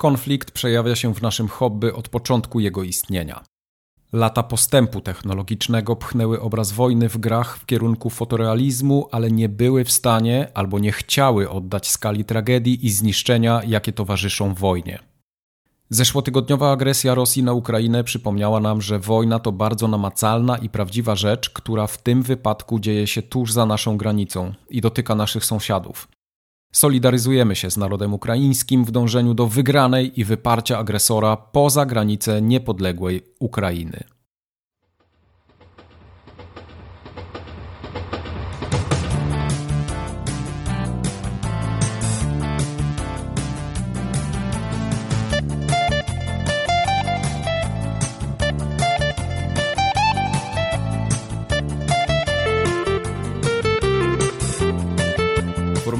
Konflikt przejawia się w naszym hobby od początku jego istnienia. Lata postępu technologicznego pchnęły obraz wojny w grach w kierunku fotorealizmu, ale nie były w stanie albo nie chciały oddać skali tragedii i zniszczenia, jakie towarzyszą wojnie. Zeszłotygodniowa agresja Rosji na Ukrainę przypomniała nam, że wojna to bardzo namacalna i prawdziwa rzecz, która w tym wypadku dzieje się tuż za naszą granicą i dotyka naszych sąsiadów. Solidaryzujemy się z narodem ukraińskim w dążeniu do wygranej i wyparcia agresora poza granice niepodległej Ukrainy.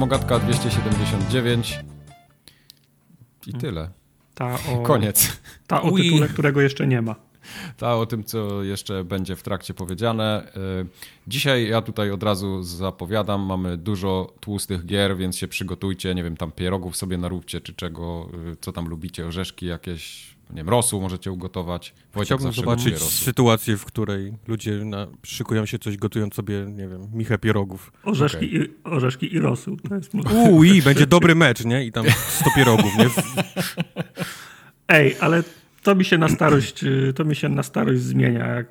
Formogatka 279 i tyle. Ta o, Koniec. Ta o tytule, którego jeszcze nie ma. Ta o tym, co jeszcze będzie w trakcie powiedziane. Y, dzisiaj ja tutaj od razu zapowiadam, mamy dużo tłustych gier, więc się przygotujcie, nie wiem, tam pierogów sobie naróbcie, czy czego, y, co tam lubicie, orzeszki jakieś, nie wiem, rosół możecie ugotować. Wojciech Chciałbym zobaczyć sytuację, w której ludzie na, szykują się coś, gotując sobie, nie wiem, michę pierogów. Orzeszki, okay. i, orzeszki i rosół. To jest Uuu, i będzie dobry mecz, nie? I tam 100 pierogów, nie? Ej, ale to mi się na starość, to mi się na starość zmienia. Jak,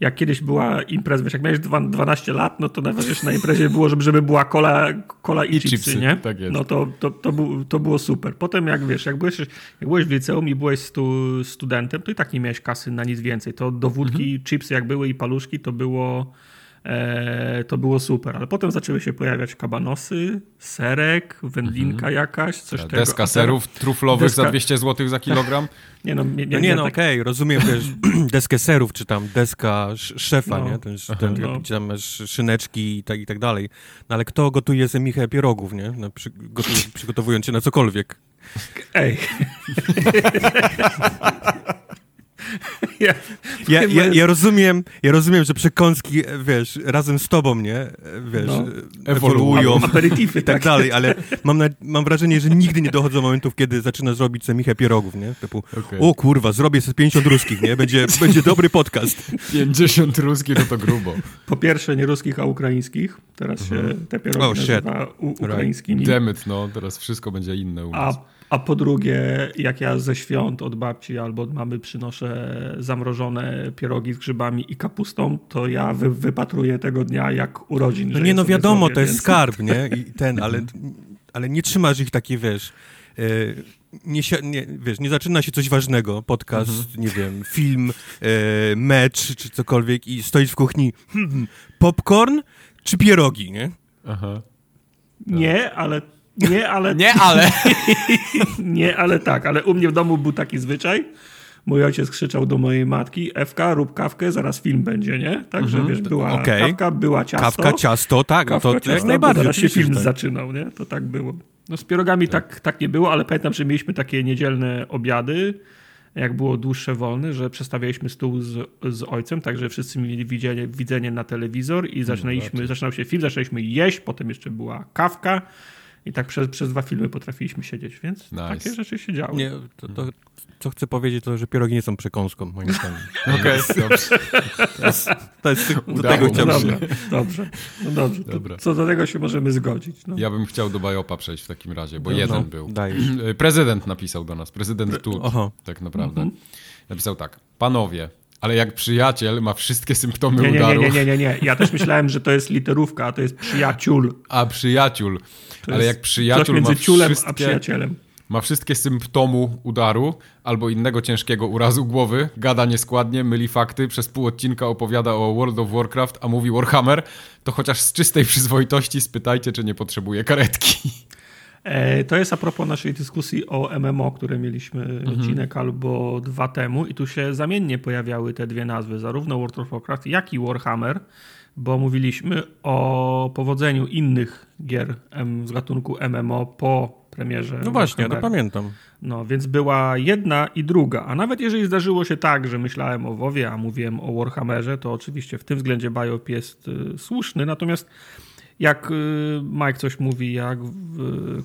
jak kiedyś była impreza, wiesz, jak miałeś 12 lat, no to najważniejsze na imprezie było, żeby, żeby była kola, kola i, I chipsy, chipsy, nie? Tak jest. No to, to, to, to było super. Potem jak wiesz, jak byłeś, jak byłeś w liceum i byłeś stu, studentem, to i tak nie miałeś kasy na nic więcej. To do wódki, mhm. chipsy jak były i paluszki, to było to było super, ale potem zaczęły się pojawiać kabanosy, serek, wędlinka mhm. jakaś, coś Ta, tego. Deska serów truflowych deska... za 200 zł za kilogram? nie no, nie, nie, no, nie, no tak... okej, okay, rozumiem też deskę serów, czy tam deska szefa, no. nie? Ten, ten, no. gdzie tam masz szyneczki i tak, i tak dalej. No ale kto gotuje zemichę pierogów, nie? No, przy, gotuje, przygotowując się na cokolwiek. Ej. Ja, ja, ja, ja, rozumiem, ja rozumiem, że przekąski, wiesz, razem z tobą, nie, wiesz, no, ewoluują aperitify, i tak, tak dalej, ale mam, na, mam wrażenie, że nigdy nie dochodzą momentów, kiedy zaczynasz robić sobie michę pierogów, nie, typu, okay. o kurwa, zrobię sobie 50 ruskich, nie, będzie, będzie dobry podcast. 50 ruskich, no to grubo. Po pierwsze nie ruskich, a ukraińskich, teraz się mhm. te pierogi oh, nazywa ukraińskimi. Right. Demet, no, teraz wszystko będzie inne u nas. A a po drugie, jak ja ze świąt od babci albo od mamy przynoszę zamrożone pierogi z grzybami i kapustą, to ja wy, wypatruję tego dnia jak urodzin. No nie, no wiadomo, zrobię, to jest więc... skarb, nie? I ten, ale, ale nie trzymasz ich takie, wiesz... Yy nie, nie, wiesz, nie zaczyna się coś ważnego, podcast, mhm. nie wiem, film, e, mecz czy cokolwiek i stoisz w kuchni, hmm, hmm popcorn czy pierogi, nie? Aha. Nie, ale nie, ale... Nie, ale... nie, ale tak, ale u mnie w domu był taki zwyczaj. Mój ojciec krzyczał do mojej matki, Ewka, rób kawkę, zaraz film będzie, nie? Także, -hmm. wiesz, była okay. kawka, była ciasto. Kawka, ciasto, tak, kawka, to ciasto, jak najbardziej. Zaraz się film tak. zaczynał, nie? To tak było. No z pierogami tak. tak, tak nie było, ale pamiętam, że mieliśmy takie niedzielne obiady, jak było dłuższe wolne, że przestawialiśmy stół z, z ojcem, także wszyscy mieli widzenie, widzenie na telewizor i zaczynaliśmy, no, zaczynał się film, zaczęliśmy jeść, potem jeszcze była kawka, i tak przez, przez dwa filmy potrafiliśmy siedzieć, więc nice. takie rzeczy się działy. Nie, to, to, co chcę powiedzieć, to że pierogi nie są przekąską, moim zdaniem. Okej, okay, dobrze. To jest, to jest do tego chciałbym. No dobrze, no dobrze. Dobra. co do tego się możemy zgodzić. No. Ja bym chciał do Bajopa przejść w takim razie, bo no, jeden no, był. Dajesz. Prezydent napisał do nas, prezydent tu, tak naprawdę. Mhm. Napisał tak, panowie, ale jak przyjaciel ma wszystkie symptomy nie, nie, udaru... Nie, nie, nie, nie, Ja też myślałem, że to jest literówka, a to jest przyjaciół. A, przyjaciół. Ale jak przyjaciół między ma ciulem wszystkie... a przyjacielem. Ma wszystkie symptomy udaru albo innego ciężkiego urazu głowy, gada nieskładnie, myli fakty, przez pół odcinka opowiada o World of Warcraft, a mówi Warhammer, to chociaż z czystej przyzwoitości spytajcie, czy nie potrzebuje karetki. E, to jest a propos naszej dyskusji o MMO, które mieliśmy mhm. odcinek albo dwa temu i tu się zamiennie pojawiały te dwie nazwy, zarówno World of Warcraft, jak i Warhammer, bo mówiliśmy o powodzeniu innych gier z gatunku MMO po premierze. No właśnie, to pamiętam. No, więc była jedna i druga. A nawet jeżeli zdarzyło się tak, że myślałem o WoWie, a mówiłem o Warhammerze, to oczywiście w tym względzie Biop jest y, słuszny. Natomiast jak y, Mike coś mówi, jak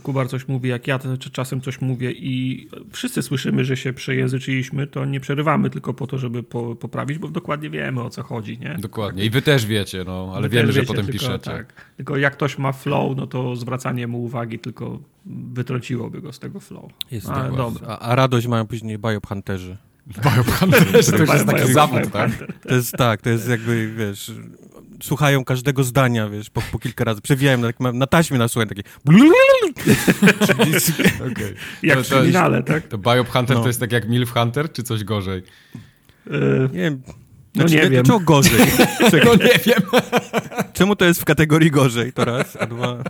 Kubar coś mówi, jak ja czasem coś mówię i wszyscy słyszymy, że się przejęzyczyliśmy, to nie przerywamy tylko po to, żeby po, poprawić, bo dokładnie wiemy o co chodzi, nie? Dokładnie. I wy też wiecie, no, ale wy wiemy, wiecie, że potem tylko, piszecie. Tak. Tylko jak ktoś ma flow, no to zwracanie mu uwagi tylko wytrąciłoby go z tego flow. Jest ale dobra. A, a radość mają później Biophanterzy. Biophanterzy, to już jest taki zawód, tak? To jest tak, to jest jakby, wiesz, słuchają każdego zdania, wiesz, po, po kilka razy. Przewijałem na, na taśmie na słuchanie takie... okay. Jak to, w finale, tak? To Biop Hunter no. to jest tak jak Milf Hunter, czy coś gorzej? Yy, nie wiem. Znaczy, no nie wiem. Czemu gorzej? no nie wiem. Czemu to jest w kategorii gorzej, to raz, a dwa...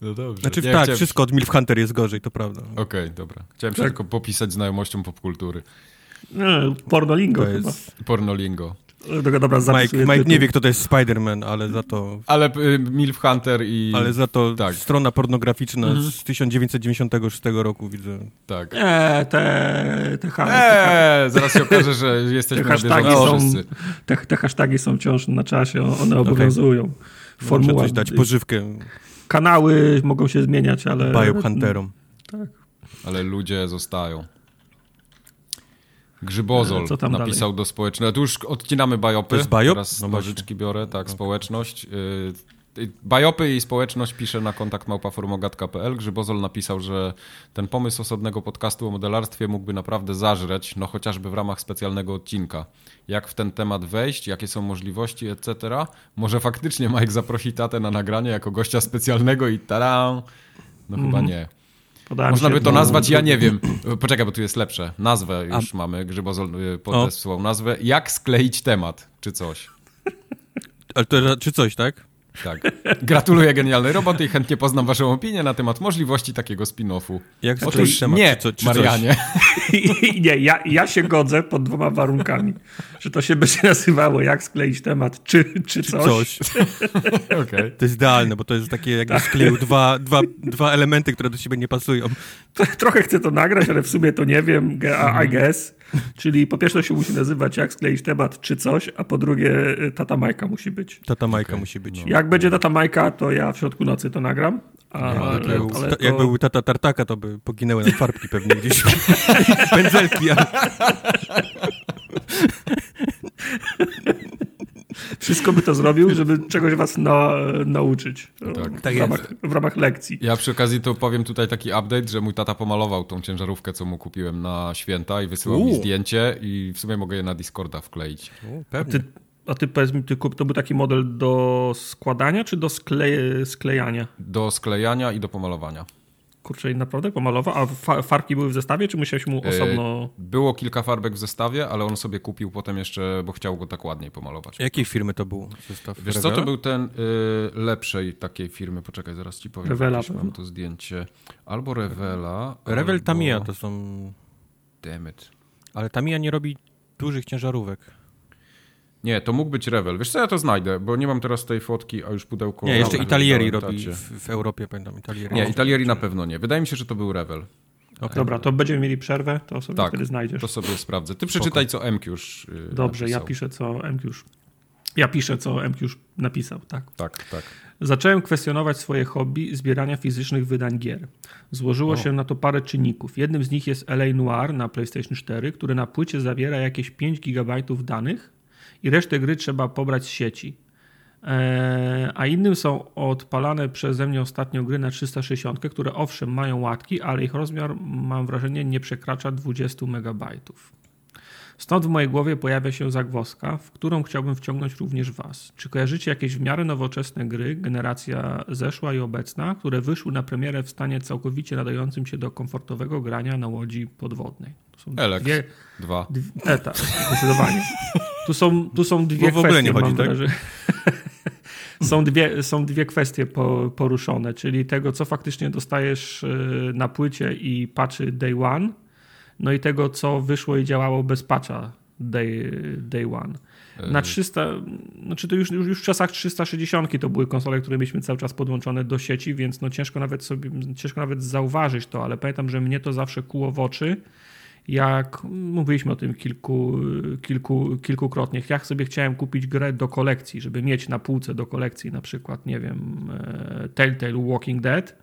No dobrze. Znaczy tak, chciałem... wszystko od Milf Hunter jest gorzej, to prawda. Okej, okay, dobra. Chciałem się tak. tylko popisać znajomością popkultury. No, pornolingo to chyba. Jest... Pornolingo. Dobra, Mike, Mike nie wie, kto to jest Spider-Man, ale za to... Ale y, Milf Hunter i... Ale za to tak. strona pornograficzna mhm. z 1996 roku, widzę. Tak. Eee, te... te, ha, eee, zaraz się okaże, że jesteśmy te hashtagi są, te, te hasztagi są wciąż na czasie, one obowiązują. Okay. Formuła... Muszę coś dać, pożywkę. Kanały mogą się zmieniać, ale... Biohunterom. Tak. Ale ludzie zostają. Grzybozol napisał dalej? do społeczności. Tu już odcinamy bajopy. To jest bajop? Teraz no nożyczki biorę, tak, okay. społeczność. Y, bajopy i społeczność pisze na kontakt małpaformogat.pl. Grzybozol napisał, że ten pomysł osobnego podcastu o modelarstwie mógłby naprawdę zażreć, no chociażby w ramach specjalnego odcinka. Jak w ten temat wejść, jakie są możliwości, etc. Może faktycznie Mike zaprosi tatę na nagranie jako gościa specjalnego i tada! No mm. chyba mhm. nie. Podałem Można by to nazwać, ja nie wiem. Poczekaj, bo tu jest lepsze. Nazwę już A... mamy, Grzybozol y, podesłał nazwę. Jak skleić temat, czy coś. Ale to, czy coś, tak? Tak. Gratuluję genialnej roboty i chętnie poznam waszą opinię na temat możliwości takiego spin-offu. Jak Otóż temat, nie, czy, czy Marianie. nie, ja, ja się godzę pod dwoma warunkami. Że to się będzie nazywało jak skleić temat, czy, czy coś. coś. okay. To jest idealne, bo to jest takie jakby tak. skleił dwa, dwa, dwa elementy, które do siebie nie pasują. Trochę chcę to nagrać, ale w sumie to nie wiem, I guess. Czyli po pierwsze się musi nazywać jak skleić temat czy coś, a po drugie y, tata Majka musi być. Tata Majka okay. musi być. No. Jak będzie tata Majka, to ja w środku nocy to nagram. A, no, ale, ale to... Jakby był tata Tartaka, to by poginęły na farbki pewnie gdzieś. Pędzelki. Ale... Wszystko by to zrobił, żeby czegoś was na, nauczyć. Tak, tak w, ramach, w, ramach, lekcji. Ja przy okazji to powiem tutaj taki update, że mój tata pomalował tą ciężarówkę, co mu kupiłem na święta i wysyłał mi zdjęcie i w sumie mogę je na Discorda wkleić. U, pewnie. A ty, a ty powiedz mi, ty, to był taki model do składania czy do skle, sklejania? Do sklejania i do pomalowania. Kurczę, naprawdę pomalował? A farbki były w zestawie, czy musiałeś mu e, osobno... Było kilka farbek w zestawie, ale on sobie kupił potem jeszcze, bo chciał go tak ładniej pomalować. Jakiej firmy to był zestaw? Wiesz Revela? co, to był ten y, lepszej takiej firmy, poczekaj, zaraz ci powiem. Revela mam to zdjęcie. Albo Revela, Revel albo... Tamiya to są... Dammit. Ale Tamiya nie robi dużych ciężarówek. Nie, to mógł być Revel. Wiesz co, ja to znajdę, bo nie mam teraz tej fotki, a już pudełko... Nie, jeszcze Italieri robi w, w, Europie, pamiętam. Italieri. Nie, Italieri na pewno nie. Wydaje mi się, że to był Revel. Okay. Dobra, to będziemy mieli przerwę, to sobie tak, wtedy znajdziesz. to sobie sprawdzę. Ty przeczytaj, Spoko. co MQż yy, Dobrze, napisał. ja piszę, co MQż... Ja piszę, co MQż napisał, tak? Tak, tak. Zacząłem kwestionować swoje hobby zbierania fizycznych wydań gier. Złożyło o. się na to parę czynników. Jednym z nich jest LA Noir na PlayStation 4, który na płycie zawiera jakieś 5 GB danych, i resztę gry trzeba pobrać z sieci. E, a innym są odpalane przeze mnie ostatnio gry na 360, które owszem mają łatki, ale ich rozmiar mam wrażenie nie przekracza 20 MB. Stąd w mojej głowie pojawia się zagwozdka, w którą chciałbym wciągnąć również Was. Czy kojarzycie jakieś w miarę nowoczesne gry, generacja zeszła i obecna, które wyszły na premierę w stanie całkowicie nadającym się do komfortowego grania na łodzi podwodnej? To są Elex dwie, 2. Dwie, e, tak, zdecydowanie. Tu są, tu są dwie Bo w kwestie, nie chodzi, tak? są, dwie, są dwie kwestie poruszone, czyli tego, co faktycznie dostajesz e, na płycie i patrzy day one, no i tego, co wyszło i działało bez patcha day, day one. Na 300, znaczy to już, już, już w czasach 360 to były konsole, które mieliśmy cały czas podłączone do sieci, więc no ciężko nawet sobie, ciężko nawet zauważyć to, ale pamiętam, że mnie to zawsze kuło w oczy, jak mówiliśmy o tym kilku, kilku, kilkukrotnie, jak sobie chciałem kupić grę do kolekcji, żeby mieć na półce do kolekcji na przykład, nie wiem, e, Telltale Walking Dead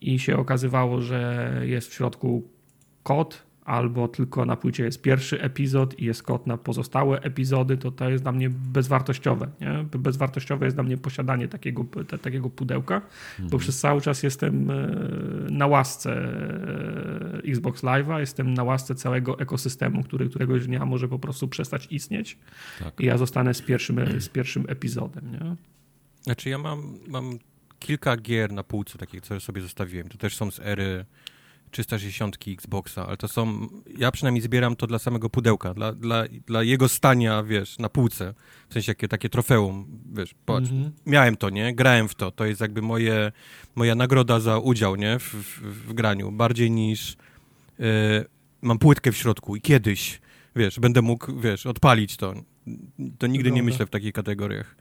i się okazywało, że jest w środku kod albo tylko na płycie jest pierwszy epizod i jest kod na pozostałe epizody, to to jest dla mnie bezwartościowe. Nie? Bezwartościowe jest dla mnie posiadanie takiego, te, takiego pudełka, mhm. bo przez cały czas jestem e, na łasce e, Xbox Live'a, jestem na łasce całego ekosystemu, który któregoś dnia może po prostu przestać istnieć tak. i ja zostanę z pierwszym, z pierwszym epizodem. Nie? Znaczy ja mam, mam kilka gier na półce takich, które sobie zostawiłem. To też są z ery 360 Xboxa, ale to są, ja przynajmniej zbieram to dla samego pudełka, dla, dla, dla jego stania, wiesz, na półce, w sensie jakie, takie trofeum, wiesz, patrz, mm -hmm. miałem to, nie, grałem w to, to jest jakby moje, moja nagroda za udział, nie, w, w, w graniu, bardziej niż yy, mam płytkę w środku i kiedyś, wiesz, będę mógł, wiesz, odpalić to, to nigdy nie myślę w takich kategoriach.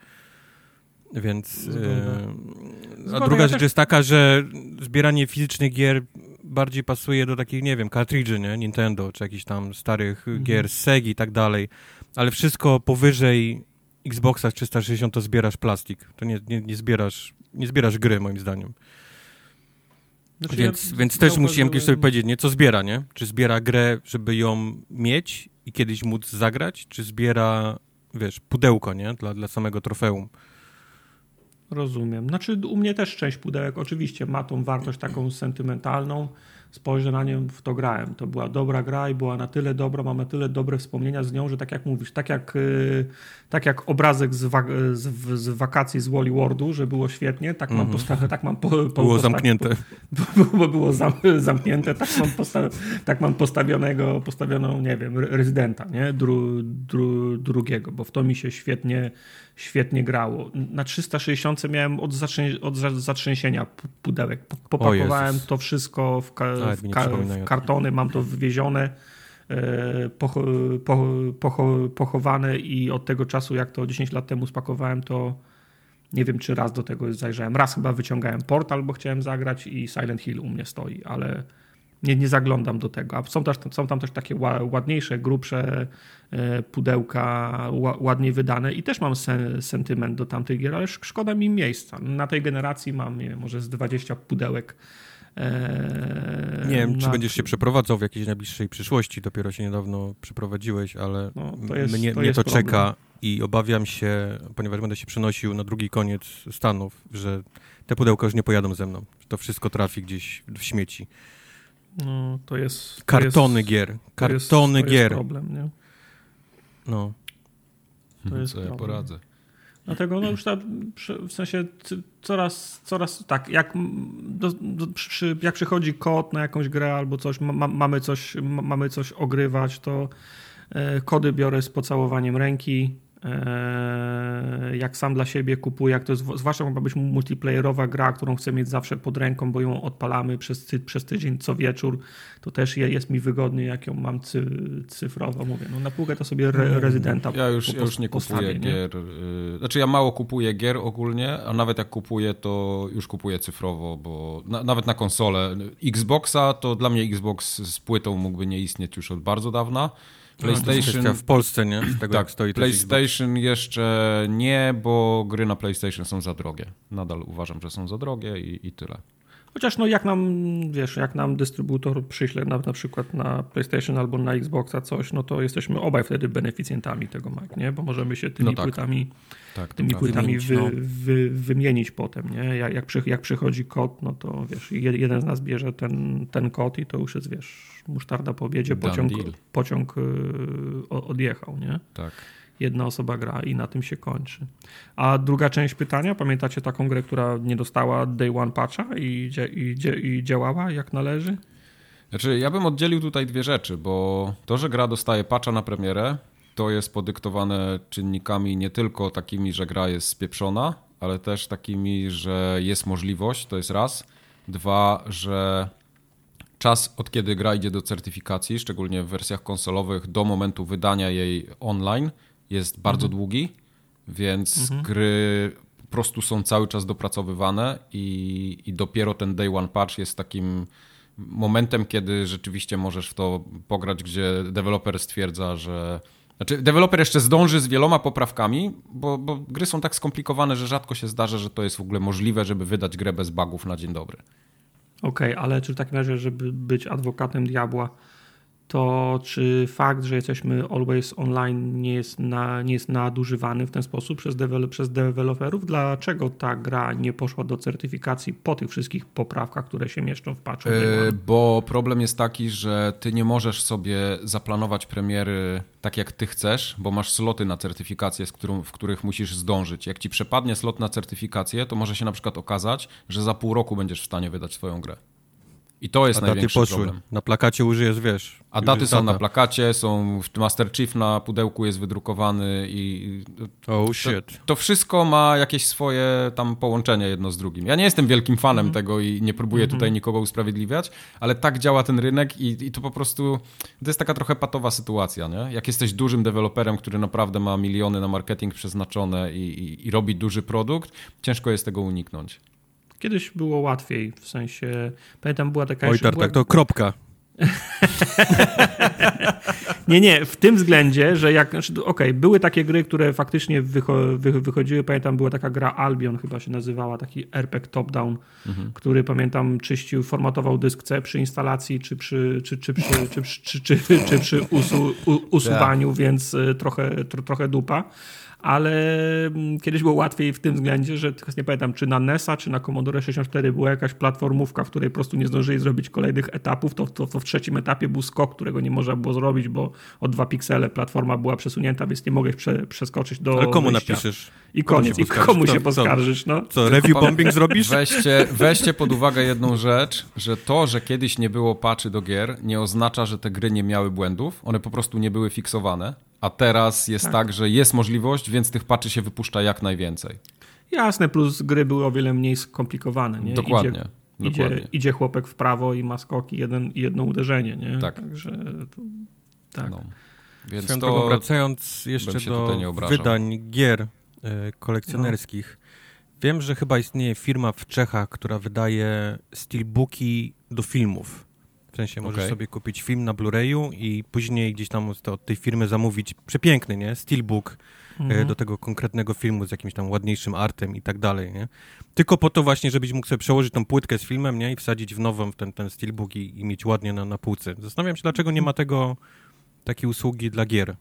Więc. Yy, a druga rzecz jest taka, że zbieranie fizycznych gier bardziej pasuje do takich, nie wiem, cartridge'y, nie? Nintendo, czy jakichś tam starych mhm. gier z Segi i tak dalej, ale wszystko powyżej Xboxa 360 to zbierasz plastik, to nie, nie, nie zbierasz, nie zbierasz gry moim zdaniem. Znaczy więc ja więc też musimy kiedyś sobie powiedzieć, nie, co zbiera, nie? Czy zbiera grę, żeby ją mieć i kiedyś móc zagrać, czy zbiera, wiesz, pudełko, nie? Dla, dla samego trofeum. Rozumiem. Znaczy u mnie też część pudełek oczywiście ma tą wartość taką sentymentalną. Spojrzę na nią, w to grałem. To była dobra gra i była na tyle dobra, mam na tyle dobre wspomnienia z nią, że tak jak mówisz, tak jak, y, tak jak obrazek z, wa z, z wakacji z Wally Wordu, że było świetnie, tak mam, mm. posta- tak mam po, po, Było zamknięte. Bo, bo było zam zamknięte, tak mam, posta tak mam postawionego, postawioną, nie wiem, rezydenta, nie? Dru dru drugiego, bo w to mi się świetnie świetnie grało. Na 360 miałem od, zatrzę od zatrzęsienia pudełek. Popakowałem to wszystko w, ka w, ka w kartony, mam to wywiezione, e, pocho pocho pochowane i od tego czasu, jak to 10 lat temu spakowałem, to nie wiem, czy raz do tego zajrzałem. Raz chyba wyciągałem portal, bo chciałem zagrać i Silent Hill u mnie stoi, ale nie, nie zaglądam do tego. A są, też, są tam też takie ładniejsze, grubsze e, pudełka, ładniej wydane i też mam sen, sentyment do tamtych gier, ale szkoda mi miejsca. Na tej generacji mam, nie wiem, może z 20 pudełek. E, nie wiem, na... czy będziesz się przeprowadzał w jakiejś najbliższej przyszłości. Dopiero się niedawno przeprowadziłeś, ale no, to jest, mnie to, mnie to czeka i obawiam się, ponieważ będę się przenosił na drugi koniec Stanów, że te pudełka już nie pojadą ze mną. To wszystko trafi gdzieś w śmieci. No, to jest... To Kartony jest, gier. Kartony to jest, gier. To jest problem, nie? No. To jest Co problem. ja poradzę. Dlatego no już ta, w sensie coraz, coraz tak, jak, do, do, przy, jak przychodzi kod na jakąś grę albo coś, ma, mamy coś, ma, mamy coś ogrywać, to e, kody biorę z pocałowaniem ręki, jak sam dla siebie kupuję, jak to jest, zwłaszcza ma być multiplayerowa gra, którą chcę mieć zawsze pod ręką, bo ją odpalamy przez, przez tydzień co wieczór, to też jest mi wygodny, jak ją mam cy, cyfrowo, mówię. No na półkę to sobie re, mm. rezydenta Ja już, po, ja już nie kupuję nie? gier. Y, znaczy ja mało kupuję gier ogólnie, a nawet jak kupuję, to już kupuję cyfrowo, bo na, nawet na konsolę. Xboxa to dla mnie Xbox z płytą mógłby nie istnieć już od bardzo dawna. PlayStation. No, w Polsce, nie? Z tego tak, stoi PlayStation jeszcze nie, bo gry na PlayStation są za drogie. Nadal uważam, że są za drogie i, i tyle. Chociaż no jak nam, wiesz, jak nam dystrybutor przyśle na, na przykład na PlayStation albo na Xboxa coś, no to jesteśmy obaj wtedy beneficjentami tego Mac, nie? Bo możemy się tymi no tak. płytami, tak, tymi płytami wy, no. wy, wymienić potem, nie? Jak, jak, przy, jak przychodzi kod, no to wiesz, jeden z nas bierze ten, ten kod i to już jest, wiesz, musztarda po obiedzie, pociąg, pociąg y, odjechał, nie? Tak jedna osoba gra i na tym się kończy. A druga część pytania, pamiętacie taką grę, która nie dostała day one patcha i, i, i działała jak należy? Znaczy, ja bym oddzielił tutaj dwie rzeczy, bo to, że gra dostaje patcha na premierę, to jest podyktowane czynnikami nie tylko takimi, że gra jest spieprzona, ale też takimi, że jest możliwość, to jest raz. Dwa, że czas od kiedy gra idzie do certyfikacji, szczególnie w wersjach konsolowych, do momentu wydania jej online jest bardzo mhm. długi, więc mhm. gry po prostu są cały czas dopracowywane i, i dopiero ten day one patch jest takim momentem, kiedy rzeczywiście możesz w to pograć, gdzie deweloper stwierdza, że. Znaczy, deweloper jeszcze zdąży z wieloma poprawkami, bo, bo gry są tak skomplikowane, że rzadko się zdarza, że to jest w ogóle możliwe, żeby wydać grę bez bugów na dzień dobry. Okej, okay, ale czy w takim razie, żeby być adwokatem diabła, to czy fakt, że jesteśmy always online nie jest, na, nie jest nadużywany w ten sposób przez, dewel przez deweloperów? Dlaczego ta gra nie poszła do certyfikacji po tych wszystkich poprawkach, które się mieszczą w patchu? Yy, bo problem jest taki, że ty nie możesz sobie zaplanować premiery tak jak ty chcesz, bo masz sloty na certyfikację, z którą, w których musisz zdążyć. Jak ci przepadnie slot na certyfikację, to może się na przykład okazać, że za pół roku będziesz w stanie wydać swoją grę. I to jest A największy poszły. problem. Na plakacie użyjesz, wiesz. A daty są na plakacie, są Master Chief na pudełku jest wydrukowany i oh shit. To, to, wszystko ma jakieś swoje tam połączenie jedno z drugim. Ja nie jestem wielkim fanem mm. tego i nie próbuję mm -hmm. tutaj nikogo usprawiedliwiać, ale tak działa ten rynek i, i to po prostu to jest taka trochę patowa sytuacja, nie? Jak jesteś dużym deweloperem, który naprawdę ma miliony na marketing przeznaczone i, i, i robi duży produkt, ciężko jest tego uniknąć. Kiedyś było łatwiej, w sensie, pamiętam była taka... Oj, tak, to kropka. nie, nie, w tym względzie, że jak, znaczy, okej, okay, były takie gry, które faktycznie wycho wy, wychodziły, pamiętam była taka gra Albion chyba się nazywała, taki RPG top-down, mhm. który pamiętam czyścił, formatował dysk C przy instalacji, czy przy, czy, czy, przy, czy, czy, czy, czy, przy usu, usuwaniu, tak. więc y, trochę, trochę dupa ale mm, kiedyś było łatwiej w tym względzie, że nie pamiętam, czy na NESa, czy na Commodore 64 była jakaś platformówka, w której po prostu nie zdążyli zrobić kolejnych etapów, to, to, to w trzecim etapie był skok, którego nie można było zrobić, bo o dwa piksele platforma była przesunięta, więc nie mogłeś prze, przeskoczyć do Ale komu wyjścia. napiszesz? I koniec. I komu się poskarżysz? No. Co, review bombing zrobisz? Weźcie, weźcie pod uwagę jedną rzecz, że to, że kiedyś nie było patchy do gier, nie oznacza, że te gry nie miały błędów. One po prostu nie były fiksowane. A teraz jest tak. tak, że jest możliwość, więc tych patchy się wypuszcza jak najwięcej. Jasne, plus gry były o wiele mniej skomplikowane. Nie? Dokładnie. Idzie, dokładnie. Idzie, idzie chłopek w prawo i ma skoki jeden, i jedno uderzenie. Nie? Tak. Także to, tak. No. Więc Swoją to wracając jeszcze do wydań gier y, kolekcjonerskich. No. Wiem, że chyba istnieje firma w Czechach, która wydaje steelbooki do filmów. W sensie możesz okay. sobie kupić film na Blu-rayu i później gdzieś tam od tej firmy zamówić przepiękny, nie? Steelbook e, mhm. do tego konkretnego filmu z jakimś tam ładniejszym artem i tak dalej, nie? Tylko po to właśnie, żebyś mógł sobie przełożyć tą płytkę z filmem, nie? I wsadzić w nową w ten, ten steelbook i, i mieć ładnie na, na półce. Zastanawiam się, dlaczego nie ma tego, takiej usługi dla gier.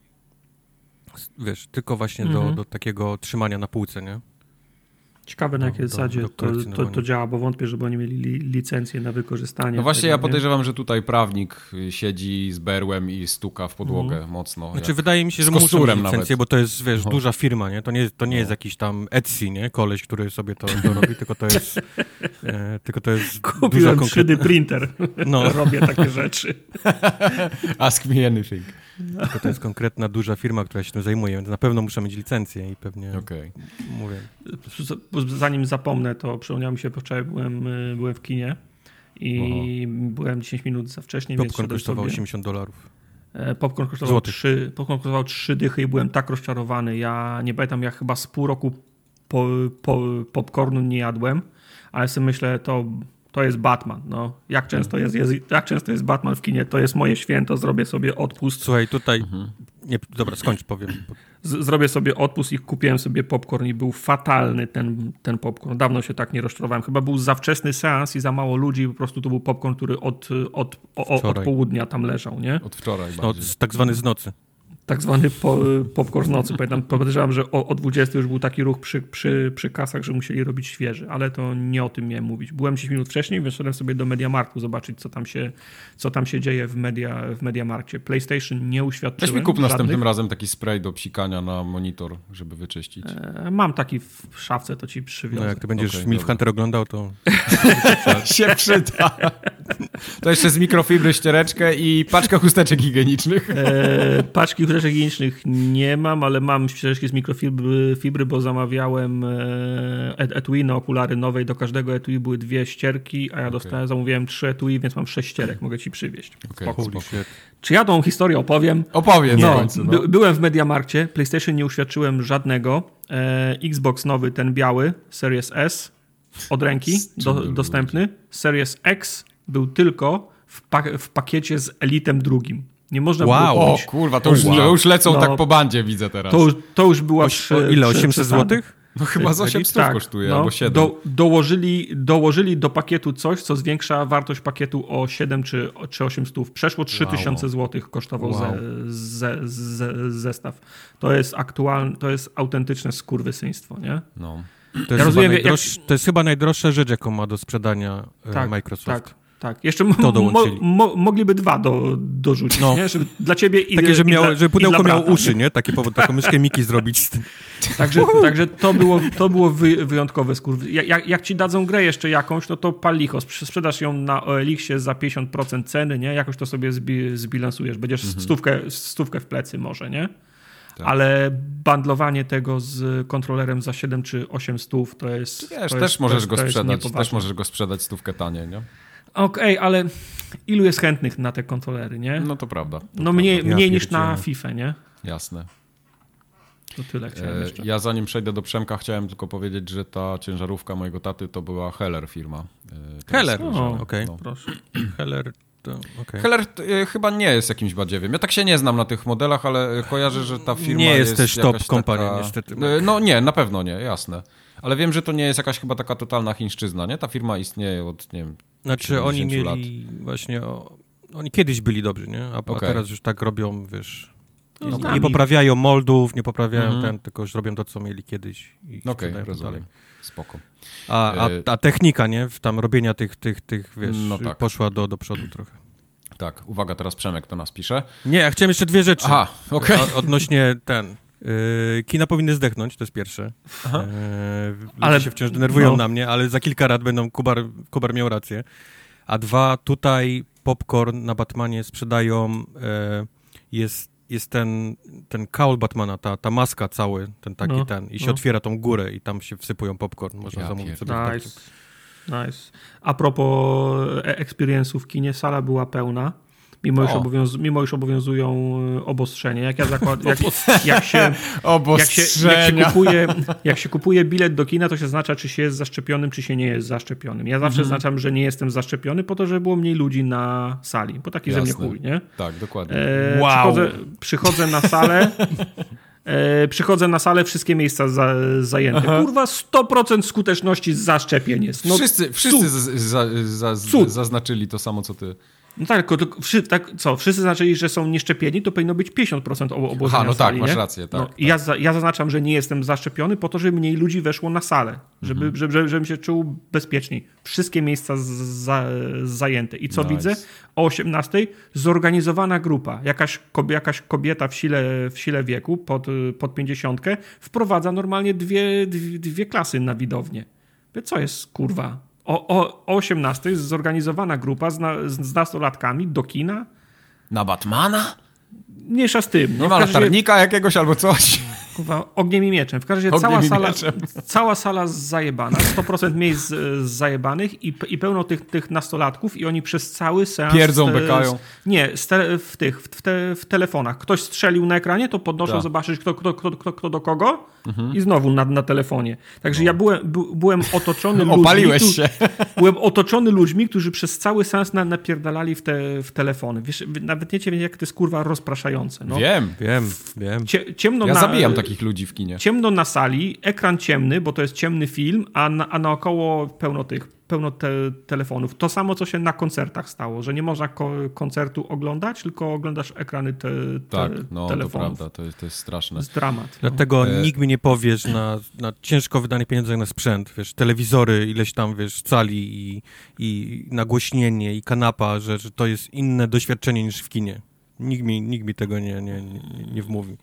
Wiesz, tylko właśnie mhm. do, do takiego trzymania na półce, nie? Ciekawe na jakiej zasadzie to, to, to, działa, bo wątpię, żeby oni mieli li, licencję na wykorzystanie. No właśnie tego, ja podejrzewam, nie? że tutaj prawnik siedzi z berłem i stuka w podłogę mm. mocno. Znaczy wydaje mi się, że muszą mieć licencję, nawet. bo to jest, wiesz, no. duża firma, nie? To nie, to nie no. jest jakiś tam Etsy, nie? Koleś, który sobie to, to robi, tylko to jest e, tylko to jest Kupiłem duża 3D printer. No. Robię takie rzeczy. Ask me anything. Tylko to jest konkretna, duża firma, która się tym zajmuje, więc na pewno muszę mieć licencję i pewnie okay. mówię. Zanim zapomnę, to przypomniał mi się, bo wczoraj byłem, y, byłem w kinie i Aha. byłem 10 minut za wcześnie. Popcorn kosztował sobie... 80 dolarów. E, popcorn kosztował, 3, popcorn kosztował 3 dychy i byłem tak rozczarowany. Ja nie pamiętam, jak chyba z pół roku po, po, popcornu nie jadłem, ale sobie myślę, to to jest Batman. No, jak, często jest, jest, jak często jest Batman w kinie, to jest moje święto, zrobię sobie odpust. Słuchaj, tutaj... Mhm. Nie, dobra, skończ, powiem. Z, zrobię sobie odpust i kupiłem sobie popcorn i był fatalny ten, ten popcorn. Dawno się tak nie rozczarowałem. Chyba był za wczesny seans i za mało ludzi, po prostu to był popcorn, który od, od, od, od południa tam leżał, nie? Od wczoraj no, tak zwany z nocy tak zwany po, popcorn nocy. Pamiętam, podejrzewam, że o, o 20 już był taki ruch przy, przy, przy kasach, że musieli robić świeży, ale to nie o tym miałem mówić. Byłem 10 minut wcześniej, wyszedłem sobie do Mediamarktu zobaczyć, co tam się, co tam się dzieje w, media, w Mediamarkcie. PlayStation nie uświadczyłem. Weź mi kup następnym razem taki spray do psikania na monitor, żeby wyczyścić. E, mam taki w szafce, to ci przywiozę. No jak ty będziesz okay, Milf Hunter oglądał, to się przyda. To jeszcze z mikrofibry ściereczkę i paczka chusteczek higienicznych. E, paczki chusteczek higienicznych nie mam, ale mam ścieżki z mikrofibry, fibry, bo zamawiałem e, etui na okulary nowej. Do każdego etui były dwie ścierki, a ja okay. dostałem, zamówiłem trzy etui, więc mam sześć ścierek. Mogę ci przywieźć. Okay, Czy ja tą historię opowiem? Opowiem. No, końcu, no. By, byłem w Mediamarkcie, PlayStation nie uświadczyłem żadnego. E, Xbox nowy, ten biały, Series S, od ręki, do, dostępny. Series X był tylko w, pa w pakiecie z Elitem drugim. Nie można wow. było O kurwa, to już, wow. to już lecą no, tak po bandzie, widzę teraz. To, to już była... O, przy, ile, 800 złotych? No chyba z 800 tak, kosztuje, no, albo 7. Do, dołożyli, dołożyli do pakietu coś, co zwiększa wartość pakietu o 7 czy, czy 800. Przeszło 3000 wow. zł kosztował wow. ze, ze, ze, zestaw. To jest aktualne, to jest autentyczne skurwysyństwo, nie? No. To jest, ja rozumiem, jak... to jest chyba najdroższa rzecz, jaką ma do sprzedania e, tak, Microsoft. Tak. Tak, jeszcze to mo, mo, mogliby dwa do, dorzucić, no. nie? Żeby dla ciebie i Takie, żeby, miał, żeby pudełko miało uszy, nie? Takie, taką myszkę Miki zrobić. Także, także to było, to było wy, wyjątkowe skurw. Jak, jak ci dadzą grę jeszcze jakąś, no to pal licho. Sprzedasz ją na OLX-ie za 50% ceny, nie? Jakoś to sobie zbi, zbilansujesz. Będziesz mhm. stówkę, stówkę w plecy może, nie? Tak. Ale bandlowanie tego z kontrolerem za 7 czy 8 stów to jest. Wiesz, to też jest, możesz to go sprzedać. Też możesz go sprzedać stówkę taniej, nie? Okej, okay, ale ilu jest chętnych na te kontrolery, nie? No to prawda. To no prawda. mniej, mniej niż na FIFA, nie? Jasne. To tyle chciałem jeszcze. Ja zanim przejdę do Przemka, chciałem tylko powiedzieć, że ta ciężarówka mojego taty to była Heller firma. E, Heller, okej, okay. no. proszę. Heller to, okay. Heller e, chyba nie jest jakimś badziewiem. Ja tak się nie znam na tych modelach, ale kojarzę, że ta firma nie jest, jest też top kompania taka... niestety. E, no nie, na pewno nie, jasne. Ale wiem, że to nie jest jakaś chyba taka totalna chińszczyzna, nie? Ta firma istnieje od, nie wiem, Znaczy oni mieli lat. właśnie, o, oni kiedyś byli dobrzy, nie? A, okay. a teraz już tak robią, wiesz... No, nie, nie poprawiają moldów, nie poprawiają mm -hmm. ten, tylko już robią to, co mieli kiedyś. Okej, okay, rozumiem. Dalej. Spoko. A, a, e, a, technika, nie? Tam robienia tych, tych, tych wiesz, no tak. poszła do, do przodu trochę. Tak, uwaga, teraz Przemek to nas pisze. Nie, ja chciałem jeszcze dwie rzeczy. Aha, okej. Okay. Odnośnie ten, kina powinny zdechnąć, to jest pierwsze. Yy, ale się wciąż denerwują no. na mnie, ale za kilka lat będą, Kubar, Kubar miał rację. A dwa, tutaj popcorn na Batmanie sprzedają, yy, jest, jest ten, ten kaul Batmana, ta, ta maska cały, ten taki no, ten, i się no. otwiera tą górę i tam się wsypują popcorn, można ja zamówić sobie. Nice. nice. A propos e, experience'ów w kinie, sala była pełna. Mimo iż, obowiąz, mimo obowiązują e, obostrzenie. Jak ja zakład, jak, jak, się, jak, się, jak, się kupuje, jak się kupuje bilet do kina, to się zaznacza, czy się jest zaszczepionym, czy się nie jest zaszczepionym. Ja zawsze mhm. zaznaczam, że nie jestem zaszczepiony, po to, żeby było mniej ludzi na sali. Bo taki Jasne. ze mnie chuj, nie? Tak, dokładnie. E, wow. przychodzę, przychodzę na salę. E, przychodzę na salę, wszystkie miejsca za, zajęte. Aha. Kurwa, 100% skuteczności zaszczepień jest. No, wszyscy wszyscy za, za, za, zaznaczyli to samo, co ty. No tak, tylko tak, co, wszyscy zaznaczyli, że są nieszczepieni, to powinno być 50% obłożenia no sali, tak, masz rację. Tak, no, tak. Ja, ja zaznaczam, że nie jestem zaszczepiony po to, żeby mniej ludzi weszło na salę, żeby, mhm. żeby, żeby, żebym się czuł bezpieczniej. Wszystkie miejsca za, zajęte. I co nice. widzę? O 18 zorganizowana grupa, jakaś, jakaś kobieta w sile, w sile wieku, pod, pod 50, wprowadza normalnie dwie, dwie, dwie klasy na widownię. Co jest, kurwa, o, o, o 18 zorganizowana grupa z, na, z nastolatkami do kina. Na Batmana? Mniejsza z tym. Nie no, ma latarnika jakiegoś albo coś? Kurwa, ogniem i mieczem. W każdym razie cała sala, cała sala zajebana, 100% miejsc zajebanych i, i pełno tych, tych nastolatków i oni przez cały seans... Pierdzą, bekają. Nie, w tych, w, te, w, telefonach. Ktoś strzelił na ekranie, to podnoszą tak. zobaczyć kto, kto, kto, kto, kto do kogo mhm. i znowu na, na telefonie. Także no. ja byłem, byłem otoczony ludźmi... Opaliłeś się. Byłem otoczony ludźmi, którzy przez cały seans na, napierdalali w te w telefony. Wiesz, nawet nie wiem, jak to jest kurwa rozpraszające. No. Wiem, wiem, wiem. Cie, ciemno ja na, zabijam takich ludzi w kinie. Ciemno na sali, ekran ciemny, bo to jest ciemny film, a, na, a naokoło pełno tych, pełno te, telefonów. To samo, co się na koncertach stało, że nie można ko koncertu oglądać, tylko oglądasz ekrany te, te tak, no, telefonów. to prawda, to jest, to jest straszne. Z dramat. No. Dlatego e... nikt mi nie powiesz na, na ciężko wydane pieniądze na sprzęt, wiesz, telewizory, ileś tam, wiesz, cali i, i nagłośnienie i kanapa, że, że to jest inne doświadczenie niż w kinie. Nikt mi, nikt mi tego nie, nie, nie, nie wmówi.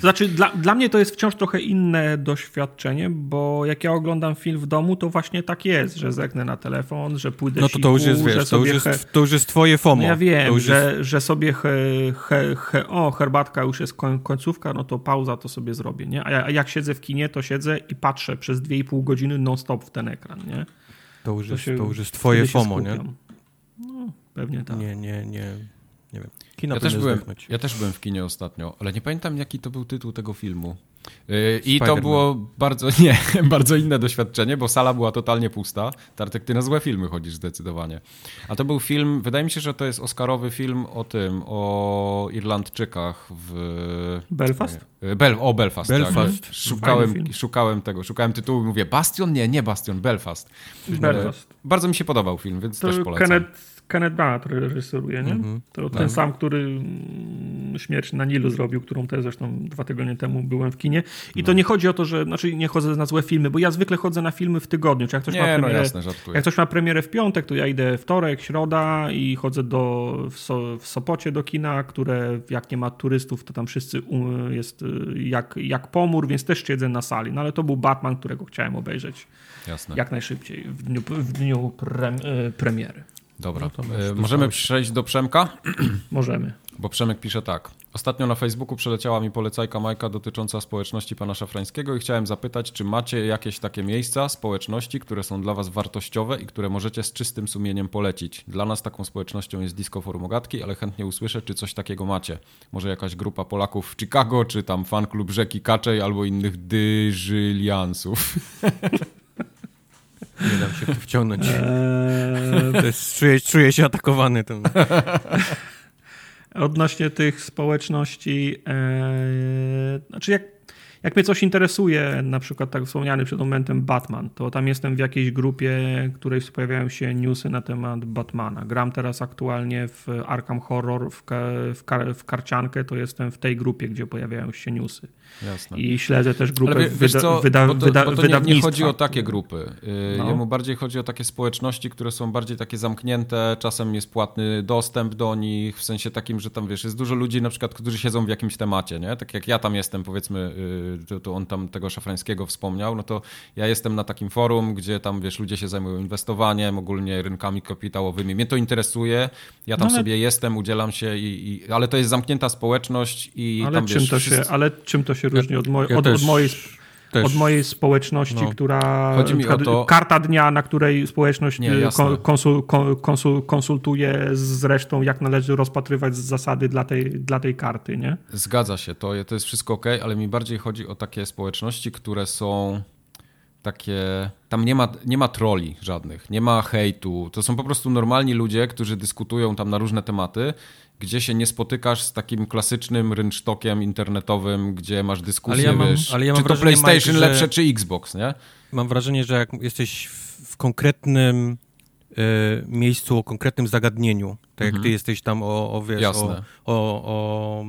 Znaczy, dla, dla mnie to jest wciąż trochę inne doświadczenie, bo jak ja oglądam film w domu, to właśnie tak jest, że zerknę na telefon, że pójdę No to to już jest, wiesz, to już jest, to już jest twoje FOMO. No ja wiem, że, jest... że sobie he, he, he, o, herbatka już jest końcówka, no to pauza to sobie zrobię, nie? A jak siedzę w kinie, to siedzę i patrzę przez 2,5 godziny non-stop w ten ekran, nie? To już, to jest, to już jest twoje FOMO, nie? No, pewnie tak. Nie, nie, nie nie wiem. Kino ja, też byłem, ja też byłem w kinie ostatnio, ale nie pamiętam jaki to był tytuł tego filmu. Yy, I to było bardzo, nie, bardzo inne doświadczenie, bo sala była totalnie pusta. Tartek, ty na złe filmy chodzisz zdecydowanie. A to był film, wydaje mi się, że to jest oscarowy film o tym, o Irlandczykach w... Belfast? Yy, Bel, o, Belfast, Belfast. Tak. Szukałem, szukałem tego, szukałem tytułu i mówię, Bastion? Nie, nie Bastion, Belfast. Belfast. Bardzo mi się podobał film, więc to też polecam. Kenneth Kenneth Branagh reżyseruje, nie? Mm -hmm. To ten sam, który mm, Śmierć na Nilu zrobił, którą też zresztą dwa tygodnie temu byłem w kinie. I no. to nie chodzi o to, że, znaczy nie chodzę na złe filmy, bo ja zwykle chodzę na filmy w tygodniu. Czy jak ktoś, nie, ma no premierę, no jasne, jak ktoś ma premierę w piątek, to ja idę wtorek, środa i chodzę do, w, so, w Sopocie do kina, które jak nie ma turystów, to tam wszyscy jest y, jak, jak pomór, więc też siedzę na sali. No ale to był Batman, którego chciałem obejrzeć jasne. jak najszybciej w dniu, w dniu pre, y, premiery. Dobra, no e, możemy przejść do Przemka? Możemy. Bo Przemek pisze tak. Ostatnio na Facebooku przeleciała mi polecajka Majka dotycząca społeczności pana Szafrańskiego i chciałem zapytać, czy macie jakieś takie miejsca, społeczności, które są dla was wartościowe i które możecie z czystym sumieniem polecić. Dla nas taką społecznością jest Disco Forum Ogatki, ale chętnie usłyszę, czy coś takiego macie. Może jakaś grupa Polaków w Chicago, czy tam fan klub Rzeki Kaczej albo innych dyżyliansów. Nie dam się wciągnąć. Eee... Jest, czuję, czuję się atakowany tym. Odnośnie tych społeczności, e, znaczy jak jak mnie coś interesuje, na przykład tak wspomniany przed momentem Batman, to tam jestem w jakiejś grupie, w której pojawiają się newsy na temat Batmana. Gram teraz aktualnie w Arkham Horror, w, w, w karciankę, to jestem w tej grupie, gdzie pojawiają się newsy. Jasne. I śledzę też grupę Ale wiesz wyda, co, wyda, bo to, wyda, bo to nie, nie, chodzi o takie grupy. Yy, no. Jemu bardziej chodzi o takie społeczności, które są bardziej takie zamknięte, czasem jest płatny dostęp do nich, w sensie takim, że tam wiesz, jest dużo ludzi na przykład, którzy siedzą w jakimś temacie, nie? Tak jak ja tam jestem, powiedzmy, yy, to, to on tam tego szafrańskiego wspomniał, no to ja jestem na takim forum, gdzie tam, wiesz, ludzie się zajmują inwestowaniem, ogólnie rynkami kapitałowymi. Mnie to interesuje, ja tam no ale... sobie jestem, udzielam się, i, i, ale to jest zamknięta społeczność i ale tam, czym wiesz, to się, wszyscy... Ale czym to się różni od, moj, ja od, też... od mojej też. od mojej społeczności, no. która. Chodzi mi o to... Karta dnia, na której społeczność Nie, konsul, konsul, konsultuje z resztą, jak należy rozpatrywać zasady dla tej, dla tej karty, nie? Zgadza się, to, to jest wszystko ok, ale mi bardziej chodzi o takie społeczności, które są takie. Tam nie ma, nie ma troli żadnych, nie ma hejtu. To są po prostu normalni ludzie, którzy dyskutują tam na różne tematy gdzie się nie spotykasz z takim klasycznym rynsztokiem internetowym, gdzie masz dyskusję, ale ja mam, wiesz, ale ja mam czy to PlayStation Mike, lepsze, czy Xbox, nie? Mam wrażenie, że jak jesteś w konkretnym y, miejscu, o konkretnym zagadnieniu, tak mhm. jak ty jesteś tam o, o wiesz, o, o, o,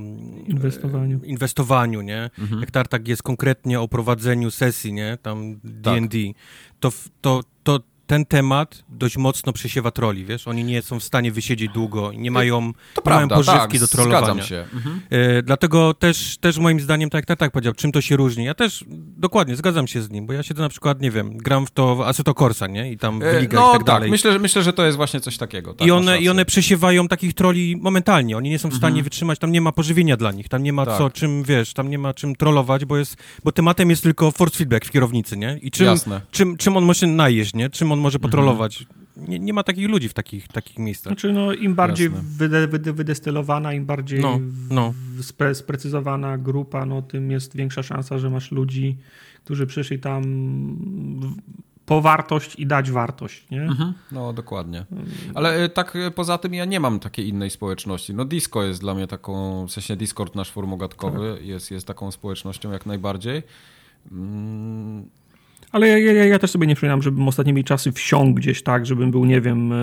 inwestowaniu. inwestowaniu, nie? Mhm. Jak Tartak jest konkretnie o prowadzeniu sesji, nie? Tam D&D, tak. to, to, to ten temat dość mocno przesiewa troli, wiesz? Oni nie są w stanie wysiedzieć długo, nie mają, to nie prawda, mają pożywki tak, do trollowania. Zgadzam się. Mhm. E, dlatego też, też moim zdaniem, tak jak tak powiedział, czym to się różni? Ja też dokładnie zgadzam się z nim, bo ja siedzę na przykład, nie wiem, gram w to w Assetto Corsa, nie? I tam w e, no, i tak, tak dalej. Myślę, myślę, że to jest właśnie coś takiego. Tak, I, one, I one przesiewają takich troli momentalnie. Oni nie są w stanie mhm. wytrzymać, tam nie ma pożywienia dla nich, tam nie ma tak. co, czym, wiesz, tam nie ma czym trollować, bo jest, bo tematem jest tylko force feedback w kierownicy, nie? I czym, czym, czym on może najeść, nie? Czym on może potrolować? nie, nie ma takich ludzi w takich, takich miejscach. Znaczy, no, im bardziej wyde, wyde, wydestylowana, im bardziej no, no. Spre, sprecyzowana grupa, no, tym jest większa szansa, że masz ludzi, którzy przyszli tam po wartość i dać wartość, nie? Mhm. No, dokładnie. Ale e, tak e, poza tym ja nie mam takiej innej społeczności. No disco jest dla mnie taką, w sensie Discord nasz formogatkowy tak. jest, jest taką społecznością jak najbardziej. Ale ja, ja, ja, też sobie nie przypominam, żebym ostatnimi czasy wsiąkł gdzieś tak, żebym był, nie wiem, e,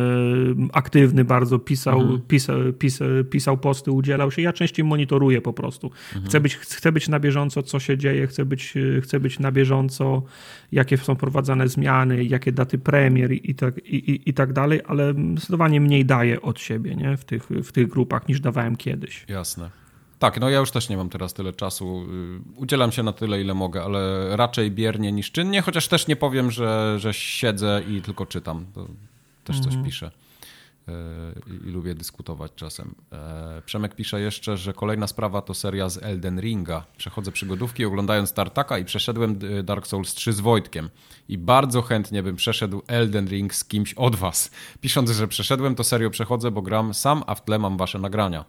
aktywny bardzo, pisał, mhm. pisał, pisał, pisał posty, udzielał się. Ja częściej monitoruję po prostu. Mhm. Chcę, być, chcę być na bieżąco, co się dzieje, chcę być, chcę być na bieżąco, jakie są prowadzane zmiany, jakie daty premier i tak, i, i, i tak dalej, ale zdecydowanie mniej daję od siebie nie? W, tych, w tych grupach niż dawałem kiedyś. Jasne. Tak, no ja już też nie mam teraz tyle czasu. Y, udzielam się na tyle, ile mogę, ale raczej biernie niż czynnie, chociaż też nie powiem, że, że siedzę i tylko czytam. To też coś mhm. piszę. i, i lubię dyskutować czasem. Przemek pisze jeszcze, że kolejna sprawa to seria z Elden Ringa. Przechodzę przygodówki oglądając Tartaka i przeszedłem Dark Souls 3 z Wojtkiem. I bardzo chętnie bym przeszedł Elden Ring z kimś od was. Pisząc, że przeszedłem, to serio przechodzę, bo gram sam, a w tle mam wasze nagrania.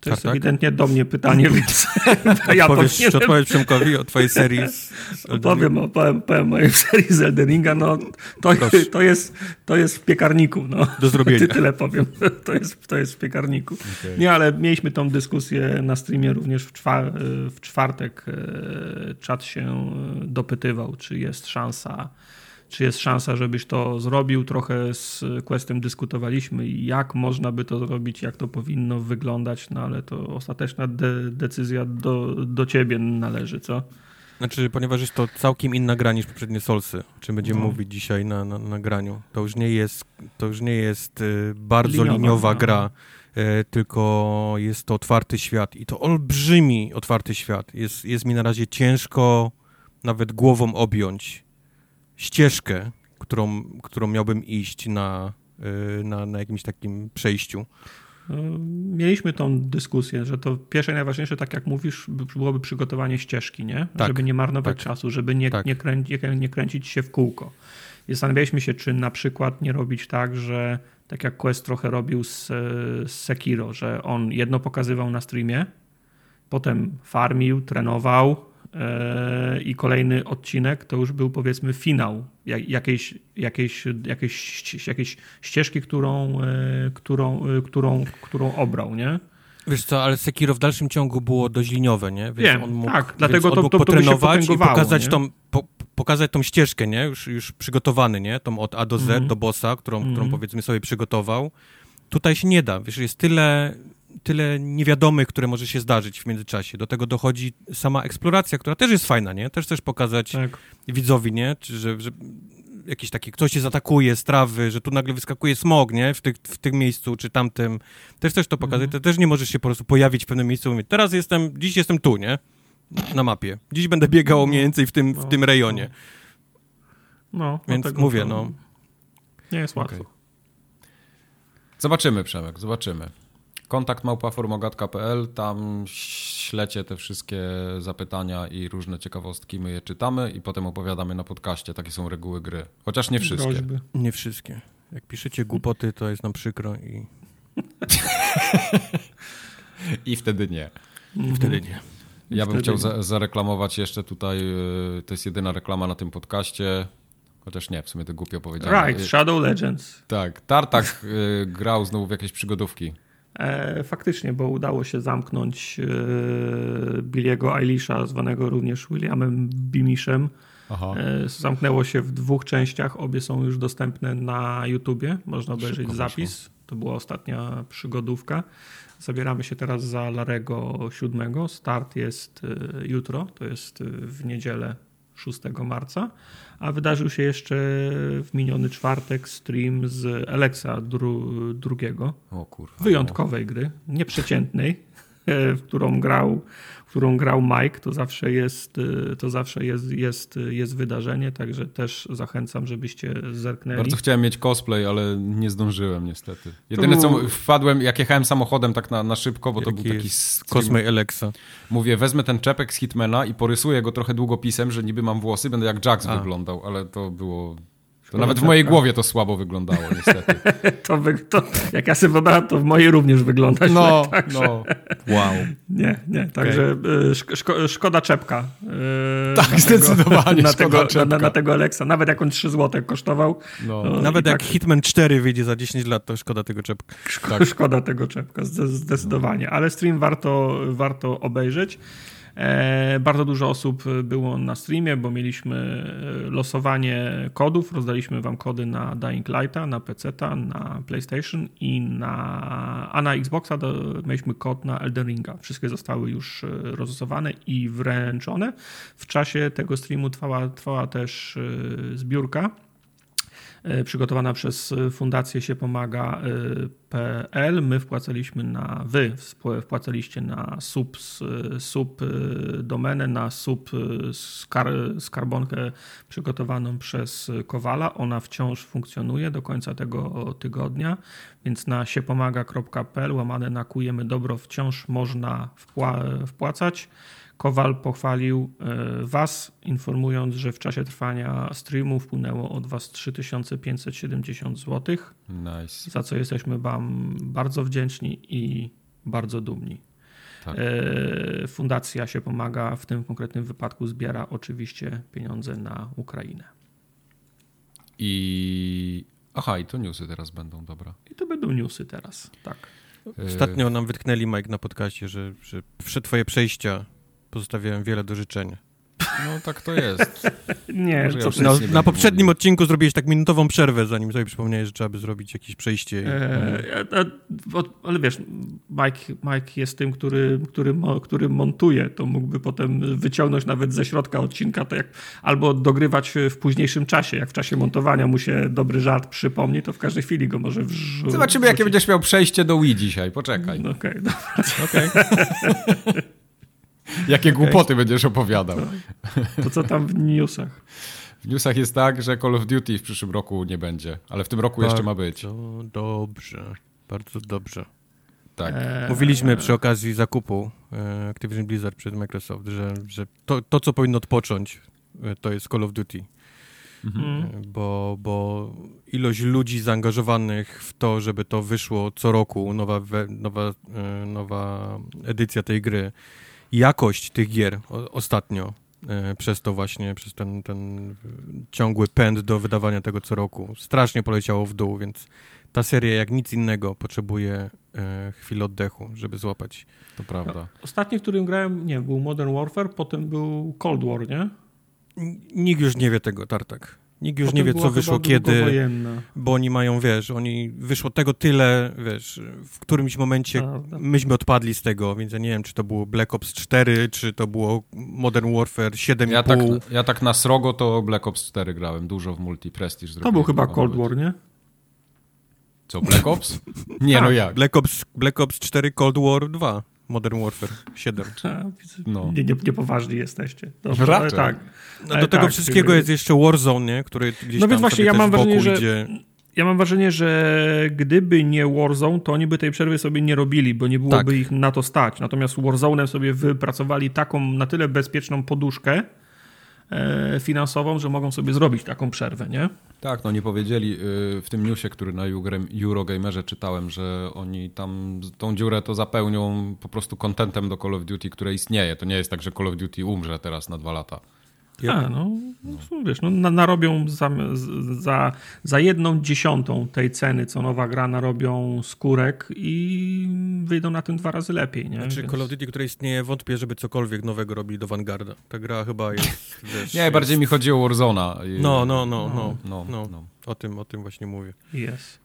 To jest tak, ewidentnie do mnie pytanie, więc ja Powiesz, powinienem... Przemkowi o twojej serii z Opowiem, opowiem, opowiem mojej serii z Eldeninga, no to, to, jest, to jest w piekarniku. No. Do zrobienia. Ty, tyle powiem, to jest, to jest w piekarniku. Okay. Nie, ale mieliśmy tą dyskusję na streamie również w, czwar w czwartek. E, czat się dopytywał, czy jest szansa czy jest szansa, żebyś to zrobił. Trochę z Questem dyskutowaliśmy, jak można by to zrobić, jak to powinno wyglądać, no ale to ostateczna de decyzja do, do ciebie należy, co? Znaczy, ponieważ jest to całkiem inna gra niż poprzednie Solsy, o czym będziemy no. mówić dzisiaj na, na, na graniu. To już nie jest, to już nie jest y, bardzo liniowa, liniowa no. gra, y, tylko jest to otwarty świat i to olbrzymi otwarty świat. Jest, jest mi na razie ciężko nawet głową objąć ścieżkę, którą, którą miałbym iść na, y, na, na jakimś takim przejściu. No, mieliśmy tą dyskusję, że to pierwsze najważniejsze, tak jak mówisz, byłoby przygotowanie ścieżki, nie? Tak, żeby nie marnować tak, czasu, żeby nie, tak. nie, kręci, nie kręcić się w kółko. I zastanawialiśmy się, czy na przykład nie robić tak, że tak jak Quest trochę robił z, z Sekiro, że on jedno pokazywał na streamie, potem farmił, trenował, i kolejny odcinek to już był powiedzmy finał jakiejś, jakiejś, jakiejś, jakiejś ścieżki, którą, e, którą, e, którą, którą obrał, nie? Wiesz co, ale Sekiro w dalszym ciągu było dość liniowe, nie? Więc Wiem, on mógł, tak, dlatego to, to, potrenować to i pokazać tą, po, pokazać tą ścieżkę, nie? Już, już przygotowany, nie? Tą od A do Z, mm. do bossa, którą, mm. którą mhm. powiedzmy sobie przygotował. Tutaj się nie da, wiesz, jest tyle tyle niewiadomych, które może się zdarzyć w międzyczasie. Do tego dochodzi sama eksploracja, która też jest fajna, nie? Też chcesz pokazać tak. widzowi, nie? Czy, że, że jakiś taki, ktoś się zaatakuje z trawy, że tu nagle wyskakuje smog, nie? W, tych, w tym miejscu czy tamtym. Też chcesz to pokazać. Mhm. Też nie możesz się po prostu pojawić w pewnym miejscu i mówić, teraz jestem, dziś jestem tu, nie? Na mapie. Dziś będę biegał no. mniej więcej w tym, w no, tym rejonie. No, no Więc mówię, no. Nie jest łatwo. Okay. Zobaczymy, Przemek, zobaczymy. Kontakt małpaformogatka.pl, tam ślecie te wszystkie zapytania i różne ciekawostki, my je czytamy i potem opowiadamy na podcaście. Takie są reguły gry. Chociaż nie wszystkie. Groźby. Nie wszystkie. Jak piszecie głupoty, to jest nam przykro i... I wtedy nie. I wtedy nie. Ja bym chciał za zareklamować jeszcze tutaj, y, to jest jedyna reklama na tym podcaście, Chociaż nie, w sumie to głupio powiedziałem. Right, Shadow Legends. Tak, Tartak y, grał znowu w jakieś przygodówki. E, faktycznie, bo udało się zamknąć e, Billiego Eilisha, zwanego również Williamem Bimishem. Aha. E, zamknęło się w dwóch częściach, obie są już dostępne na YouTubie, można obejrzeć Szybko zapis. Wyszło. To była ostatnia przygodówka. Zabieramy się teraz za Larego 7. Start jest jutro, to jest w niedzielę 6 marca a wydarzył się jeszcze w miniony czwartek stream z Alexa dru, drugiego. O kurwa. Wyjątkowej gry, nieprzeciętnej, w którą grał którą grał Mike, to zawsze jest, y, to zawsze jest, jest, jest wydarzenie, także też zachęcam, żebyście zerknęli. Bardzo chciałem mieć cosplay, ale nie zdążyłem niestety. Jedyne co wpadłem, jak jechałem samochodem tak na, na szybko, bo to był taki Cosplay Alexa. Mówię, wezmę ten czepek z Hitmana i porysuję go trochę długopisem, że niby mam włosy, będę jak Jax A. wyglądał, ale to było to nawet w mojej głowie to słabo wyglądało, niestety. to, wy, to jak ja sobie wyobrażam, to w mojej również wygląda no. Także... No, wow. Nie, nie, także okay. szko, szkoda czepka. tak, na zdecydowanie na, tego, na, na, tego Alexa. Nawet jak on 3 zł kosztował. No. Nawet jak tak... Hitman 4 wyjdzie za 10 lat, to szkoda tego czepka. Szko, tak. Szkoda tego czepka, zdecydowanie. Ale stream warto, warto obejrzeć. E, bardzo dużo osób było na streamie, bo mieliśmy e, losowanie kodów. Rozdaliśmy wam kody na Dying Lighta, na PC, na PlayStation i na, a na Xboxa mieliśmy kod na Elden Ringa. Wszystkie zostały już e, rozlosowane i wręczone. W czasie tego streamu trwała, trwała też zbiórka przygotowana przez Fundację się pomaga.pl. My wpłacaliśmy na, wy wpłacaliście na sub, sub domenę, na sub skar, skarbonkę przygotowaną przez Kowala. Ona wciąż funkcjonuje do końca tego tygodnia, więc na siepomaga.pl łamane nakujemy dobro wciąż można wpłacać. Kowal pochwalił e, Was, informując, że w czasie trwania streamu wpłynęło od Was 3570 zł. Nice. Za co jesteśmy Wam bardzo wdzięczni i bardzo dumni. Tak. E, fundacja się pomaga, w tym konkretnym wypadku zbiera oczywiście pieniądze na Ukrainę. I. Aha, i to newsy teraz będą, dobra. I to będą newsy teraz, tak. Ostatnio nam wytknęli, Mike, na podcaście, że, że twoje przejścia pozostawiałem wiele do życzenia. No tak to jest. nie, co ja no, Na poprzednim mówił. odcinku zrobiłeś tak minutową przerwę, zanim sobie przypomniałeś, że trzeba by zrobić jakieś przejście. Eee, ale wiesz, Mike, Mike jest tym, który, który, który montuje, to mógłby potem wyciągnąć nawet ze środka odcinka, to jak, albo dogrywać w późniejszym czasie. Jak w czasie montowania mu się dobry żart przypomni, to w każdej chwili go może wrzucić. Zobaczymy, jakie będziesz miał przejście do Wii dzisiaj. Poczekaj. No, Okej, okay, okay. Jakie okay. głupoty będziesz opowiadał. To co tam w newsach? W newsach jest tak, że Call of Duty w przyszłym roku nie będzie, ale w tym roku bardzo jeszcze ma być. dobrze, bardzo dobrze. Tak. Eee, Mówiliśmy przy okazji zakupu e, Activision Blizzard przez Microsoft, że, że to, to, co powinno odpocząć, e, to jest Call of Duty. Mhm. E, bo, bo ilość ludzi zaangażowanych w to, żeby to wyszło co roku, nowa, nowa, nowa edycja tej gry, jakość tych gier ostatnio e, przez to właśnie, przez ten, ten ciągły pęd do wydawania tego co roku. Strasznie poleciało w dół, więc ta seria jak nic innego potrzebuje e, chwili oddechu, żeby złapać. To prawda. Ostatni, którym grałem, nie, był Modern Warfare, potem był Cold War, nie? Nikt już nie wie tego, Tartak. Nikt już Potem nie wie, co wyszło kiedy, bo oni mają, wiesz, oni wyszło tego tyle, wiesz, w którymś momencie Prawda. myśmy odpadli z tego, więc ja nie wiem, czy to było Black Ops 4, czy to było Modern Warfare 7,5. Ja tak, ja tak na srogo to Black Ops 4 grałem, dużo w multi, Prestige To był chyba Cold War, nie? Co, Black Ops? Nie, no jak? Black Ops, Black Ops 4 Cold War 2. Modern Warfare 7. No. Nie, nie, niepoważni jesteście. Dobrze, ale tak. No, do tego tak, wszystkiego jest jeszcze Warzone, nie? który gdzieś No więc właśnie ja mam wrażenie, że idzie... ja mam wrażenie, że gdyby nie Warzone, to oni by tej przerwy sobie nie robili, bo nie byłoby tak. ich na to stać. Natomiast Warzone'em sobie wypracowali taką na tyle bezpieczną poduszkę, finansową, że mogą sobie zrobić taką przerwę, nie? Tak, no nie powiedzieli y, w tym newsie, który na Eurogamerze czytałem, że oni tam tą dziurę to zapełnią po prostu kontentem do Call of Duty, które istnieje. To nie jest tak, że Call of Duty umrze teraz na dwa lata. A, no, no, wiesz, no, narobią za, za, za jedną dziesiątą tej ceny, co nowa gra, narobią skórek i wyjdą na tym dwa razy lepiej, nie? Znaczy Więc... Call of Duty, które istnieje, wątpię, żeby cokolwiek nowego robili do Vanguarda. Ta gra chyba jest, wiesz, Nie, bardziej jest... mi chodzi o Warzona. No, no, no, no, no, no, no. O tym, o tym właśnie mówię. Jest.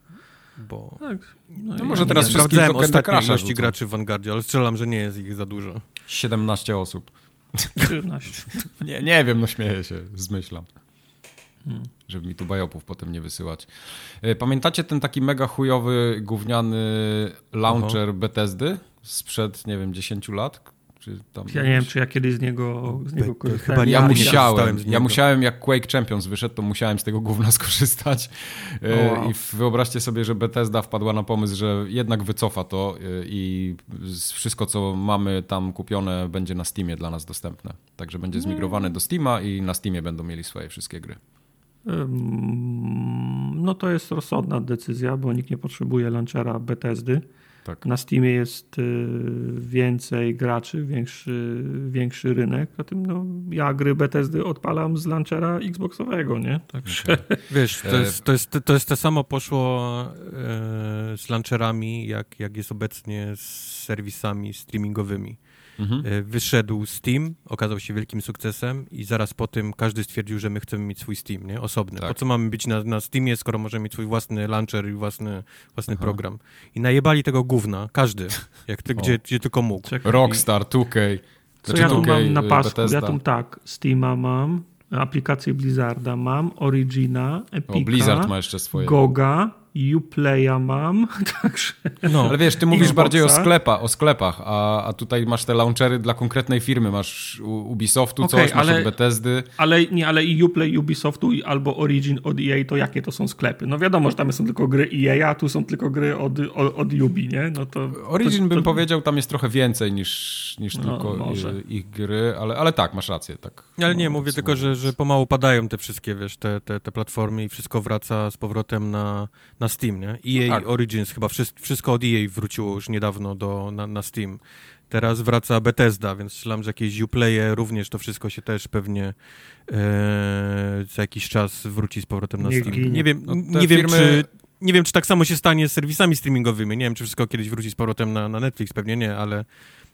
Bo... Tak. No, no może teraz wszystkich ostatnie ilości graczy w Vanguardzie, ale strzelam, że nie jest ich za dużo. 17 osób. 13. nie, nie wiem, no śmieję się, zmyślam. Hmm. Żeby mi tu bajopów potem nie wysyłać. E, pamiętacie ten taki mega chujowy, gówniany launcher Aha. Bethesdy sprzed, nie wiem, 10 lat? Ja nie wiem, czy ja kiedyś z niego, z niego korzystałem. Chyba ja, musiałem. Ja musiałem, jak Quake Champions wyszedł, to musiałem z tego gówna skorzystać. E, oh, wow. I wyobraźcie sobie, że Bethesda wpadła na pomysł, że jednak wycofa to e, i wszystko, co mamy tam kupione, będzie na Steamie dla nas dostępne. Także będzie mm. zmigrowane do Steama i na Steamie będą mieli swoje wszystkie gry. No to jest rozsądna decyzja, bo nikt nie potrzebuje launchera Bethesdy. Tak. Na Steamie jest y, więcej graczy, większy, większy rynek. A tym no, ja gry Bethesdy odpalam z launchera Xboxowego, nie? Także... Okay. Wiesz, to jest, to, jest, to jest to samo poszło e, z launcherami, jak, jak jest obecnie z serwisami streamingowymi. Mhm. E, wyszedł Steam, okazał się wielkim sukcesem i zaraz po tym każdy stwierdził, że my chcemy mieć swój Steam, nie? Osobny. Tak. Po co mamy być na, na Steamie, skoro możemy mieć swój własny launcher i własny, własny program. I najebali tego gówna, każdy, jak ty, gdzie, gdzie tylko mógł. Czekaj. Rockstar, 2K. Co znaczy, ja tu mam na pasku? Bethesda. Ja tu tak, Steama mam, aplikacje Blizzarda mam, Origina, Epica, o, Blizzard ma jeszcze swoje. Goga, Uplaya mam, także... No, ale wiesz, ty mówisz Xboxa. bardziej o, sklepa, o sklepach, a, a tutaj masz te launchery dla konkretnej firmy, masz Ubisoftu okay, coś, ale, masz od Bethesdy. Ale nie, ale i Uplay Ubisoftu albo Origin od EA, to jakie to są sklepy? No wiadomo, że tam są tylko gry EA, a tu są tylko gry od, od, od Ubi, nie? No to, Origin to, bym to... powiedział, tam jest trochę więcej niż, niż no, tylko może. ich gry, ale, ale tak, masz rację. Tak, ale nie, no, mówię tylko, że, że pomału padają te wszystkie, wiesz, te, te, te platformy i wszystko wraca z powrotem na na Steam, nie? EA no tak. Origins, chyba wszystko od EA wróciło już niedawno do, na, na Steam. Teraz wraca Bethesda, więc myślałem, że jakieś Uplaye również to wszystko się też pewnie e, za jakiś czas wróci z powrotem na nie Steam. Ginie. Nie wiem, no, nie, wiem czy, nie wiem, czy tak samo się stanie z serwisami streamingowymi. Nie wiem, czy wszystko kiedyś wróci z powrotem na, na Netflix, pewnie nie, ale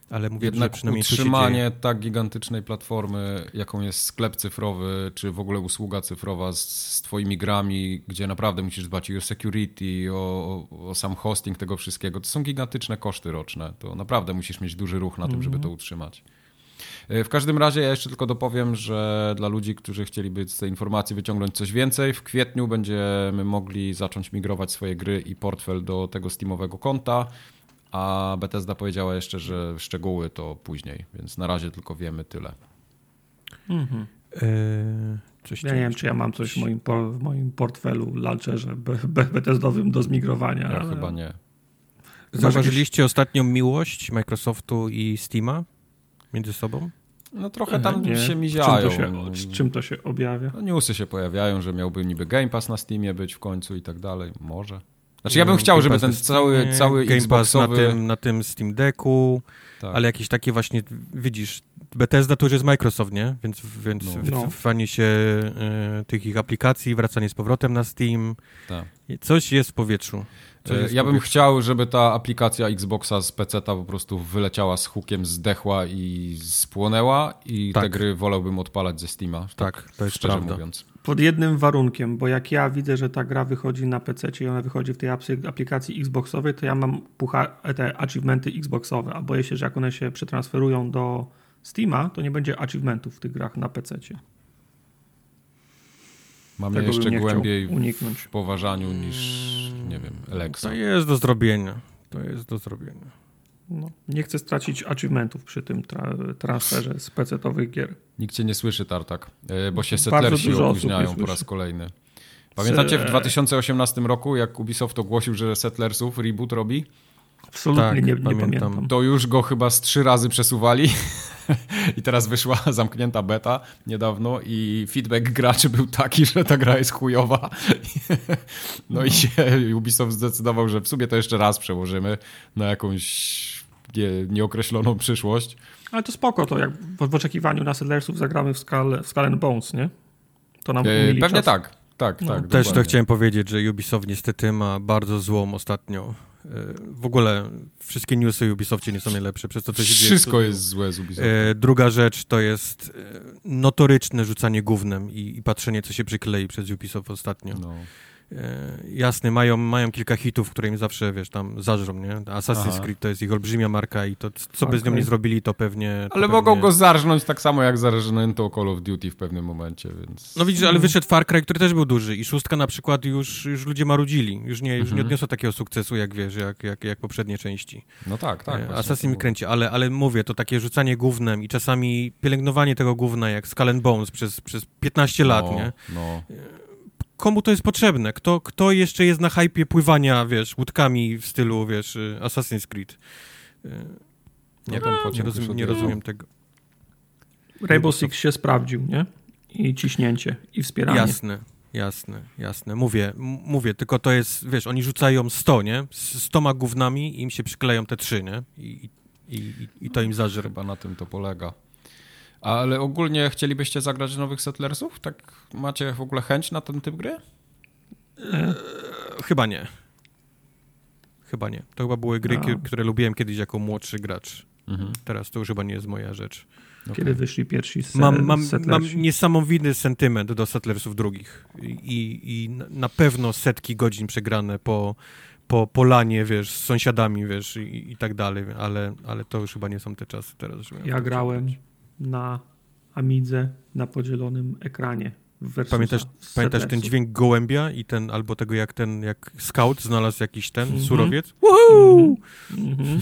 ale mówię, Jednak że przynajmniej utrzymanie tak gigantycznej platformy, jaką jest sklep cyfrowy, czy w ogóle usługa cyfrowa z, z twoimi grami, gdzie naprawdę musisz dbać i o security, o, o, sam hosting tego wszystkiego, to są gigantyczne koszty roczne. To naprawdę musisz mieć duży ruch na tym, żeby to mhm. utrzymać. E, w każdym razie ja jeszcze tylko dopowiem, że dla ludzi, którzy chcieliby z tej informacji wyciągnąć coś więcej, w kwietniu będziemy mogli zacząć migrować swoje gry i portfel do tego Steamowego konta a Bethesda powiedziała jeszcze, że szczegóły to później, więc na razie tylko wiemy tyle. Mhm. Eee, ja nie wiem, czy ja mam coś w moim, w moim portfelu, launcherze Bethesdowym do zmigrowania. Ja ale... chyba nie. Zauważyliście ostatnią miłość Microsoftu i Steama między sobą? No trochę tam nie. się miziają. Z czym, to się, z czym to się objawia? No, newsy się pojawiają, że miałby niby Game Pass na Steamie być w końcu i tak dalej. Może. Znaczy ja bym chciał, żeby ten cały, cały Game Xboxowy... na tym, na tym Steam Decku, tak. ale jakieś takie właśnie, widzisz, Bethesda to już jest Microsoft, nie? Więc, więc no. no. się y, tych ich aplikacji, wracanie z powrotem na Steam. Tak. Coś jest w powietrzu. E, ja bym chciał, żeby ta aplikacja Xboxa z PC po prostu wyleciała z hukiem, zdechła i spłonęła i tak. te gry wolałbym odpalać ze Steama. Tak, tak to jest szczerze prawda. mówiąc. Pod jednym warunkiem, bo jak ja widzę, że ta gra wychodzi na PC i ona wychodzi w tej aplikacji Xboxowej, to ja mam pucha, te achievementy Xboxowe, a boję się, że jak one się przetransferują do Steama, to nie będzie achievementów w tych grach na PC. Mamy Tego jeszcze głębiej uniknąć. w poważaniu niż, nie wiem, Alexa. To jest do zrobienia. To jest do zrobienia. No, nie chcę stracić achievementów przy tym tra transferze z PC-owych gier. Nikt cię nie słyszy, Tartak, e, bo się settlersi opóźniają po raz kolejny. Pamiętacie w 2018 roku, jak Ubisoft ogłosił, że Settlersów reboot robi? Absolutnie tak, nie, nie pamiętam. pamiętam. To już go chyba z trzy razy przesuwali i teraz wyszła zamknięta beta niedawno i feedback graczy był taki, że ta gra jest chujowa. No i się Ubisoft zdecydował, że w sumie to jeszcze raz przełożymy na jakąś nie, nieokreśloną przyszłość. Ale to spoko, to jak w, w oczekiwaniu na Settlersów zagramy w Skull, w Skull Bones, nie? To nam e, Pewnie czas. tak. Tak, no. tak. Też dokładnie. to chciałem powiedzieć, że Ubisoft niestety ma bardzo złą ostatnio w ogóle wszystkie newsy o Ubisoftie nie są najlepsze, przez to, co się dzieje. Wszystko jest złe z Ubisoftem. E, druga rzecz to jest e, notoryczne rzucanie gównem i, i patrzenie, co się przyklei przez Ubisoft ostatnio. No. E, jasne, mają, mają kilka hitów, które im zawsze, wiesz, tam zażrą, nie? Assassin's Aha. Creed to jest ich olbrzymia marka i to, co okay. by z nią nie zrobili, to pewnie... To ale pewnie... mogą go zarżnąć tak samo, jak zarżnięto Call of Duty w pewnym momencie, więc... No widzisz, ale wyszedł Far Cry, który też był duży i szóstka na przykład już, już ludzie marudzili, już nie, już nie mhm. odniosła takiego sukcesu, jak wiesz, jak, jak, jak poprzednie części. No tak, tak. E, Assassin mi kręci, ale, ale mówię, to takie rzucanie gównem i czasami pielęgnowanie tego gówna, jak Skull Bones przez, przez 15 lat, no, nie? No komu to jest potrzebne? Kto, kto jeszcze jest na hypie pływania, wiesz, łódkami w stylu, wiesz, y, Assassin's Creed? Y, nie, no, nie, rozumiem, nie rozumiem tego. Rainbow Six się sprawdził, nie? I ciśnięcie, i wspieranie. Jasne, jasne, jasne. Mówię, mówię, tylko to jest, wiesz, oni rzucają 100, nie? Z 100 gównami i im się przykleją te trzy, nie? I, i, i to im zażre. Chyba na tym to polega. Ale ogólnie chcielibyście zagrać nowych Settlersów? Tak macie w ogóle chęć na ten typ gry? E, chyba nie. Chyba nie. To chyba były gry, A. które lubiłem kiedyś jako młodszy gracz. Mhm. Teraz to już chyba nie jest moja rzecz. Kiedy okay. wyszli pierwsi se mam, mam, mam niesamowity sentyment do Settlersów drugich I, i na pewno setki godzin przegrane po, po, po lanie, wiesz, z sąsiadami, wiesz, i, i tak dalej, ale, ale to już chyba nie są te czasy teraz. Ja grałem na Amidze na podzielonym ekranie. Pamiętasz, pamiętasz ten dźwięk gołębia i ten, albo tego jak ten, jak scout znalazł jakiś ten mm -hmm. surowiec? Woohoo! Mm -hmm.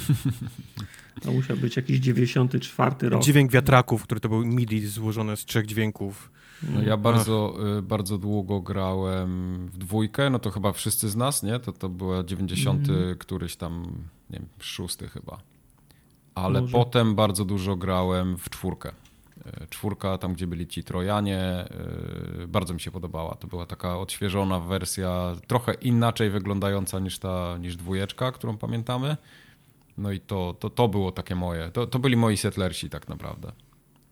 To musiał być jakiś 94 rok. Dźwięk wiatraków, który to był MIDI złożone z trzech dźwięków. No ja bardzo, y, bardzo długo grałem w dwójkę, no to chyba wszyscy z nas, nie? To, to była 90 mm. któryś tam, nie wiem, szósty chyba. Ale Może. potem bardzo dużo grałem w czwórkę. Y, czwórka, tam gdzie byli ci Trojanie, y, bardzo mi się podobała. To była taka odświeżona wersja, trochę inaczej wyglądająca niż ta, niż dwójeczka, którą pamiętamy. No i to, to, to było takie moje, to, to byli moi settlersi tak naprawdę.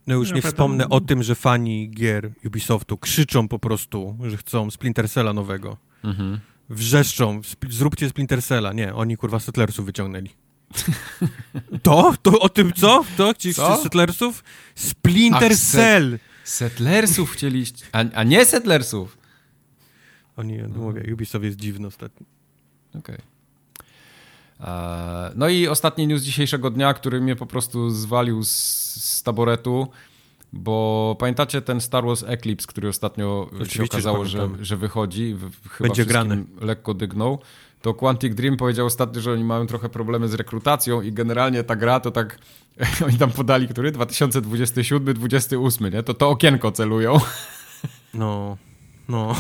No już nie wspomnę o tym, że fani gier Ubisoftu krzyczą po prostu, że chcą Splinter Cella nowego. Mhm. Wrzeszczą, zróbcie Splinter Cella. Nie, oni kurwa Settlersów wyciągnęli. To? To o tym co? To? Ci co? Settlersów? Splinter Ach, Cell! Settlersów chcieliście, a, a nie Settlersów. Oni, no. mówię, Ubisoft jest dziwny ostatnio. Okej. Okay. E, no i ostatni news dzisiejszego dnia, który mnie po prostu zwalił z, z taboretu, bo pamiętacie ten Star Wars Eclipse, który ostatnio Oczywiście, się okazało, że, że wychodzi, chyba Będzie grany. lekko dygnął, to Quantic Dream powiedział ostatnio, że oni mają trochę problemy z rekrutacją i generalnie ta gra to tak, oni tam podali, który? 2027, 28, nie? To to okienko celują. No, no.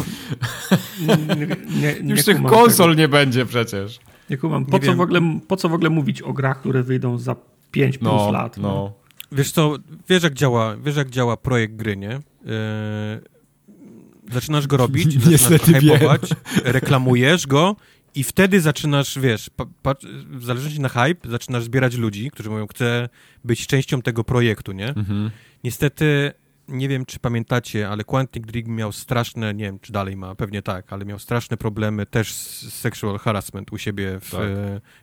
nie, nie, Już tych konsol tego. nie będzie przecież. Nie kumam. Po, nie co w ogóle, po co w ogóle mówić o grach, które wyjdą za 5 no, plus lat? No. no. Wiesz co, wiesz jak działa, wiesz jak działa projekt gry, nie? Yy, zaczynasz go robić, zaczynasz go hypować, reklamujesz go i wtedy zaczynasz, wiesz, w zależności na hype, zaczynasz zbierać ludzi, którzy mówią, chcę być częścią tego projektu, nie? Mhm. Niestety nie wiem, czy pamiętacie, ale Quantic Dream miał straszne, nie wiem, czy dalej ma, pewnie tak, ale miał straszne problemy też z sexual harassment u siebie w, tak.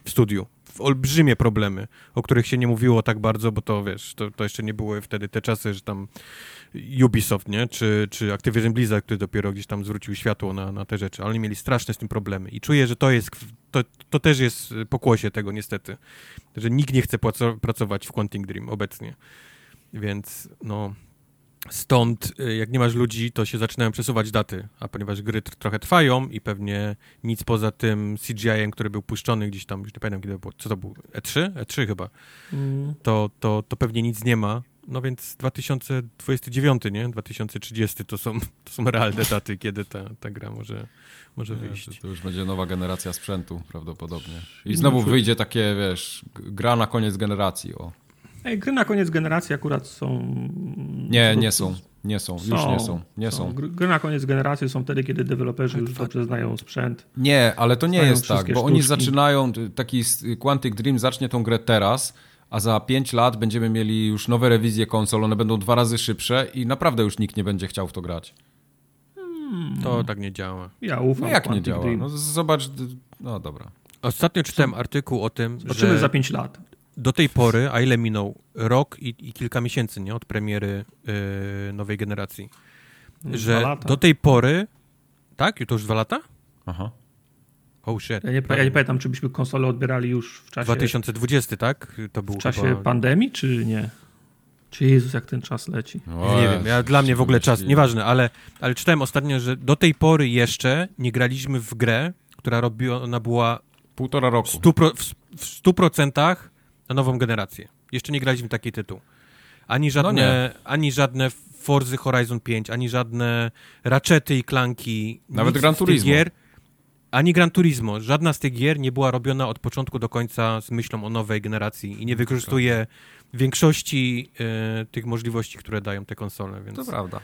w studiu. Olbrzymie problemy, o których się nie mówiło tak bardzo, bo to, wiesz, to, to jeszcze nie były wtedy te czasy, że tam Ubisoft, nie? Czy, czy Activision Blizzard, który dopiero gdzieś tam zwrócił światło na, na te rzeczy, ale oni mieli straszne z tym problemy i czuję, że to jest, to, to też jest pokłosie tego niestety, że nikt nie chce pracować w Quantic Dream obecnie, więc no Stąd, y, jak nie masz ludzi, to się zaczynają przesuwać daty, a ponieważ gry trochę trwają i pewnie nic poza tym CGI-em, który był puszczony gdzieś tam, już nie pamiętam kiedy było, co to był, E3? E3 chyba, mm. to, to, to pewnie nic nie ma. No więc 2029, nie? 2030 to są, to są realne daty, kiedy ta, ta gra może, może wyjść. To, to już będzie nowa generacja sprzętu prawdopodobnie. I znowu wyjdzie takie, wiesz, gra na koniec generacji, o. Ej, gry na koniec generacji akurat są. Nie, nie są. Nie są, już nie są. Nie są. są. Gry na koniec generacji są wtedy, kiedy deweloperzy już dobrze znają sprzęt. Nie, ale to nie jest tak, bo sztuczki. oni zaczynają, taki Quantic Dream zacznie tą grę teraz, a za 5 lat będziemy mieli już nowe rewizje konsol, one będą dwa razy szybsze i naprawdę już nikt nie będzie chciał w to grać. Hmm. To tak nie działa. Ja ufam. No jak Quantic nie działa? No zobacz, no dobra. Ostatnio czytałem artykuł o tym, Zobaczymy że... za 5 lat do tej pory, a ile minął? Rok i, i kilka miesięcy, nie? Od premiery yy, nowej generacji. Że do tej pory... Tak? To już dwa lata? Aha. Oh shit. Ja nie, ja nie pamiętam, czy byśmy konsolę odbierali już w czasie... 2020, tak? To był w czasie chyba... pandemii, czy nie? Czy Jezus, jak ten czas leci? nie wiem, ja, dla mnie w ogóle czas, nieważne, ale, ale czytałem ostatnio, że do tej pory jeszcze nie graliśmy w grę, która robiona była... Półtora roku. W 100%, w, w 100 na nową generację. Jeszcze nie graliśmy taki tytuł. Ani no żadne, no ani żadne Forzy Horizon 5, ani żadne Ratchety i Klanki. Nawet Gran Turismo. Gier, ani Gran Turismo. Żadna z tych gier nie była robiona od początku do końca z myślą o nowej generacji i nie wykorzystuje większości y, tych możliwości, które dają te konsole. Więc... To prawda.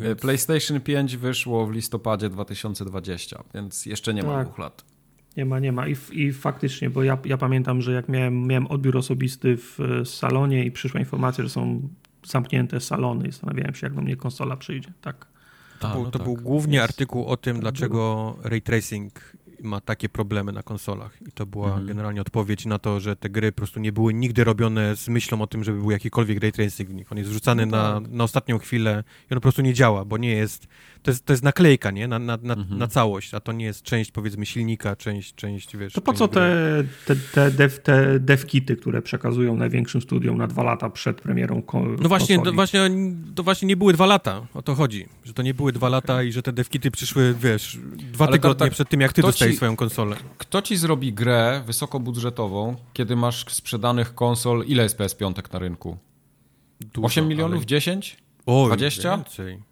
Więc... PlayStation 5 wyszło w listopadzie 2020, więc jeszcze nie ma tak. dwóch lat. Nie ma, nie ma. I, i faktycznie, bo ja, ja pamiętam, że jak miałem, miałem odbiór osobisty w salonie i przyszła informacja, że są zamknięte salony i zastanawiałem się, jak do mnie konsola przyjdzie. Tak. To, był, no to tak. był głównie artykuł o tym, dlaczego ray tracing ma takie problemy na konsolach. I to była Mhm. generalnie odpowiedź na to, że te gry po prostu nie były nigdy robione z myślą o tym, żeby był jakikolwiek ray tracing w nich. On jest wrzucany No na, tak. na ostatnią chwilę i on po prostu nie działa, bo nie jest... To jest, to jest naklejka, nie? Na, na, na, Mhm. na całość, a to nie jest część, powiedzmy, silnika, część, część wiesz... To po co te, te, te, dev, te devkity, które przekazują największym studiom na dwa lata przed premierą ko- No właśnie, konsoli? to właśnie, to właśnie nie były dwa lata, o to chodzi. Że to nie były dwa lata i że te devkity przyszły, wiesz, dwa Ale tygodnie tak- przed tym, jak ty dostajesz ci- swoją konsolę. Kto ci zrobi grę wysokobudżetową, kiedy masz sprzedanych konsol, ile jest PS5 na rynku? Dużo, 8 milionów? ale- 10? Oj, 20? Więcej.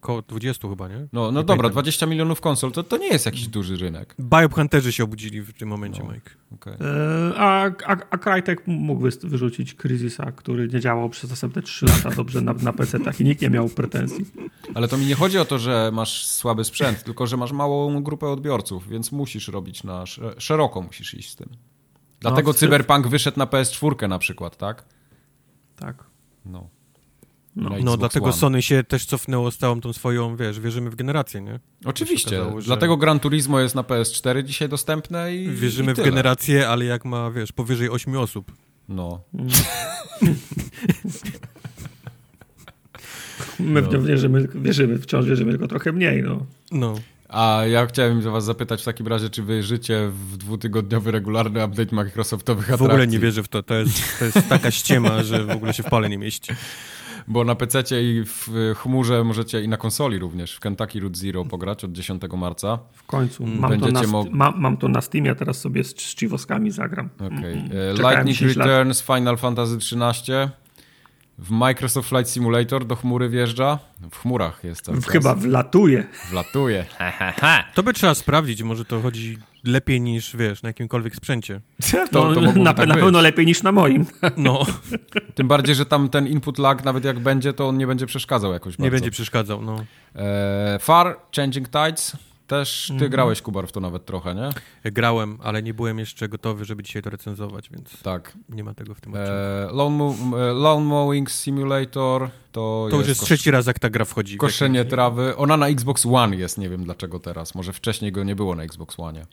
Koło 20 chyba, nie? No, no Nie dobra, pamiętam. 20 milionów konsol, to, to nie jest jakiś duży rynek. Biohunterzy się obudzili w tym momencie, No. Mike. Okej. E, A, a, a Crytek mógł wyrzucić Crysisa, który nie działał przez następne 3 lata dobrze na, na PC-tach i nikt nie miał pretensji. Ale to mi nie chodzi o to, że masz słaby sprzęt, tylko że masz małą grupę odbiorców, więc musisz robić na sz- szeroko musisz iść z tym. Dlatego w- Cyberpunk wyszedł na PS4 na przykład, tak? Tak. No. No. No, dlatego One. Sony się też cofnęło z całą tą swoją, wiesz, wierzymy w generację, nie? Oczywiście, okazało, że- dlatego Gran Turismo jest na PS4 dzisiaj dostępne i Wierzymy i w generację, ale jak ma, wiesz, powyżej 8 osób. No. My No. w nią wierzymy, wierzymy, wciąż wierzymy, tylko trochę mniej. No. No. A ja chciałem was zapytać w takim razie, czy wierzycie w dwutygodniowy regularny update Microsoftowych W atrakcji? ogóle nie wierzę w to. To jest, to jest taka ściema, że w ogóle się w pale nie mieści. Bo na PC i w chmurze możecie i na konsoli również w Kentucky Route Zero pograć od 10 marca. W końcu. Mam, to Będziecie na, mog- ma, mam to na Steamie, a teraz sobie z, Chiwoskami zagram. Okay. Mm, E, Lightning 10 lat. Returns, Final Fantasy XIII. W Microsoft Flight Simulator do chmury wjeżdża. W chmurach jest czas. Chyba wlatuje. Wlatuje. To by trzeba sprawdzić, może to chodzi lepiej niż, wiesz, na jakimkolwiek sprzęcie. To- to na, tak na pewno lepiej niż na moim. No, Tym bardziej, że tam ten input lag, nawet jak będzie, to on nie będzie przeszkadzał jakoś nie bardzo. będzie przeszkadzał, no. E, Far, Changing Tides. Też ty Mhm. grałeś, Kubar, w to nawet trochę, nie? Grałem, ale nie byłem jeszcze gotowy, żeby dzisiaj to recenzować, więc Tak. nie ma tego w tym odcinku. E, Lawn, e, Lawn Mowing Simulator to, To już jest kosz- trzeci raz, jak ta gra wchodzi. Koszenie jakimś- trawy. Ona na Xbox One jest, nie wiem dlaczego teraz. Może wcześniej go nie było na Xbox One.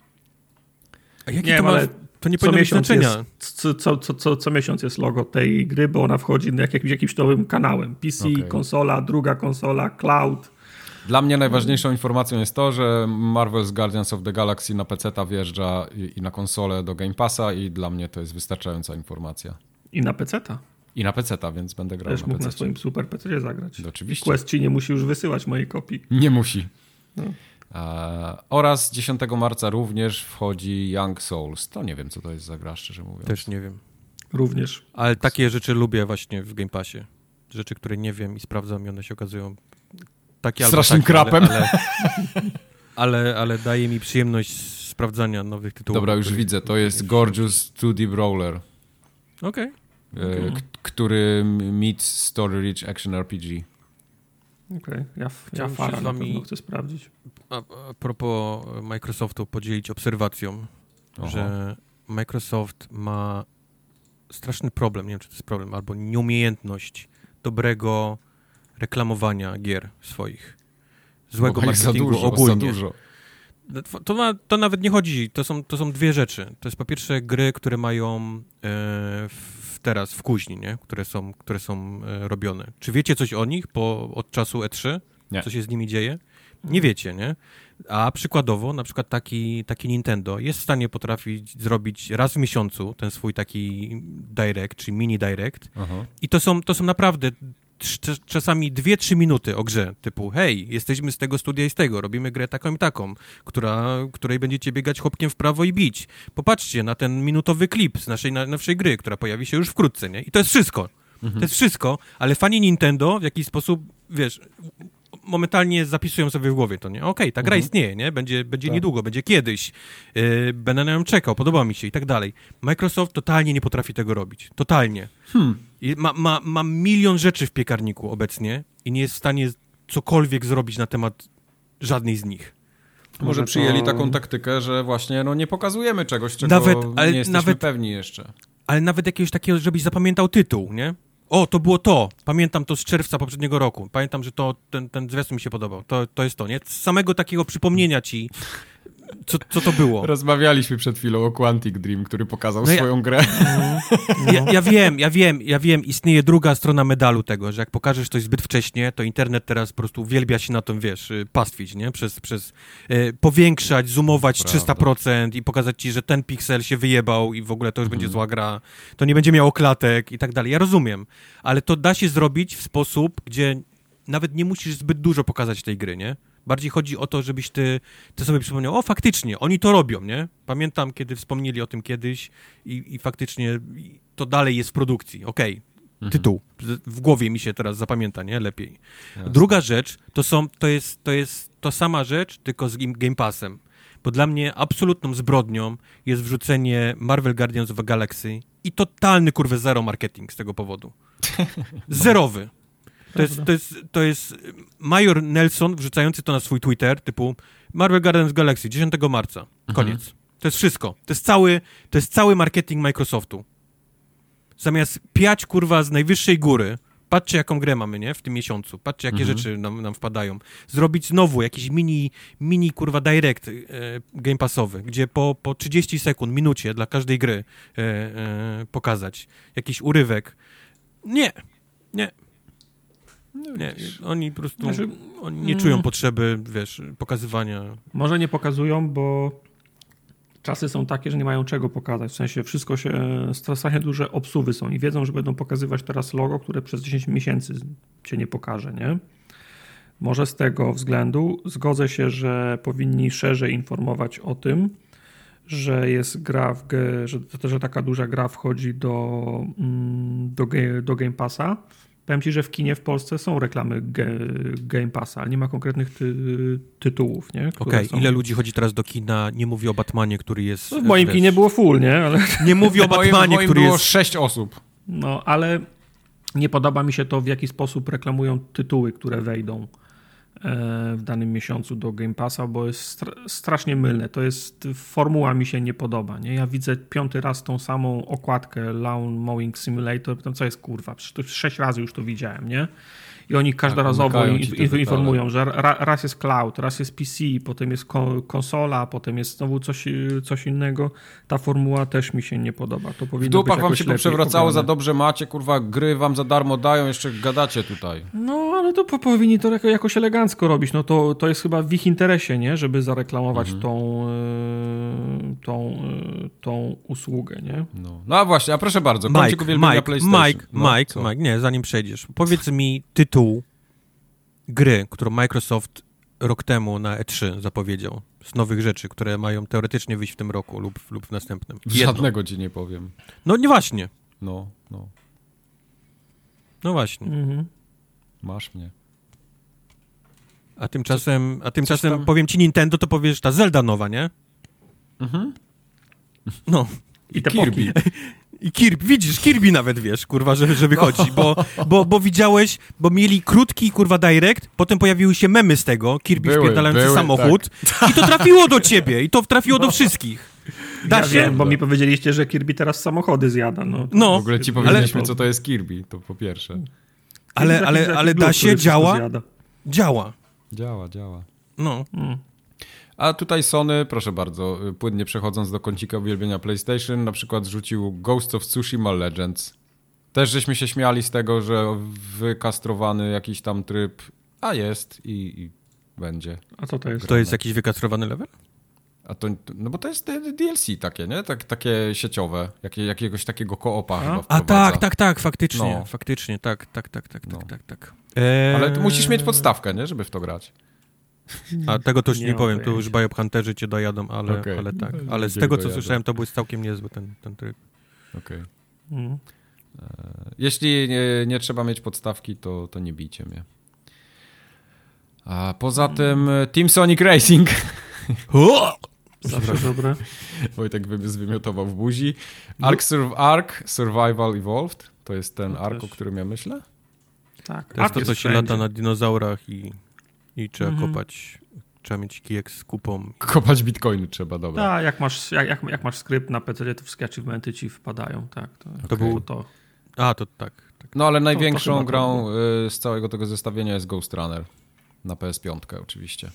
A jakie Nie to wiem, ma... ale To nie Co powinno mieć miesiąc, znaczenia. jest, co, co, co, co, co miesiąc jest logo tej gry, bo ona wchodzi jak jakimś, jakimś nowym kanałem. PC, Okej. konsola, druga konsola, cloud. Dla mnie najważniejszą informacją jest to, że Marvel's Guardians of the Galaxy na PC wjeżdża i, i na konsolę do Game Passa i dla mnie to jest wystarczająca informacja. I na PC-ta. I na PC, więc będę grał Też na mógł na PC. swoim super PC zagrać. No, oczywiście. Quest ci nie musi już wysyłać mojej kopii. Nie musi. No. E, oraz 10 marca również wchodzi Young Souls. To nie wiem, co to jest za gra, szczerze mówiąc. Też nie wiem. Również. Ale takie rzeczy lubię właśnie w Game Passie. Rzeczy, które nie wiem i sprawdzam i one się okazują takie albo Strasznym takie, krapem. Ale, ale, ale, ale daje mi przyjemność sprawdzania nowych tytułów. Dobra, już widzę. To jest Gorgeous 2D Brawler, Okej. e, k- który meets Story Rich Action RPG. Okej, ja, ja Chciałbym się z wami- chcę sprawdzić. A, a propos Microsoftu podzielić obserwacją, Oho. że Microsoft ma straszny problem, nie wiem czy to jest problem, albo nieumiejętność dobrego reklamowania gier swoich. Złego Bo ich za marketingu dużo, ogólnie. Za dużo. To, ma, to nawet nie chodzi, to są, to są dwie rzeczy. To jest po pierwsze gry, które mają e, w, teraz w kuźni, nie? Które, są, które są e, robione. Czy wiecie coś o nich po, od czasu E3? Nie. Co się z nimi dzieje? Nie wiecie, nie? A przykładowo, na przykład taki, taki Nintendo jest w stanie potrafić zrobić raz w miesiącu ten swój taki direct, czy mini direct Aha. i to są, to są naprawdę czasami 2-3 minuty o grze, typu hej, jesteśmy z tego studia i z tego, robimy grę taką i taką, która, której będziecie biegać chłopkiem w prawo i bić. Popatrzcie na ten minutowy klip z naszej najnowszej gry, która pojawi się już wkrótce, nie? I to jest wszystko. To jest wszystko, ale fani Nintendo w jakiś sposób, wiesz, momentalnie zapisują sobie w głowie to, nie? Okej, ta gra Mhm. istnieje, nie? Będzie, będzie Tak. niedługo, będzie kiedyś. Yy, będę na nią czekał, podoba mi się i tak dalej. Microsoft totalnie nie potrafi tego robić. Totalnie. Hmm. I ma, ma, ma milion rzeczy w piekarniku obecnie i nie jest w stanie cokolwiek zrobić na temat żadnej z nich. Może Może przyjęli to- taką taktykę, że właśnie no, nie pokazujemy czegoś, czego Nawet- ale nie jesteśmy nawet- pewni jeszcze. Ale nawet jakiegoś takiego, żebyś zapamiętał tytuł, nie? O, to było to. Pamiętam to z czerwca poprzedniego roku. Pamiętam, że to, ten, ten zwiastun mi się podobał. To, to jest to, nie? Z samego takiego przypomnienia ci co, co to było. Rozmawialiśmy przed chwilą o Quantic Dream, który pokazał No ja- swoją grę. Ja, ja wiem, ja wiem, ja wiem, istnieje druga strona medalu tego, że jak pokażesz coś zbyt wcześnie, to internet teraz po prostu uwielbia się na tym, wiesz, y, pastwić, nie? Przez, przez e, powiększać, zoomować Prawda. 300% i pokazać ci, że ten piksel się wyjebał i w ogóle to już będzie zła gra, to nie będzie miało klatek i tak dalej. Ja rozumiem, ale to da się zrobić w sposób, gdzie nawet nie musisz zbyt dużo pokazać tej gry, nie? Bardziej chodzi o to, żebyś ty, ty sobie przypomniał, o faktycznie, oni to robią, nie? Pamiętam, kiedy wspomnieli o tym kiedyś i, i faktycznie to dalej jest w produkcji, okej. Tytuł. Z- W głowie mi się teraz zapamięta, nie? Lepiej. Jasne. Druga rzecz, to są, to jest, to jest to sama rzecz, tylko z Game- Passem. Bo dla mnie absolutną zbrodnią jest wrzucenie Marvel Guardians of the Galaxy i totalny, kurwę, zero marketing z tego powodu. Zerowy. To jest, to, jest, to jest Major Nelson wrzucający to na swój Twitter, typu Marvel Guardians Galaxy 10 marca. Koniec. To jest wszystko. To jest cały, to jest cały marketing Microsoftu. Zamiast piać, kurwa, z najwyższej góry, patrzcie, jaką grę mamy, nie, w tym miesiącu, patrzcie, jakie Mhm. rzeczy nam, nam wpadają. Zrobić znowu jakiś mini, mini, kurwa, direct e, game passowy, gdzie po, po 30 sekund, minucie dla każdej gry e, e, pokazać jakiś urywek. Nie, nie. Nie, oni po prostu Znaczy, oni nie mm. czują potrzeby, wiesz, pokazywania. Może nie pokazują, bo czasy są takie, że nie mają czego pokazać. W sensie wszystko się, strasznie duże obsuwy są i wiedzą, że będą pokazywać teraz logo, które przez 10 miesięcy cię nie pokaże, nie? Może z tego względu zgodzę się, że powinni szerzej informować o tym, że jest gra, w, że, że taka duża gra wchodzi do, mm, do, do Game Passa. Powiem Ci, że w kinie w Polsce są reklamy ge, Game Passa, ale nie ma konkretnych ty, tytułów, nie? Okej, są- ile ludzi chodzi teraz do kina, nie mówi o Batmanie, który jest... No, w moim wiesz, kinie było full, nie? Ale, Nie mówi o W moim- w Batmanie, moim który było jest... sześć osób. no, ale nie podoba mi się to, w jaki sposób reklamują tytuły, które wejdą w danym miesiącu do Game Passa, bo jest stra strasznie mylne. To jest, formuła mi się nie podoba, nie? Ja widzę piąty raz tą samą okładkę Lawn Mowing Simulator, tam co jest kurwa, przecież sześć razy już to widziałem, nie? I oni każdorazowo in, detale. informują, że ra, raz jest cloud, raz jest PC, potem jest ko konsola, potem jest znowu coś, y, coś innego. Ta formuła też mi się nie podoba. To W powinno dupach być wam się poprzewracało, za dobrze macie, kurwa, gry wam za darmo dają, jeszcze gadacie tutaj. No, ale to po, powinni to jako, jakoś elegancko robić. No to, to jest chyba w ich interesie, nie? Żeby zareklamować Mhm. tą, y, tą, y, tą usługę, nie? No, no a właśnie, a proszę bardzo, Mike, Mike. Mike, No, Mike, co? Mike, nie, zanim przejdziesz. Powiedz mi tytuł gry, którą Microsoft rok temu na E3 zapowiedział. Z nowych rzeczy, które mają teoretycznie wyjść w tym roku lub, lub w następnym. Jedno. Żadnego ci nie powiem. No nie właśnie. No, no, No właśnie. Mhm. masz mnie. A tymczasem, a tymczasem tam- powiem ci Nintendo, to powiesz ta Zelda nowa, nie? Mhm. No. I te Kirby. I Kirby, widzisz, Kirby nawet wiesz, kurwa, że, że wychodzi, bo, bo, bo widziałeś, bo mieli krótki, kurwa, direct, potem pojawiły się memy z tego, Kirby Były, wpierdalający były, samochód i to trafiło do ciebie i to trafiło do wszystkich. Da Ja się? wiem, bo mi powiedzieliście, że Kirby teraz samochody zjada. No, No, W ogóle ci Ale- powiedzieliśmy, co to jest Kirby, to po pierwsze. Ale, ale, ale glut, da się, działa, działa. Działa, działa. No. Mm. A tutaj Sony, proszę bardzo, y, płynnie przechodząc do kącika uwielbienia PlayStation, na przykład rzucił Ghost of Tsushima Legends. Też żeśmy się śmiali z tego, że wykastrowany jakiś tam tryb, a jest i, i będzie. A co to jest? To jest jakiś wykastrowany level? A to, no bo to jest y, DLC takie, nie? Tak, takie sieciowe, jakie, jakiegoś takiego koopa chyba A tak, tak, tak, faktycznie, No. faktycznie, tak, tak, tak, tak, No. tak, tak, tak. Eee, Ale musisz mieć podstawkę, nie? Żeby w to grać. A tego to już nie, Nie powiem, tu pojęcia. już biohunterzy cię dojadą, ale, Okej. ale tak. Będzie Ale z go tego, co słyszałem, to był całkiem niezły ten, ten tryb. Okej. Mm. Jeśli nie, nie trzeba mieć podstawki, to, to nie bijcie mnie. A poza tym y, Team Sonic Racing. Zawsze dobre. Wojtek wy- zwymiotował w buzi. Ark, Sur- Ark Survival Evolved. To jest ten To Ark, o którym ja myślę. Tak. To jest to, Ark co się lata na dinozaurach i, i trzeba Mhm. kopać, trzeba mieć kijek z kupą. Kopać bitcoiny trzeba, dobra. Tak, jak masz, jak, jak, jak masz skrypt na PC, to wszystkie achievementy ci wpadają, tak. To, To był- to. A, to tak. tak. No ale to największą chyba grą y, z całego tego zestawienia jest Ghost Runner. Na PS5 oczywiście.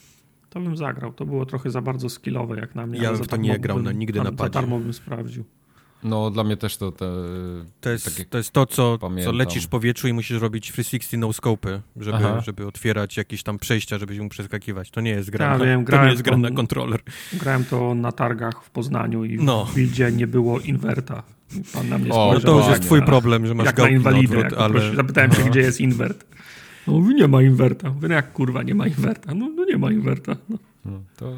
To bym zagrał. To było trochę za bardzo skillowe jak na mnie. Ja bym za to nie grał bym- na- nigdy za- na Za padzie. darmo bym sprawdził. No dla mnie też to te... To jest, to, jest to, co, co lecisz w powietrzu i musisz robić 360 no-scope'y, żeby, Aha. żeby otwierać jakieś tam przejścia, żebyś mógł przeskakiwać. To nie jest gra, Ja na, wiem, to nie grałem jest gra na kontroler. Grałem to na targach w Poznaniu i No. w buildzie nie było inwerta. Pan na mnie O, No spojrzał, to już jest twój problem, że masz jak na gałki na inwalidę. odwrót, Jak ale... ale... Zapytałem się, No. gdzie jest inwert. No mówi, nie ma inwerta. Mówię, no jak kurwa, nie ma inwerta. No, no nie ma inwerta. No, No, to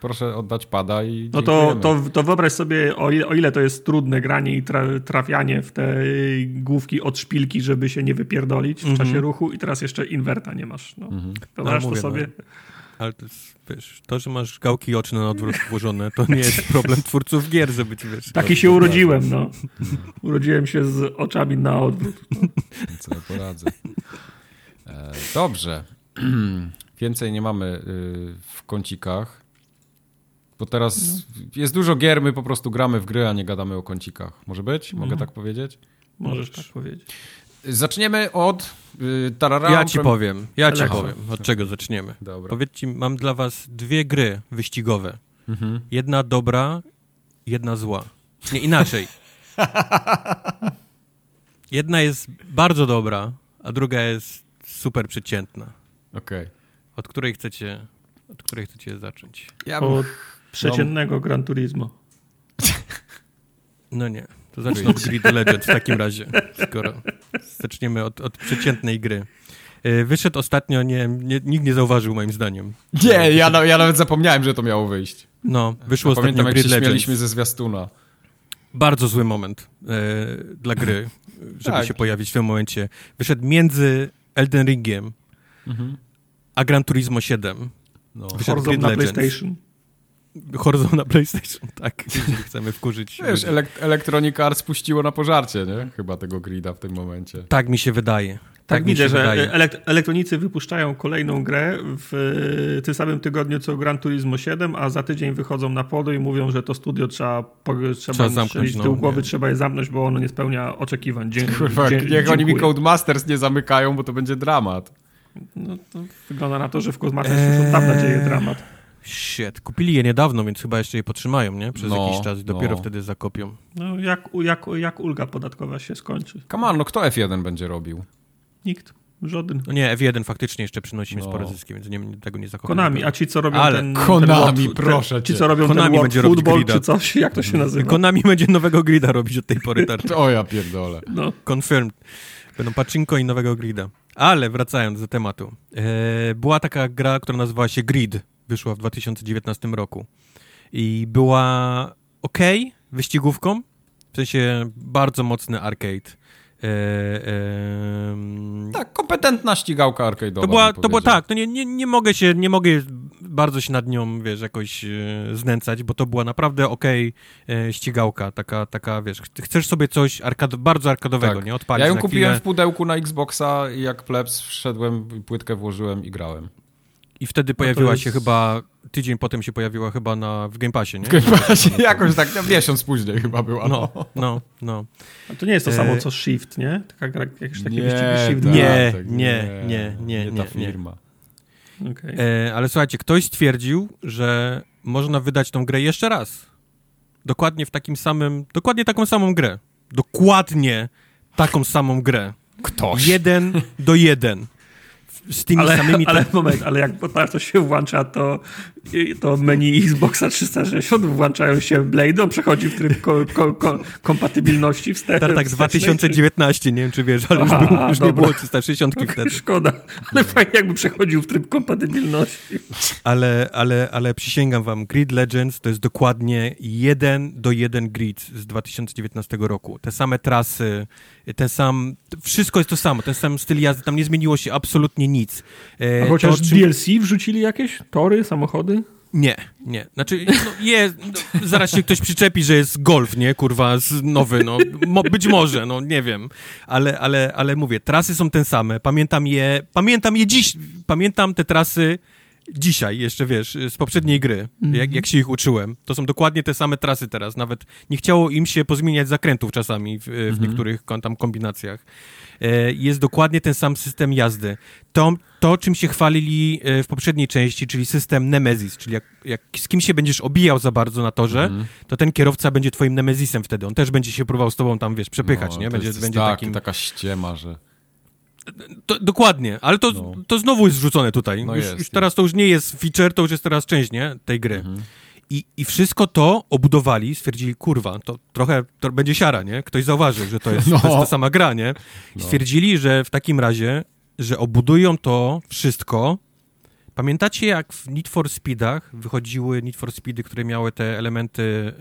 proszę oddać pada i no to, to, to wyobraź sobie, o ile, o ile to jest trudne granie i tra, trafianie w te główki od szpilki, żeby się nie wypierdolić w Mhm. czasie ruchu i teraz jeszcze inwerta nie masz. No. Mhm. Wyobraź No, mówię, to sobie. Ale to jest, wiesz, to, że masz gałki oczne na odwrót włożone, to nie jest problem twórców gier, żeby ci, wiesz... Taki się urodziłem, no. Urodziłem się z oczami na odwrót. Co ja poradzę. E, dobrze. Więcej nie mamy y, w kącikach. Bo teraz jest dużo gier, my po prostu gramy w gry, a nie gadamy o kącikach. Może być? Mogę No. tak powiedzieć? Możesz tak powiedzieć. Zaczniemy od y, tararam. Ja ci powiem, ja ci powiem, od czego zaczniemy. Dobra. Powiedzcie, mam dla was dwie gry wyścigowe. Mhm. Jedna dobra, jedna zła. Nie, inaczej. Jedna jest bardzo dobra, a druga jest super przeciętna. Okej. Od której chcecie, od której chcecie zacząć? Ja bym- Od przeciętnego Gran Turismo. No nie, to zacznę od Grid Legend w takim razie, skoro zaczniemy od, od przeciętnej gry. E, Wyszedł ostatnio, nie, nie, nikt nie zauważył moim zdaniem. Nie, ja, na- ja nawet zapomniałem, że to miało wyjść. No, wyszło ostatnio Pamiętam, jak Grid się Legends. śmialiśmy ze zwiastuna. Bardzo zły moment e, dla gry, żeby Tak. się pojawić w tym momencie. Wyszedł między Elden Ringiem a Gran Turismo 7. No. Wyszedł Horizon Grid na Legends. PlayStation. Horizon na PlayStation, tak, jeżeli chcemy wkurzyć. Wiesz, elek- Electronic Arts puściło na pożarcie, nie? Chyba tego grida w tym momencie. Tak mi się wydaje. Tak, mi widzę, że wydaje. elektronicy wypuszczają kolejną grę w tym samym tygodniu co Gran Turismo 7, a za tydzień wychodzą na podu i mówią, że to studio trzeba, trzeba, Trzeba zamknąć, no, tył głowy, nie. trzeba je zamknąć, bo ono nie spełnia oczekiwań. Dzie- Kurwa, dzie- niech oni mi. Codemasters nie zamykają, bo to będzie dramat. No, to wygląda na to, że w Cosmasters już od dawna dzieje dramat. Shit, kupili je niedawno, więc chyba jeszcze je potrzymają, nie? Przez No, jakiś czas i dopiero no. wtedy zakopią. No, jak, jak, jak ulga podatkowa się skończy? Come on, no kto F1 będzie robił? Nikt. Żaden. No nie, F1 faktycznie jeszcze przynosi mi No. spore zyski, więc nie, tego nie zakopią. Konami, a ci co robią Ale ten... Konami, ten, proszę ten. Ci co robią Konami ten World będzie robić Football grida. czy coś, jak to się nazywa? Konami będzie nowego grida robić od tej pory. O ja pierdolę. No. Confirmed. Będą pachinko i nowego grida. Ale wracając do tematu. E, była taka gra, która nazywała się Grid. Wyszła w 2019 roku. I była ok, wyścigówką. W sensie bardzo mocny arcade. E, Tak, kompetentna ścigałka arcade'owa. to była, to powiedział. tak, to nie, nie, nie mogę się, nie mogę bardzo się nad nią, wiesz, jakoś e, znęcać, bo to była naprawdę okej e, ścigałka, taka, taka, wiesz, ch- chcesz sobie coś arkad, bardzo arkadowego, Tak. nie? Odpalić Ja ją kupiłem chwilę w pudełku na Xboxa i jak plebs wszedłem, płytkę włożyłem i grałem. I wtedy No pojawiła jest- się chyba, tydzień potem się pojawiła chyba na, w Game Passie, nie? Jakoś tak, no, miesiąc później chyba była. No, no, no. A to nie jest to samo E, co Shift, nie? Taka gra, jakieś takie Nie, Shift. tak, Nie, tak, nie, nie, nie, ta nie, nie. firma. E, ale słuchajcie, ktoś stwierdził, że można wydać tą grę jeszcze raz. Dokładnie w takim samym, dokładnie taką samą grę. Dokładnie taką samą grę. Ktoś. Jeden do jeden. Z tymi Ale, samymi... ale moment, ale jak to się włącza, to, to menu Xboxa 360 włączają się Blade, on przechodzi w tryb ko, ko, ko, kompatybilności wstecz. tak, tak, z 2019, nie wiem czy wiesz, ale już, był, już nie było 360 wtedy. Szkoda, ale fajnie jakby przechodził w tryb kompatybilności. Ale, ale, ale przysięgam wam, Grid Legends to jest dokładnie jeden do jeden grid z 2019 roku. Te same trasy, ten sam, wszystko jest to samo, ten sam styl jazdy, tam nie zmieniło się absolutnie nic. E, A to, chociaż o czym- DLC wrzucili jakieś? Tory, samochody? Nie, nie. Znaczy, no, jest, no, zaraz się ktoś przyczepi, że jest golf, nie, kurwa, z nowy, no, mo, być może, no, nie wiem, ale, ale, ale mówię, trasy są te same, pamiętam je, pamiętam je dziś, pamiętam te trasy dzisiaj jeszcze, wiesz, z poprzedniej gry, Mhm. jak, jak się ich uczyłem. To są dokładnie te same trasy teraz. Nawet nie chciało im się pozmieniać zakrętów czasami w, w Mhm. niektórych kon- tam kombinacjach. E, Jest dokładnie ten sam system jazdy. To, to, czym się chwalili e, w poprzedniej części, czyli system Nemesis, czyli jak, jak z kim się będziesz obijał za bardzo na torze, Mhm. to ten kierowca będzie twoim Nemezisem wtedy. On też będzie się próbował z tobą tam, wiesz, przepychać, No, nie? to Będzie, jest będzie tak, takim... taka ściema, że... To, dokładnie, ale to, No. to znowu jest wrzucone tutaj. No już, jest, już teraz to już nie jest feature, to już jest teraz część, nie? Tej gry. Mhm. I, I wszystko to obudowali, stwierdzili, kurwa, to trochę to będzie siara, nie? Ktoś zauważył, że to jest, No. to jest ta sama gra, nie? I No. stwierdzili, że w takim razie, że obudują to wszystko. Pamiętacie, jak w Need for Speedach wychodziły Need for Speedy, które miały te elementy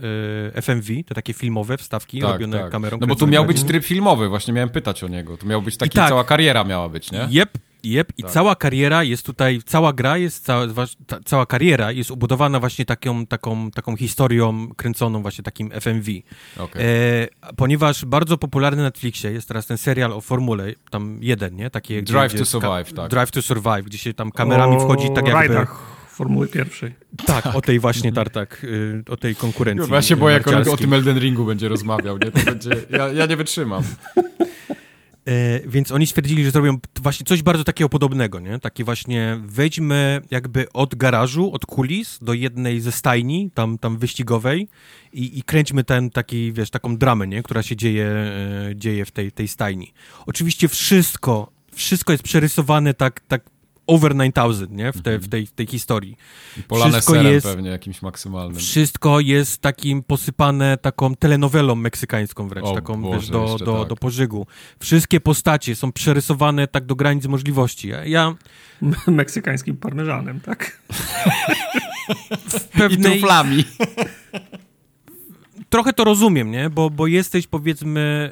e, FMV, te takie filmowe wstawki robione kamerą? No bo tu miał być tryb filmowy, właśnie miałem pytać o niego. Tu miał być taki, tak. cała kariera miała być, nie? Jep, jep. I Tak. cała kariera jest tutaj, cała gra jest, cała, ta, cała kariera jest ubudowana właśnie taką, taką, taką historią kręconą właśnie takim FMV. Okej. E, ponieważ bardzo popularny na Netflixie jest teraz ten serial o formule, tam jeden, nie? Takie, Drive gdzie to Survive, tak. Drive to Survive, gdzie się tam kamerami wchodzi tak O jakby... rajdach Formuły pierwszej. Tak, o tej właśnie tartak, y, o tej konkurencji Ja się boję, jak on o tym Elden Ringu będzie rozmawiał, nie? To będzie... Ja, ja nie wytrzymam. E, więc oni stwierdzili, że zrobią właśnie coś bardzo takiego podobnego, nie? Takie właśnie wejdźmy jakby od garażu, od kulis do jednej ze stajni, tam, tam wyścigowej i, i kręćmy ten taki, wiesz, taką dramę, nie? Która się dzieje, e, dzieje w tej, tej stajni. Oczywiście wszystko, wszystko jest przerysowane tak, tak over 9000, nie? W, te, w, tej, w tej historii. I polane Wszystko serem jest- pewnie jakimś maksymalnym. Wszystko jest takim posypane taką telenowelą meksykańską wręcz, O taką Boże, wiesz, do, do, tak. do pożygu. Wszystkie postacie są przerysowane tak do granic możliwości. Ja, ja Meksykańskim parmeżanem, tak? w I pewnej, truflami. trochę to rozumiem, nie? Bo, bo jesteś powiedzmy...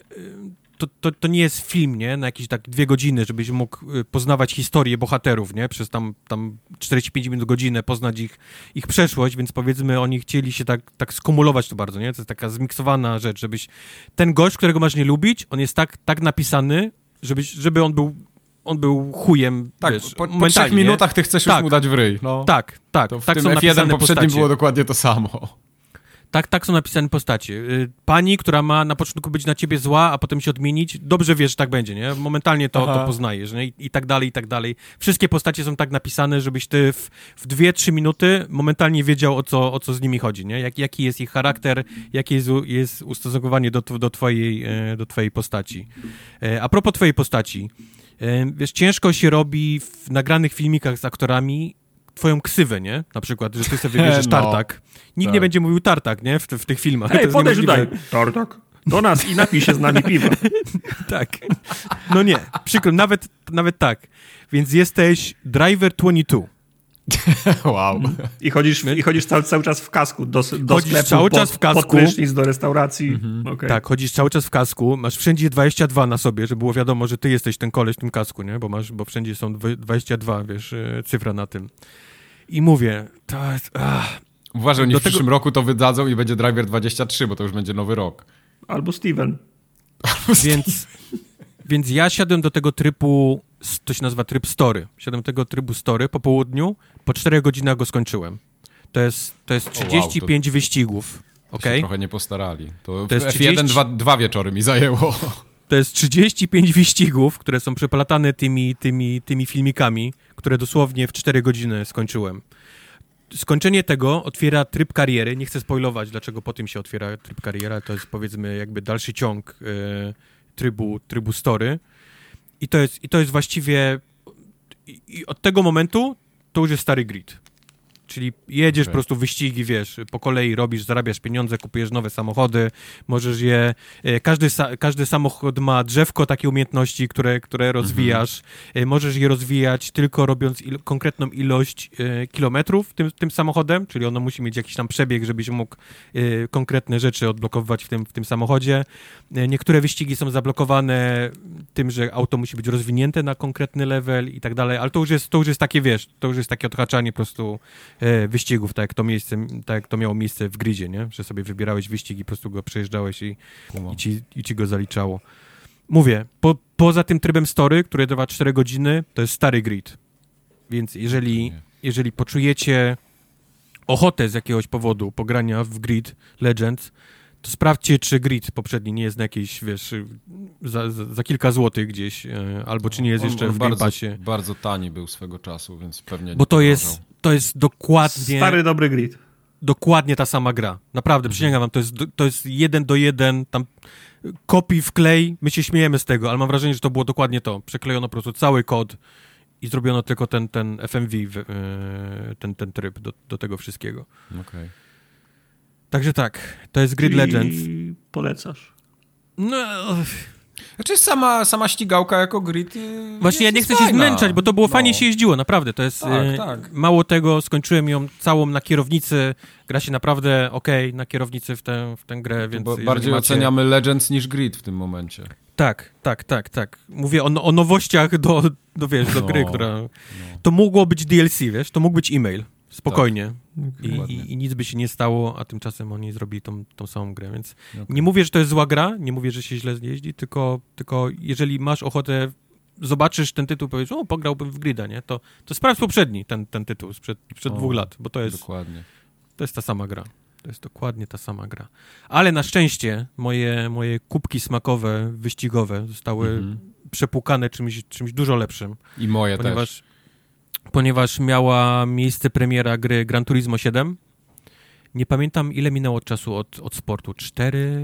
To, to, to nie jest film, nie? Na jakieś tak dwie godziny, żebyś mógł y, poznawać historię bohaterów, nie? Przez tam, tam 45 minut, godzinę, poznać ich, ich przeszłość, więc powiedzmy oni chcieli się tak, tak skumulować to bardzo, nie? To jest taka zmiksowana rzecz, żebyś... Ten gość, którego masz nie lubić, on jest tak, tak napisany, żebyś, żeby on był on był chujem, Tak, wiesz, po, po trzech minutach ty chcesz już Tak. mu dać w ryj. No. Tak, tak. To w tak tym są F1 napisane poprzednim postacie. było dokładnie to samo. Tak, tak są napisane postacie. Y, Pani, która ma na początku być na ciebie zła, a potem się odmienić, dobrze wiesz, że tak będzie, nie? Momentalnie to, Aha. to poznajesz, nie? I, I tak dalej, i tak dalej. Wszystkie postacie są tak napisane, żebyś ty w, w dwie, trzy minuty momentalnie wiedział, o co, o co z nimi chodzi, nie? Jak, jaki jest ich charakter, jakie jest, jest ustosunkowanie do, do, twojej, e, do twojej postaci. E, A propos twojej postaci, e, wiesz, ciężko się robi w nagranych filmikach z aktorami twoją ksywę, nie? Na przykład, że ty sobie wybierzesz No. tartak. Nikt Tak. nie będzie mówił tartak, nie? W, w tych filmach. Ej, podejdź tutaj, Tortak. Do nas i napij się z nami piwa. Tak. No nie, przykro, nawet, nawet tak. Więc jesteś Driver 22. wow. I chodzisz, i chodzisz cały, cały czas w kasku do, do Chodzisz sklepu, cały pod, czas w kasku. pod prysznic, do restauracji. Okej. Tak, chodzisz cały czas w kasku, masz wszędzie 22 na sobie, żeby było wiadomo, że ty jesteś ten koleś w tym kasku, nie? Bo masz, bo wszędzie są dwa- 22, wiesz, e, cyfra na tym. I mówię, to jest, ach, Uważaj, oni w tego- przyszłym roku to wydadzą i będzie Driver 23, bo to już będzie nowy rok. Albo Steven. Więc, więc ja siadłem do tego trybu, to się nazywa tryb story. Siadłem tego trybu story po południu, po 4 godzinach go skończyłem. To jest, to jest O, wow, 35 wyścigów, To się okej? trochę nie postarali. To, To jest F1 30 dwa, dwa wieczory mi zajęło. To jest 35 wyścigów, które są przeplatane tymi, tymi, tymi filmikami, które dosłownie w 4 godziny skończyłem. Skończenie tego otwiera tryb kariery. Nie chcę spoilować, dlaczego po tym się otwiera tryb kariery, ale to jest powiedzmy jakby dalszy ciąg e, trybu, trybu story. I to jest, I to jest właściwie... I, I od tego momentu to już jest stary grid. Czyli jedziesz Okej. po prostu wyścigi, wiesz, po kolei robisz, zarabiasz pieniądze, kupujesz nowe samochody, możesz je... e, Każdy, sa, każdy samochód ma drzewko takiej umiejętności, które, które rozwijasz. E, Możesz je rozwijać tylko robiąc il, konkretną ilość e, kilometrów tym, tym samochodem, czyli ono musi mieć jakiś tam przebieg, żebyś mógł konkretne rzeczy odblokowywać w tym, w tym samochodzie. Niektóre wyścigi są zablokowane tym, że auto musi być rozwinięte na konkretny level i tak dalej, ale to już jest, to już jest takie, wiesz, to już jest takie odhaczanie po prostu wyścigów, tak jak to miejsce, tak jak to miało miejsce w gridzie, nie? Że sobie wybierałeś wyścig i po prostu go przejeżdżałeś i, i, ci, i ci go zaliczało. Mówię, po, poza tym trybem story, który trwa 4 godziny, to jest stary grid. Więc jeżeli, jeżeli poczujecie ochotę z jakiegoś powodu pogrania w Grid Legends, to sprawdźcie, czy grid poprzedni nie jest na jakiejś, wiesz, za, za, za kilka złotych gdzieś, e, albo czy nie jest On- jeszcze on w Game bardzo, Passie. bardzo tani był swego czasu, więc pewnie nie Bo to jest, to jest dokładnie, Stary, dobry grid. dokładnie ta sama gra. Naprawdę, przysięgam wam, to jest, to jest jeden do jeden, tam kopii w klej, my się śmiejemy z tego, ale mam wrażenie, że to było dokładnie to. Przeklejono po prostu cały kod i zrobiono tylko ten, ten FMV, w- e, ten, ten tryb do, do tego wszystkiego. Okej. Także tak, to jest Grid I Legends. polecasz. No, Znaczy sama, sama ścigałka jako grid y, Właśnie ja nie chcę się fajna. zmęczać, bo to było No. fajnie się jeździło, naprawdę. To jest Tak, e, tak. mało tego, skończyłem ją całą na kierownicy. Gra się naprawdę okej na kierownicy w tę, w tę grę, więc Bo bardziej macie... oceniamy Legends niż grid w tym momencie. Tak, tak, tak, tak. Mówię o, o nowościach do, do, wiesz, do No, gry, która... To mogło być DLC, wiesz, to mógł być e-mail. Spokojnie. I, Dokładnie. i, I nic by się nie stało, a tymczasem oni zrobili tą, tą samą grę, więc Okej. nie mówię, że to jest zła gra, nie mówię, że się źle jeździ, tylko, tylko jeżeli masz ochotę, zobaczysz ten tytuł i powiesz, o, pograłbym w Grida, nie? To, to sprawdź poprzedni ten, ten tytuł sprzed, sprzed O, dwóch lat, bo to jest, Dokładnie. to jest ta sama gra. To jest dokładnie ta sama gra. Ale na szczęście moje, moje kubki smakowe, wyścigowe zostały Mhm. przepłukane czymś, czymś dużo lepszym, I moje też. Ponieważ, miała miejsce premiera gry Gran Turismo 7. Nie pamiętam, ile minęło czasu od, od sportu. Cztery,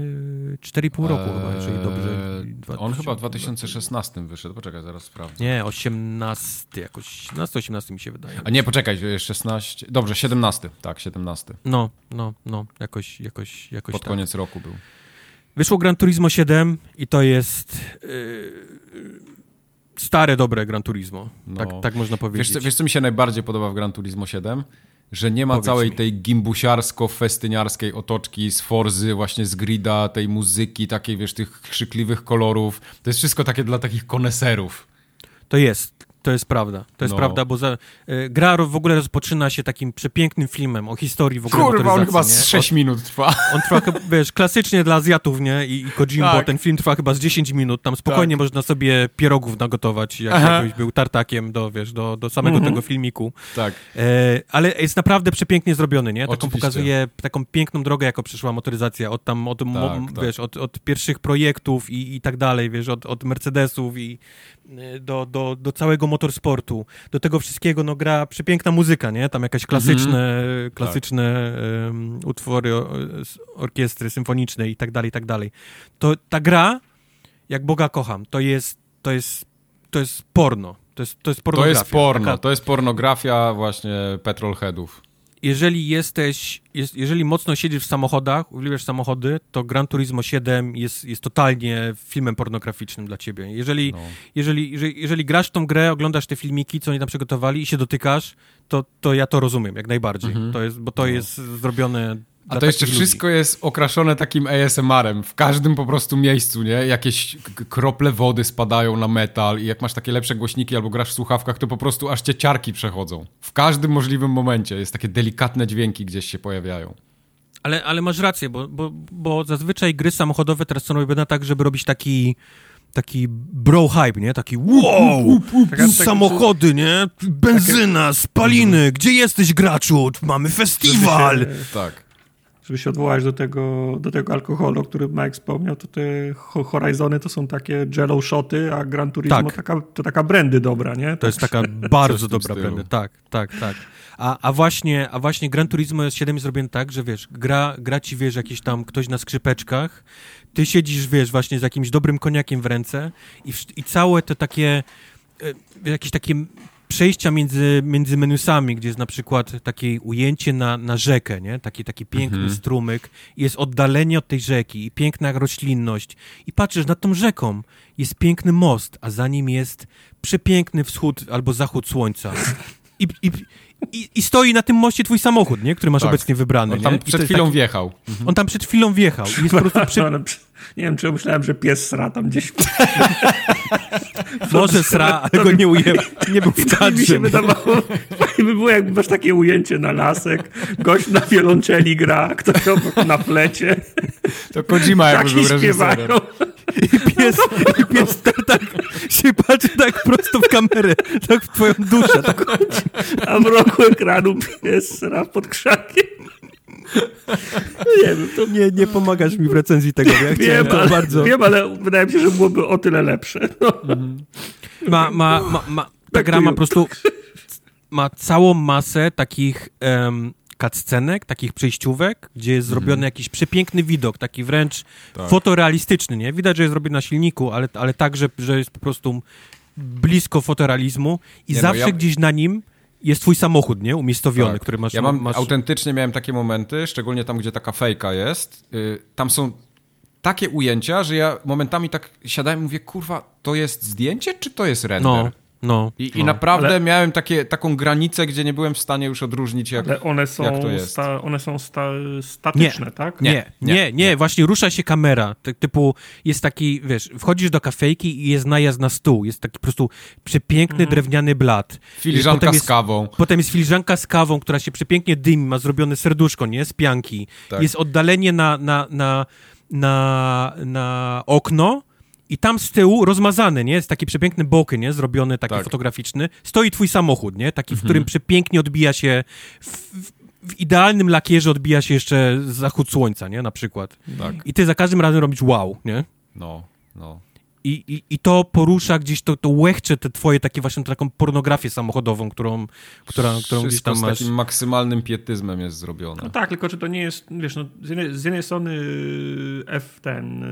cztery pół roku chyba, jeżeli dobrze. Eee, Dwa- On chyba w 2016 wyszedł. Poczekaj, zaraz sprawdzę. Nie, 18 jakoś, 17-18 mi się wydaje. A nie, poczekaj, 16. Dobrze, 17. Tak, 17. No, no, no, jakoś, jakoś, jakoś Pod tak. koniec roku był. Wyszło Gran Turismo 7 i to jest yy, stare, dobre Gran Turismo. No. Tak, tak można powiedzieć. Wiesz co, wiesz, co mi się najbardziej podoba w Gran Turismo 7? Że nie ma Powiedz całej mi. tej gimbusiarsko-festyniarskiej otoczki z Forzy, właśnie z grida, tej muzyki, takiej, wiesz, tych krzykliwych kolorów. To jest wszystko takie dla takich koneserów. To jest, to jest prawda. To jest No. prawda, bo za, y, gra ro- w ogóle rozpoczyna się takim przepięknym filmem o historii w ogóle Kurwa, on chyba z 6 minut trwa. On trwa, chyba, wiesz, klasycznie dla Azjatów, nie? I, i Kojimbo, Tak. ten film trwa chyba z 10 minut. Tam spokojnie można sobie pierogów nagotować, jak Aha. jakoś był tartakiem do, wiesz, do, do samego Mhm. tego filmiku. Tak. E, ale jest naprawdę przepięknie zrobiony, nie? Taką Oczywiście. pokazuje taką piękną drogę, jako przeszła motoryzacja od tam, od, Tak, tak. wiesz, od, od pierwszych projektów i, i tak dalej, wiesz, od, od Mercedesów i e, do, do, do całego motorsportu. Do tego wszystkiego, no, gra przepiękna muzyka, nie? Tam jakieś klasyczne, Mhm. klasyczne em, utwory o, z orkiestry symfonicznej i tak dalej, i tak dalej. To ta gra, jak Boga kocham, to jest, to jest, to jest porno. To jest, to jest To pornografia. jest porno, Taka- to jest pornografia właśnie petrolheadów. Jeżeli jesteś, jest, jeżeli mocno siedzisz w samochodach, uwielbiasz samochody, to Gran Turismo 7 jest, jest totalnie filmem pornograficznym dla ciebie. Jeżeli, No. jeżeli, jeżeli, jeżeli grasz w tą grę, oglądasz te filmiki, co oni tam przygotowali i się dotykasz, to, to ja to rozumiem jak najbardziej. Mhm. To jest, bo to No. jest zrobione A to jeszcze takich ludzi. wszystko jest okraszone takim ASMR-em. W każdym po prostu miejscu, nie? Jakieś krople wody spadają na metal i jak masz takie lepsze głośniki albo grasz w słuchawkach, to po prostu aż cię ciarki przechodzą. W każdym możliwym momencie jest takie delikatne dźwięki gdzieś się pojawiają. Ale, ale masz rację, bo, bo, bo zazwyczaj gry samochodowe teraz są robione tak, żeby robić taki taki bro hype, nie? Taki wow, Taka- taka- samochody, nie? Benzyna, spaliny, gdzie jesteś graczu? Mamy festiwal! Się, Tak. Żeby się odwołać do tego, do tego alkoholu, o którym Mike wspomniał, to te Ho- Horizony to są takie jello shoty, a Gran Turismo Tak. taka, to taka brandy dobra, nie? To jest taka Coś bardzo dobra brandy. Tak, tak, tak. A, a, właśnie, a właśnie Gran Turismo 7 jest zrobiony tak, że wiesz, gra, gra ci, wiesz, jakiś tam ktoś na skrzypeczkach, ty siedzisz, wiesz, właśnie z jakimś dobrym koniakiem w ręce i, i całe te takie, e, jakieś takie przejścia między, między menusami, gdzie jest na przykład takie ujęcie na, na rzekę, nie? Taki, taki piękny Mhm. strumyk, jest oddalenie od tej rzeki i piękna roślinność i patrzysz nad tą rzeką, jest piękny most, a za nim jest przepiękny wschód albo zachód słońca. I, i, i, i stoi na tym moście twój samochód, nie? który masz Tak. obecnie wybrany. On nie? tam to przed chwilą taki- wjechał. On tam przed chwilą wjechał i jest po prostu przy, Ale przy- Nie wiem, czy myślałem, że pies sra tam gdzieś. może sra, ale go nie ujęł, nie był w I to mi kadrze. się wydawało, by było, jakby masz takie ujęcie na lasek, gość na wiolonczeli gra, ktoś obok na flecie, To Kojima jakby taki był reżyserem. śpiewają. I pies, i pies tar- tak, się patrzy tak prosto w kamerę, tak w twoją duszę. Tak. A w roku ekranu pies sra pod krzakiem. Nie wiem, to... Nie, nie pomagasz mi w recenzji tego, ja wiem, to ale, bardzo... Wiem, ale wydaje mi się, że byłoby o tyle lepsze. No. Ma, ma, ma, ma, ta gra ma po prostu ma całą masę takich um, cutscenek, takich przejściówek, gdzie jest zrobiony mm. jakiś przepiękny widok, taki wręcz tak. fotorealistyczny, nie? Widać, że jest zrobiony na silniku, ale, ale tak, że, że jest po prostu blisko fotorealizmu i nie no, zawsze no, ja... gdzieś na nim jest twój samochód, nie? Umiejscowiony, tak. który masz... Ja mam, masz... autentycznie miałem takie momenty, szczególnie tam, gdzie taka fejka jest. Yy, tam są takie ujęcia, że ja momentami tak siadałem i mówię, kurwa, to jest zdjęcie, czy to jest render? No. No, I, no. i naprawdę ale... miałem takie, taką granicę, gdzie nie byłem w stanie już odróżnić, jak, ale one są jak to jest. Sta, one są sta, statyczne, nie. tak? Nie nie, nie, nie, nie, właśnie rusza się kamera. typu jest taki, wiesz, wchodzisz do kafejki i jest najazd na stół. Jest taki po prostu przepiękny, mhm. drewniany blat. Filiżanka potem z kawą. potem jest filiżanka z kawą, która się przepięknie dymi, ma zrobione serduszko, nie? Z pianki. Tak. Jest oddalenie na, na, na, na, na okno, i tam z tyłu rozmazany, nie? Jest taki przepiękny boky, nie? Zrobiony taki tak. fotograficzny. Stoi twój samochód, nie? Taki, w mhm. którym przepięknie odbija się w, w, w, idealnym lakierze odbija się jeszcze zachód słońca, nie? Na przykład. Tak. I ty za każdym razem robisz wow, nie? No, no. I, i, I to porusza gdzieś, to, to łechcze te twoje takie właśnie taką pornografię samochodową, którą, która, którą gdzieś tam z masz. takim maksymalnym pietyzmem jest zrobione. No tak, tylko czy to nie jest, wiesz, no, z, jednej, z jednej strony y, F ten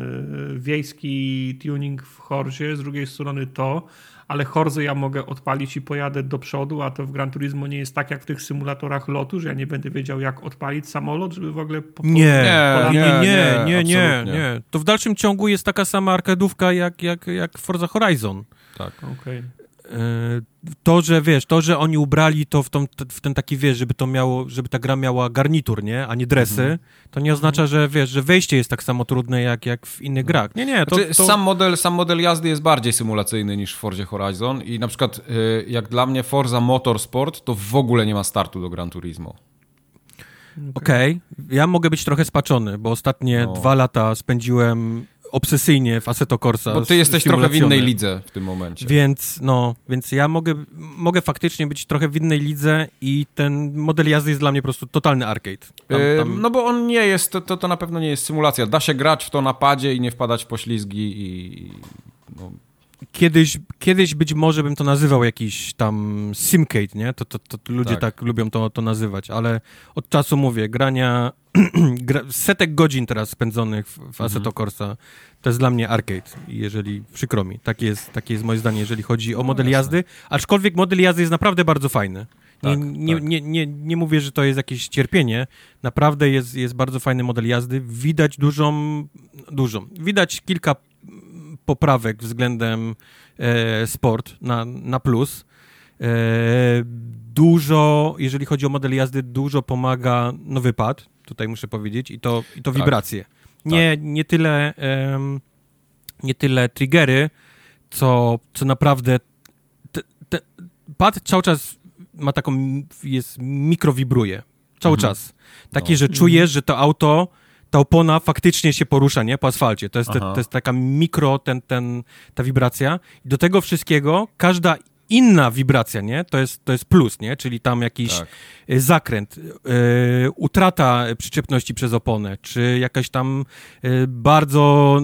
y, wiejski tuning w Horzie, z drugiej strony to, ale Horzę ja mogę odpalić i pojadę do przodu, a to w Gran Turismo nie jest tak jak w tych symulatorach lotu, że ja nie będę wiedział jak odpalić samolot, żeby w ogóle... Po, nie, nie, nie, nie, nie, nie, nie. To w dalszym ciągu jest taka sama arkadówka jak, jak, jak Forza Horizon. Tak. Okej. Okay. To, że wiesz, to, że oni ubrali to w, tą, w ten taki, wiesz, żeby to miało, żeby ta gra miała garnitur, nie, a nie dresy, mhm. to nie oznacza, że wiesz, że wejście jest tak samo trudne jak, jak w innych no. grach. Nie, nie, to, znaczy, to... Sam, model, sam model jazdy jest bardziej symulacyjny niż w Forzie Horizon i na przykład y, jak dla mnie Forza Motorsport to w ogóle nie ma startu do Gran Turismo. Okej, okay. ja mogę być trochę spaczony, bo ostatnie no. dwa lata spędziłem obsesyjnie w Assetto Corsa. Bo ty jesteś trochę w innej lidze w tym momencie. Więc, no, więc ja mogę, mogę faktycznie być trochę w innej lidze i ten model jazdy jest dla mnie po prostu totalny arcade. Tam, tam... no bo on nie jest, to, to na pewno nie jest symulacja. Da się grać w to na padzie i nie wpadać w poślizgi i... Kiedyś, kiedyś być może bym to nazywał jakiś tam simcade, nie? To, to, to ludzie tak, tak lubią to, to nazywać, ale od czasu mówię, grania setek godzin teraz spędzonych w, w mhm. Assetto Corsa, to jest dla mnie arcade, jeżeli przykro mi. Takie jest, takie jest moje zdanie, jeżeli chodzi o model no, jazdy, aczkolwiek model jazdy jest naprawdę bardzo fajny. Nie, tak, nie, tak. Nie, nie, nie, mówię, że to jest jakieś cierpienie. Naprawdę jest, jest bardzo fajny model jazdy. Widać dużą, dużą. Widać kilka poprawek względem e, sport na, na plus. E, dużo, jeżeli chodzi o model jazdy, dużo pomaga nowy pad, tutaj muszę powiedzieć, i to, i to tak. wibracje. Nie, tak. nie tyle nie tyle triggery, co, co naprawdę te, te, pad cały czas ma taką, jest mikrowibruje. Cały mhm. czas. Takie, no. że czujesz, że to auto ta opona faktycznie się porusza, nie? Po asfalcie. To jest, te, to jest taka mikro, ten, ten, ta wibracja. I do tego wszystkiego każda inna wibracja, nie? To jest, to jest plus, nie? Czyli tam jakiś tak. Y, zakręt, yy, utrata przyczepności przez oponę, czy jakaś tam yy, bardzo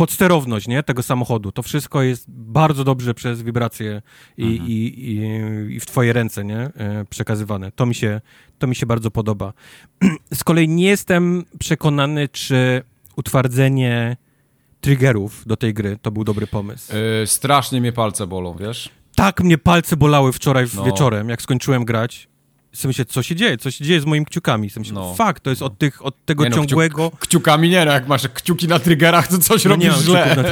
podsterowność, nie? Tego samochodu. To wszystko jest bardzo dobrze przez wibracje i, mhm. i, i, i, w twoje ręce, nie? Yy, przekazywane. To mi, się, to mi się bardzo podoba. Z kolei nie jestem przekonany, czy utwardzenie triggerów do tej gry to był dobry pomysł. Yy, strasznie mnie palce bolą, wiesz? tak mnie palce bolały wczoraj no. wieczorem, jak skończyłem grać. W sensie, co się dzieje? Co się dzieje z moimi kciukami? W sensie, no. fuck, to jest od, tych, od tego nie, no, ciągłego... Kciuk, kciukami nie, no jak masz kciuki na triggerach, to coś no, robisz nie źle.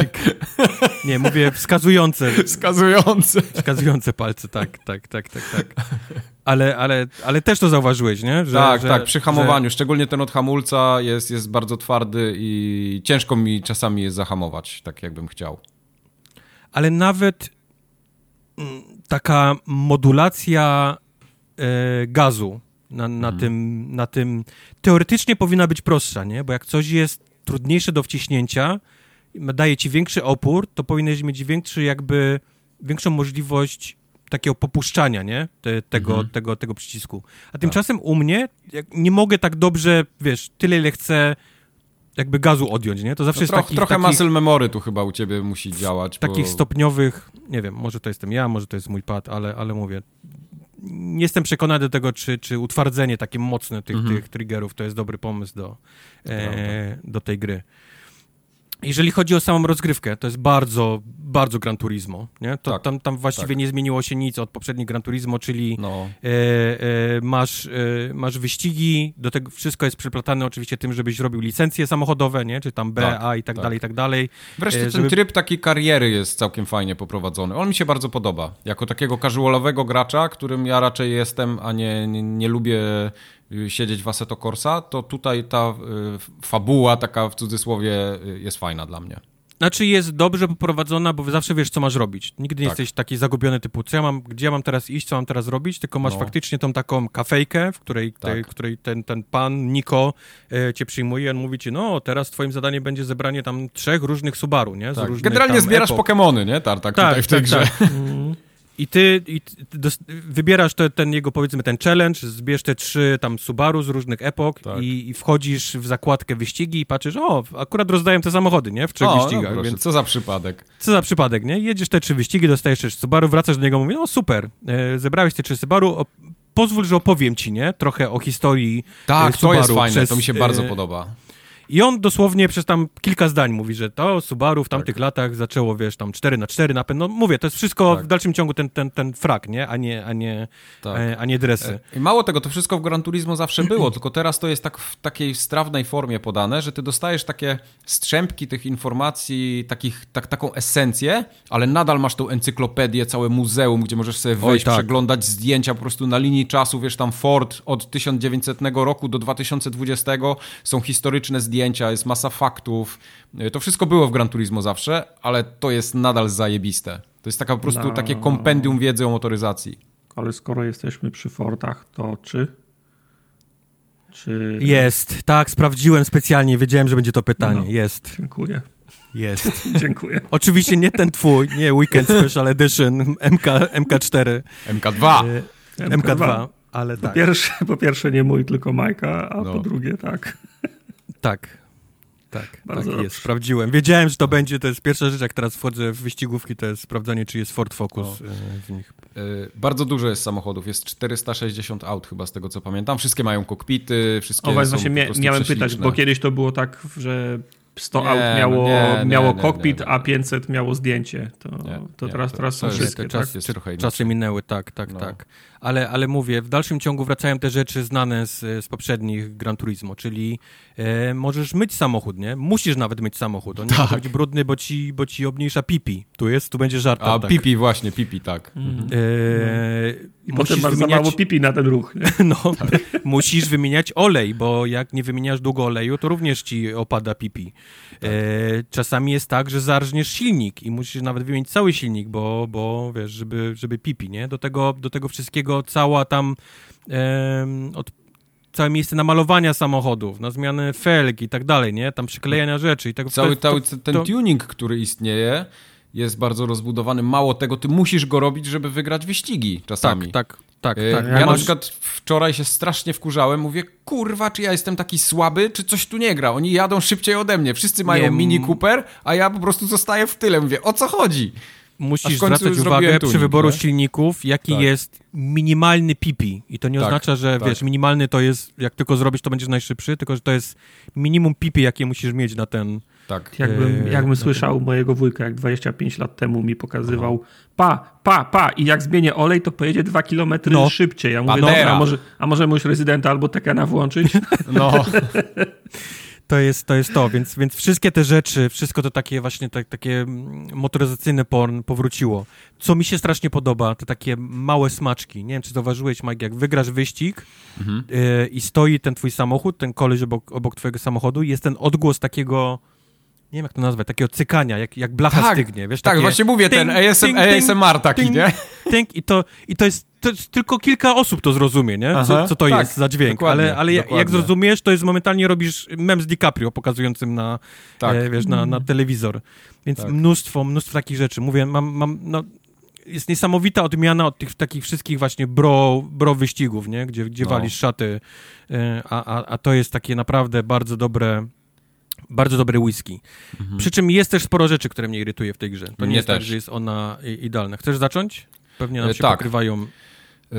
nie, mówię wskazujące. Wskazujące. Wskazujące palce, tak, tak, tak, tak, tak. Ale, ale, ale też to zauważyłeś, nie? Że, tak, że, tak, przy hamowaniu. Że... Szczególnie ten od hamulca jest, jest bardzo twardy i ciężko mi czasami jest zahamować, tak jakbym chciał. Ale nawet taka modulacja gazu na, na, hmm. tym, na tym teoretycznie powinna być prostsza, nie? Bo jak coś jest trudniejsze do wciśnięcia, daje ci większy opór, to powinieneś mieć większy jakby, większą możliwość takiego popuszczania, nie? Te, tego, Mhm. tego, tego przycisku. A tymczasem u mnie nie mogę tak dobrze, wiesz, tyle ile chcę jakby gazu odjąć, nie? To zawsze No, jest troch, takich, trochę takich, muscle memory tu chyba u ciebie musi działać. takich bo... stopniowych, nie wiem, może to jestem ja, może to jest mój pad, ale, ale mówię, nie jestem przekonany do tego, czy, czy utwardzenie takie mocne tych, Mhm. tych triggerów to jest dobry pomysł do, e, do tej gry. Jeżeli chodzi o samą rozgrywkę, to jest bardzo, bardzo Gran Turismo, nie? To, Tak, tam, tam właściwie tak. nie zmieniło się nic od poprzednich Gran Turismo, czyli No, e, e, masz, e, masz wyścigi, do tego wszystko jest przeplatane oczywiście tym, żebyś robił licencje samochodowe, nie? Czy tam B, Tak, A i tak, tak. dalej, i tak dalej. Wreszcie E, ten żeby- tryb takiej kariery jest całkiem fajnie poprowadzony. On mi się bardzo podoba. Jako takiego casualowego gracza, którym ja raczej jestem, a nie, nie, nie lubię siedzieć w Assetto Corsa, to tutaj ta y, fabuła taka w cudzysłowie y, jest fajna dla mnie. Znaczy jest dobrze poprowadzona, bo zawsze wiesz, co masz robić. Nigdy nie Tak. jesteś taki zagubiony typu, co ja mam, gdzie ja mam teraz iść, co mam teraz robić, tylko masz No. faktycznie tą taką kafejkę, w której, Tak. której ten, ten pan Niko e, cię przyjmuje, on mówi ci, no teraz twoim zadaniem będzie zebranie tam trzech różnych Subaru, nie? Z Tak. różnych Generalnie zbierasz. Pokemony, nie, Tartak, tutaj w tej grze. I ty, i ty dos- wybierasz te, ten jego, powiedzmy, ten challenge, zbierz te trzy tam Subaru z różnych epok Tak. i, i wchodzisz w zakładkę wyścigi i patrzysz, o, akurat rozdają te samochody, nie? W trzech O, no wyścigach, proszę, więc co za przypadek. co za przypadek, nie? Jedziesz te trzy wyścigi, dostajesz też Subaru, wracasz do niego, mówisz, no super, e, zebrałeś te trzy Subaru, o, pozwól, że opowiem ci, nie? Trochę o historii Tak, e, to Subaru jest fajne, przez, to mi się bardzo e, podoba. I on dosłownie przez tam kilka zdań mówi, że to Subaru w tamtych Tak. latach zaczęło, wiesz, tam 4 na 4 napęd. No mówię, to jest wszystko Tak. w dalszym ciągu ten, ten, ten frak, nie? A nie, a nie, Tak. e, a nie dresy. I mało tego, to wszystko w Gran Turismo zawsze było, tylko teraz to jest tak w takiej strawnej formie podane, że ty dostajesz takie strzępki tych informacji, takich, tak, taką esencję, ale nadal masz tą encyklopedię, całe muzeum, gdzie możesz sobie wejść, tak. przeglądać zdjęcia po prostu na linii czasu, wiesz, tam Ford od 1900 roku do 2020 są historyczne zdjęcia, jest masa faktów. To wszystko było w Gran Turismo zawsze, ale to jest nadal zajebiste. To jest taka po prostu No. takie kompendium wiedzy o motoryzacji. Ale skoro jesteśmy przy Fordach, to czy? Czy... Jest, tak, sprawdziłem specjalnie, wiedziałem, że będzie to pytanie. No. Jest, Dziękuję. jest. Dziękuję. Oczywiście nie ten twój, nie Weekend Special Edition MK, MK4, MK2. e, MK2. MK2, ale Po, tak, pierwsze, po pierwsze nie mój, tylko Majka, a No. po drugie tak. Tak. Tak, Bardzo tak dobrze. jest, sprawdziłem. Wiedziałem, że to będzie, to jest pierwsza rzecz, jak teraz wchodzę w wyścigówki, to jest sprawdzanie, czy jest Ford Focus e, w nich. Y, Bardzo dużo jest samochodów, jest 460 aut chyba z tego co pamiętam. Wszystkie mają kokpity, wszystkie O, właśnie są właśnie mia- miałem pytać, bo kiedyś to było tak, że 100 Nie, aut no miało, nie, nie, miało nie, kokpit, nie, nie. a 500 miało zdjęcie. To, Nie, to nie, teraz, to- teraz to są jest- wszystkie. to czas tak? jest trochę inny. Czasy minęły, tak, tak, No. tak. Ale, ale mówię, w dalszym ciągu wracają te rzeczy znane z, z poprzednich Gran Turismo, czyli e, możesz myć samochód, nie? Musisz nawet myć samochód. On nie Tak. może być brudny, bo ci, bo ci obniża pipi. Tu jest, tu będzie żart. A tak. pipi właśnie, pipi, tak. E, I potem masz za mało pipi na ten ruch. Nie? No, musisz wymieniać olej, bo jak nie wymieniasz długo oleju, to również ci opada pipi. E, czasami jest tak, że zarżniesz silnik i musisz nawet wymienić cały silnik, bo, bo wiesz, żeby, żeby pipi, nie? Do tego, do tego wszystkiego cała tam em, od, całe miejsce na malowania samochodów, na zmianę felg i tak dalej, nie? Tam przyklejania rzeczy i tego Cały, to, cały to, ten tuning, który istnieje, jest bardzo rozbudowany. Mało tego, ty musisz go robić, żeby wygrać wyścigi czasami. Tak, tak, tak, Y, tak. Ja na Masz- przykład wczoraj się strasznie wkurzałem, mówię, kurwa, czy ja jestem taki słaby, czy coś tu nie gra? Oni jadą szybciej ode mnie, wszyscy mają Nie, Mini Cooper, a ja po prostu zostaję w tyle. Mówię, o co chodzi? Musisz zwracać uwagę tuning, przy wyboru nie? silników, jaki Tak. jest minimalny pipi. I to nie Tak, oznacza, że tak. wiesz, minimalny to jest, jak tylko zrobisz, to będziesz najszybszy, tylko że to jest minimum pipi, jakie musisz mieć na ten. Tak. Jakbym, Eee, jakbym no słyszał mojego wujka, jak 25 lat temu mi pokazywał pa, pa, pa i jak zmienię olej, to pojedzie 2 km No. szybciej. Ja mówię, dobra, a może, a może już rezydenta albo Tekena włączyć? No, To jest to, jest to. Więc, więc wszystkie te rzeczy, wszystko to takie właśnie tak, takie mm, motoryzacyjne porn powróciło. Co mi się strasznie podoba, to takie małe smaczki. Nie wiem, czy zauważyłeś, Mike, jak wygrasz wyścig Mhm. yy, i stoi ten twój samochód, ten koleś obok, obok twojego samochodu, jest ten odgłos takiego, nie wiem jak to nazwać, takiego cykania, jak, jak blacha tak, stygnie, wiesz? tak takie właśnie mówię, ten ting, ASM, ting, ASMR taki, ting. nie? think i to, i to jest to tylko kilka osób to zrozumie, nie? Co, co to tak, jest za dźwięk. Ale, ale jak zrozumiesz, to jest momentalnie robisz mem z DiCaprio pokazującym na, tak. e, wiesz, na, na telewizor. Więc tak. mnóstwo, mnóstwo takich rzeczy. Mówię, mam, mam no, jest niesamowita odmiana od tych takich wszystkich właśnie bro, bro wyścigów, nie? Gdzie, gdzie no. walisz szaty, e, a, a, a to jest takie naprawdę bardzo dobre bardzo dobry whisky. Mhm. Przy czym jest też sporo rzeczy, które mnie irytuje w tej grze. To nie mnie jest tak, też. tak, że jest ona idealna. Chcesz zacząć? Pewnie nam e, się tak. pokrywają. Yy,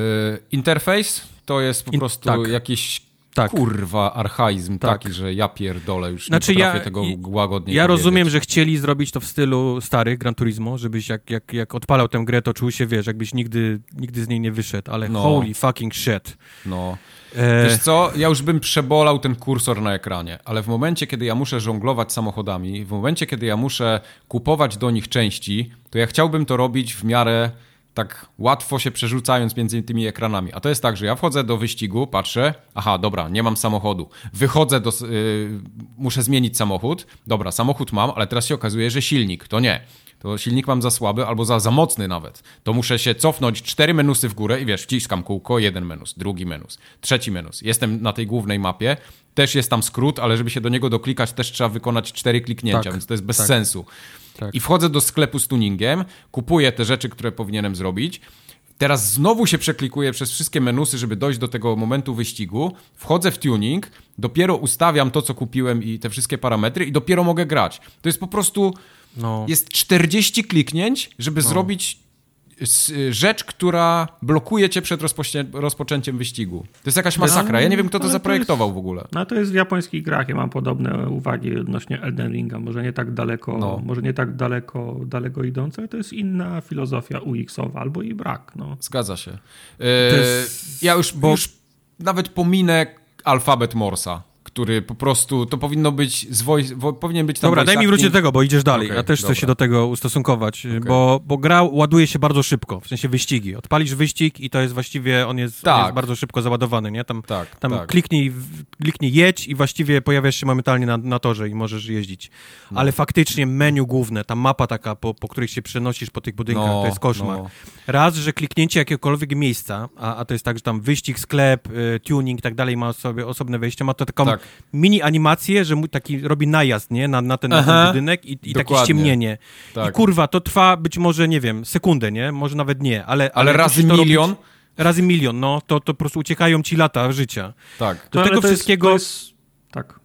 interfejs to jest po In, prostu tak. jakiś tak. kurwa archaizm tak. taki, że ja pierdolę już znaczy, nie ja, tego łagodnie Ja powiedzieć. rozumiem, że chcieli zrobić to w stylu starych Gran Turismo, żebyś jak, jak, jak odpalał tę grę, to czuł się, wiesz, jakbyś nigdy, nigdy z niej nie wyszedł, ale no. holy fucking shit. No. E... Wiesz co, ja już bym przebolał ten kursor na ekranie, ale w momencie, kiedy ja muszę żonglować samochodami, w momencie, kiedy ja muszę kupować do nich części, to ja chciałbym to robić w miarę tak łatwo się przerzucając między tymi ekranami. A to jest tak, że ja wchodzę do wyścigu, patrzę, aha, dobra, nie mam samochodu. Wychodzę do. Yy, muszę zmienić samochód. Dobra, samochód mam, ale teraz się okazuje, że silnik to nie. To silnik mam za słaby albo za, za mocny nawet. To muszę się cofnąć cztery menusy w górę i wiesz, wciskam kółko, jeden menus, drugi menus, trzeci menus. Jestem na tej głównej mapie, też jest tam skrót, ale żeby się do niego doklikać, też trzeba wykonać cztery kliknięcia, tak, więc to jest bez tak. sensu. Tak. I wchodzę do sklepu z tuningiem, kupuję te rzeczy, które powinienem zrobić. Teraz znowu się przeklikuję przez wszystkie menusy, żeby dojść do tego momentu wyścigu. Wchodzę w tuning, dopiero ustawiam to, co kupiłem i te wszystkie parametry, i dopiero mogę grać. To jest po prostu. No. Jest 40 kliknięć, żeby no. zrobić rzecz, która blokuje cię przed rozpoczęciem wyścigu. To jest jakaś masakra. Ja nie wiem, kto to zaprojektował to jest, w ogóle. No to jest w japońskich grach. Ja mam podobne uwagi odnośnie Elden Ringa. Może nie tak daleko, no. może nie tak daleko, daleko idące, ale to jest inna filozofia UX-owa albo i brak. No. Zgadza się. Yy, jest... Ja już, bo... już nawet pominę alfabet Morsa który po prostu, to powinno być, z voice, powinien być tam Dobra, daj mi wrócić do tego, bo idziesz dalej. Okay, ja też dobra. chcę się do tego ustosunkować, okay. bo, bo gra ładuje się bardzo szybko, w sensie wyścigi. Odpalisz wyścig i to jest właściwie, on jest, tak. on jest bardzo szybko załadowany, nie? Tam, tak, tam tak. Kliknij, kliknij jedź i właściwie pojawiasz się momentalnie na, na torze i możesz jeździć. No. Ale faktycznie menu główne, ta mapa taka, po, po których się przenosisz po tych budynkach, no, to jest koszmar. No. Raz, że kliknięcie jakiegokolwiek miejsca, a, a to jest tak, że tam wyścig, sklep, y, tuning i tak dalej ma sobie osobne wejście, ma to taką tak mini animację, że mu taki robi najazd, nie? Na, na, ten, na ten budynek i, i takie ściemnienie. Tak. I kurwa, to trwa być może, nie wiem, sekundę, nie? Może nawet nie, ale... Ale, ale razy milion? Robić, razy milion, no. To, to po prostu uciekają ci lata życia. Tak. Do to, tego wszystkiego... Jest, jest... Tak.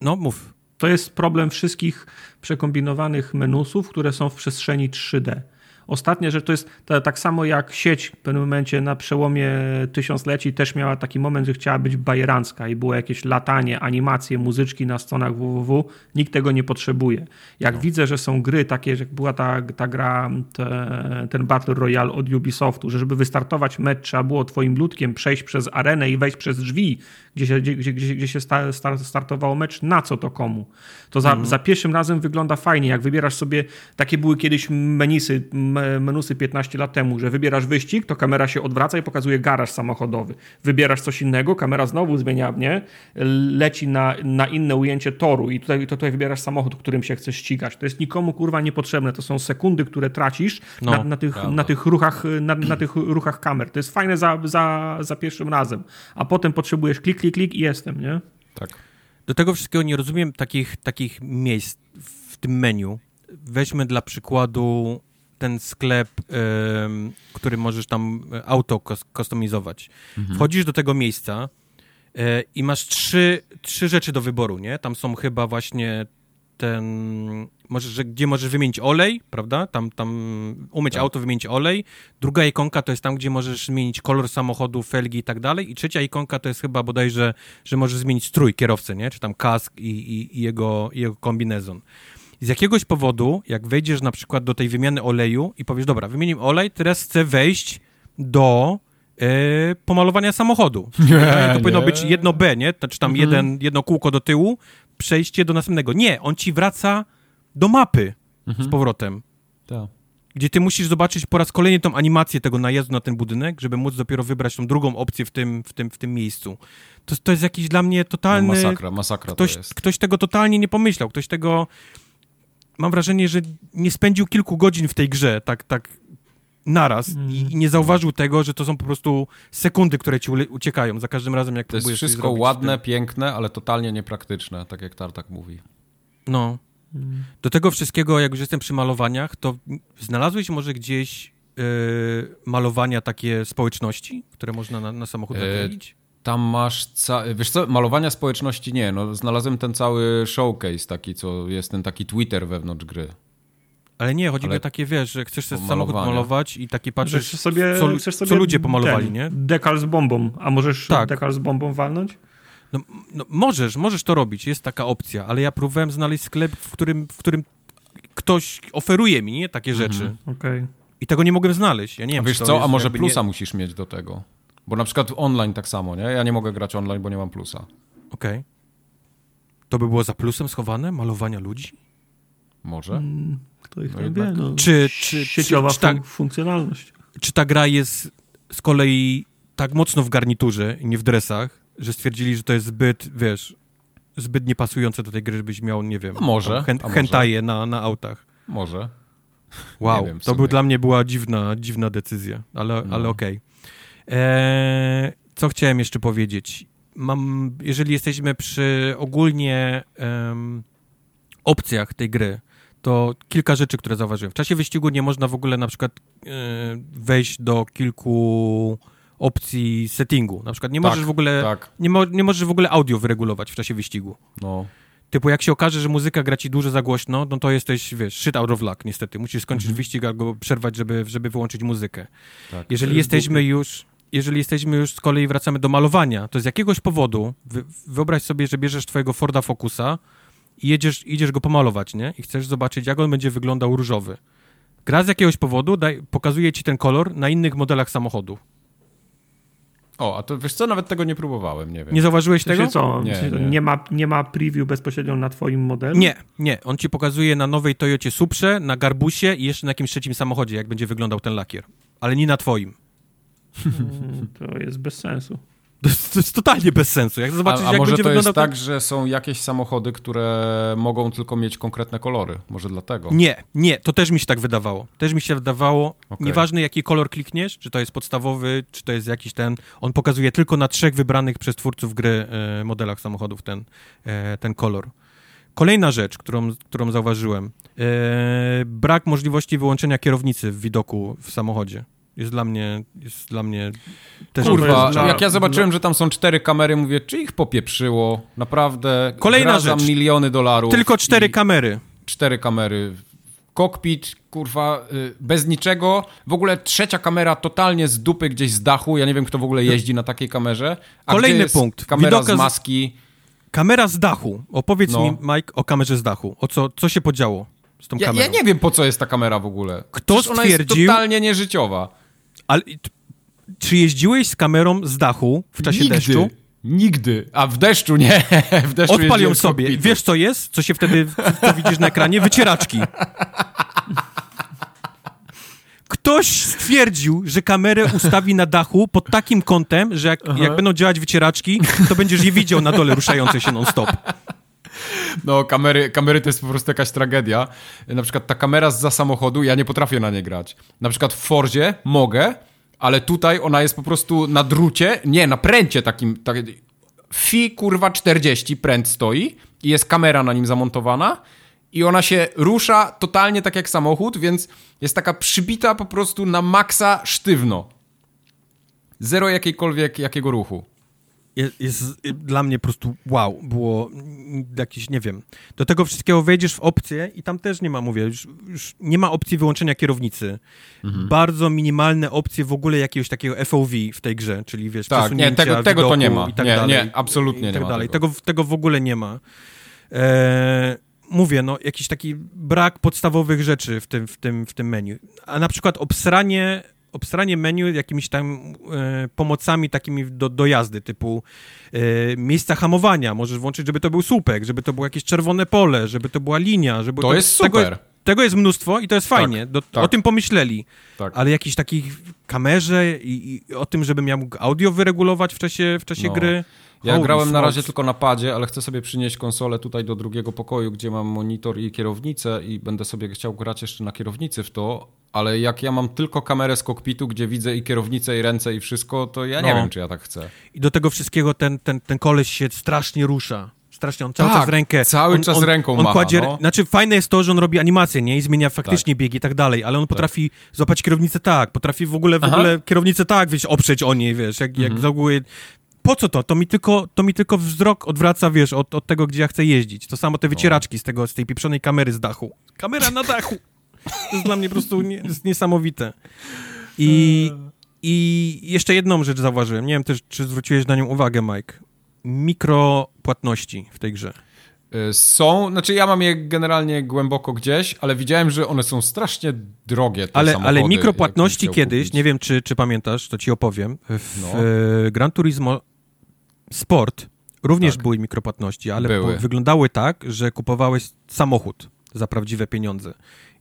No, mów. To jest problem wszystkich przekombinowanych menusów, które są w przestrzeni 3D. Ostatnia rzecz to jest to, tak samo jak sieć w pewnym momencie na przełomie tysiącleci też miała taki moment, że chciała być bajerancka i było jakieś latanie, animacje, muzyczki na stronach www. Nikt tego nie potrzebuje. Jak no. widzę, że są gry takie, jak była ta, ta gra, te, ten Battle Royale od Ubisoftu, że żeby wystartować mecz trzeba było twoim ludkiem przejść przez arenę i wejść przez drzwi, gdzie się, gdzie, gdzie, gdzie się startowało mecz, na co to komu? To za, mm. za pierwszym razem wygląda fajnie, jak wybierasz sobie, takie były kiedyś menisy, menusy 15 lat temu, że wybierasz wyścig, to kamera się odwraca i pokazuje garaż samochodowy. Wybierasz coś innego, kamera znowu zmienia, nie? Leci na, na inne ujęcie toru i tutaj, to tutaj wybierasz samochód, którym się chcesz ścigać. To jest nikomu kurwa niepotrzebne. To są sekundy, które tracisz no, na, na, tych, na, tych ruchach, na, na, tych ruchach kamer. To jest fajne za, za, za pierwszym razem. A potem potrzebujesz klik, klik, klik i jestem, nie? Tak. Do tego wszystkiego nie rozumiem takich, takich miejsc w tym menu. Weźmy dla przykładu ten sklep, który możesz tam e, auto kustomizować. Mhm. Wchodzisz do tego miejsca e, i masz trzy, trzy rzeczy do wyboru, nie? Tam są chyba właśnie ten, możesz, gdzie możesz wymienić olej, prawda? Tam, tam umyć tak. auto, wymienić olej. Druga ikonka to jest tam, gdzie możesz zmienić kolor samochodu, felgi i tak dalej. I trzecia ikonka to jest chyba bodajże, że możesz zmienić strój kierowcy, nie? Czy tam kask i, i, i jego, i jego kombinezon z jakiegoś powodu, jak wejdziesz na przykład do tej wymiany oleju i powiesz, dobra, wymieniłem olej, teraz chcę wejść do e, pomalowania samochodu. Nie, to powinno być jedno B, nie? Czy tam mhm. jeden, jedno kółko do tyłu, przejście do następnego. Nie, on ci wraca do mapy mhm. z powrotem. Tak. Gdzie ty musisz zobaczyć po raz kolejny tą animację tego najazdu na ten budynek, żeby móc dopiero wybrać tą drugą opcję w tym, w tym, w tym miejscu. To, to jest jakiś dla mnie totalny... No masakra, masakra ktoś, ktoś tego totalnie nie pomyślał. Ktoś tego mam wrażenie, że nie spędził kilku godzin w tej grze, tak, tak naraz mm. i, i, nie zauważył tego, że to są po prostu sekundy, które ci uciekają za każdym razem, jak to próbujesz To jest wszystko ładne, piękne, ale totalnie niepraktyczne, tak jak Tartak mówi. No. Mm. Do tego wszystkiego, jak już jestem przy malowaniach, to znalazłeś może gdzieś yy, malowania takie społeczności, które można na, na samochód nakleić? Yy, tam masz, wiesz co, malowania społeczności nie, no znalazłem ten cały showcase taki, co jest ten taki Twitter wewnątrz gry. Ale nie, chodzi Ale o takie, wiesz, że chcesz sobie samochód malować i takie patrzysz, chcesz sobie, co, chcesz sobie co ludzie pomalowali, ten, nie? Dekal z bombą, a możesz tak. dekal z bombą walnąć? No, no, możesz, możesz to robić, jest taka opcja, ale ja próbowałem znaleźć sklep, w którym, w którym ktoś oferuje mi, nie, takie mhm. rzeczy. Okay. I tego nie mogłem znaleźć, ja nie wiem, a wiesz co, a może plusa nie... musisz mieć do tego? Bo na przykład online tak samo, nie? Ja nie mogę grać online, bo nie mam plusa. Okej. Okay. To by było za plusem schowane? Malowania ludzi? Może. Hmm, kto ich no nie wie, no. Czy, czy, Sieciowa czy, czy ta, funkcjonalność. Czy ta gra jest z kolei tak mocno w garniturze i nie w dresach, że stwierdzili, że to jest zbyt, wiesz, zbyt niepasujące do tej gry, żebyś miał, nie wiem, no może, hen, hentaje na, na autach. Może. Wow, wiem, to był dla mnie była dziwna, dziwna decyzja, ale, no. ale okej. Okay. Eee, co chciałem jeszcze powiedzieć? Mam, jeżeli jesteśmy przy ogólnie um, opcjach tej gry, to kilka rzeczy, które zauważyłem. W czasie wyścigu nie można w ogóle na przykład e, wejść do kilku opcji settingu. Na przykład nie tak, możesz w ogóle tak. nie, mo nie możesz w ogóle audio wyregulować w czasie wyścigu. No. Typu jak się okaże, że muzyka gra ci dużo za głośno, no to jesteś, wiesz, shit out of luck niestety. Musisz skończyć mhm. wyścig albo przerwać, żeby, żeby wyłączyć muzykę. Tak, jeżeli jesteśmy już jeżeli jesteśmy już z kolei wracamy do malowania, to z jakiegoś powodu wyobraź sobie, że bierzesz twojego Forda Focusa i jedziesz, idziesz go pomalować, nie? I chcesz zobaczyć, jak on będzie wyglądał różowy. Gra z jakiegoś powodu daj, pokazuje ci ten kolor na innych modelach samochodu. O, a to wiesz co, nawet tego nie próbowałem, nie wiem. Nie zauważyłeś tego? Co? Nie, nie. nie, ma, nie ma preview bezpośrednio na twoim modelu? Nie, nie. On ci pokazuje na nowej Toyocie Suprze, na Garbusie i jeszcze na jakimś trzecim samochodzie, jak będzie wyglądał ten lakier. Ale nie na twoim. To jest bez sensu. To jest, to jest, totalnie bez sensu. Jak zobaczysz, a, a jak może to jest tak, że są jakieś samochody, które mogą tylko mieć konkretne kolory? Może dlatego? Nie, nie. To też mi się tak wydawało. Też mi się wydawało, okay. nieważne jaki kolor klikniesz, czy to jest podstawowy, czy to jest jakiś ten, on pokazuje tylko na trzech wybranych przez twórców gry e, modelach samochodów ten, e, ten kolor. Kolejna rzecz, którą, którą zauważyłem. E, brak możliwości wyłączenia kierownicy w widoku w samochodzie jest dla mnie, jest dla mnie też... Kurwa, dla, jak ja zobaczyłem, że tam są cztery kamery, mówię, czy ich popieprzyło? Naprawdę, Kolejna rzecz. miliony dolarów. Tylko cztery kamery. Cztery kamery. Kokpit, kurwa, y, bez niczego. W ogóle trzecia kamera totalnie z dupy gdzieś z dachu. Ja nie wiem, kto w ogóle jeździ na takiej kamerze. A Kolejny punkt. Kamera z maski. Kamera z dachu. Opowiedz no. mi, Mike, o kamerze z dachu. O co, co się podziało z tą ja, kamerą? Ja nie wiem, po co jest ta kamera w ogóle. Kto Przecież stwierdził... Ona jest totalnie nieżyciowa. Ale czy jeździłeś z kamerą z dachu w czasie Nigdy. deszczu? Nigdy. A w deszczu nie. W deszczu Odpal ją sobie. Wiesz, co jest? Co się wtedy co widzisz na ekranie? Wycieraczki. Ktoś stwierdził, że kamerę ustawi na dachu pod takim kątem, że jak, jak będą działać wycieraczki, to będziesz je widział na dole ruszające się non-stop. No, kamery, kamery to jest po prostu jakaś tragedia. Na przykład ta kamera z za samochodu, ja nie potrafię na nie grać. Na przykład w Forzie mogę, ale tutaj ona jest po prostu na drucie, nie, na pręcie takim, tak, FI kurwa 40 pręt stoi i jest kamera na nim zamontowana i ona się rusza totalnie tak jak samochód, więc jest taka przybita po prostu na maksa sztywno. Zero jakiejkolwiek, jakiego ruchu jest, jest, dla mnie po prostu wow, było jakieś, nie wiem. Do tego wszystkiego wejdziesz w opcję i tam też nie ma, mówię, już, już nie ma opcji wyłączenia kierownicy. Mhm. Bardzo minimalne opcje w ogóle jakiegoś takiego FOV w tej grze, czyli wiesz, tak, nie, tego, tego to nie ma. Tak nie, dalej, nie, absolutnie i, i tak nie dalej. ma. Tego. tego. Tego, w ogóle nie ma. E, mówię, no, jakiś taki brak podstawowych rzeczy w tym, w tym, w tym menu. A na przykład obsranie obstranie menu jakimiś tam e, pomocami takimi do, do jazdy, typu e, miejsca hamowania. Możesz włączyć, żeby to był słupek, żeby to było jakieś czerwone pole, żeby to była linia. Żeby to, to jest super. Tego, tego, jest mnóstwo i to jest fajnie. Tak, do, tak. O tym pomyśleli. Tak. Ale jakiś takich kamerze i, i, o tym, żebym ja mógł audio wyregulować w czasie, w czasie no. gry. Ja Holy grałem smokes. na razie tylko na padzie, ale chcę sobie przynieść konsolę tutaj do drugiego pokoju, gdzie mam monitor i kierownicę i będę sobie chciał grać jeszcze na kierownicy w to, ale jak ja mam tylko kamerę z kokpitu, gdzie widzę i kierownicę, i ręce, i wszystko, to ja No. nie wiem, czy ja tak chcę. I do tego wszystkiego ten, ten, ten koleś się strasznie rusza. Strasznie, on cały Tak, czas rękę... cały on, czas on, ręką on macha, kładzie, no. Znaczy fajne jest to, że on robi animację, nie? I zmienia faktycznie biegi i tak dalej, ale on potrafi złapać kierownicę tak, potrafi w ogóle, w Aha. ogóle kierownicę tak, wiesz, oprzeć o niej, wiesz, jak, Mhm. jak zagłuje... Po co to? To mi tylko, to mi tylko wzrok odwraca, wiesz, od, od tego, gdzie ja chcę jeździć. To samo te wycieraczki z tego, z tej pieprzonej kamery z dachu. Kamera na dachu! To jest dla mnie po prostu nie, niesamowite. I, I jeszcze jedną rzecz zauważyłem. Nie wiem też, czy zwróciłeś na nią uwagę, Mike. Mikropłatności w tej grze. Y, Są, znaczy ja mam je generalnie głęboko gdzieś, ale widziałem, że one są strasznie drogie. Ale, ale mikropłatności kiedyś, kupić. nie wiem, czy, czy pamiętasz, to ci opowiem. W No. e, Gran Turismo Sport również Tak. były mikropłatności, ale Były. wyglądały tak, że kupowałeś samochód za prawdziwe pieniądze.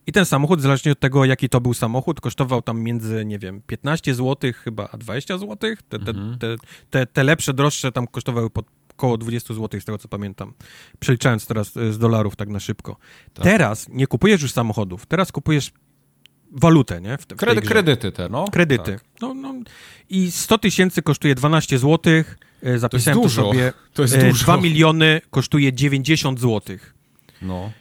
I ten samochód, zależnie od tego, jaki to był samochód, kosztował tam między, nie wiem, 15 zł chyba, a 20 zł. Te, te, Mhm. te, te, te lepsze, droższe tam kosztowały po około 20 zł, z tego co pamiętam. Przeliczając teraz e, z dolarów tak na szybko. Tak. Teraz nie kupujesz już samochodów, teraz kupujesz walutę, nie? W, w Kredy, kredyty te, no. Kredyty. Tak. No, no. I 100 tysięcy kosztuje 12 zł. Zapisałem to, dużo. sobie. To jest E, dużo. 2 miliony kosztuje 90 zł. No.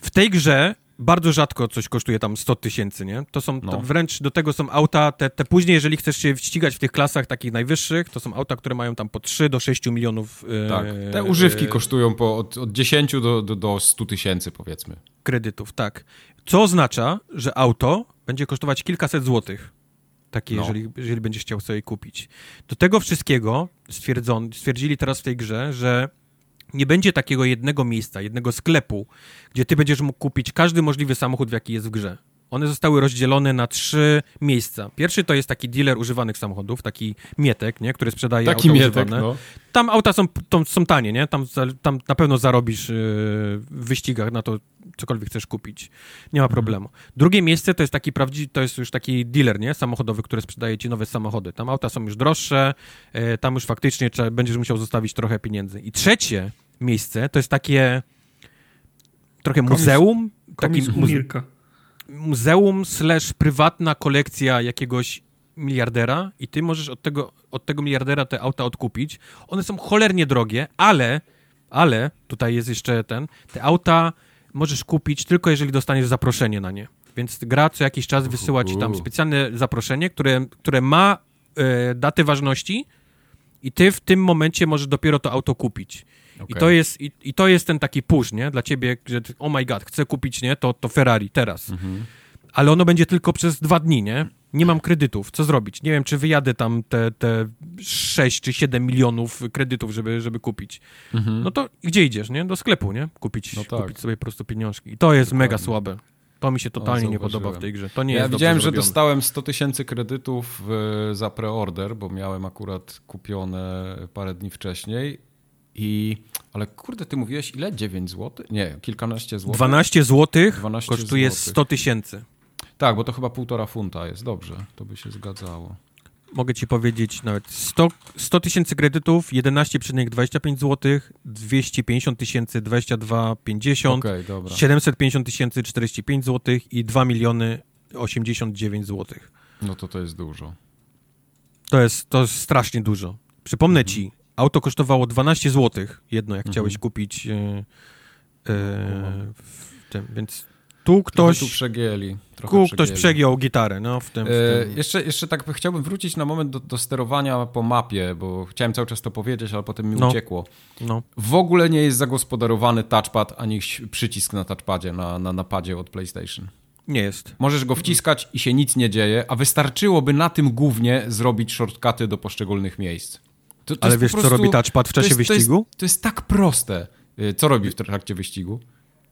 W tej grze bardzo rzadko coś kosztuje tam 100 tysięcy, nie? To są, No. to wręcz do tego są auta, te, te później, jeżeli chcesz się ścigać w tych klasach takich najwyższych, to są auta, które mają tam po 3 do 6 milionów e, Tak. Te używki e, kosztują po od, od 10 do, do, do 100 tysięcy, powiedzmy. kredytów, tak. Co oznacza, że auto będzie kosztować kilkaset złotych. Takie, No. jeżeli, jeżeli będziesz chciał sobie kupić. Do tego wszystkiego stwierdzon, stwierdzili teraz w tej grze, że nie będzie takiego jednego miejsca, jednego sklepu, gdzie ty będziesz mógł kupić każdy możliwy samochód, w jaki jest w grze. One zostały rozdzielone na trzy miejsca. Pierwszy to jest taki dealer używanych samochodów, taki Mietek, nie, który sprzedaje Taki auta mietek, używane. no. Tam auta są, tam, są tanie, nie? Tam, tam na pewno zarobisz yy, w wyścigach na to, cokolwiek chcesz kupić. Nie ma problemu. Drugie miejsce to jest taki prawdziwy, to jest już taki dealer, nie? Samochodowy, który sprzedaje ci nowe samochody. Tam auta są już droższe, yy, tam już faktycznie trzeba, będziesz musiał zostawić trochę pieniędzy. I trzecie miejsce to jest takie trochę muzeum, taki Komisu muze Mirka. Muzeum slash prywatna kolekcja jakiegoś miliardera i ty możesz od tego, od tego miliardera te auta odkupić. One są cholernie drogie, ale, ale, tutaj jest jeszcze ten, te auta możesz kupić tylko jeżeli dostaniesz zaproszenie na nie. Więc gra co jakiś czas wysyła ci tam specjalne zaproszenie, które, które ma e, datę ważności i ty w tym momencie możesz dopiero to auto kupić. I, Okej. to jest, i, I to jest ten taki push, nie? Dla ciebie, że oh my god, chcę kupić, nie? To, to Ferrari teraz. Mhm. Ale ono będzie tylko przez dwa dni, nie? Nie mam kredytów, co zrobić? Nie wiem, czy wyjadę tam te, te 6 czy 7 milionów kredytów, żeby, żeby kupić. Mhm. No to gdzie idziesz, nie? Do sklepu, nie? Kupić, No tak. kupić sobie po prostu pieniążki. I to jest mega Dokładnie. słabe. To mi się totalnie nie podoba w tej grze. To nie ja jest widziałem, że dostałem 100 tysięcy kredytów y, za preorder, bo miałem akurat kupione parę dni wcześniej. I, ale kurde, ty mówiłeś ile? 9 zł? Nie, kilkanaście złotych. 12 zł 12 kosztuje złotych. 100 tysięcy. Tak, bo to chyba półtora funta jest. Dobrze, to by się zgadzało. Mogę ci powiedzieć nawet 100 100 tysięcy kredytów, 11,25 zł, 250 tysięcy 22,50, Okej, dobra. 750 tysięcy 45 zł i 2 miliony 89 zł. No to to jest dużo. To jest, to jest strasznie dużo. Przypomnę Mhm. ci, auto kosztowało 12 zł jedno, jak Mhm. chciałeś kupić e, e, w tym, więc tu Ktoś tu przegięli. Trochę tu ktoś przegiął gitarę, no, w tym, w E, tym. jeszcze, jeszcze tak chciałbym wrócić na moment do, do sterowania po mapie, bo chciałem cały czas to powiedzieć, ale potem mi No. uciekło. no. W ogóle nie jest zagospodarowany touchpad ani przycisk na touchpadzie, na, na napadzie od PlayStation. Nie jest. Możesz go wciskać i się nic nie dzieje, a wystarczyłoby na tym głównie zrobić shortcuty do poszczególnych miejsc. To, to Ale wiesz, co prostu- robi touchpad w czasie jest, to jest- wyścigu? To jest tak proste. Y, Co robi w trakcie wyścigu?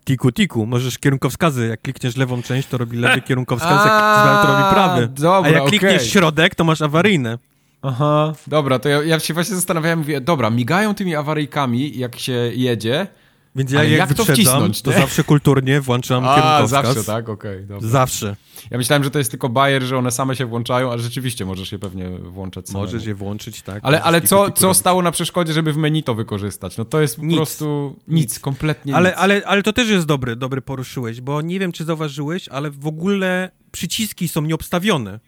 Tiku, tiku, możesz kierunkowskazy, jak klikniesz lewą część, to robi lewy kierunkowskaz, jak A, klikniesz to robi prawy. dobra, A jak klikniesz środek, to masz awaryjne. Aha. Dobra, to ja, ja się właśnie zastanawiałem, mówię, dobra, migają tymi awaryjkami, jak się jedzie. Więc ja Ale jak, jak to wcisnąć, to nie? zawsze kulturnie włączam kierunkowskaz. zawsze, tak? Okej, dobra. Zawsze. Ja myślałem, że to jest tylko bajer, że one same się włączają, ale rzeczywiście możesz je pewnie włączać samemu. Możesz je włączyć, tak. Ale, ale co, co stało na przeszkodzie, żeby w menu to wykorzystać? No to jest po Nic. prostu nic, kompletnie Ale, nic. ale, ale to też jest dobry, dobry poruszyłeś, bo nie wiem, czy zauważyłeś, ale w ogóle przyciski są nieobstawione.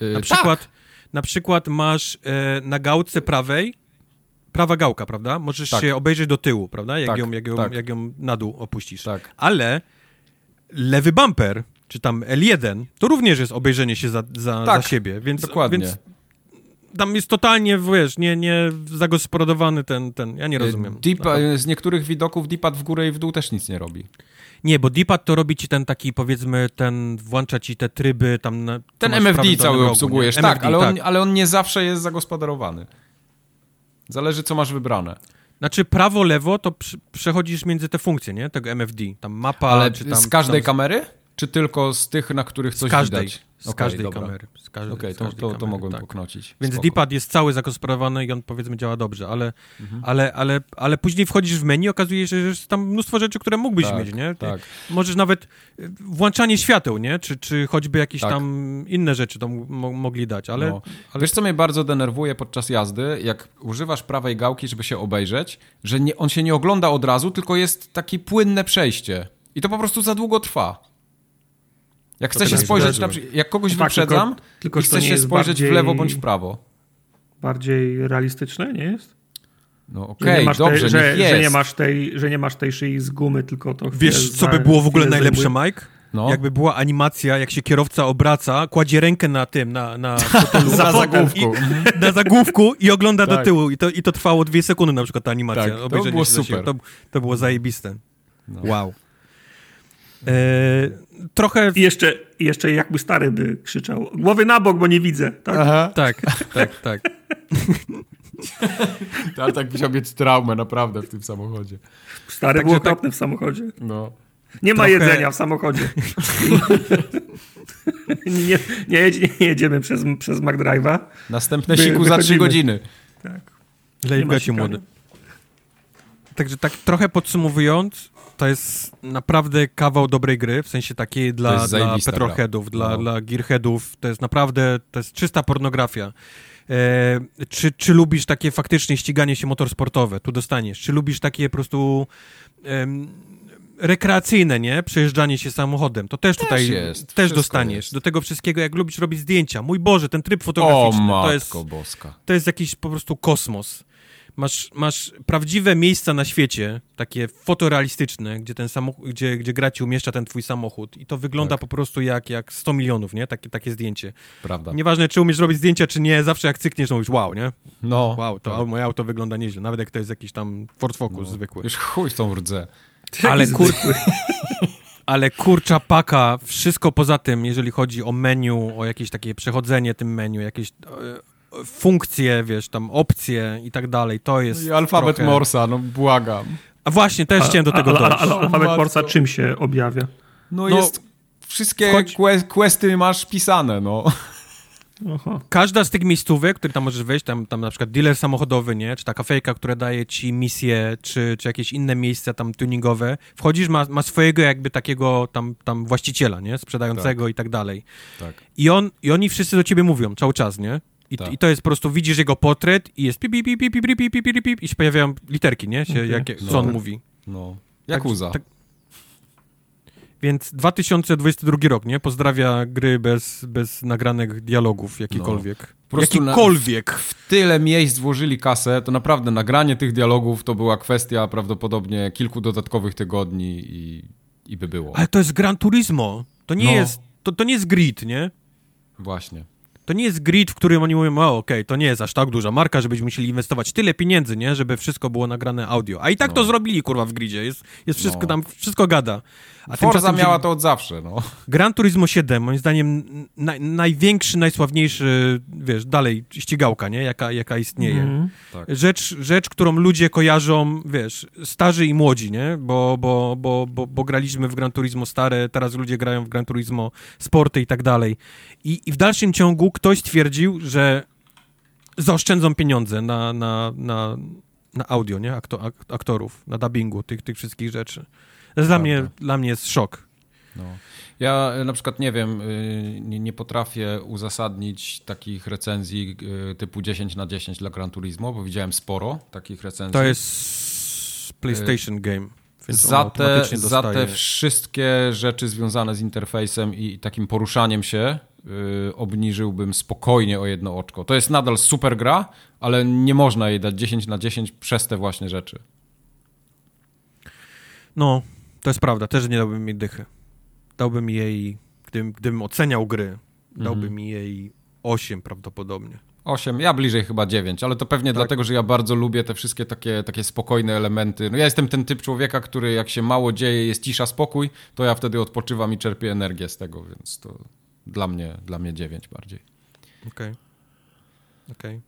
Yy, Na przykład, na przykład masz e, na gałce prawej, prawa gałka, prawda? Możesz Tak. się obejrzeć do tyłu, prawda? Jak, Tak, ją, jak, ją, tak. jak ją na dół opuścisz. Tak. Ale lewy bumper, czy tam L1, to również jest obejrzenie się za, za, Tak, za siebie, więc, dokładnie. więc tam jest totalnie, wiesz, nie, nie zagospodarowany ten, ten, ja nie rozumiem. Deep, Naprawdę. z niektórych widoków D-pad w górę i w dół też nic nie robi. Nie, bo D-pad to robi ci ten taki, powiedzmy, ten, włącza ci te tryby tam na... Ten MFD cały rogu, obsługujesz, nie? tak, MFD, ale, On, ale on nie zawsze jest zagospodarowany. Zależy, co masz wybrane. Znaczy prawo, lewo to prze- przechodzisz między te funkcje, nie? Tego MFD. Tam mapa, Ale czy tam... z każdej tam, kamery? Czy tylko z tych, na których coś Z każdej, widać? z Okej, każdej dobra. kamery. Z każdej, z to, każdej to, to kamery, mogłem tak. poknocić. Więc. D-pad jest cały zagospodarowany i on powiedzmy działa dobrze, ale, Mhm. ale, ale, ale później wchodzisz w menu i okazuje się, że jest tam mnóstwo rzeczy, które mógłbyś Tak, mieć, nie? tak. Możesz nawet y, włączanie świateł, nie? Czy, czy choćby jakieś Tak. tam inne rzeczy to mo- mogli dać, ale... No. ale Wiesz, co mnie bardzo denerwuje podczas jazdy? Jak używasz prawej gałki, żeby się obejrzeć, że nie, on się nie ogląda od razu, tylko jest takie płynne przejście. I to po prostu za długo trwa. Jak chcę się spojrzeć, na, jak kogoś Tak, wyprzedzam tylko- tylko i chcę się spojrzeć bardziej- w lewo bądź w prawo. Bardziej realistyczne, nie jest? No okej, nie masz dobrze, tej, że, że, nie masz tej, że nie masz tej szyi z gumy, tylko to Wiesz, co by było w ogóle najlepsze, zajmuje. Mike? No. Jakby była animacja, jak się kierowca obraca, kładzie rękę na tym, na, na fotelu, fotel zagłówku. I, na zagłówku i ogląda do Tak. tyłu. I to, I to trwało dwie sekundy na przykład ta animacja. Tak, to było super. To, to było zajebiste. No. Wow. E, trochę... I jeszcze, jeszcze jakby stary by krzyczał, głowy na bok, bo nie widzę. Tak? Aha. Tak, tak, tak. Ale tak musiał mieć traumę naprawdę w tym samochodzie. Stary Także było tak- w samochodzie. No. Nie ma Trochę- jedzenia w samochodzie. nie, nie, jedzie, nie jedziemy przez, przez McDrive'a. Następne Wy- siku za trzy wychodzimy. godziny. Lejw ma gaci sikania. młody. Także tak trochę podsumowując, to jest naprawdę kawał dobrej gry, w sensie takiej dla, dla petroheadów, gra. dla, No. dla gearheadów. To jest naprawdę, to jest czysta pornografia. E, czy, czy lubisz takie faktycznie ściganie się motorsportowe? Tu dostaniesz. Czy lubisz takie po prostu em, rekreacyjne, nie? Przejeżdżanie się samochodem. To też, tutaj jest. też dostaniesz. jest. Do tego wszystkiego, jak lubisz robić zdjęcia. Mój Boże, ten tryb O fotograficzny, matko to jest boska. to jest jakiś po prostu kosmos. Masz, masz prawdziwe miejsca na świecie, takie fotorealistyczne, gdzie ten samochód, gdzie, gdzie gra ci umieszcza ten twój samochód i to wygląda Tak. po prostu jak, jak 100 milionów, nie? Takie, takie zdjęcie. Prawda. Nieważne, czy umiesz robić zdjęcia, czy nie, zawsze jak cykniesz, to mówisz, wow, nie? No. Wow, to tak. moje auto wygląda nieźle, nawet jak to jest jakiś tam Ford Focus zwykły. Już chuj tą rdzę. Ale kur... Ale kurcza paka, wszystko poza tym, jeżeli chodzi o menu, o jakieś takie przechodzenie tym menu, jakieś e, funkcje, wiesz, tam opcje i tak dalej, to jest I alfabet trochę... Morsa, no błagam. A właśnie, też chciałem do tego dojść. ale alfabet. Morsa czym się objawia? No, No, jest... Wszystkie wchodź- que- questy masz pisane, no. Aha. Każda z tych miejscówek, które tam możesz wejść, tam, tam na przykład dealer samochodowy, nie? Czy ta kafejka, która daje ci misje, czy, czy jakieś inne miejsca tam tuningowe, wchodzisz, ma, ma swojego jakby takiego tam, tam właściciela, nie? Sprzedającego i tak dalej. Tak. I, on, I oni wszyscy do ciebie mówią cały czas, nie? I, Tak. I to jest po prostu, widzisz jego portret i jest pip, pip, pip, pip, pip, pip, pip, pip, pip, i się pojawiają literki, nie? Się, Okej. jakie, co No. on mówi. No. Tak- Jakuza. tak- Więc 2022 rok, nie? Pozdrawia gry bez, bez nagranych dialogów jakikolwiek. Po prostu na- Jakikolwiek. W tyle miejsc włożyli kasę, to naprawdę nagranie tych dialogów to była kwestia prawdopodobnie kilku dodatkowych tygodni i, i by było. Ale to jest Gran Turismo. To nie No. jest, to, to nie jest grid, nie? Właśnie. To nie jest grid, w którym oni mówią, o okej, to nie jest aż tak duża marka, żebyśmy musieli inwestować tyle pieniędzy, nie? Żeby wszystko było nagrane audio. A i tak No. to zrobili, kurwa, w gridzie. Jest, jest wszystko No. tam, wszystko gada. A Forza miała to od zawsze, no. Gran Turismo 7, moim zdaniem na, największy, najsławniejszy, wiesz, dalej ścigałka, nie? Jaka, jaka istnieje. Tak. Rzecz, rzecz, którą ludzie kojarzą, wiesz, starzy i młodzi, nie? Bo, bo, bo, bo, bo graliśmy w Gran Turismo stare, teraz ludzie grają w Gran Turismo sporty i tak dalej. I, I w dalszym ciągu ktoś stwierdził, że zaoszczędzą pieniądze na, na, na, na audio, nie? Akto, ak, aktorów, na dubbingu tych, tych wszystkich rzeczy. To jest dla mnie, dla mnie jest szok. No. Ja y, na przykład nie wiem, y, nie, nie potrafię uzasadnić takich recenzji y, typu 10 na 10 dla Gran Turismo, bo widziałem sporo takich recenzji. To jest PlayStation Game. za te, za te wszystkie rzeczy związane z interfejsem i takim poruszaniem się obniżyłbym spokojnie o jedno oczko. To jest nadal super gra, ale nie można jej dać 10 na 10 przez te właśnie rzeczy. No, to jest prawda, też nie dałbym jej dychy. Dałbym jej, gdybym, gdybym oceniał gry, dałbym jej 8 prawdopodobnie. 8, ja bliżej chyba 9, ale to pewnie dlatego, że ja bardzo lubię te wszystkie takie, takie spokojne elementy. No ja jestem ten typ człowieka, który jak się mało dzieje, jest cisza, spokój, to ja wtedy odpoczywam i czerpię energię z tego, więc to dla mnie, dla mnie 9 bardziej. Okej. Okej.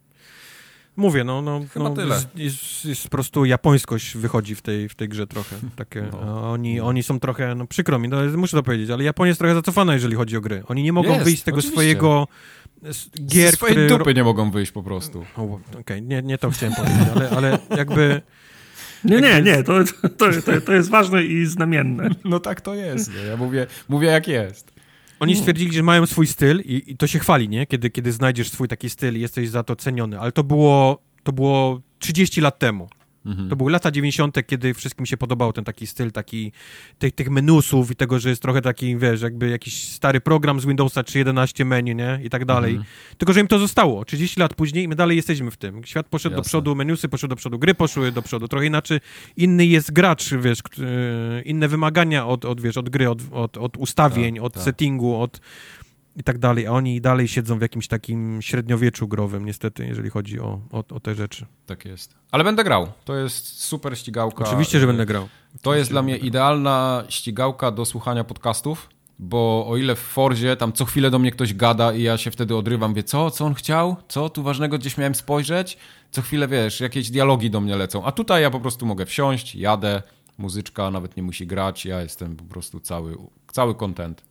Mówię, no, no, Chyba no tyle. Jest, jest, jest po prostu japońskość wychodzi w tej, w tej grze trochę. Takie, No. oni, oni są trochę, no przykro mi, no, muszę to powiedzieć, ale Japonia jest trochę zacofana, jeżeli chodzi o gry. Oni nie mogą Jest, wyjść z tego oczywiście. swojego gier, Ze swojej które... dupy nie mogą wyjść po prostu. Okej, nie, nie to chciałem powiedzieć, ale, ale jakby... Nie, nie, nie, to, to, to, to jest ważne i znamienne. No tak to jest. Ja mówię, mówię jak jest. Oni stwierdzili, że mają swój styl i, i to się chwali, nie? Kiedy, kiedy znajdziesz swój taki styl i jesteś za to ceniony, ale to było, to było 30 lat temu. Mhm. To były lata 90., kiedy wszystkim się podobał ten taki styl, taki tych, tych menusów i tego, że jest trochę taki, wiesz, jakby jakiś stary program z Windowsa 3.11 menu, nie? I tak dalej. Mhm. Tylko, że im to zostało. 30 lat później i my dalej jesteśmy w tym. Świat poszedł do Jasne. przodu, menusy poszły do przodu, gry poszły do przodu. Trochę inaczej. Inny jest gracz, wiesz, e, inne wymagania od, od wiesz, od gry, od, od, od ustawień, Tak, od tak. settingu, od i tak dalej, a oni dalej siedzą w jakimś takim średniowieczu growym, niestety, jeżeli chodzi o, o, o te rzeczy. Tak jest. Ale będę grał. To jest super ścigałka. Oczywiście, że będę grał. To jest dla mnie idealna ścigałka do słuchania podcastów, bo o ile w Forzie tam co chwilę do mnie ktoś gada i ja się wtedy odrywam, wie co, co on chciał, co tu ważnego gdzieś miałem spojrzeć, co chwilę wiesz, jakieś dialogi do mnie lecą, a tutaj ja po prostu mogę wsiąść, jadę, muzyczka nawet nie musi grać, ja jestem po prostu cały, cały content.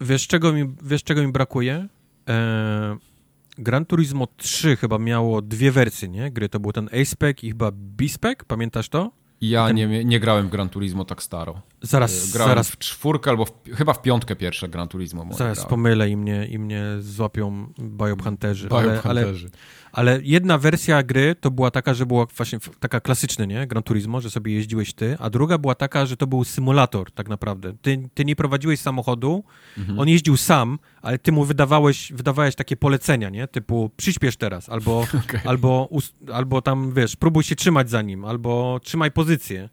Wiesz czego mi, wiesz, czego mi brakuje? E, Gran Turismo 3 chyba miało dwie wersje, nie? Gry to był ten A-Spec i chyba B-Spec, pamiętasz to? Ja nie, nie grałem w Gran Turismo tak staro. Zaraz, Grałem zaraz, w czwórkę albo w, chyba w piątkę pierwsze Gran Turismo. zaraz grałem. pomylę i mnie, i mnie złapią Biohunterzy. Ale, ale, ale jedna wersja gry to była taka, że była właśnie taka klasyczna, nie? Gran Turismo, że sobie jeździłeś ty, a druga była taka, że to był symulator tak naprawdę. Ty, ty nie prowadziłeś samochodu, Mhm. on jeździł sam, ale ty mu wydawałeś, wydawałeś takie polecenia, nie? Typu przyspiesz teraz, albo, Okej. albo, albo tam, wiesz, próbuj się trzymać za nim, albo trzymaj pozycję.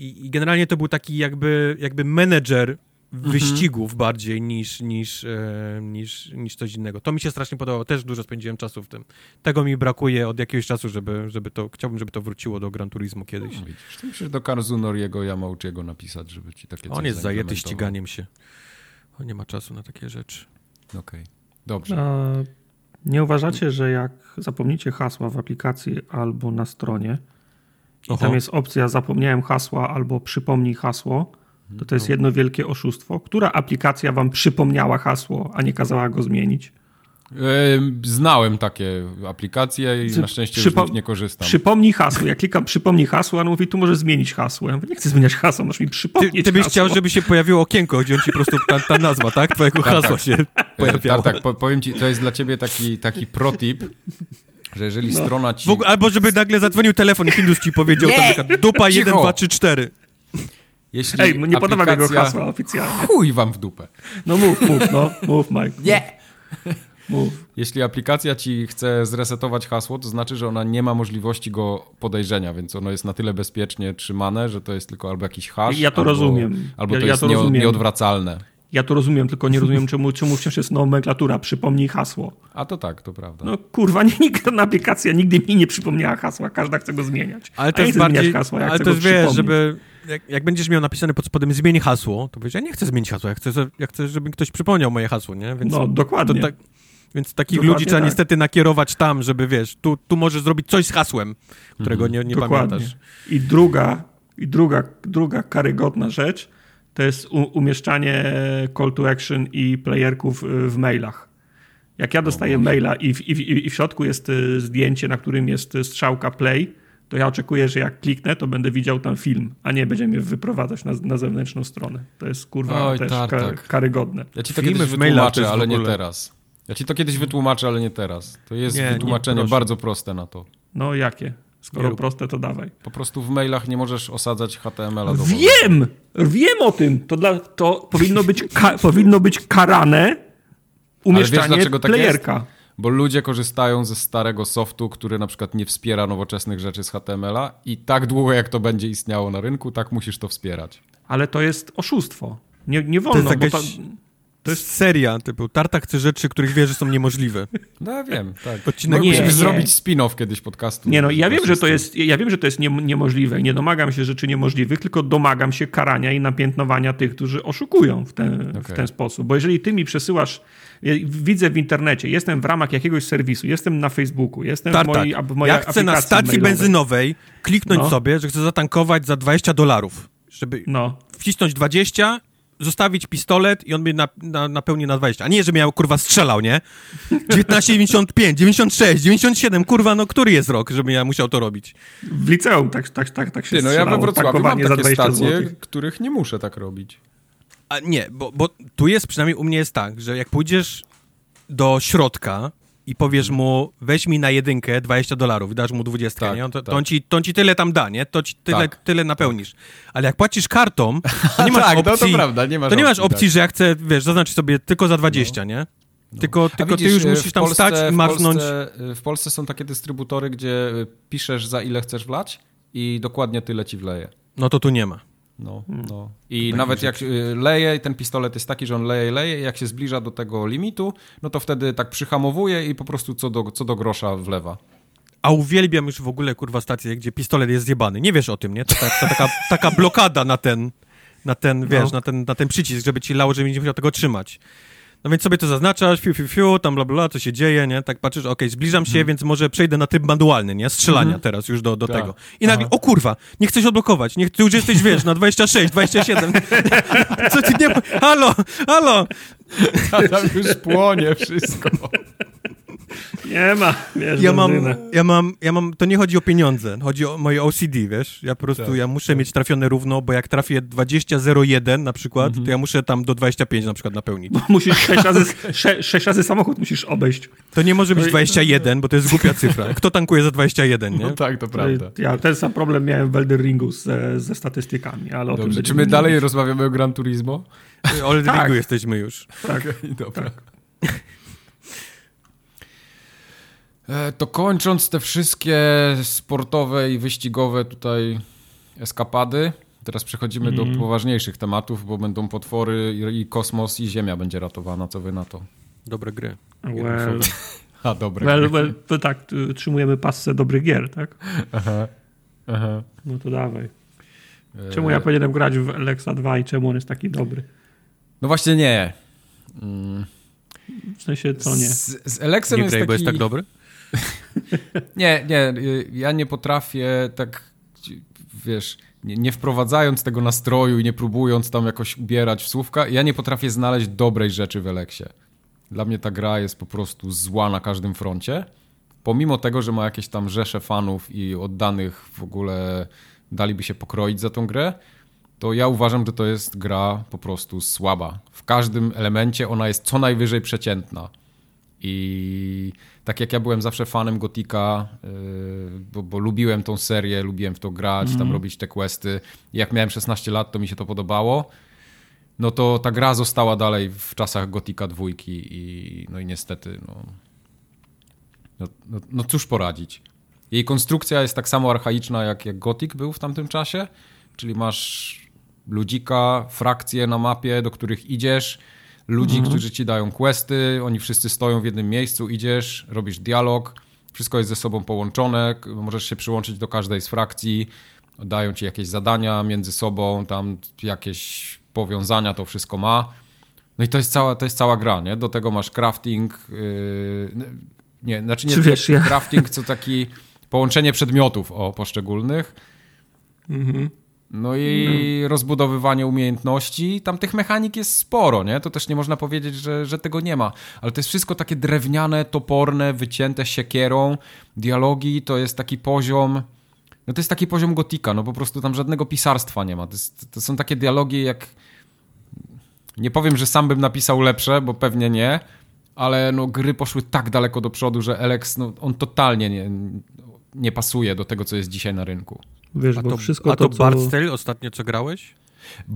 I, i generalnie to był taki jakby, jakby menedżer Mhm. wyścigów bardziej niż, niż, e, niż, niż coś innego. To mi się strasznie podobało, też dużo spędziłem czasu w tym. Tego mi brakuje od jakiegoś czasu, żeby, żeby to, chciałbym, żeby to wróciło do Gran Turismo kiedyś. No, widzisz, to musisz do Karzunoriego Yamauchiego napisać, żeby ci takie On jest zajęty ściganiem się. On nie ma czasu na takie rzeczy. Okej, dobrze. A nie uważacie, że jak zapomnicie hasła w aplikacji albo na stronie, i Oho. tam jest opcja zapomniałem hasła albo przypomnij hasło, to to jest jedno wielkie oszustwo. Która aplikacja wam przypomniała hasło, a nie kazała go zmienić? Em, Znałem takie aplikacje i na szczęście przypo- już z nich nie korzystam. Przypomnij hasło. Ja klikam przypomnij hasło, a on mówi, tu możesz zmienić hasło. Ja mówię, nie chcę zmieniać hasła, możesz mi Ty, przypomnieć ty byś hasło. chciał, żeby się pojawiło okienko, gdzie on ci po prostu ta, ta nazwa, tak? Twojego Tak, hasła tak. się pojawiała. Tak, tak, po- powiem ci, to jest dla ciebie taki, taki protip, że jeżeli strona ci... Ogóle, albo żeby nagle zadzwonił telefon i Findus ci powiedział tam dupa Cicho. 1, 2, 3, 4. Jeśli Ej, nie podoba mi jego aplikacja- hasła oficjalnie. Chuj wam w dupę. No mów, mów, no. Mów, Mike. Nie! Mów. Jeśli aplikacja ci chce zresetować hasło, to znaczy, że ona nie ma możliwości go podejrzenia, więc ono jest na tyle bezpiecznie trzymane, że to jest tylko albo jakiś hash, Ja to albo, rozumiem. Albo Ja- to ja jest to nie, rozumiem. nieodwracalne. Ja to rozumiem, tylko nie rozumiem, czemu, czemu wciąż jest nomenklatura. Przypomnij hasło. A to tak, to prawda. No kurwa, nie, nigdy aplikacja nigdy mi nie przypomniała hasła. Każda chce go zmieniać. Ale to jest bardziej, hasła, ja ale to wiesz, żeby, jak, jak będziesz miał napisane pod spodem zmień hasło, to powiesz, ja nie chcę zmienić hasła, ja chcę, ja chcę, żeby ktoś przypomniał moje hasło, nie? Więc No, dokładnie. To tak, więc takich Dokładnie ludzi trzeba tak. niestety nakierować tam, żeby, wiesz, tu, tu możesz zrobić coś z hasłem, którego nie, nie Dokładnie. pamiętasz. I druga, i druga, druga karygodna rzecz to jest umieszczanie call to action i playerków y, w mailach. Jak ja dostaję maila i w, i, w, i w środku jest y, zdjęcie, na którym jest y, strzałka play, to ja oczekuję, że jak kliknę, to będę widział tam film, a nie będzie mnie wyprowadzać na, na zewnętrzną stronę. To jest kurwa Oj, też tak, ka, tak. karygodne. Ja ci to Filmy kiedyś wytłumaczę, ale nie teraz. Ja ci to kiedyś wytłumaczę, ale nie teraz. To jest Nie, nie, wytłumaczenie proszę. bardzo proste na to. No jakie? Skoro Nie. proste, to dawaj. Po prostu w mailach nie możesz osadzać HTML-a do Wiem! Wiem o tym! To, dla, to powinno, być ka, powinno być karane umieszczanie dlaczego tak playerka. Bo ludzie korzystają ze starego softu, który na przykład nie wspiera nowoczesnych rzeczy z HTML-a i tak długo jak to będzie istniało na rynku, tak musisz to wspierać. Ale to jest oszustwo. Nie, nie wolno, jest bo jakaś- to, jest seria, typu Tartak chce rzeczy, których wie, że są niemożliwe. No ja wiem, tak. Odcinek nie. zrobić spin-off kiedyś podcastu. Nie no, ja wiem, że to jest, ja wiem, że to jest nie, niemożliwe. Nie domagam się rzeczy niemożliwych, tylko domagam się karania i napiętnowania tych, którzy oszukują w ten, w Okej. ten sposób. Bo jeżeli ty mi przesyłasz, ja widzę w internecie, jestem w ramach jakiegoś serwisu, jestem na Facebooku, jestem w Tartak, mojej, ab- w mojej ja chcę na stacji mailowej. benzynowej kliknąć No. sobie, że chcę zatankować za 20 dolarów, żeby No, wcisnąć 20, zostawić pistolet i on mnie na, na, napełni na 20. A nie, że miał kurwa strzelał, nie? 19,95, 96, 97, kurwa, no który jest rok, żeby ja musiał to robić? w liceum tak, tak, tak, tak się Ty, no ja we strzelało, Wrocławiu mam takie 20 stacje, złotych. których nie muszę tak robić. A nie, bo, bo tu jest, przynajmniej u mnie jest tak, że jak pójdziesz do środka i powiesz mu, weź mi na jedynkę 20 dolarów, dasz mu 20, Tak, nie? On, to, tak. to, on ci, to on ci tyle tam da, nie? To ci tyle, Tak, tyle napełnisz. Ale jak płacisz kartą, to nie masz tak, opcji... no to prawda, nie masz to nie masz opcji, opcji, tak. że ja chcę, wiesz, zaznaczyć sobie tylko za 20, nie? Tylko, A tylko ty widzisz, już e, musisz w tam Polsce- stać i w marznąć. Polsce, w Polsce są takie dystrybutory, gdzie e, piszesz za ile chcesz wlać i dokładnie tyle ci wleje. No to tu nie ma. No, no. I nawet jak y, leje, ten pistolet jest taki, że on leje, leje, i jak się zbliża do tego limitu, no to wtedy tak przyhamowuje i po prostu co do, co do grosza wlewa. A uwielbiam już w ogóle, kurwa, stację, gdzie pistolet jest zjebany. Nie wiesz o tym, nie? To, ta, to taka, taka blokada na ten, na ten, wiesz, na, ten, na ten przycisk, żeby ci lało, żeby nie musiał tego trzymać. No więc sobie to zaznaczasz, fiu, fiu, fiu, tam bla, bla, bla, co się dzieje, nie? Tak patrzysz, okej, zbliżam się, więc może przejdę na tryb manualny, nie? Strzelania teraz już do, do Tak. tego. I nagle, o kurwa, nie chcesz odblokować, nie, ty już jesteś, wiesz, na 26, 27. Co ty nie... Halo, halo! Tam już płonie wszystko. Nie ma, wiesz, Ja mam, ja mam, ja mam, to nie chodzi o pieniądze, chodzi o moje OCD, wiesz? Ja po prostu, Tak, ja muszę mieć trafione równo, bo jak trafię 20,01 na przykład, Mhm. to ja muszę tam do 25 na przykład napełnić. Musisz sześć razy, sze, sześć razy samochód musisz obejść. To nie może być 21, bo to jest głupia cyfra. Kto tankuje za 21, nie? No tak, to prawda. Ja ten sam problem miałem w Elden Ringu ze, ze statystykami, ale o tym Dobrze, czy my mówić. dalej rozmawiamy o Gran Turismo? O Elden Tak. Ringu jesteśmy już. Tak. Dobra. E, To kończąc te wszystkie sportowe i wyścigowe tutaj eskapady, teraz przechodzimy Mhm. do poważniejszych tematów, bo będą potwory i, i kosmos i Ziemia będzie ratowana. Co wy na to? Dobre gry. Well, A, dobra. well, well, to tak, utrzymujemy pasce dobrych gier, tak? Aha. Aha. No to dawaj. E, Czemu ja powinienem grać w Alexa 2 i czemu on jest taki dobry? No właśnie nie. Mm. W sensie, co nie? Z, z Alexem Nie jest graj, taki... bo jest tak dobry? Nie, nie, y, ja nie potrafię tak, wiesz, nie, nie wprowadzając tego nastroju i nie próbując tam jakoś ubierać w słówka, ja nie potrafię znaleźć dobrej rzeczy w Eleksie. Dla mnie ta gra jest po prostu zła na każdym froncie. Pomimo tego, że ma jakieś tam rzesze fanów i oddanych w ogóle daliby się pokroić za tą grę, to ja uważam, że to jest gra po prostu słaba. W każdym elemencie ona jest co najwyżej przeciętna. I tak jak ja byłem zawsze fanem Gotika, yy, bo, bo lubiłem tą serię, lubiłem w to grać, tam robić te questy. Jak miałem 16 lat, to mi się to podobało. No to ta gra została dalej w czasach Gotika dwójki i no i niestety, no, no, no, no cóż poradzić. Jej konstrukcja jest tak samo archaiczna, jak, jak Gothic był w tamtym czasie, czyli masz ludzika, frakcje na mapie, do których idziesz, ludzi, którzy ci dają questy, oni wszyscy stoją w jednym miejscu, idziesz, robisz dialog, wszystko jest ze sobą połączone, możesz się przyłączyć do każdej z frakcji, dają ci jakieś zadania między sobą, tam jakieś powiązania, to wszystko ma. No i to jest cała, to jest cała gra, nie? Do tego masz crafting, yy, nie, znaczy nie wiesz, ja- crafting, co taki połączenie przedmiotów o poszczególnych. Mhm. No i rozbudowywanie umiejętności. Tam tych mechanik jest sporo, nie? To też nie można powiedzieć, że, że tego nie ma. Ale to jest wszystko takie drewniane, toporne, wycięte siekierą. Dialogi to jest taki poziom... No to jest taki poziom gotika, no po prostu tam żadnego pisarstwa nie ma. To, jest, to są takie dialogi jak... Nie powiem, że sam bym napisał lepsze, bo pewnie nie, ale no gry poszły tak daleko do przodu, że Alex, no on totalnie nie... nie pasuje do tego, co jest dzisiaj na rynku. Wiesz, A bo to, wszystko a to, to, Bard's co... Tale ostatnio co grałeś?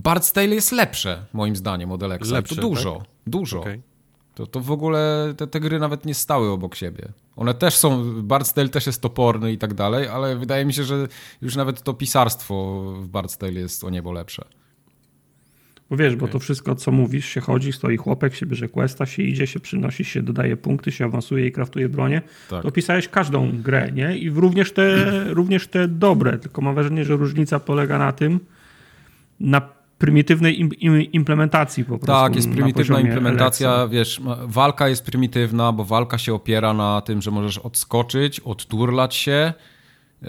Bard's Tale jest lepsze, moim zdaniem, od Alexa. Lepsze, to dużo, dużo. Okej. To, to w ogóle te, te gry nawet nie stały obok siebie. One też są, Bard's Tale też jest toporny i tak dalej, ale wydaje mi się, że już nawet to pisarstwo w Bard's Tale jest o niebo lepsze. Bo wiesz, bo to wszystko, co mówisz, się chodzi, stoi chłopek, się bierze questa, się idzie, się przynosi, się dodaje punkty, się awansuje i kraftuje bronię. Tak. To opisałeś każdą grę, nie? I również te, również te dobre, tylko mam wrażenie, że różnica polega na tym, na prymitywnej im, im, implementacji po prostu. Tak, jest na prymitywna implementacja, wiesz, walka jest prymitywna, bo walka się opiera na tym, że możesz odskoczyć, odturlać się, yy,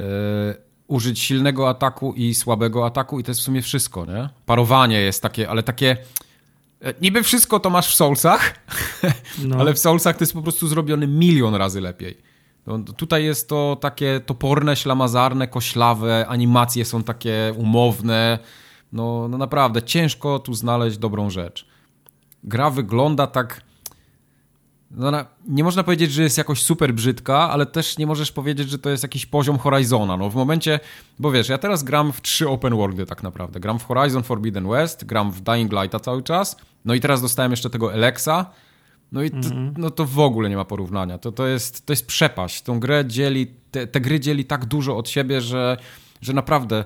użyć silnego ataku i słabego ataku i to jest w sumie wszystko, nie? Parowanie jest takie, ale takie... e, Niby wszystko to masz w Soulsach, No. ale w Soulsach to jest po prostu zrobione milion razy lepiej. No, tutaj jest to takie toporne, ślamazarne, koślawe, animacje są takie umowne. No, no naprawdę, ciężko tu znaleźć dobrą rzecz. Gra wygląda tak. No, na, nie można powiedzieć, że jest jakoś super brzydka, ale też nie możesz powiedzieć, że to jest jakiś poziom Horizona. No w momencie, bo wiesz, ja teraz gram w trzy open worldy tak naprawdę. Gram w Horizon Forbidden West, gram w Dying Lighta cały czas, no i teraz dostałem jeszcze tego Alexa. No i to, no to w ogóle nie ma porównania. To, to, jest, to jest przepaść. Tą grę dzieli, te, te gry dzieli tak dużo od siebie, że, że naprawdę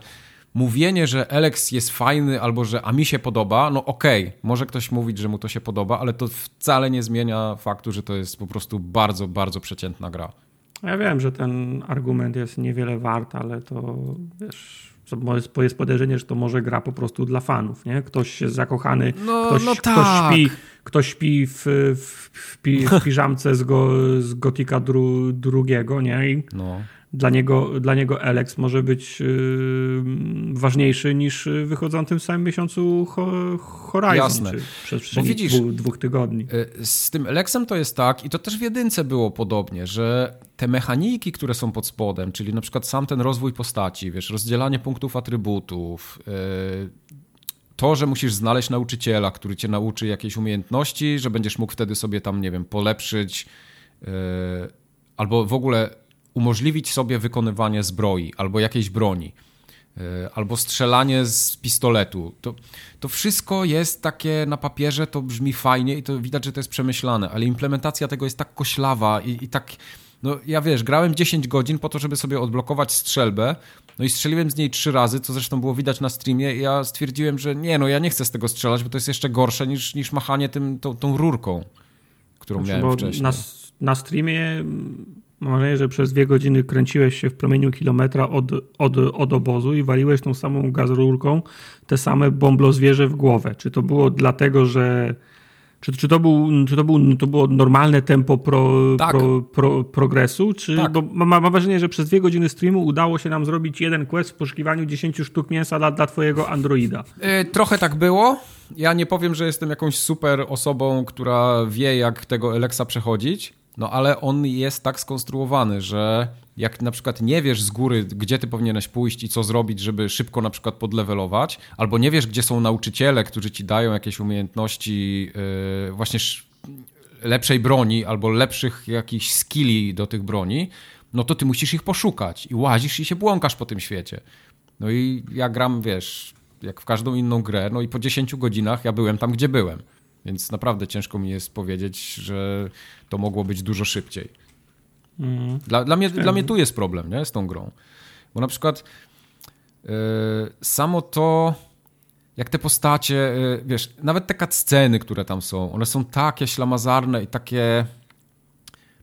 mówienie, że Alex jest fajny albo że a mi się podoba, no okej, może ktoś mówić, że mu to się podoba, ale to wcale nie zmienia faktu, że to jest po prostu bardzo, bardzo przeciętna gra. Ja wiem, że ten argument jest niewiele wart, ale to wiesz, jest podejrzenie, że to może gra po prostu dla fanów, nie? Ktoś jest zakochany, No- ktoś, no ktoś tak. śpi, ktoś śpi w, w, w, pi, w piżamce z, go, z Gotika dru, drugiego, nie? I No. Dla niego, dla niego Alex może być yy, ważniejszy niż wychodzący w tym samym miesiącu ho, Horizon, Jasne. przez przestrzeni widzisz- dwóch, dwóch tygodni. Y, Z tym Alexem to jest tak, i to też w jedynce było podobnie, że te mechaniki, które są pod spodem, czyli na przykład sam ten rozwój postaci, wiesz, rozdzielanie punktów atrybutów, y, to, że musisz znaleźć nauczyciela, który cię nauczy jakiejś umiejętności, że będziesz mógł wtedy sobie tam, nie wiem, polepszyć y, albo w ogóle umożliwić sobie wykonywanie zbroi albo jakiejś broni y, albo strzelanie z pistoletu. To, to wszystko jest takie na papierze, to brzmi fajnie i to widać, że to jest przemyślane, ale implementacja tego jest tak koślawa i, i tak. No ja wiesz, grałem 10 godzin po to, żeby sobie odblokować strzelbę, no i strzeliłem z niej trzy razy, co zresztą było widać na streamie i ja stwierdziłem, że nie, no ja nie chcę z tego strzelać, bo to jest jeszcze gorsze niż, niż machanie tym, tą, tą rurką, którą Znaczy, miałem wcześniej. Na, na streamie mam wrażenie, że przez dwie godziny kręciłeś się w promieniu kilometra od, od, od obozu i waliłeś tą samą gazrurką te same bomblo zwierzę w głowę. Czy to było dlatego, że czy, czy, to, był, czy to, był, to było normalne tempo pro, Tak. pro, pro, progresu? Czy, Tak. Bo mam, mam wrażenie, że przez dwie godziny streamu udało się nam zrobić jeden quest w poszukiwaniu 10 sztuk mięsa dla, dla twojego androida. Y, Trochę tak było. Ja nie powiem, że jestem jakąś super osobą, która wie, jak tego Alexa przechodzić, no ale on jest tak skonstruowany, że jak na przykład nie wiesz z góry, gdzie ty powinieneś pójść i co zrobić, żeby szybko na przykład podlewelować, albo nie wiesz, gdzie są nauczyciele, którzy ci dają jakieś umiejętności yy, właśnie sz- lepszej broni albo lepszych jakichś skilli do tych broni, no to ty musisz ich poszukać i łazisz i się błąkasz po tym świecie. No i ja gram, wiesz, jak w każdą inną grę, no i po 10 godzinach ja byłem tam, gdzie byłem. Więc naprawdę ciężko mi jest powiedzieć, że to mogło być dużo szybciej. Dla, dla, mnie, dla mnie tu jest problem nie, z tą grą. Bo na przykład yy, samo to, jak te postacie, yy, wiesz, nawet te cutsceny, które tam są, one są takie ślamazarne i takie...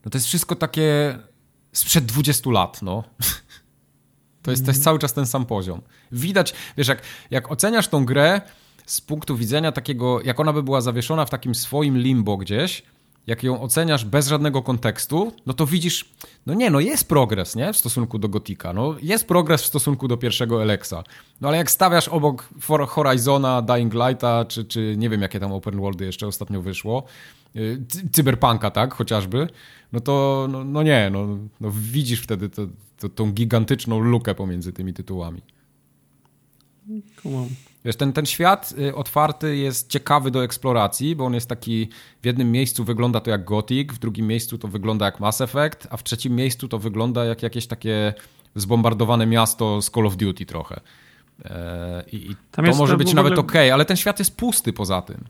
No to jest wszystko takie sprzed 20 lat, no. To jest, to jest cały czas ten sam poziom. Widać, wiesz, jak, jak oceniasz tą grę z punktu widzenia takiego, jak ona by była zawieszona w takim swoim limbo gdzieś, jak ją oceniasz bez żadnego kontekstu, no to widzisz, no nie, no jest progres, nie, w stosunku do Gotika, no jest progres w stosunku do pierwszego Alexa, no ale jak stawiasz obok For Horizona, Dying Lighta, czy, czy nie wiem, jakie tam open worldy jeszcze ostatnio wyszło, Cy- Cyberpunka, tak, chociażby, no to, no, no nie, no, no widzisz wtedy to, to, tą gigantyczną lukę pomiędzy tymi tytułami. Kumam. Wiesz, ten, ten świat y, otwarty jest ciekawy do eksploracji, bo on jest taki, w jednym miejscu wygląda to jak Gothic, w drugim miejscu to wygląda jak Mass Effect, a w trzecim miejscu to wygląda jak jakieś takie zbombardowane miasto z Call of Duty trochę. E, I, i to może być ogóle... nawet ok, ale ten świat jest pusty poza tym.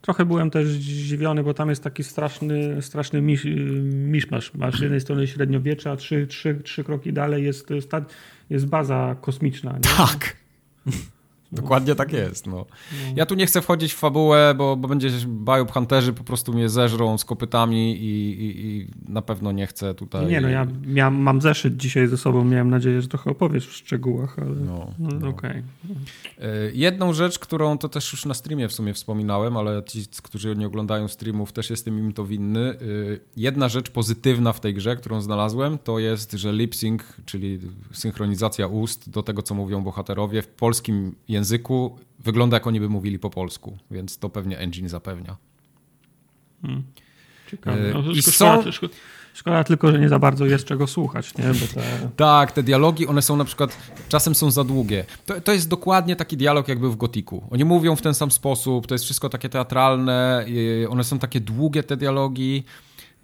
Trochę byłem też zdziwiony, bo tam jest taki straszny, straszny misz, miszmasz. Masz z jednej strony średniowiecze, a trzy, trzy, trzy kroki dalej jest, jest baza kosmiczna. Nie? Tak. Dokładnie tak jest. No. Ja tu nie chcę wchodzić w fabułę, bo, bo będzie Hunterzy po prostu mnie zeżrą z kopytami i, i, i na pewno nie chcę tutaj... Nie, no ja miałem, mam zeszyt dzisiaj ze sobą, miałem nadzieję, że trochę opowiesz w szczegółach, ale no, no, no. okej. Okay. E, jedną rzecz, którą to też już na streamie w sumie wspominałem, ale ci, którzy nie oglądają streamów, też jestem im to winny. E, jedna rzecz pozytywna w tej grze, którą znalazłem, to jest, że lip sync, czyli synchronizacja ust do tego, co mówią bohaterowie w polskim języku języku wygląda jak oni by mówili po polsku, więc to pewnie engine zapewnia. Hmm. Ciekawe. No, I szkoda, są... szkoda, szkoda, tylko, że nie za bardzo jest czego słuchać. Nie? Bo te... Tak, te dialogi, one są na przykład, czasem są za długie. To, to jest dokładnie taki dialog, jakby w Gotiku. Oni mówią w ten sam sposób, to jest wszystko takie teatralne, one są takie długie, te dialogi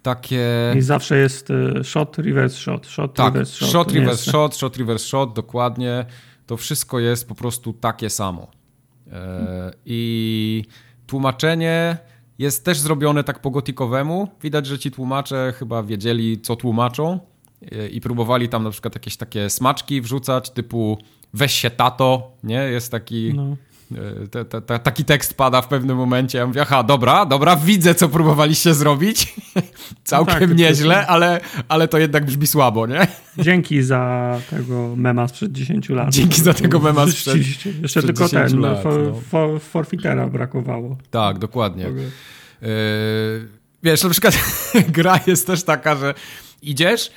takie... I zawsze jest y, shot, reverse shot, shot, tak, reverse shot. shot, reverse shot, shot, reverse shot, dokładnie to wszystko jest po prostu takie samo. E, I tłumaczenie jest też zrobione tak po gotikowemu. Widać, że ci tłumacze chyba wiedzieli, co tłumaczą e, i próbowali tam na przykład jakieś takie smaczki wrzucać, typu weź się tato, nie? Jest taki... No te, te, te, taki tekst pada w pewnym momencie. Ja mówię, aha, dobra, dobra, widzę, co próbowaliście zrobić. Całkiem no tak, nieźle, ale, ale to jednak brzmi słabo, nie? Dzięki za tego mema sprzed 10 lat. Dzięki za tego mema sprzed Jeszcze sprzed tylko ten, lat, for, no. for, forfitera brakowało. Tak, dokładnie. Yy, wiesz, na przykład gra jest też taka, że idziesz,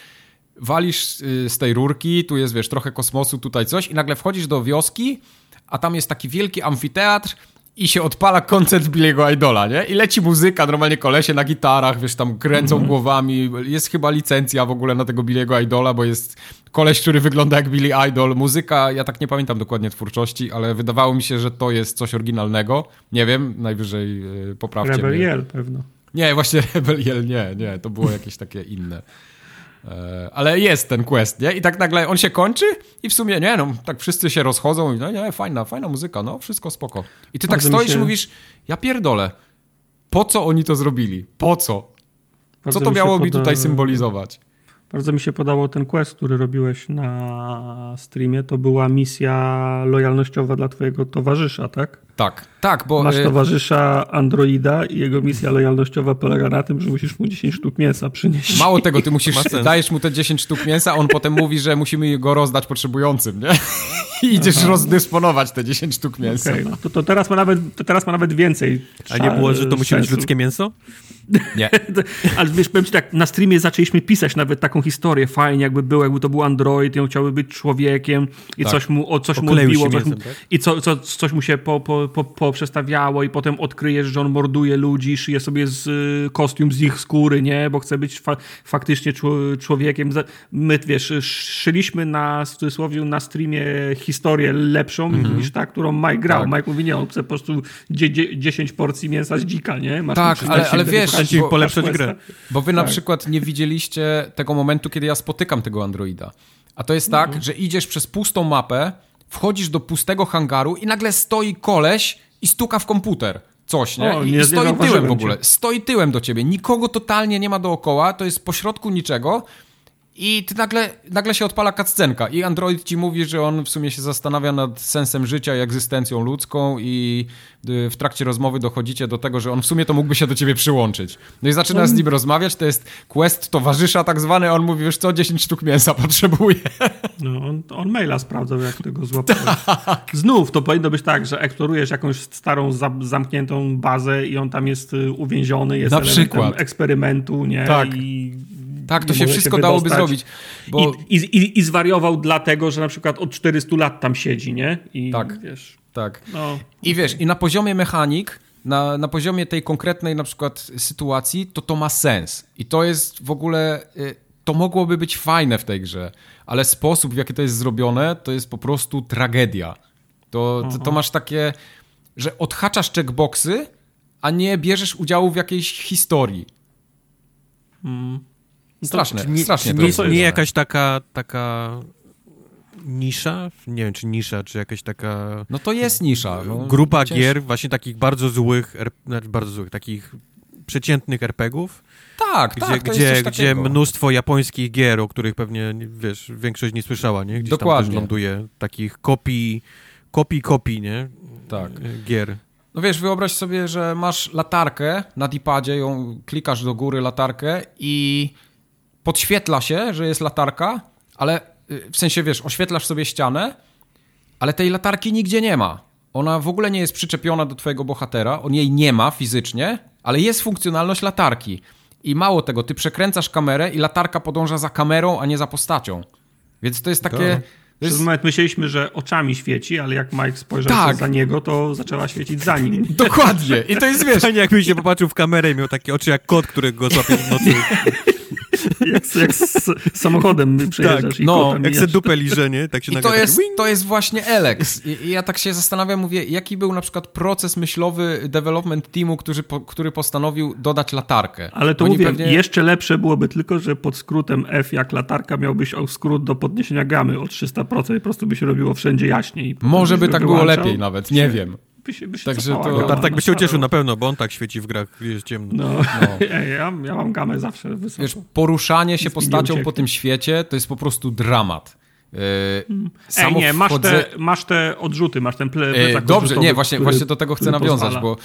walisz y, z tej rurki, tu jest, wiesz, trochę kosmosu, tutaj coś i nagle wchodzisz do wioski a tam jest taki wielki amfiteatr i się odpala koncert Billy'ego Idola, nie? I leci muzyka, normalnie kolesie na gitarach, wiesz, tam kręcą mm -hmm. głowami. Jest chyba licencja w ogóle na tego Billy'ego Idola, bo jest koleś, który wygląda jak Billy Idol. Muzyka, ja tak nie pamiętam dokładnie twórczości, ale wydawało mi się, że to jest coś oryginalnego. Nie wiem, najwyżej yy, poprawcie Rebel Yell pewno. Nie, właśnie Rebel Yell nie, nie, to było jakieś takie inne. E, ale jest ten quest, nie? I tak nagle on się kończy i w sumie, nie, no, tak wszyscy się rozchodzą i no nie, fajna, fajna muzyka, no, wszystko spoko. I ty tak stoisz się... i mówisz, ja pierdolę, po co oni to zrobili? Po co? Co to miało mi tutaj symbolizować? Bardzo mi się podobał ten quest, który robiłeś na streamie. To była misja lojalnościowa dla twojego towarzysza, tak? Tak, tak, bo... Masz y, towarzysza androida i jego misja lojalnościowa polega na tym, że musisz mu 10 sztuk mięsa przynieść. Mało tego, ty musisz, dajesz mu te 10 sztuk mięsa, a on potem mówi, że musimy go rozdać potrzebującym, nie? I idziesz Aha. rozdysponować te 10 sztuk mięsa. Okay, no to, to, teraz ma nawet, to teraz ma nawet więcej. A nie było, że to musi być ludzkie mięso? Nie. Ale wiesz, powiem ci tak, na streamie zaczęliśmy pisać nawet taką historię, fajnie jakby było, jakby to był android i on chciałby być człowiekiem i tak. coś mu, o, coś mu odbiło, coś mu, tak? i co, co, coś mu się po, po, po, poprzestawiało i potem odkryjesz, że on morduje ludzi, szyje sobie z, y, kostium z ich skóry, nie, bo chce być fa faktycznie człowiekiem. My, wiesz, szyliśmy na, w cudzysłowie, na streamie historię lepszą mm -hmm. niż ta, którą Mike grał. Tak. Mike mówi, nie, on chce po prostu 10 porcji mięsa z dzika, nie? Masz tak, ale, ale wiesz, bo, polepszać grę. Bo wy tak. na przykład nie widzieliście tego momentu, kiedy ja spotykam tego androida. A to jest tak, mhm. że idziesz przez pustą mapę, wchodzisz do pustego hangaru i nagle stoi koleś i stuka w komputer. Coś, nie? O, nie I stoi tyłem w ogóle. Cię. Stoi tyłem do ciebie. Nikogo totalnie nie ma dookoła. To jest pośrodku niczego. I ty nagle, nagle się odpala kaccenka i Android ci mówi, że on w sumie się zastanawia nad sensem życia i egzystencją ludzką i y, w trakcie rozmowy dochodzicie do tego, że on w sumie to mógłby się do ciebie przyłączyć. No i zaczynasz z nim rozmawiać, to jest quest towarzysza tak zwany, on mówi, wiesz co, 10 sztuk mięsa potrzebuje. No, on, on maila sprawdzał, jak tego złapać. Tak. Znów to powinno być tak, że eksplorujesz jakąś starą, zamkniętą bazę i on tam jest y, uwięziony, jest Na przykład. eksperymentu, nie? Tak. I tak, to się wszystko się dałoby zrobić. Bo... I, i, I, zwariował dlatego, że na przykład od 400 lat tam siedzi, nie? I, tak, wiesz, tak. No, I wiesz, i na poziomie mechanik, na, na poziomie tej konkretnej na przykład sytuacji, to to ma sens. I to jest w ogóle, y, to mogłoby być fajne w tej grze, ale sposób, w jaki to jest zrobione, to jest po prostu tragedia. To, to, to masz takie, że odhaczasz checkboxy, a nie bierzesz udziału w jakiejś historii. Mm. Straszne, nie, strasznie czy to nie, jest nie jakaś taka, taka nisza? Nie wiem, czy nisza, czy jakaś taka No to jest nisza. No, grupa Cięż- gier właśnie takich bardzo złych, znaczy bardzo złych, takich przeciętnych RPGów, Tak, gdzie, tak, to gdzie, gdzie mnóstwo japońskich gier, o których pewnie, więesz, większość nie słyszała, nie? Gdzieś tam Dokładnie. też ląduje takich kopii, kopii, kopii, nie? Tak. Gier. No wiesz, wyobraź sobie, że masz latarkę na dipadzie, ją klikasz do góry latarkę i podświetla się, że jest latarka, ale y, w sensie wiesz, oświetlasz sobie ścianę, ale tej latarki nigdzie nie ma. Ona w ogóle nie jest przyczepiona do twojego bohatera, on jej nie ma fizycznie, ale jest funkcjonalność latarki. I mało tego, ty przekręcasz kamerę i latarka podąża za kamerą, a nie za postacią. Więc to jest takie... Tak. To jest... Przez moment myśleliśmy, że oczami świeci, ale jak Mike spojrzał Tak. za niego, to zaczęła świecić za nim. Dokładnie. I to jest, wiesz, Fajnie jakby się popatrzył w kamerę i miał takie oczy jak kot, który go złapie w nocy. jak, jak z samochodem przejeżdżasz i no, Jak se dupę liże, nie? Tak się I to jest, wing. to jest właśnie Elex. I, I ja tak się zastanawiam, mówię, jaki był na przykład proces myślowy development teamu, który, po, który postanowił dodać latarkę. Ale to Oni mówię, pewnie- jeszcze lepsze byłoby tylko, że pod skrótem F jak latarka miałbyś skrót do podniesienia gamy o 300% i po prostu by się robiło wszędzie jaśniej. Może by tak było lepiej nawet, nie wiem. By się, by się Także cofała to- gama Tartak by się ucieszył na pewno, bo on tak świeci w grach, jest ciemno. No, Ej, ja, ja mam gamę zawsze wysoko. Wiesz, poruszanie się postacią po tym świecie to jest po prostu dramat. Yy, Ej, nie, masz, wchodzę- te, masz te odrzuty, masz ten E, plecak Dobrze, odrzutowy, nie, właśnie, który- właśnie do tego chcę nawiązać, pozwala. bo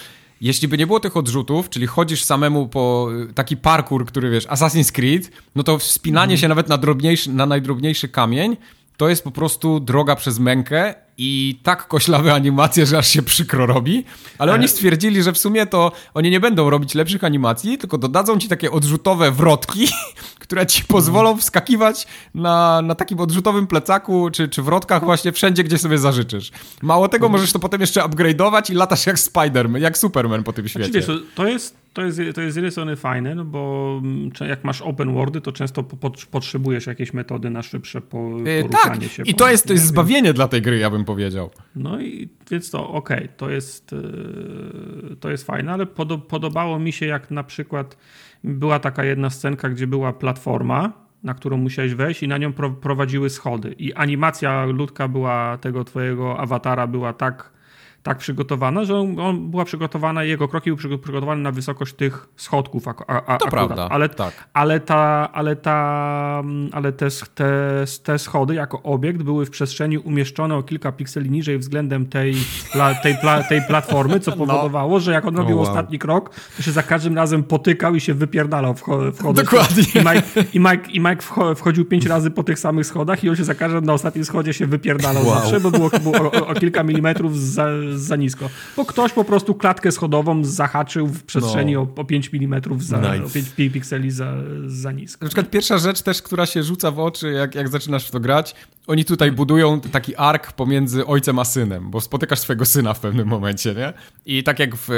jeśli by nie było tych odrzutów, czyli chodzisz samemu po y, taki parkour, który wiesz, Assassin's Creed, no to wspinanie Mhm. się nawet na, drobniejszy, na najdrobniejszy kamień to jest po prostu droga przez mękę i tak koślawe animacje, że aż się przykro robi, ale oni stwierdzili, że w sumie to oni nie będą robić lepszych animacji, tylko dodadzą ci takie odrzutowe wrotki, które ci pozwolą wskakiwać na, na takim odrzutowym plecaku czy, czy wrotkach właśnie wszędzie, gdzie sobie zażyczysz. Mało tego, możesz to potem jeszcze upgrade'ować i latasz jak Spider-Man, jak Superman po tym Znaczy, świecie. wiesz, to- jest, to, jest, to jest z jednej strony fajne, no bo mm, jak masz open worldy, to często po, pot- potrzebujesz jakiejś metody na szybsze po, E, poruszanie tak, się. i to jest, to jest nie? zbawienie dla tej gry, ja bym powiedział. No i więc to okej, to jest yy, to jest fajne, ale podo podobało mi się jak na przykład była taka jedna scenka, gdzie była platforma, na którą musiałeś wejść i na nią pro prowadziły schody i animacja ludka była tego twojego awatara była tak tak przygotowana, że on, on była przygotowana, jego kroki były przygo- przygotowane na wysokość tych schodków. A, a, To akurat. prawda, Ale, tak. ale, ta, ale, ta, ale te, te, te schody jako obiekt były w przestrzeni umieszczone o kilka pikseli niżej względem tej, pla, tej, pla, tej platformy, co powodowało, że jak on robił No. wow. ostatni krok, to się za każdym razem potykał i się wypierdalał wcho- wchodząc. Dokładnie. I Mike, i Mike, i Mike wcho- wchodził pięć razy po tych samych schodach i on się za każdym na ostatnim schodzie się wypierdalał Wow. zawsze, bo było, było o, o kilka milimetrów za, za nisko. Bo ktoś po prostu klatkę schodową zahaczył w przestrzeni No. o, o 5 milimetrów za, Nice. o 5 pi- pikseli za, za nisko. Na przykład pierwsza rzecz też, która się rzuca w oczy, jak, jak zaczynasz w to grać, oni tutaj budują taki ark pomiędzy ojcem a synem, bo spotykasz swojego syna w pewnym momencie, nie? I tak jak w e,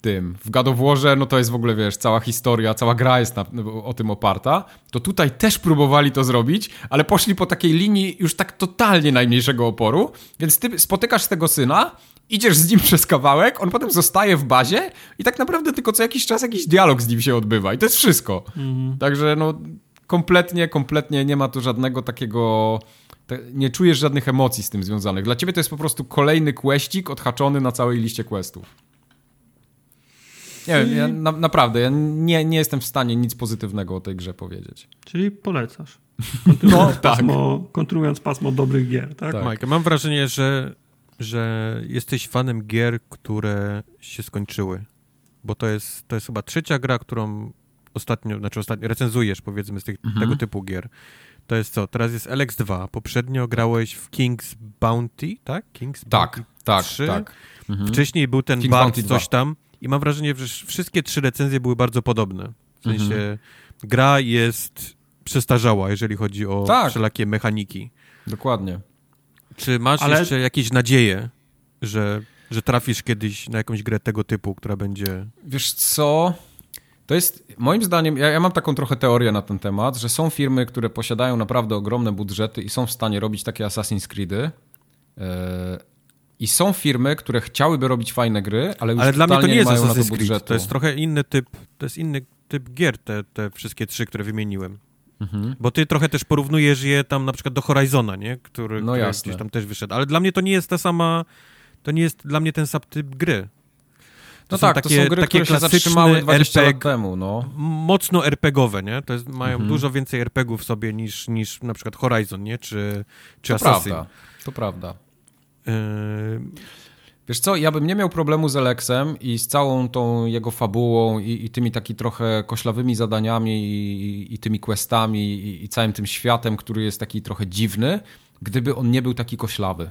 tym, w Warze, no to jest w ogóle, wiesz, cała historia, cała gra jest na, o tym oparta, to tutaj też próbowali to zrobić, ale poszli po takiej linii już tak totalnie najmniejszego oporu, więc ty spotykasz tego syna, idziesz z nim przez kawałek, on potem zostaje w bazie i tak naprawdę tylko co jakiś czas jakiś dialog z nim się odbywa i to jest wszystko. Także no kompletnie, kompletnie nie ma tu żadnego takiego... Nie czujesz żadnych emocji z tym związanych. Dla ciebie to jest po prostu kolejny questik odhaczony na całej liście questów. Nie wiem, ja na, naprawdę, ja nie, nie jestem w stanie nic pozytywnego o tej grze powiedzieć. Czyli polecasz. Kontynuując, No, tak. pasmo, kontynuując pasmo dobrych gier, tak? Tak. Mike, mam wrażenie, że, że jesteś fanem gier, które się skończyły. Bo to jest, to jest chyba trzecia gra, którą ostatnio, znaczy ostatnio recenzujesz, powiedzmy, z tych, Mhm. tego typu gier. To jest co? Teraz jest LX2. Poprzednio grałeś w King's Bounty, tak? King's Tak, Bounty tak, 3. tak. Mhm. Wcześniej był ten King's Bounty coś 2. tam i mam wrażenie, że wszystkie trzy recenzje były bardzo podobne. W sensie Mhm. gra jest przestarzała, jeżeli chodzi o Tak. wszelakie mechaniki. Dokładnie. Czy masz Ale- jeszcze jakieś nadzieje, że, że trafisz kiedyś na jakąś grę tego typu, która będzie... Wiesz co? To jest, moim zdaniem, ja, ja mam taką trochę teorię na ten temat, że są firmy, które posiadają naprawdę ogromne budżety i są w stanie robić takie Assassin's Creedy, e, I są firmy, które chciałyby robić fajne gry, ale już Ale dla mnie to nie jest mają Assassin's Creed, budżetu. to jest trochę inny typ, to jest inny typ gier, te, te wszystkie trzy, które wymieniłem. Mhm. Bo ty trochę też porównujesz je tam na przykład do Horizona, nie? Który, No który gdzieś tam też wyszedł. Ale dla mnie to nie jest ta sama, to nie jest dla mnie ten sam typ gry. To No tak, to są gry, które się zatrzymały 20 lat temu, no. mocno RPGowe, nie? To jest, mają Mhm. dużo więcej RPGów w sobie niż, niż na przykład Horizon, nie? Czy, czy To Assassin. prawda, to prawda. Yy, Wiesz co, ja bym nie miał problemu z Alexem i z całą tą jego fabułą i, i tymi taki trochę koślawymi zadaniami i, i tymi questami i, i całym tym światem, który jest taki trochę dziwny, gdyby on nie był taki koślawy.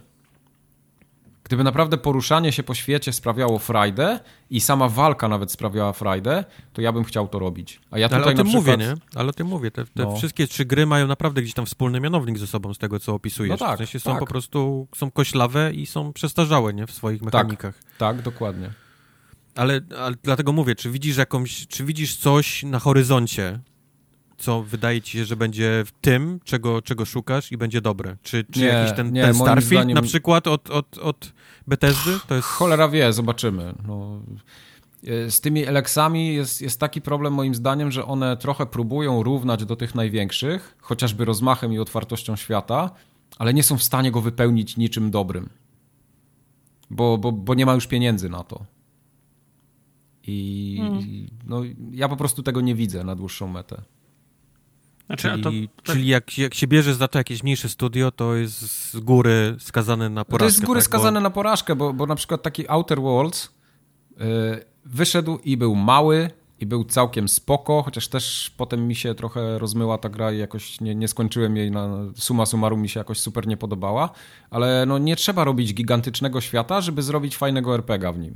Gdyby naprawdę poruszanie się po świecie sprawiało frajdę i sama walka nawet sprawiała frajdę, to ja bym chciał to robić. A ja tutaj ale o tym przykład... mówię, nie? Ale o tym mówię. Te, te No. wszystkie trzy gry mają naprawdę gdzieś tam wspólny mianownik ze sobą z tego, co opisujesz. No tak, w sensie są tak. po prostu, są koślawe i są przestarzałe, nie? W swoich mechanikach. Tak, dokładnie. Ale, ale dlatego mówię, czy widzisz jakąś, czy widzisz coś na horyzoncie, co wydaje ci się, że będzie w tym, czego, czego szukasz i będzie dobre? Czy, czy Nie, jakiś ten, nie, ten Starfield zdaniem- na przykład od, od, od Bethesdy? To jest... Cholera wie, zobaczymy. No, e, z tymi Elexami jest, jest taki problem moim zdaniem, że one trochę próbują równać do tych największych, chociażby rozmachem i otwartością świata, ale nie są w stanie go wypełnić niczym dobrym. Bo, bo, bo nie ma już pieniędzy na to. I no, ja po prostu tego nie widzę na dłuższą metę. Znaczy, Czyli, to, tak, czyli jak, jak się bierze za to jakieś mniejsze studio, to jest z góry skazane na porażkę. To jest z góry tak? skazane na porażkę, bo, bo na przykład taki Outer Worlds y, wyszedł i był mały i był całkiem spoko, chociaż też potem mi się trochę rozmyła ta gra i jakoś nie, nie skończyłem jej na suma summarum mi się jakoś super nie podobała, ale no nie trzeba robić gigantycznego świata, żeby zrobić fajnego RPGa w nim.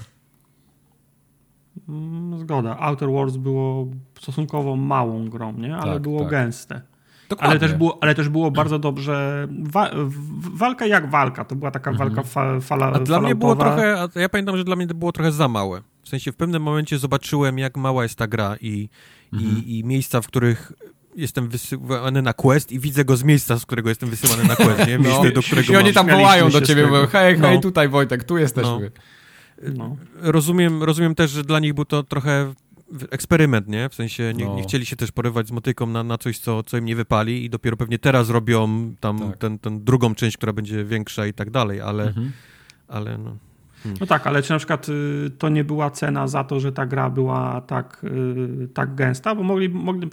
Mm, zgoda. Outer Worlds było stosunkowo małą grą, nie? Ale Tak, było tak. gęste. Dokładnie. Ale też, było, ale też było bardzo dobrze. Wa walka jak walka. To była taka walka fa fala. Mhm. A dla mnie było trochę, ja pamiętam, że dla mnie to było trochę za małe. W sensie w pewnym momencie zobaczyłem, jak mała jest ta gra i, Mhm. i, i miejsca, w których jestem wysyłany na quest i widzę go z miejsca, z którego jestem wysyłany na quest, nie? Miejsce, do którego I oni tam wołają do ciebie, mówią, hej, hej, No. tutaj Wojtek, tu jesteśmy. No. Rozumiem, rozumiem też, że dla nich był to trochę eksperyment, nie? W sensie nie, No. nie chcieli się też porywać z motyką na, na coś, co, co im nie wypali i dopiero pewnie teraz robią tam Tak. ten, ten drugą część, która będzie większa i tak dalej, ale, Mhm. ale no... No tak, ale czy na przykład y, to nie była cena za to, że ta gra była tak, y, tak gęsta, bo mogli, mogli,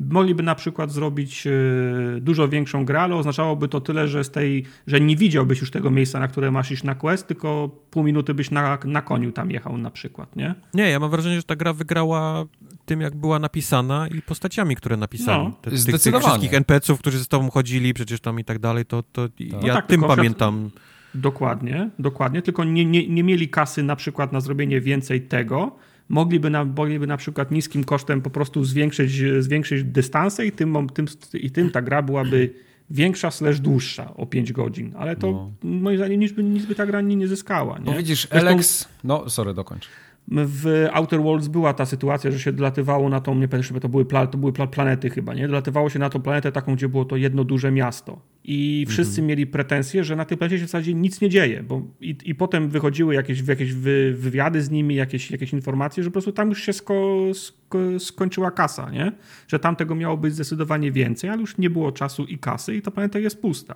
mogliby na przykład zrobić y, dużo większą grę, ale oznaczałoby to tyle, że z tej, że nie widziałbyś już tego miejsca, na które masz iść na quest, tylko pół minuty byś na, na koniu tam jechał na przykład, nie? Nie, ja mam wrażenie, że ta gra wygrała tym, jak była napisana i postaciami, które napisali. No, Te- tych, tych zdecydowanie. wszystkich NPC-ów, którzy z tobą chodzili przecież tam i tak dalej, to, to ja No tak, tym pamiętam. Dokładnie, dokładnie, tylko nie, nie, nie mieli kasy na przykład na zrobienie więcej tego, mogliby na, mogliby na przykład niskim kosztem po prostu zwiększyć, zwiększyć dystanse i tym, tym, i tym ta gra byłaby większa slash dłuższa o 5 godzin, ale to No. moim zdaniem nic by, nic by ta gra nie, nie zyskała. Nie? No widzisz, Zresztą Alex... No, sorry, dokończ. W Outer Worlds była ta sytuacja, że się dolatywało na tą, nie pamiętam, to były, to były pla, planety chyba, nie? Dolatywało się na tą planetę taką, gdzie było to jedno duże miasto. I wszyscy mieli pretensje, że na tej planecie się w zasadzie nic nie dzieje, bo i, i potem wychodziły jakieś, jakieś wy, wywiady z nimi, jakieś, jakieś informacje, że po prostu tam już się sko, sko, skończyła kasa, nie? Że tam tego miało być zdecydowanie więcej, ale już nie było czasu i kasy i ta planeta jest pusta.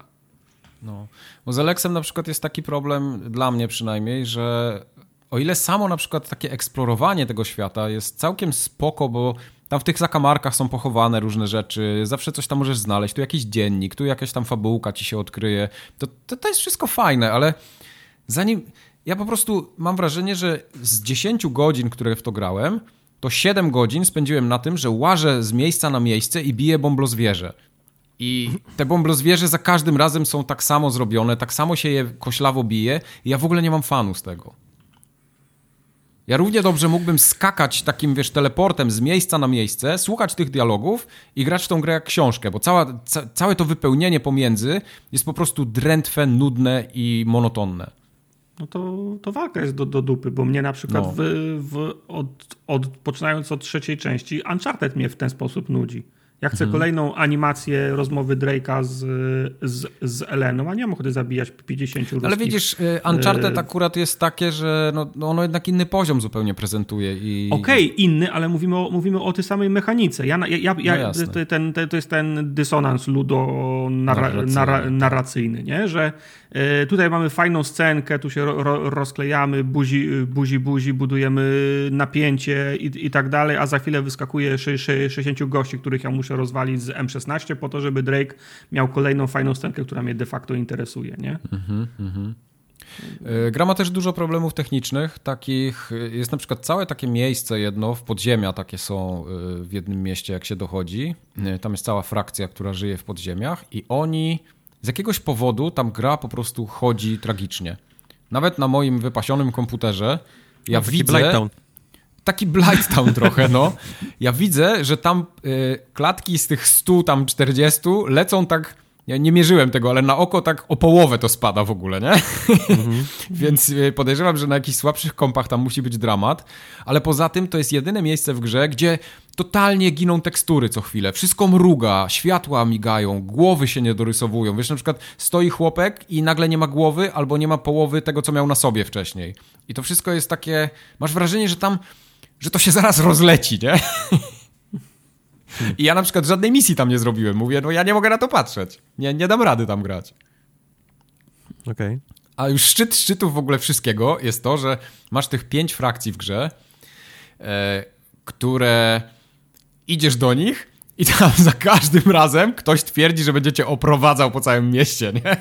No. Bo z Alexem na przykład jest taki problem, dla mnie przynajmniej, że o ile samo na przykład takie eksplorowanie tego świata jest całkiem spoko, bo tam w tych zakamarkach są pochowane różne rzeczy, zawsze coś tam możesz znaleźć, tu jakiś dziennik, tu jakaś tam fabułka ci się odkryje, to, to, to jest wszystko fajne, ale zanim... Ja po prostu mam wrażenie, że z 10 godzin, które w to grałem, to 7 godzin spędziłem na tym, że łażę z miejsca na miejsce i biję bąblozwierzę. I te bąblozwierze za każdym razem są tak samo zrobione, tak samo się je koślawo bije i ja w ogóle nie mam fanu z tego. Ja równie dobrze mógłbym skakać takim, wiesz, teleportem z miejsca na miejsce, słuchać tych dialogów i grać w tą grę jak książkę, bo cała, ca, całe to wypełnienie pomiędzy jest po prostu drętwe, nudne i monotonne. No to, to walka jest do, do dupy, bo mnie na przykład No. w, w, od, od, poczynając od trzeciej części Uncharted mnie w ten sposób nudzi. Ja chcę mhm. kolejną animację rozmowy Drake'a z, z, z Eleną, a nie mam ochoty zabijać 50 ruskich. Ale widzisz, y, Uncharted y, akurat jest takie, że no, no, ono jednak inny poziom zupełnie prezentuje. I... Okej, okay, inny, ale mówimy o, mówimy o tej samej mechanice. Ja, ja, ja, no ten, ten, to jest ten dysonans ludo-narracyjny, nie? że y, tutaj mamy fajną scenkę, tu się ro, rozklejamy, buzi, buzi, buzi, budujemy napięcie i, i tak dalej, a za chwilę wyskakuje 60 gości, których ja muszę muszę rozwalić z M16 po to, żeby Drake miał kolejną fajną scenkę, która mnie de facto interesuje, nie? Mhm, mhm. E, gra ma też dużo problemów technicznych, takich, jest na przykład całe takie miejsce jedno, w podziemia takie są e, w jednym mieście, jak się dochodzi. E, tam jest cała frakcja, która żyje w podziemiach i oni z jakiegoś powodu tam gra po prostu chodzi tragicznie. Nawet na moim wypasionym komputerze ja no, widzę taki Blighttown trochę, no. Ja widzę, że tam y, klatki z tych 100, tam 40 lecą tak ja nie mierzyłem tego, ale na oko tak o połowę to spada w ogóle, nie? Mhm. Więc y, podejrzewam, że na jakichś słabszych kompach tam musi być dramat, ale poza tym to jest jedyne miejsce w grze, gdzie totalnie giną tekstury co chwilę. Wszystko mruga, światła migają, głowy się nie dorysowują. Wiesz, na przykład stoi chłopek i nagle nie ma głowy albo nie ma połowy tego, co miał na sobie wcześniej. I to wszystko jest takie... Masz wrażenie, że tam że to się zaraz rozleci, nie? I ja na przykład żadnej misji tam nie zrobiłem. Mówię, no ja nie mogę na to patrzeć. Nie, nie dam rady tam grać. Okej. Okay. A już szczyt szczytów w ogóle wszystkiego jest to, że masz tych pięć frakcji w grze, e, które idziesz do nich i tam za każdym razem ktoś twierdzi, że będzie cię oprowadzał po całym mieście, nie?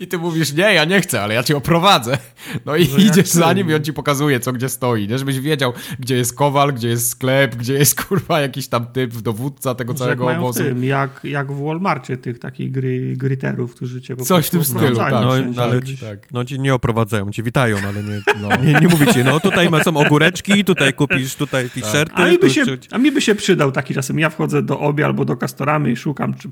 I ty mówisz, nie, ja nie chcę, ale ja cię oprowadzę. No i no idziesz za nim i on ci pokazuje, co gdzie stoi, nie? Żebyś wiedział, gdzie jest kowal, gdzie jest sklep, gdzie jest, kurwa, jakiś tam typ, dowódca tego całego jak obozu. Tym, jak, jak w Walmartie tych takich gry, griterów, którzy cię po Coś w tym stylu, tak. No, no, ale ci, tak. no ci nie oprowadzają, ci witają, ale nie, no, nie, nie mówicie, no tutaj są ogóreczki, tutaj kupisz tutaj t-shirty. Tak. A, mi by się, a mi by się przydał taki czasem, ja wchodzę do obie albo do Kastoramy i szukam czy,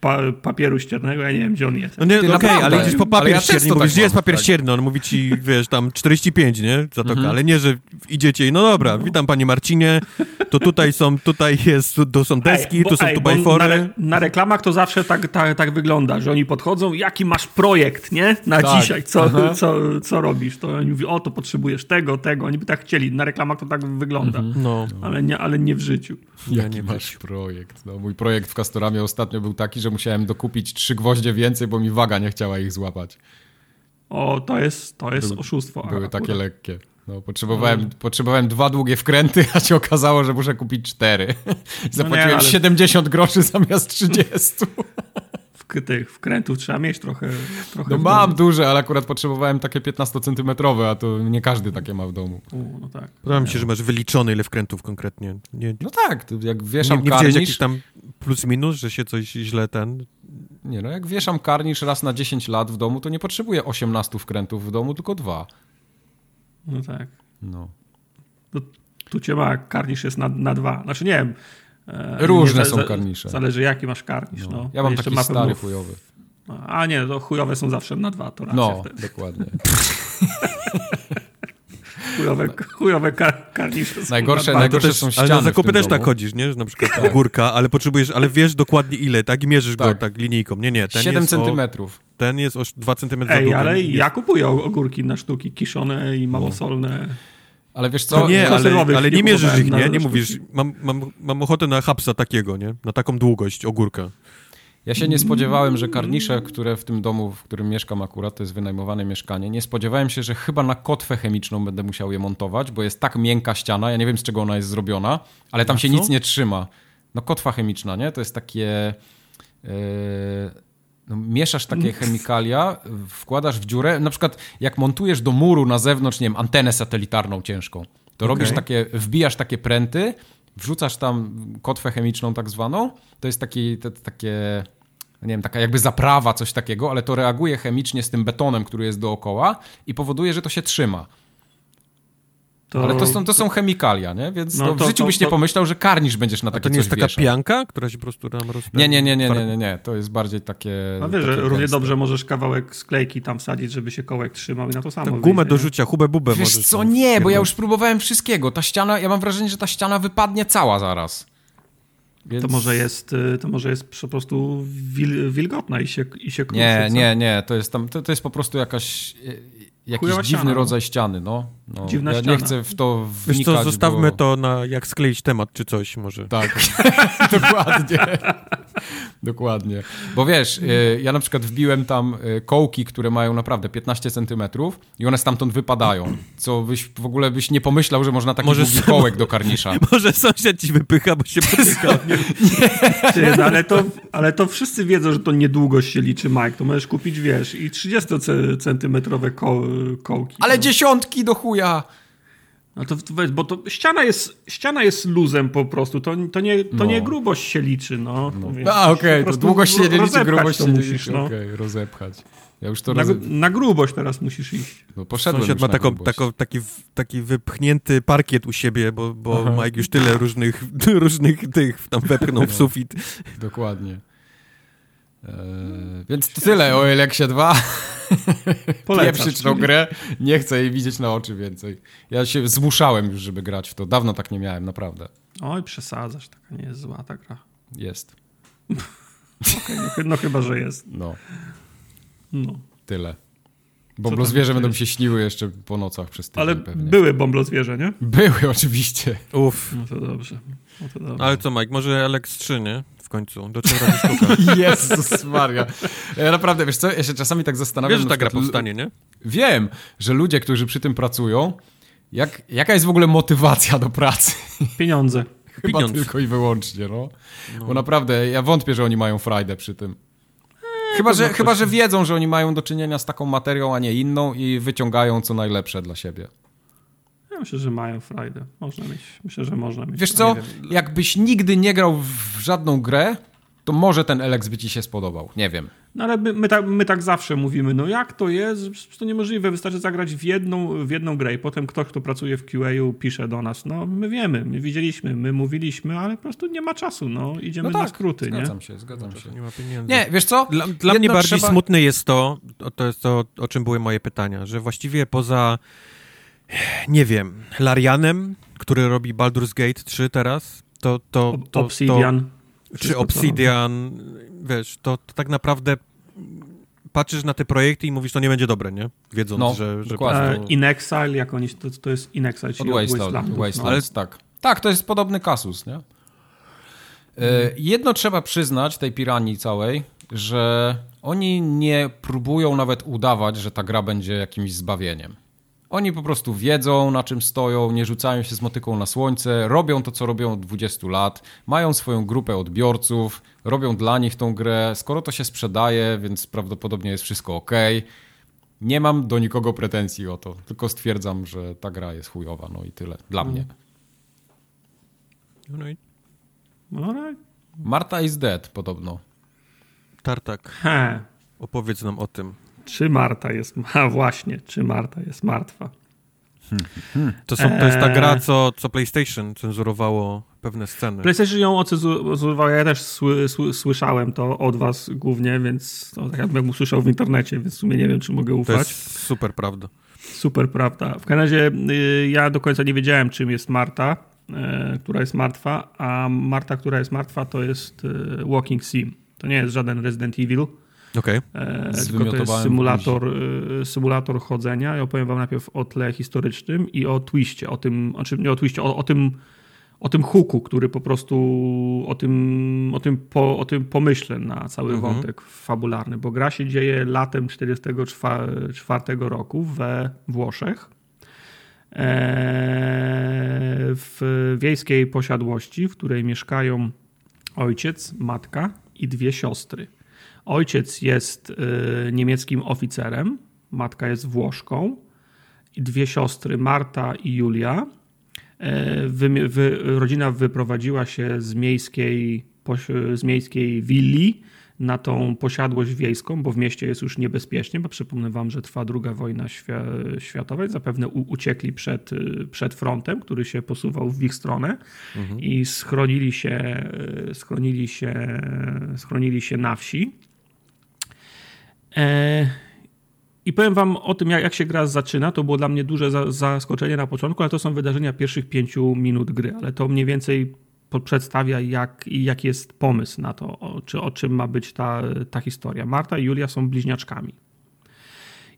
pa, papieru ściernego, ja nie wiem, gdzie on jest. No nie, okej, okay, ale idziesz po papier ja ścierny, mówisz, tak gdzie jest papier tak. ścierny? On mówi ci, wiesz, tam 45, nie? Zatoka, mhm. ale nie, że idziecie i no dobra, witam panie Marcinie, to tutaj są, tutaj jest, tu są deski, ej, bo, tu są tu bajfory. Na, na, reklamach to zawsze tak, tak, tak wygląda, że oni podchodzą, jaki masz projekt, nie? Na tak. dzisiaj, co, co, co robisz? To oni mówią, o, to potrzebujesz tego, tego, oni by tak chcieli. Na reklamach to tak wygląda, mhm. no. ale, nie, ale nie w życiu. Jaki ja masz projekt? No, mój projekt w Castoramie ostatnio był taki, że że musiałem dokupić trzy gwoździe więcej, bo mi waga nie chciała ich złapać. O, to jest, to jest Były, oszustwo. Były akurat. takie lekkie. No, potrzebowałem, no. potrzebowałem dwa długie wkręty, a się okazało, że muszę kupić cztery. Zapłaciłem no nie, ale... 70 groszy zamiast 30. tych wkrętów trzeba mieć trochę. trochę no mam duże, ale akurat potrzebowałem takie 15-centymetrowe, a to nie każdy takie ma w domu. U, no tak. Podoba mi się, że masz wyliczone ile wkrętów konkretnie. Nie, no tak, jak wieszam nie, nie karnisz... jakiś tam plus minus, że się coś źle ten... Nie no, jak wieszam karnisz raz na 10 lat w domu, to nie potrzebuję 18 wkrętów w domu, tylko dwa. No tak. No. To, tu cię ma, karnisz jest na, na dwa. Znaczy nie wiem, Różne są karnisze. Zależy jaki masz karnisz. No. no. Ja mam taki stary chujowy. A nie, to chujowe są zawsze na dwa, to No, wtedy. dokładnie. chujowe, chujowe kar karnisze są Najgorsze, najgorsze są ściany Ale na zakupy też tak chodzisz, nie? Że na przykład tak. ogórka, ale potrzebujesz, ale wiesz dokładnie ile, tak? I mierzysz tak. go tak linijką. Nie, nie. Ten 7 centymetrów. ten jest o 2 centymetry Ej, ale ja kupuję ogórki na sztuki kiszone i małosolne. Ale wiesz co? nie, ale, ale nie mierzysz ich, nie? Nie mówisz, mam, mam, mam ochotę na hapsa takiego, nie? Na taką długość ogórka. Ja się nie spodziewałem, że karnisze, które w tym domu, w którym mieszkam akurat, to jest wynajmowane mieszkanie, nie spodziewałem się, że chyba na kotwę chemiczną będę musiał je montować, bo jest tak miękka ściana, ja nie wiem z czego ona jest zrobiona, ale tam się nic nie trzyma. No kotwa chemiczna, nie? To jest takie... Yy no, mieszasz takie chemikalia, wkładasz w dziurę, na przykład jak montujesz do muru na zewnątrz, nie wiem, antenę satelitarną ciężką, to okay. robisz takie, wbijasz takie pręty, wrzucasz tam kotwę chemiczną tak zwaną, to jest taki, te, takie, nie wiem, taka jakby zaprawa, coś takiego, ale to reaguje chemicznie z tym betonem, który jest dookoła i powoduje, że to się trzyma. To... Ale to są, to są chemikalia, nie? Więc no, no, w życiu to, byś nie pomyślał, że karnisz będziesz na takie to nie jest taka wieszał. pianka, która się po prostu tam roz... Nie, nie, nie, nie, nie, nie, nie. To jest bardziej takie... No wiesz, że równie dobrze możesz kawałek sklejki tam wsadzić, żeby się kołek trzymał i na to samo tak, Gumę do rzucia, hubę bubę Wiesz co, nie, bo ja już próbowałem wszystkiego. Ta ściana, ja mam wrażenie, że ta ściana wypadnie cała zaraz. Więc... To, może jest, y, to może jest po prostu wil, wilgotna i się, i się kruszy, Nie, co? nie, nie. To jest, tam, to, to jest po prostu jakaś jakiś dziwny ściana, no. rodzaj ściany, no. no. Dziwna ja ściana. nie chcę w to wnikać, Wiesz co, zostawmy bo... to na jak skleić temat czy coś może. Tak, dokładnie. dokładnie. Bo wiesz, y, ja na przykład wbiłem tam y, kołki, które mają naprawdę 15 centymetrów i one stamtąd wypadają, co byś w ogóle byś nie pomyślał, że można taki może długi kołek do karnisza. Może sąsiad ci wypycha, bo się potyka. nie. nie. No, ale, to, ale to wszyscy wiedzą, że to niedługość się liczy, Mike. To możesz kupić, wiesz, i 30 centymetrowe koły kołki. Ale no. dziesiątki do chuja! No to, bo to ściana jest, ściana jest luzem po prostu, to, to, nie, to no. nie grubość się liczy, no. no. A, okej, okay, to długość się nie liczy, grubość się nie liczy, no. okej, okay, rozepchać. Ja już to na, roze... na grubość teraz musisz iść. No poszedłem Sąsiad ma taką, taką, taki, taki wypchnięty parkiet u siebie, bo, bo Mike już tyle różnych, różnych tych tam wepchnął w no. sufit. Dokładnie. Eee, więc to tyle o Eleksie 2. Pieprzyć tą grę, nie chcę jej widzieć na oczy więcej. Ja się zmuszałem już, żeby grać w to. Dawno tak nie miałem, naprawdę. Oj, przesadzasz, taka nie jest zła ta gra. Jest. okay, no, no, chyba, że jest. No. No. Tyle. Bąblozwierze będą się śniły jeszcze po nocach przez tydzień Ale pewnie. były bąblozwierze, nie? Były, oczywiście. Uff. No to dobrze. No to dobrze. Ale co, Mike, może Alex 3, nie? W końcu. Do czego robi sztuka? Jezus Maria. Ja naprawdę, wiesz co, ja się czasami tak zastanawiam... Wiesz, że ta gra powstanie, nie? Wiem, że ludzie, którzy przy tym pracują, jak, jaka jest w ogóle motywacja do pracy? Pieniądze. Chyba Pieniądz. tylko i wyłącznie, no. no. Bo naprawdę, ja wątpię, że oni mają frajdę przy tym. Eee, chyba, że, chyba, że wiedzą, że oni mają do czynienia z taką materią, a nie inną i wyciągają co najlepsze dla siebie. Ja myślę, że mają frajdę. Można mieć. Myślę, że można mieć. Wiesz co? Jakbyś nigdy nie grał w żadną grę, to może ten Elex by ci się spodobał. Nie wiem. No ale my, my, tak, my tak zawsze mówimy, no jak to jest? To niemożliwe, wystarczy zagrać w jedną, w jedną grę i potem ktoś, kto pracuje w QA pisze do nas, no my wiemy, my widzieliśmy, my mówiliśmy, ale po prostu nie ma czasu, no idziemy no tak, na skróty, zgadzam nie? się, zgadzam no się. Nie ma pieniędzy. Nie, wiesz co? Dla, dla mnie bardziej trzeba... smutne jest to, to jest to, o czym były moje pytania, że właściwie poza nie wiem, Larianem, który robi Baldur's Gate 3 teraz, to... to, to Obsidian. To, czy Obsidian, wiesz, to, to, tak naprawdę patrzysz na te projekty i mówisz, to nie będzie dobre, nie? Wiedząc, no, że... że prostu... In Exile, jak oni, to, to jest In Exile, czyli od Wasteland. Wasteland. No. Ale tak. Tak, to jest podobny kasus, nie? Hmm. Jedno trzeba przyznać tej piranii całej, że oni nie próbują nawet udawać, że ta gra będzie jakimś zbawieniem. Oni po prostu wiedzą, na czym stoją, nie rzucają się z motyką na słońce, robią to, co robią od 20 lat, mają swoją grupę odbiorców, robią dla nich tą grę. Skoro to się sprzedaje, więc prawdopodobnie jest wszystko ok. Nie mam do nikogo pretensji o to, tylko stwierdzam, że ta gra jest chujowa, no i tyle. Dla mnie. Marta is dead podobno. Tartak. He. Opowiedz nam o tym. Czy Marta jest. A właśnie, czy Marta jest martwa? To, są, to jest ta gra, eee. co, co PlayStation cenzurowało pewne sceny. PlayStation ją ocenzurowało, ja też sły, sły, słyszałem to od was głównie, więc to tak jakbym usłyszał w internecie, więc w sumie nie wiem, czy mogę ufać. To jest super prawda. Super prawda. W każdym razie y, ja do końca nie wiedziałem, czym jest Marta, y, która jest martwa, a Marta, która jest martwa, to jest y, Walking Sim. To nie jest żaden Resident Evil. Okay. E, tylko to jest symulator, e, symulator chodzenia. Ja opowiem wam najpierw o tle historycznym i o twiście, o tym, znaczy nie o twiście, o, o tym o tym huku, który po prostu o tym, o tym, po, o tym pomyślę na cały mhm. wątek fabularny, bo gra się dzieje latem 1944 roku we Włoszech. E, w wiejskiej posiadłości, w której mieszkają ojciec, matka i dwie siostry. Ojciec jest y, niemieckim oficerem, matka jest Włoszką i dwie siostry, Marta i Julia. E, wy, wy, rodzina wyprowadziła się z miejskiej, z miejskiej willi na tą posiadłość wiejską, bo w mieście jest już niebezpiecznie, bo przypomnę wam, że trwa druga wojna światowa i zapewne uciekli przed, y, przed frontem, który się posuwał w ich stronę mhm. i schronili się, y, schronili, się, schronili się na wsi. E, I powiem wam o tym, jak, jak się gra zaczyna. To było dla mnie duże za, zaskoczenie na początku, ale to są wydarzenia pierwszych pięciu minut gry, ale to mniej więcej przedstawia, jak, jaki jest pomysł na to, o, czy, o czym ma być ta, ta historia. Marta i Julia są bliźniaczkami.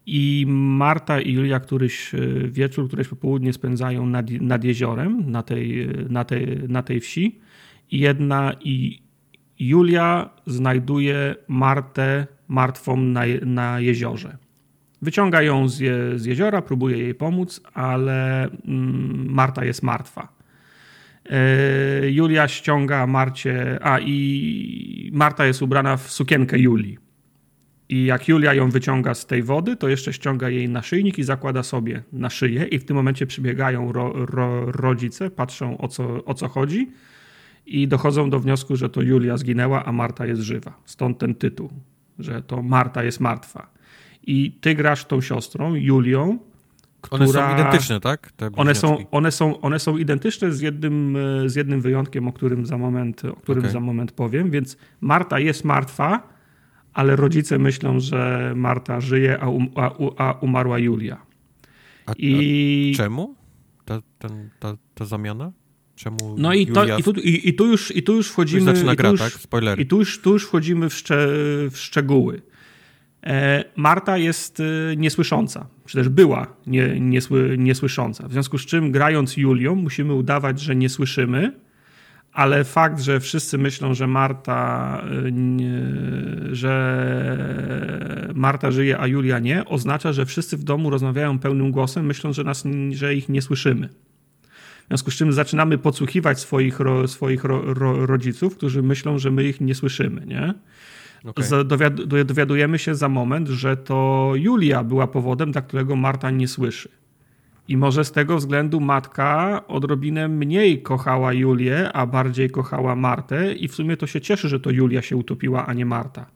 I Marta i Julia któryś wieczór, któreś popołudnie spędzają nad, nad jeziorem na tej, na, tej, na tej wsi. I jedna i Julia znajduje Martę martwą na, na jeziorze. Wyciąga ją z, je, z jeziora, próbuje jej pomóc, ale mm, Marta jest martwa. E, Julia ściąga Marcie, a i Marta jest ubrana w sukienkę Julii. I jak Julia ją wyciąga z tej wody, to jeszcze ściąga jej naszyjnik i zakłada sobie na szyję. I w tym momencie przybiegają ro, ro, rodzice, patrzą o co, o co chodzi i dochodzą do wniosku, że to Julia zginęła, a Marta jest żywa. Stąd ten tytuł, że to Marta jest martwa. I ty grasz tą siostrą, Julią, która... One są identyczne, tak? one, są, one, są, one są identyczne z jednym, z jednym wyjątkiem, o którym, za moment, o którym okay. za moment powiem. Więc Marta jest martwa, ale rodzice myślą, że Marta żyje, a, um, a, a umarła Julia. A, I... czemu ta, ten, ta, ta zamiana? Czemu no i, to, i, tu, i, i, tu już, i tu już wchodzimy. zaczyna gra, już, tak? I tu już, tu już wchodzimy w, szcze, w szczegóły. E, Marta jest e, niesłysząca, czy też była nie, niesły, niesłysząca. W związku z czym, grając Julią, musimy udawać, że nie słyszymy, ale fakt, że wszyscy myślą, że Marta, e, że Marta żyje, a Julia nie, oznacza, że wszyscy w domu rozmawiają pełnym głosem, myśląc, że, nas, że ich nie słyszymy. W związku z czym zaczynamy podsłuchiwać swoich, ro, swoich ro, ro, rodziców, którzy myślą, że my ich nie słyszymy. Nie? Okay. dowiadujemy się za moment, że to Julia była powodem, dla którego Marta nie słyszy. I może z tego względu matka odrobinę mniej kochała Julię, a bardziej kochała Martę, i w sumie to się cieszy, że to Julia się utopiła, a nie Marta.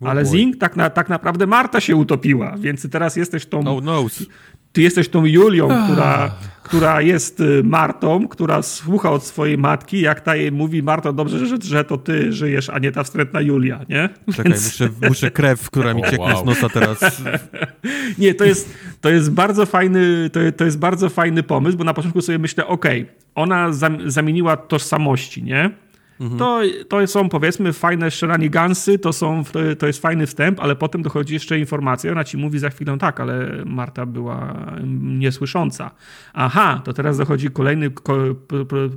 Ale Zing tak, na, tak naprawdę Marta się utopiła, więc teraz jesteś tą. Oh no ty jesteś tą Julią, która, która jest y, Martą, która słucha od swojej matki, jak ta jej mówi, Marto, dobrze, że, że to ty żyjesz, a nie ta wstrętna Julia, nie? Czekaj, Więc... muszę, muszę krew, która mi cieknie wow. z nosa teraz. nie, to jest, to jest bardzo fajny, to, to jest bardzo fajny pomysł, bo na początku sobie myślę, okej, okay, ona zamieniła tożsamości, nie? Mhm. To, to są powiedzmy fajne gansy, to, są, to, to jest fajny wstęp, ale potem dochodzi jeszcze informacja, ona ci mówi za chwilę tak, ale Marta była niesłysząca. Aha, to teraz dochodzi kolejny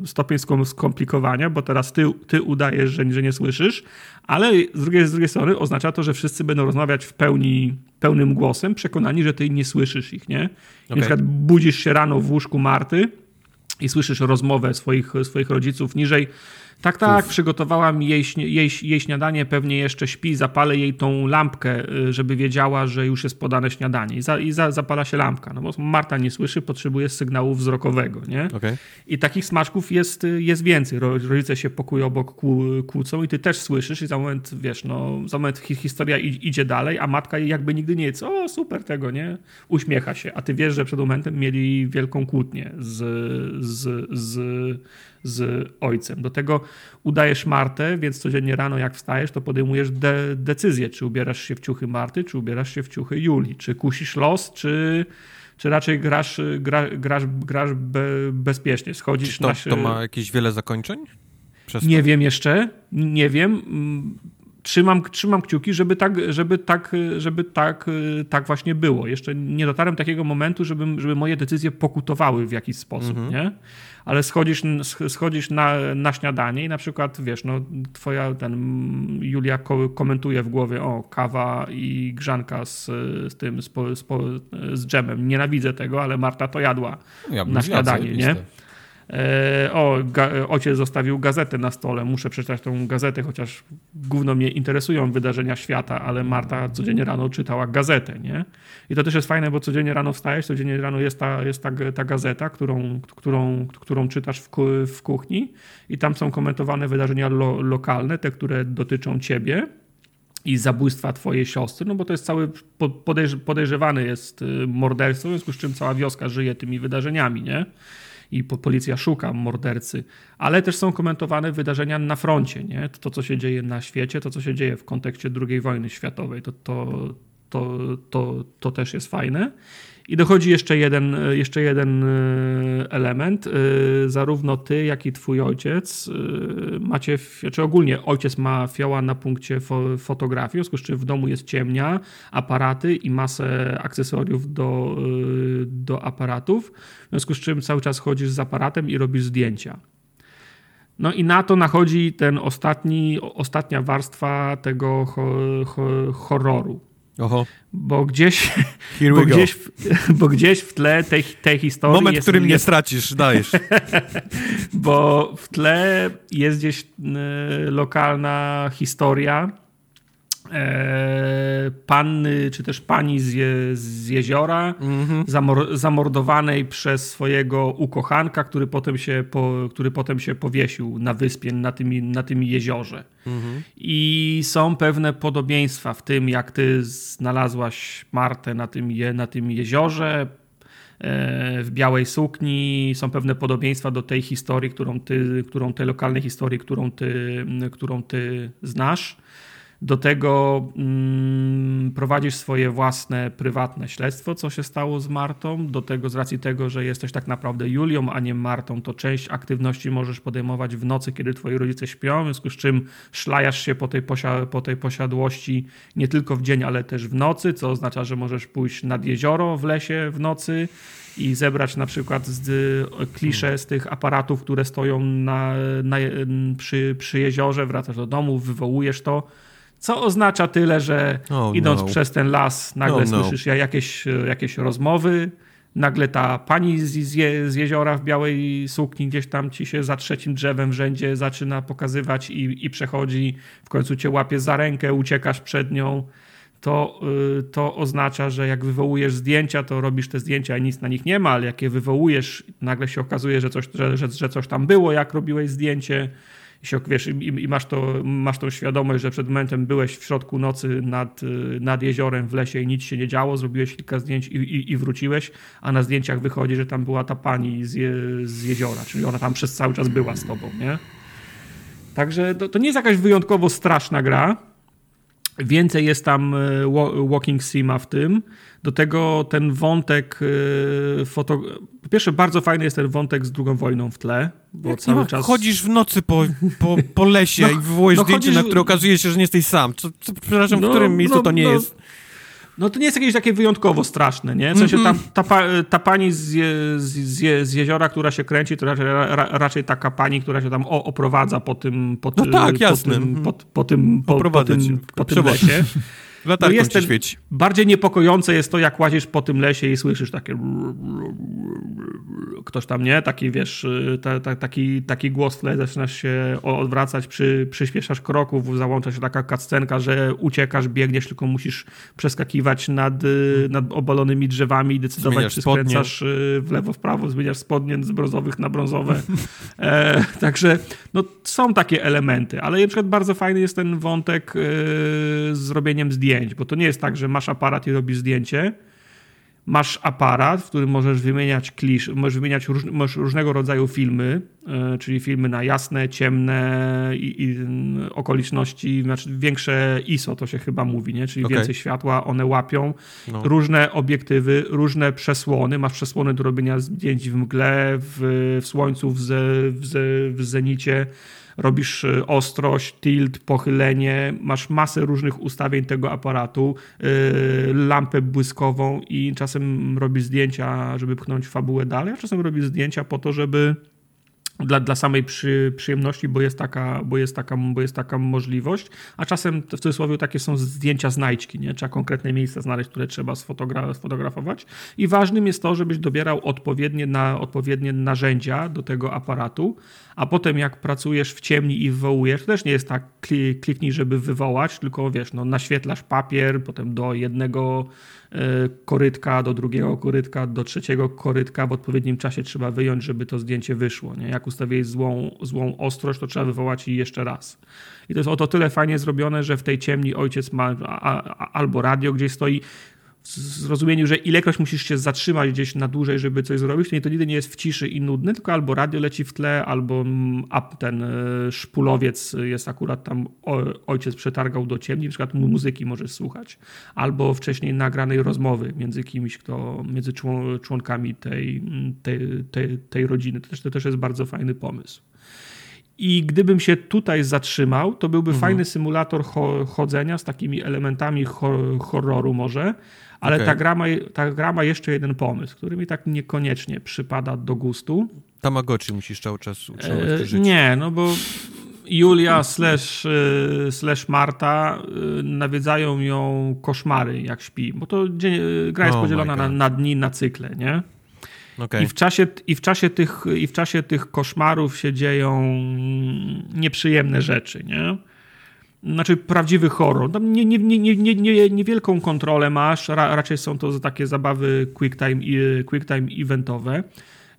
stopień skomplikowania, bo teraz ty, ty udajesz, że, że nie słyszysz, ale z drugiej, z drugiej strony oznacza to, że wszyscy będą rozmawiać w pełni, pełnym głosem, przekonani, że ty nie słyszysz ich, nie? Okay. Na przykład budzisz się rano w łóżku Marty i słyszysz rozmowę swoich, swoich rodziców niżej tak, tak, Uf. przygotowałam jej, jej, jej śniadanie, pewnie jeszcze śpi, zapalę jej tą lampkę, y, żeby wiedziała, że już jest podane śniadanie. I, za, i za, zapala się lampka, no bo Marta nie słyszy, potrzebuje sygnału wzrokowego, nie? Okay. I takich smaczków jest, y, jest więcej. Rodzice się pokój obok kłócą i ty też słyszysz i za moment, wiesz, no, za moment historia idzie dalej, a matka jakby nigdy nie jest, o super tego, nie? Uśmiecha się, a ty wiesz, że przed momentem mieli wielką kłótnię z, z, z z ojcem. Do tego udajesz Martę, więc codziennie rano jak wstajesz, to podejmujesz de decyzję, czy ubierasz się w ciuchy Marty, czy ubierasz się w ciuchy Julii, czy kusisz los, czy, czy raczej grasz, gra, grasz, grasz be, bezpiecznie, schodzisz czy to, na... To ma jakieś wiele zakończeń? nie wiem jeszcze, nie wiem trzymam, trzymam kciuki, żeby tak, żeby tak, żeby tak, tak właśnie było. Jeszcze nie dotarłem do takiego momentu, żeby, żeby moje decyzje pokutowały w jakiś sposób, mhm. nie? Ale schodzisz, schodzisz na, na śniadanie i na przykład, wiesz, no twoja, ten Julia komentuje w głowie, o, kawa i grzanka z, z tym, z, z, z dżemem. Nienawidzę tego, ale Marta to jadła ja na śniadanie, nie? E, o, ojciec zostawił gazetę na stole, muszę przeczytać tą gazetę, chociaż głównie mnie interesują wydarzenia świata, ale Marta codziennie rano czytała gazetę, nie? I to też jest fajne, bo codziennie rano wstajesz, codziennie rano jest ta, jest ta, ta gazeta, którą, którą, którą czytasz w, w kuchni i tam są komentowane wydarzenia lo, lokalne, te, które dotyczą ciebie i zabójstwa twojej siostry, no bo to jest cały podejrz, podejrzewany jest y, morderstwo, w związku z czym cała wioska żyje tymi wydarzeniami, nie? I policja szuka mordercy, ale też są komentowane wydarzenia na froncie, nie? To, co się dzieje na świecie, to, co się dzieje w kontekście II wojny światowej, to, to, to, to, to też jest fajne. I dochodzi jeszcze jeden, jeszcze jeden e, element. E, zarówno ty, jak i twój ojciec e, macie, czy ogólnie ojciec ma fioła na punkcie fotografii, w związku z czym w domu jest ciemnia, aparaty i masę akcesoriów do, do aparatów, w związku z czym cały czas chodzisz z aparatem i robisz zdjęcia. No i na to nachodzi ten ostatni, ostatnia warstwa tego horroru. Oho. Bo gdzieś, bo gdzieś, w, bo gdzieś w tle tej, tej historii. Moment, jest, w którym nie stracisz, dajesz. bo w tle jest gdzieś y, lokalna historia panny, czy też pani z, je, z jeziora, mm-hmm. zamor, zamordowanej przez swojego ukochanka, który potem się, po, który potem się powiesił na wyspie, na tym, na tym jeziorze. Mm-hmm. I są pewne podobieństwa w tym, jak ty znalazłaś Martę na tym, je, na tym jeziorze, e, w białej sukni. Są pewne podobieństwa do tej historii, którą ty, którą tej lokalnej historii, którą ty, którą ty znasz. Do tego mm, prowadzisz swoje własne, prywatne śledztwo, co się stało z Martą. Do tego, z racji tego, że jesteś tak naprawdę Julią, a nie Martą, to część aktywności możesz podejmować w nocy, kiedy twoi rodzice śpią, w związku z czym szlajasz się po tej, posia po tej posiadłości nie tylko w dzień, ale też w nocy, co oznacza, że możesz pójść nad jezioro w lesie w nocy i zebrać na przykład z, klisze z tych aparatów, które stoją na, na, przy, przy jeziorze, wracasz do domu, wywołujesz to co oznacza tyle, że oh, idąc no. przez ten las, nagle oh, no. słyszysz jakieś, jakieś rozmowy, nagle ta pani z, z, jeziora w białej sukni gdzieś tam ci się za trzecim drzewem w rzędzie zaczyna pokazywać i, i przechodzi, w końcu cię łapie za rękę, uciekasz przed nią. To, yy, to oznacza, że jak wywołujesz zdjęcia, to robisz te zdjęcia i nic na nich nie ma, ale jak je wywołujesz, nagle się okazuje, że coś, że, że, że coś tam było, jak robiłeś zdjęcie się, wiesz, i, i, masz, to, masz tą świadomość, że przed momentem byłeś w środku nocy nad, nad jeziorem w lesie i nic się nie działo, zrobiłeś kilka zdjęć i, i, i wróciłeś, a na zdjęciach wychodzi, że tam była ta pani z, je, z jeziora, czyli ona tam przez cały czas była z tobą, nie? Także to, to nie jest jakaś wyjątkowo straszna gra. Więcej jest tam e, walking sima w tym. Do tego ten wątek y, foto... Po pierwsze, bardzo fajny jest ten wątek z drugą wojną w tle, bo Jak cały czas... Chodzisz w nocy po, po, po lesie no, i wywołujesz no, zdjęcie, chodzisz... na które okazuje się, że nie jesteś sam. Co, co, przepraszam, no, w którym miejscu no, to nie no, jest? No to nie jest jakieś takie wyjątkowo straszne, nie? W sensie ta, mhm. ta, ta pani z, z, z, jeziora, która się kręci, to raczej, raczej taka pani, która się tam oprowadza po tym, po, no tak, jasne. po tym, po, po tym, po, po tym, po tym lesie. Latarką no jest ten, świeci. Bardziej niepokojące jest to, jak łazisz po tym lesie i słyszysz takie ktoś tam, nie? Taki, wiesz, ta, ta, taki, taki głos tle, zaczynasz się odwracać, przy, przyspieszasz kroków, załącza się taka kaccenka, że uciekasz, biegniesz, tylko musisz przeskakiwać nad, nad obalonymi drzewami i decydować, zmieniasz czy skręcasz spodnie. w lewo, w prawo, zmieniasz spodnie z brązowych na brązowe. E, także no, są takie elementy, ale na przykład bardzo fajny jest ten wątek e, z zrobieniem zdjęć, bo to nie jest tak, że masz aparat i robisz zdjęcie, masz aparat, w którym możesz wymieniać klisz, możesz wymieniać róż, możesz różnego rodzaju filmy, yy, czyli filmy na jasne, ciemne i, i yy, okoliczności, znaczy większe ISO to się chyba mówi, nie? czyli okay. więcej światła one łapią, no. różne obiektywy, różne przesłony, masz przesłony do robienia zdjęć w mgle, w, w słońcu, w, ze, w, ze, w zenicie, robisz y, ostrość, tilt, pochylenie, masz masę różnych ustawień tego aparatu, yy, lampę błyskową i czasem robisz zdjęcia, żeby pchnąć fabułę dalej, a czasem robisz zdjęcia po to, żeby dla, dla samej przy, przyjemności, bo jest, taka, bo, jest taka, bo jest taka możliwość, a czasem w cudzysłowie takie są zdjęcia znajdźki, nie? trzeba konkretne miejsca znaleźć, które trzeba sfotogra sfotografować. I ważnym jest to, żebyś dobierał odpowiednie, na, odpowiednie narzędzia do tego aparatu, a potem jak pracujesz w ciemni i wywołujesz, to też nie jest tak kliknij, żeby wywołać, tylko wiesz, no, naświetlasz papier, potem do jednego korytka do drugiego korytka, do trzeciego korytka w odpowiednim czasie trzeba wyjąć, żeby to zdjęcie wyszło. Nie? Jak ustawiłeś złą, złą ostrość, to trzeba wywołać jej jeszcze raz. I to jest o to tyle fajnie zrobione, że w tej ciemni ojciec ma a, a, albo radio gdzieś stoi. Zrozumieniu, że ilekroć musisz się zatrzymać gdzieś na dłużej, żeby coś zrobić, to nie, to nigdy nie jest w ciszy i nudny, tylko albo radio leci w tle, albo ten e, szpulowiec jest akurat tam, ojciec przetargał do ciemni, na przykład muzyki możesz słuchać, albo wcześniej nagranej rozmowy między kimś, kto, między członkami tej, tej, tej, tej rodziny. To też, to też jest bardzo fajny pomysł. I gdybym się tutaj zatrzymał, to byłby mhm. fajny symulator chodzenia z takimi elementami horroru może, ale okay. ta, gra ma, ta gra ma jeszcze jeden pomysł, który mi tak niekoniecznie przypada do gustu. Tamagotchi musisz cały czas utrzymywać e, Nie, no bo Julia slash, e, slash Marta e, nawiedzają ją koszmary jak śpi, bo to dzień, gra jest oh podzielona na, na dni, na cykle, nie? Okay. I, w czasie, i, w czasie tych, I w czasie tych koszmarów się dzieją nieprzyjemne rzeczy, nie? Znaczy prawdziwy horror. Tam nie, nie, nie, nie, nie, niewielką kontrolę masz, ra, raczej są to takie zabawy quick time, quick time eventowe.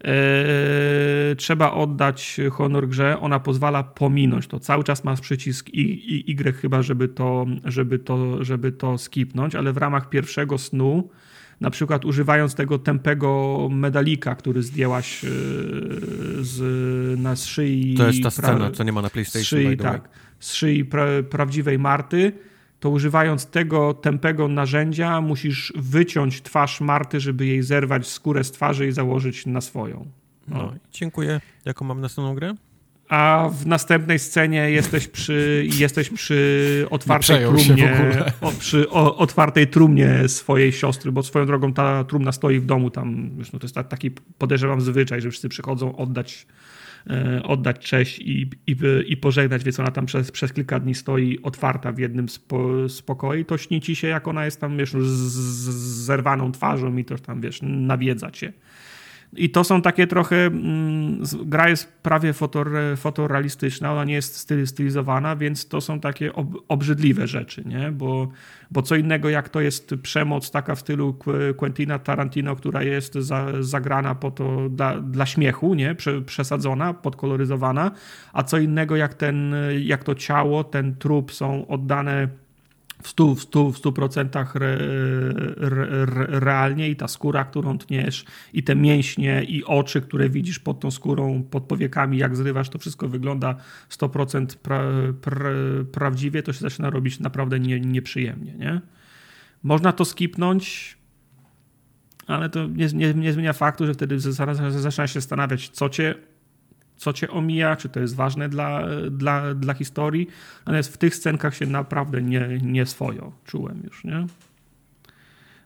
Eee, trzeba oddać honor grze, ona pozwala pominąć to. Cały czas masz przycisk i, i Y chyba, żeby to, żeby, to, żeby to skipnąć, ale w ramach pierwszego snu na przykład używając tego tępego medalika, który zdjęłaś e, z, na szyi. To jest ta scena, co nie ma na PlayStation. Szyi, tak, z szyi pra, prawdziwej Marty. To używając tego tępego narzędzia, musisz wyciąć twarz Marty, żeby jej zerwać skórę z twarzy i założyć na swoją. No, no dziękuję. Jaką mam następną grę? a w następnej scenie jesteś przy, jesteś przy otwartej trumnie, o, przy o, otwartej trumnie swojej siostry, bo swoją drogą ta trumna stoi w domu tam, no to jest taki podejrzewam zwyczaj, że wszyscy przychodzą oddać oddać cześć i, i, i pożegnać, więc ona tam przez, przez kilka dni stoi otwarta w jednym spo, spokoju, to śni ci się, jak ona jest tam, wiesz, z, z zerwaną twarzą i to tam, wiesz, nawiedza cię. I to są takie trochę. Mm, gra jest prawie fotorealistyczna, ona nie jest styl, stylizowana, więc to są takie ob, obrzydliwe rzeczy, nie? Bo, bo co innego, jak to jest przemoc taka w stylu Quentina Tarantino, która jest za, zagrana po to dla, dla śmiechu, nie? przesadzona, podkoloryzowana, a co innego, jak, ten, jak to ciało, ten trup są oddane w 100%, w 100, w 100 re, re, re, realnie i ta skóra, którą tniesz i te mięśnie i oczy, które widzisz pod tą skórą, pod powiekami, jak zrywasz, to wszystko wygląda 100% pra, pra, prawdziwie, to się zaczyna robić naprawdę nie, nieprzyjemnie. Nie? Można to skipnąć, ale to nie, nie, nie zmienia faktu, że wtedy zaczyna się zastanawiać, co cię co cię omija, czy to jest ważne dla, dla, dla historii. Natomiast w tych scenkach się naprawdę nie, nie swojo czułem już, nie?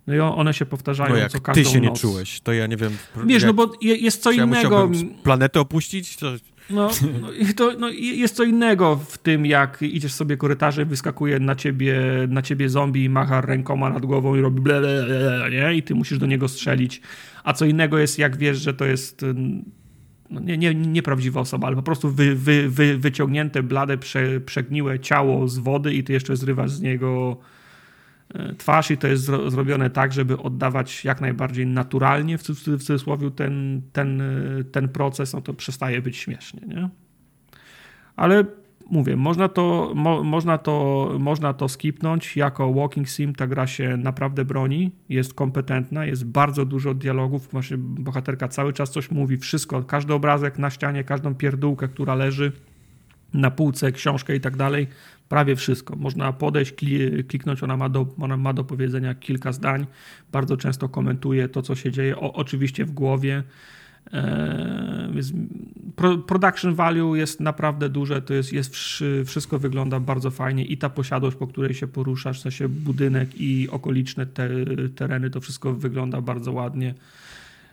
No i one się powtarzają no jak co każdą ty się noc. nie czułeś, to ja nie wiem. Wiesz, no jak, no bo jest co innego. Ja planetę opuścić? To... No, no, to, no, jest co innego w tym, jak idziesz sobie korytarzem, wyskakuje na ciebie, na ciebie zombie, macha rękoma nad głową i robi ble, ble, ble, nie? I ty musisz do niego strzelić. A co innego jest, jak wiesz, że to jest no nie, nie, nieprawdziwa osoba, ale po prostu wy, wy, wy, wyciągnięte, blade, prze, przegniłe ciało z wody i ty jeszcze zrywasz z niego e, twarz i to jest zro, zrobione tak, żeby oddawać jak najbardziej naturalnie w, w cudzysłowie ten, ten, e, ten proces, no to przestaje być śmiesznie, nie? Ale mówię, można to, mo, można, to, można to skipnąć. Jako walking sim ta gra się naprawdę broni, jest kompetentna, jest bardzo dużo dialogów, właśnie bohaterka cały czas coś mówi, wszystko, każdy obrazek na ścianie, każdą pierdółkę, która leży na półce, książkę i tak dalej, prawie wszystko. Można podejść, kliknąć, ona ma, do, ona ma do powiedzenia kilka zdań, bardzo często komentuje to, co się dzieje, o, oczywiście w głowie, E, production value jest naprawdę duże, to jest, jest wszystko wygląda bardzo fajnie i ta posiadłość, po której się poruszasz, w sensie budynek i okoliczne te, tereny, to wszystko wygląda bardzo ładnie.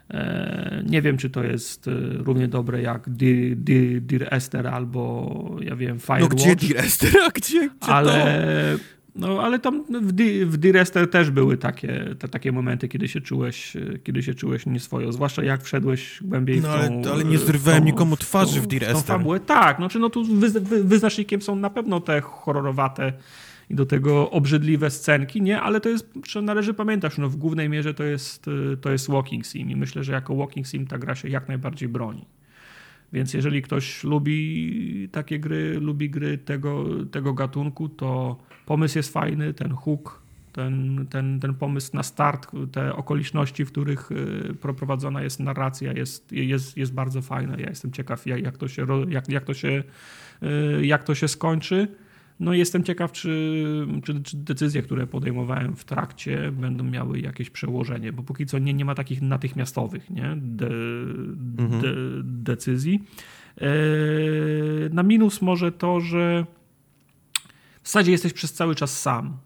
E, nie wiem, czy to jest e, równie dobre jak Dear, Dear, Dear Esther albo ja wiem Firewatch. No gdzie Dear Esther, a gdzie, gdzie ale to? No, ale tam w, D, w D-Rester też były takie, te, takie momenty, kiedy się czułeś, kiedy się czułeś nieswojo, zwłaszcza jak wszedłeś głębiej no, w tą... Ale, ale nie zrywałem nikomu twarzy w D-Rester. Tak, znaczy no tu wy, wy, wyznacznikiem są na pewno te horrorowate i do tego obrzydliwe scenki, nie? Ale to jest, należy pamiętać, no w głównej mierze to jest, to jest walking sim i myślę, że jako walking sim ta gra się jak najbardziej broni. Więc jeżeli ktoś lubi takie gry, lubi gry tego, tego gatunku, to pomysł jest fajny, ten hook, ten, ten, ten pomysł na start, te okoliczności, w których prowadzona jest narracja jest, jest, jest bardzo fajne. Ja jestem ciekaw, jak, jak, to się, jak, jak, to się, jak to się skończy. No jestem ciekaw, czy, czy, czy, decyzje, które podejmowałem w trakcie będą miały jakieś przełożenie, bo póki co nie, nie ma takich natychmiastowych nie? De, mhm. de, decyzji. E, na minus może to, że w zasadzie jesteś przez cały czas sam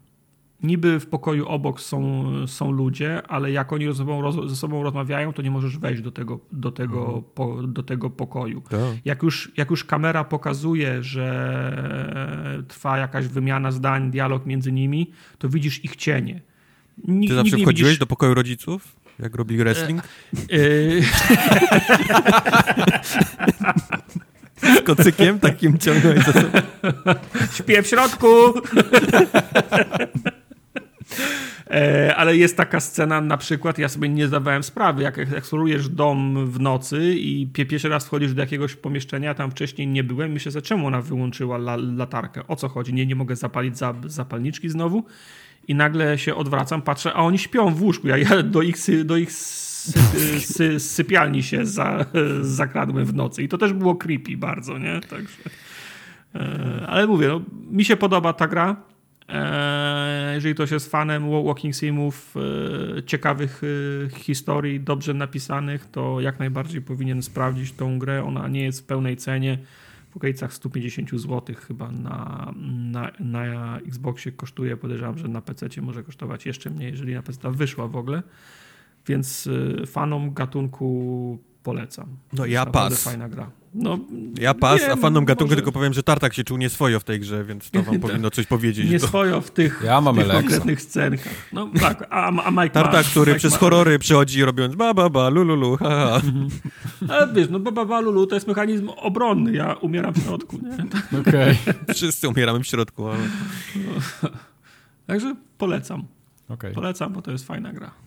niby w pokoju obok są, są ludzie, ale jak oni ze sobą, roz, ze sobą rozmawiają, to nie możesz wejść do tego, do tego, mhm. po, do tego pokoju. Tak. Jak, już, jak już kamera pokazuje, że trwa jakaś wymiana zdań, dialog między nimi, to widzisz ich cienie. Ty zawsze wchodziłeś widzisz... do pokoju rodziców? Jak robi wrestling? E, e... Z kocykiem takim ciągnąłeś za sobą. Śpię w środku! E, ale jest taka scena na przykład, ja sobie nie zdawałem sprawy, jak eksplorujesz dom w nocy i pierwszy raz wchodzisz do jakiegoś pomieszczenia, tam wcześniej nie byłem, myślę, że czemu ona wyłączyła la, latarkę, o co chodzi, nie, nie mogę zapalić za, zapalniczki znowu i nagle się odwracam, patrzę, a oni śpią w łóżku, ja, ja do ich, do ich sy, sy, sypialni się za, zakradłem w nocy i to też było creepy bardzo, nie, także... E, ale mówię, no, mi się podoba ta gra. E, jeżeli ktoś jest fanem walking simów, e, ciekawych historii, dobrze napisanych, to jak najbardziej powinien sprawdzić tą grę. Ona nie jest w pełnej cenie. W okolicach 150 zł chyba na, na, na Xboxie kosztuje. Podejrzewam, że na PC może kosztować jeszcze mniej, jeżeli na PC wyszła w ogóle. Więc fanom gatunku polecam. No ja pas. fajna gra. No, ja pas, wiem, a fanom gatunku może... tylko powiem, że Tartak się czuł nieswojo w tej grze, więc to wam powinno coś powiedzieć. Nieswojo w tych, ja mam tych konkretnych scenkach. No tak, a, a Mike Tartak, który Mike przez ma. horrory przychodzi robiąc ba, ba, ba, lululu, ha, ha. Ale wiesz, no ba, ba, ba, lulu to jest mechanizm obronny, ja umieram w środku, nie? Okej. Okay. Wszyscy umieramy w środku, ale... No. Także polecam. Okay. Polecam, bo to jest fajna gra.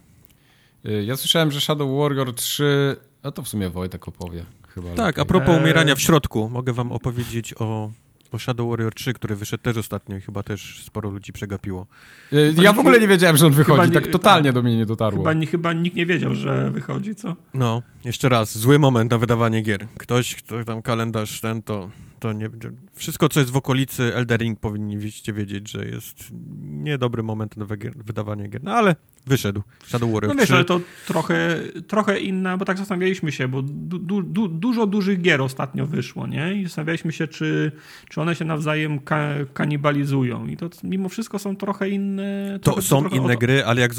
Y, ja słyszałem, że Shadow Warrior 3, a to w sumie Wojtek opowie. Chyba tak, lepiej. a propos eee. umierania w środku, mogę wam opowiedzieć o, o Shadow Warrior 3, który wyszedł też ostatnio i chyba też sporo ludzi przegapiło. Y, ja w ogóle nie wiedziałem, że on wychodzi, tak totalnie do mnie nie dotarło. Chyba, chyba nikt nie wiedział, że wychodzi, co? No, jeszcze raz, zły moment na wydawanie gier. Ktoś, kto tam kalendarz ten, to to nie, wszystko, co jest w okolicy Eldering powinniście wiedzieć, że jest niedobry moment na wydawanie gier. No ale wyszedł Shadow Warrior No wiesz, 3. ale to trochę, trochę inna, bo tak zastanawialiśmy się, bo du, du, dużo dużych gier ostatnio wyszło, nie? I zastanawialiśmy się, czy, czy one się nawzajem ka kanibalizują. I to mimo wszystko są trochę inne... To są inne gry, ale jak,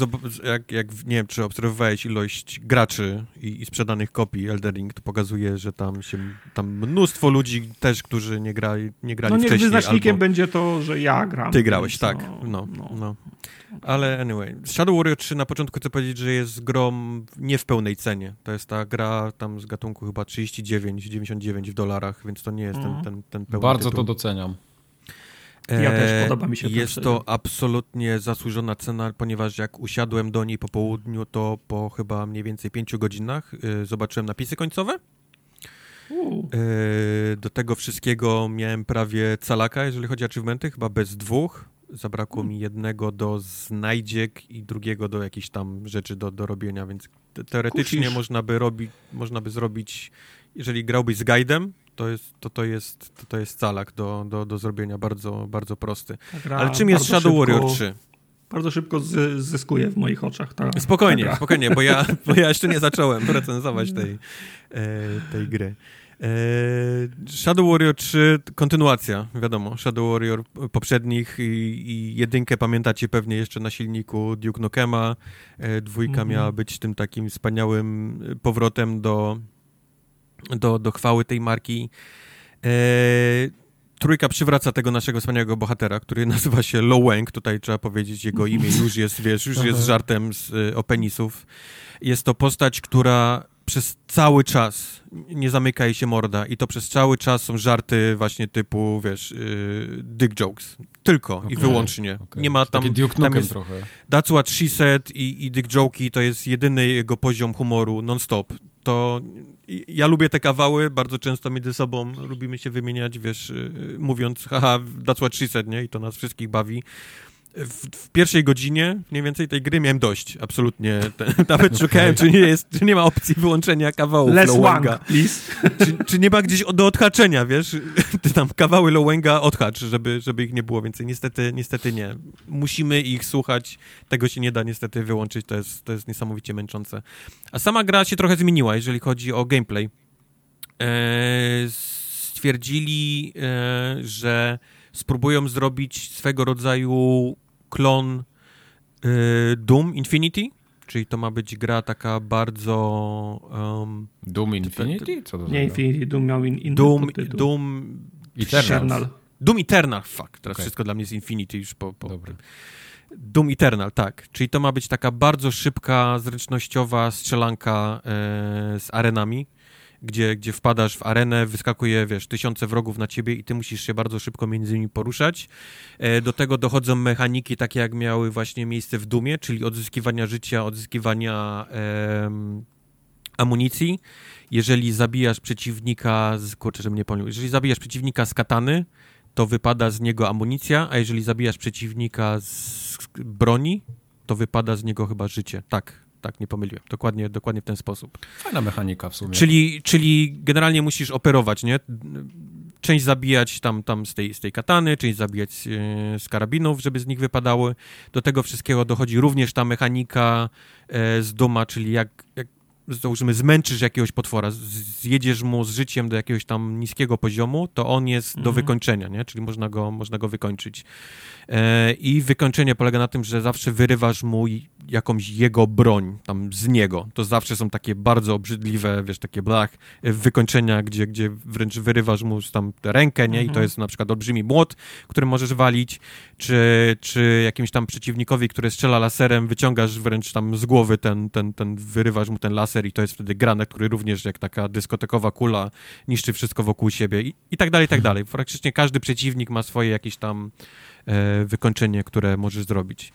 jak, jak, nie wiem, czy obserwowałeś ilość graczy i, i sprzedanych kopii Eldering, to pokazuje, że tam się, tam mnóstwo ludzi też, którzy nie grali, nie grali no, wcześniej. No wyznacznikiem albo... będzie to, że ja gram. Ty grałeś, tak. No, no. no. Ale anyway, Shadow Warrior 3 na początku chcę powiedzieć, że jest grą nie w pełnej cenie. To jest ta gra tam z gatunku chyba 39,99 w dolarach, więc to nie jest ten, mhm. ten, ten pełny Bardzo tytuł. to doceniam. Ja też podoba mi się Jest to absolutnie zasłużona cena, ponieważ jak usiadłem do niej po południu, to po chyba mniej więcej 5 godzinach yy, zobaczyłem napisy końcowe E, do tego wszystkiego miałem prawie calaka, jeżeli chodzi o achievementy, chyba bez dwóch. Zabrakło mi jednego do znajdziek i drugiego do jakichś tam rzeczy do, do robienia, więc teoretycznie można by, robić, można by zrobić, jeżeli grałbyś z guidem, to jest, to, to jest, to, to jest calak do, do, do zrobienia, bardzo, bardzo prosty. Ale czym jest Shadow szybko, Warrior 3? Bardzo szybko zyskuje w moich oczach. Ta, spokojnie, ta spokojnie, bo ja, bo ja jeszcze nie zacząłem recenzować tej, e, tej gry. E, Shadow Warrior 3, kontynuacja, wiadomo, Shadow Warrior poprzednich i, i jedynkę pamiętacie pewnie jeszcze na silniku Duke Nukema. E, dwójka mm -hmm. miała być tym takim wspaniałym powrotem do, do, do chwały tej marki. Trójka przywraca tego naszego wspaniałego bohatera, który nazywa się Lo Wang, tutaj trzeba powiedzieć jego imię, już jest, wiesz, już jest żartem z, o penisów. Jest to postać, która przez cały czas nie zamyka jej się morda i to przez cały czas są żarty właśnie typu, wiesz, yy, dick jokes. Tylko okay, i wyłącznie. Okay. Nie ma tam... Tam jest trochę. That's what she said i, i dick jokey to jest jedyny jego poziom humoru non-stop. To ja lubię te kawały, bardzo często między sobą lubimy się wymieniać, wiesz, yy, mówiąc haha, that's what nie? I to nas wszystkich bawi. W, w, pierwszej godzinie mniej więcej tej gry miałem dość, absolutnie. Nawet okay. szukałem, czy nie, jest, czy nie ma opcji wyłączenia kawałów Less Lowanga. Czy, czy, nie ma gdzieś do odhaczenia, wiesz? Ty tam kawały Lowenga odhacz, żeby, żeby ich nie było więcej. Niestety, niestety nie. Musimy ich słuchać. Tego się nie da niestety wyłączyć. To jest, to jest niesamowicie męczące. A sama gra się trochę zmieniła, jeżeli chodzi o gameplay. Eee, stwierdzili, eee, że spróbują zrobić swego rodzaju klon y, Doom Infinity, czyli to ma być gra taka bardzo... Um, Doom Infinity? Co to Nie Infinity, Doom miał in, inny Doom, Doom Eternal. Doom Eternal, fuck, teraz okay. wszystko dla mnie jest Infinity już po, po Dobra. Doom Eternal, tak. Czyli to ma być taka bardzo szybka, zręcznościowa strzelanka e, z arenami gdzie, gdzie wpadasz w arenę, wyskakuje, wiesz, tysiące wrogów na ciebie i ty musisz się bardzo szybko między nimi poruszać. E, do tego dochodzą mechaniki takie, jak miały właśnie miejsce w Dumie, czyli odzyskiwania życia, odzyskiwania e, amunicji. Jeżeli zabijasz przeciwnika z, kurczę, żebym nie pomylił, jeżeli zabijasz przeciwnika z katany, to wypada z niego amunicja, a jeżeli zabijasz przeciwnika z broni, to wypada z niego chyba życie. Tak, tak, nie pomyliłem. Dokładnie, dokładnie w ten sposób. Fajna mechanika w sumie. Czyli, czyli generalnie musisz operować, nie? Część zabijać tam, tam z, tej, z tej katany, część zabijać e, z karabinów, żeby z nich wypadały. Do tego wszystkiego dochodzi również ta mechanika e, z duma, czyli jak, jak załóżmy, zmęczysz jakiegoś potwora, zjedziesz mu z życiem do jakiegoś tam niskiego poziomu, to on jest mhm. do wykończenia, nie? Czyli można go, można go wykończyć. E, I wykończenie polega na tym, że zawsze wyrywasz mu jakąś jego broń tam z niego. To zawsze są takie bardzo obrzydliwe, wiesz, takie blach, e, wykończenia, gdzie, gdzie wręcz wyrywasz mu tam rękę, nie? I to mhm. jest na przykład olbrzymi młot, którym możesz walić, czy, czy jakimś tam przeciwnikowi, który strzela laserem, wyciągasz wręcz tam z głowy ten, ten, ten wyrywasz mu ten laser i to jest wtedy granat, który również jak taka dyskotekowa kula niszczy wszystko wokół siebie i, i tak dalej, i tak dalej. Praktycznie każdy przeciwnik ma swoje jakieś tam e, wykończenie, które możesz zrobić.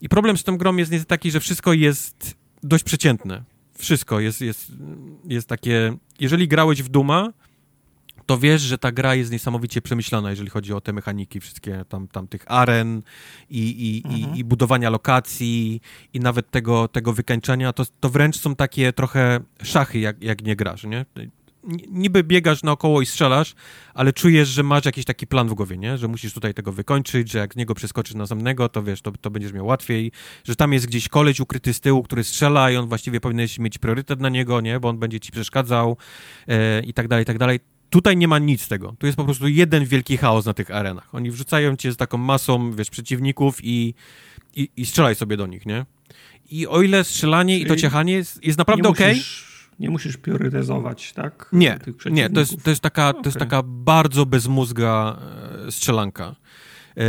I problem z tą grą jest niestety taki, że wszystko jest dość przeciętne. Wszystko jest, jest, jest takie... Jeżeli grałeś w Duma, to wiesz, że ta gra jest niesamowicie przemyślana, jeżeli chodzi o te mechaniki, wszystkie tam, tam tych aren i, i, mhm. i, i budowania lokacji i nawet tego, tego wykańczania, to, to wręcz są takie trochę szachy, jak, jak nie grasz, nie? niby biegasz naokoło i strzelasz, ale czujesz, że masz jakiś taki plan w głowie, nie? Że musisz tutaj tego wykończyć, że jak z niego przeskoczysz na następnego, to wiesz, to, to będziesz miał łatwiej, że tam jest gdzieś koleś ukryty z tyłu, który strzela i on właściwie powinieneś mieć priorytet na niego, nie? Bo on będzie ci przeszkadzał e, i tak dalej, i tak dalej. Tutaj nie ma nic z tego. Tu jest po prostu jeden wielki chaos na tych arenach. Oni wrzucają cię z taką masą, wiesz, przeciwników i, i, i strzelaj sobie do nich, nie? I o ile strzelanie Czyli i to ciechanie jest, jest naprawdę okej... Okay, nie musisz priorytetyzować, tak? Nie, nie, to jest, to jest, taka, okay. to jest taka bardzo bezmózga e, strzelanka. E,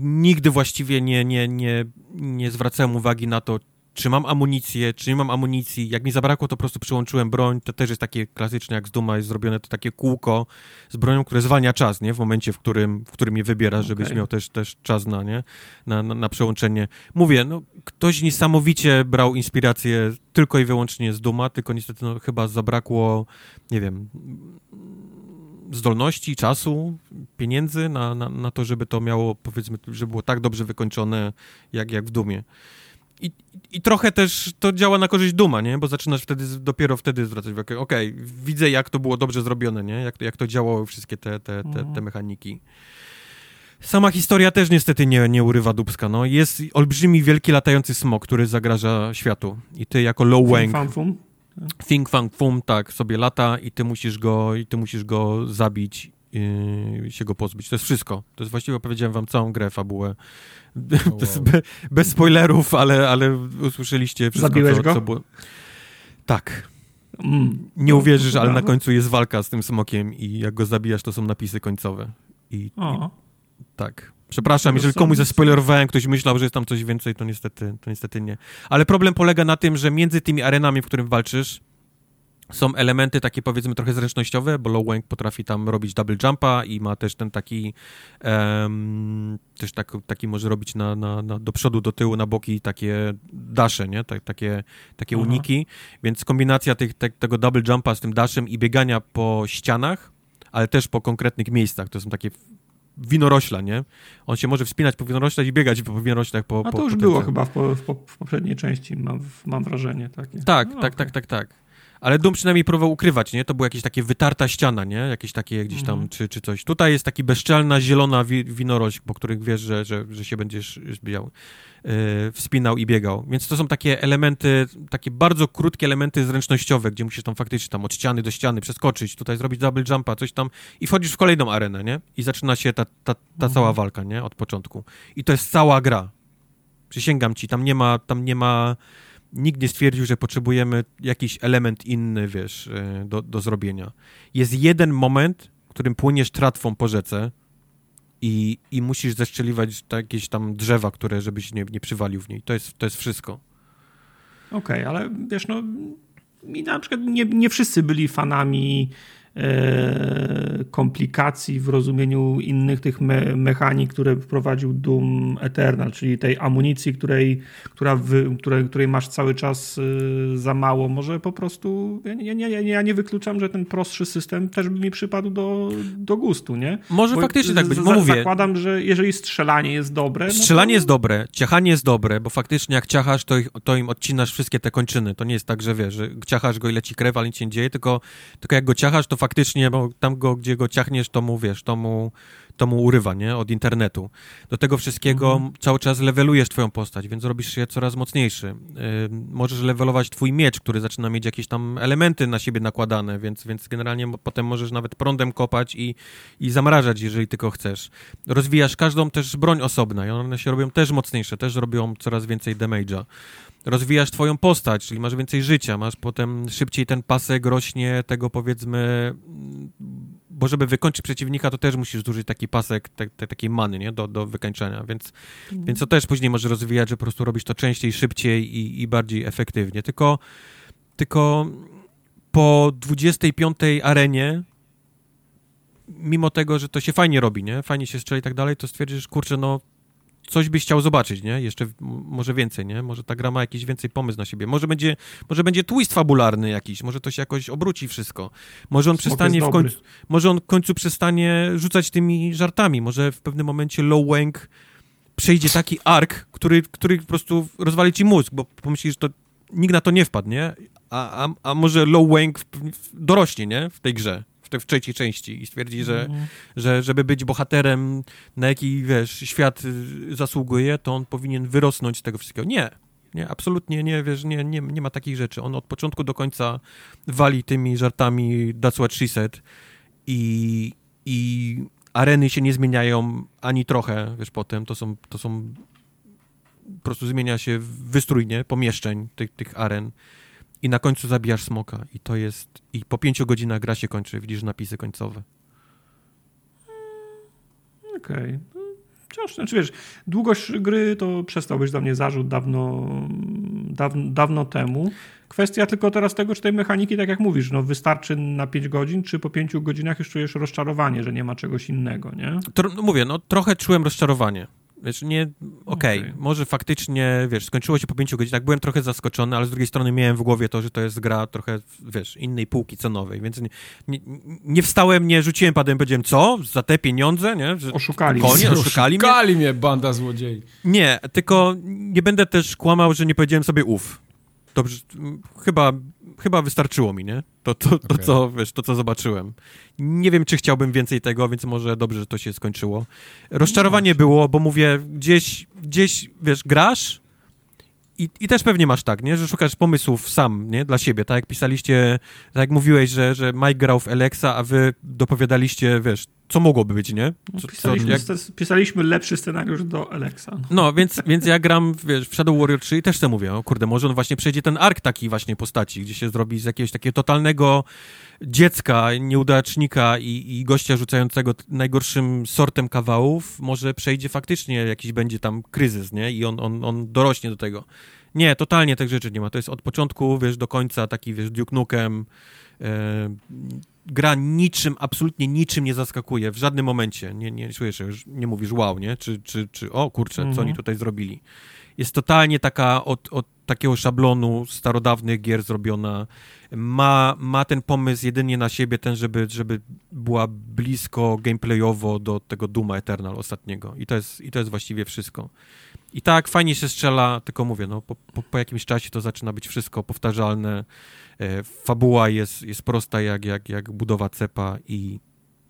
nigdy właściwie nie, nie, nie, nie zwracałem uwagi na to, czy mam amunicję, czy nie mam amunicji. Jak mi zabrakło, to po prostu przyłączyłem broń. To też jest takie klasyczne, jak z Duma jest zrobione to takie kółko z bronią, które zwalnia czas, nie? W momencie, w którym, w którym je wybierasz, okay. żebyś miał też, też czas na, nie? Na, na, na przełączenie. Mówię, no, ktoś niesamowicie brał inspirację tylko i wyłącznie z Duma, tylko niestety no, chyba zabrakło, nie wiem, zdolności, czasu, pieniędzy na, na, na to, żeby to miało, powiedzmy, żeby było tak dobrze wykończone, jak, jak w Dumie. I, I trochę też to działa na korzyść Duma, nie? Bo zaczynasz wtedy, dopiero wtedy zwracać uwagę, okej, okay, widzę jak to było dobrze zrobione, nie? Jak, jak to działało wszystkie te, te, te, te mhm. mechaniki. Sama historia też niestety nie, nie urywa dubska, no. Jest olbrzymi, wielki, latający smok, który zagraża światu. I ty jako Low Wang... Fing Fum? Fing Fang Fum, tak, sobie lata i ty musisz go, i ty musisz go zabić i się go pozbyć. To jest wszystko. To jest właściwie, opowiedziałem wam całą grę, fabułę wow. Be, bez spoilerów, ale, ale usłyszeliście wszystko, Zabiłeś co, go? co było. Tak. Mm. Nie uwierzysz, ale na końcu jest walka z tym smokiem i jak go zabijasz, to są napisy końcowe. I, i tak. Przepraszam, jeżeli komuś zaspoilerowałem, ktoś myślał, że jest tam coś więcej, to niestety, to niestety nie. Ale problem polega na tym, że między tymi arenami, w którym walczysz, są elementy takie powiedzmy trochę zręcznościowe, bo Low Wang potrafi tam robić double jumpa i ma też ten taki um, też tak, taki może robić na, na, na, do przodu, do tyłu, na boki takie dasze, nie? Tak, takie, takie uniki, więc kombinacja tych, te, tego double jumpa z tym dashem i biegania po ścianach, ale też po konkretnych miejscach, to są takie winorośla, nie? On się może wspinać po winoroślach i biegać po winoroślach po A to po, już po było chyba w, po, w, po, poprzedniej części, mam, mam wrażenie takie. Tak, No, tak, okej. tak, tak, tak. Ale Doom przynajmniej próbował ukrywać, nie? To była jakieś takie wytarta ściana, nie? Jakieś takie gdzieś tam, Mhm. czy, czy coś. Tutaj jest taki bezczelna, zielona wi winorośl, po których wiesz, że, że, że się będziesz zbijał, yy, wspinał i biegał. Więc to są takie elementy, takie bardzo krótkie elementy zręcznościowe, gdzie musisz tam faktycznie tam od ściany do ściany przeskoczyć, tutaj zrobić double jumpa, coś tam i wchodzisz w kolejną arenę, nie? I zaczyna się ta, ta, ta Mhm. cała walka, nie? Od początku. I to jest cała gra. Przysięgam ci, tam nie ma, tam nie ma nikt nie stwierdził, że potrzebujemy jakiś element inny, wiesz, e, do, do zrobienia. Jest jeden moment, w którym płyniesz tratwą po rzece i, i musisz zeszczeliwać ta- jakieś tam drzewa, które żebyś nie, nie przywalił w niej. To jest, to jest wszystko. Okej, ale wiesz, no mi na przykład nie, nie wszyscy byli fanami komplikacji w rozumieniu innych tych me, mechanik, które wprowadził Doom Eternal, czyli tej amunicji, której, która wy, której, której masz cały czas e, za mało. Może po prostu ja nie, ja nie wykluczam, że ten prostszy system też by mi przypadł do, do gustu, nie? Może Bo faktycznie tak być, bo mówię, Zakładam, że jeżeli strzelanie jest dobre... no to- strzelanie jest dobre, ciachanie jest dobre, bo faktycznie jak ciachasz, to, ich, to im odcinasz wszystkie te kończyny. To nie jest tak, że wiesz, że ciachasz go i leci krew, ale nic się nie dzieje, tylko, tylko jak go ciachasz, to faktycznie, bo tam go, gdzie go ciachniesz, to mu, wiesz, to mu, to mu urywa, nie? Od internetu. Do tego wszystkiego cały czas levelujesz twoją postać, więc robisz się coraz mocniejszy. Ym, możesz levelować twój miecz, który zaczyna mieć jakieś tam elementy na siebie nakładane, więc, więc generalnie potem możesz nawet prądem kopać i, i zamrażać, jeżeli tylko chcesz. Rozwijasz każdą też broń osobna i one się robią też mocniejsze, też robią coraz więcej damage'a. Rozwijasz twoją postać, czyli masz więcej życia, masz potem szybciej ten pasek rośnie tego powiedzmy, mm, bo żeby wykończyć przeciwnika, to też musisz zużyć taki pasek te, te, takiej many, nie? Do, do wykańczenia, więc, więc to też później możesz rozwijać, że po prostu robisz to częściej, szybciej i, i bardziej efektywnie. Tylko, tylko po 25 arenie mimo tego, że to się fajnie robi, nie? Fajnie się strzeli i tak dalej, to stwierdzisz, kurczę, no coś byś chciał zobaczyć, nie? Jeszcze może więcej, nie? Może ta gra ma jakiś więcej pomysł na siebie. Może będzie, może będzie twist fabularny jakiś, może to się jakoś obróci wszystko. Może on Smok przestanie w końcu, może on w końcu przestanie rzucać tymi żartami. Może w pewnym momencie Low Wang przejdzie taki ark, który, który po prostu rozwali ci mózg, bo pomyślisz, że to nikt na to nie wpadł, nie? A, a, a może Low Wang dorośnie, nie? W tej grze, w, trzeciej części i stwierdzi, że, Mhm. że żeby być bohaterem, na jaki, wiesz, świat y, zasługuje, to on powinien wyrosnąć z tego wszystkiego. Nie. Nie, absolutnie nie, wiesz, nie, nie, nie ma takich rzeczy. On od początku do końca wali tymi żartami That's what she said i, i areny się nie zmieniają ani trochę, wiesz, potem to są, to są po prostu zmienia się wystrój, nie, pomieszczeń tych, tych aren i na końcu zabijasz smoka i to jest, i po pięciu godzinach gra się kończy, widzisz napisy końcowe. Okej. No, Wciąż, znaczy wiesz, długość gry to przestał być dla mnie zarzut dawno, dawno, dawno temu. Kwestia tylko teraz tego, czy tej mechaniki, tak jak mówisz, no wystarczy na 5 godzin, czy po 5 godzinach już czujesz rozczarowanie, że nie ma czegoś innego, nie? Tro, no mówię, no trochę czułem rozczarowanie. Wiesz, nie, okej, Okej. może faktycznie, wiesz, skończyło się po pięciu godzinach, byłem trochę zaskoczony, ale z drugiej strony miałem w głowie to, że to jest gra trochę, wiesz, innej półki cenowej, więc nie, nie, nie wstałem, nie rzuciłem padem, powiedziałem, co, za te pieniądze, nie? Że, Oszukali Konie, mnie. oszukali mnie? Oszukali mnie, banda złodziei. Nie, tylko nie będę też kłamał, że nie powiedziałem sobie uf. Dobrze, chyba, chyba wystarczyło mi, nie? To, to, to, co, wiesz, to, co zobaczyłem. Nie wiem, czy chciałbym więcej tego, więc może dobrze, że to się skończyło. Rozczarowanie było, bo mówię, gdzieś, gdzieś, wiesz, grasz i, i też pewnie masz tak, nie? Że szukasz pomysłów sam, nie? Dla siebie, tak jak pisaliście, tak jak mówiłeś, że, że Mike grał w Alexa, a wy dopowiadaliście, wiesz, co mogłoby być, nie? Co, Pisaliśmy, jak, pisaliśmy lepszy scenariusz do Alexa. no, więc, więc ja gram wiesz, w Shadow Warrior 3 i też sobie mówię, o kurde, może on właśnie przejdzie ten ark takiej właśnie postaci, gdzie się zrobi z jakiegoś takiego totalnego dziecka, nieudacznika i, i gościa rzucającego najgorszym sortem kawałów, może przejdzie faktycznie jakiś będzie tam kryzys, nie? I on, on, on dorośnie do tego. Nie, totalnie tych rzeczy nie ma. To jest od początku, wiesz, do końca taki, wiesz, Duke Nukem. Gra niczym, absolutnie niczym nie zaskakuje. W żadnym momencie. Nie, nie czujesz, nie mówisz wow, nie? Czy, czy, czy o kurczę, co Mhm. oni tutaj zrobili. jest totalnie taka od, od takiego szablonu starodawnych gier zrobiona. Ma, ma ten pomysł jedynie na siebie, ten, żeby, żeby była blisko gameplayowo do tego Duma Eternal ostatniego. I to jest, i to jest właściwie wszystko. I tak, fajnie się strzela, tylko mówię, no, po, po, po jakimś czasie to zaczyna być wszystko powtarzalne. E, fabuła jest, jest prosta jak, jak, jak budowa cepa i,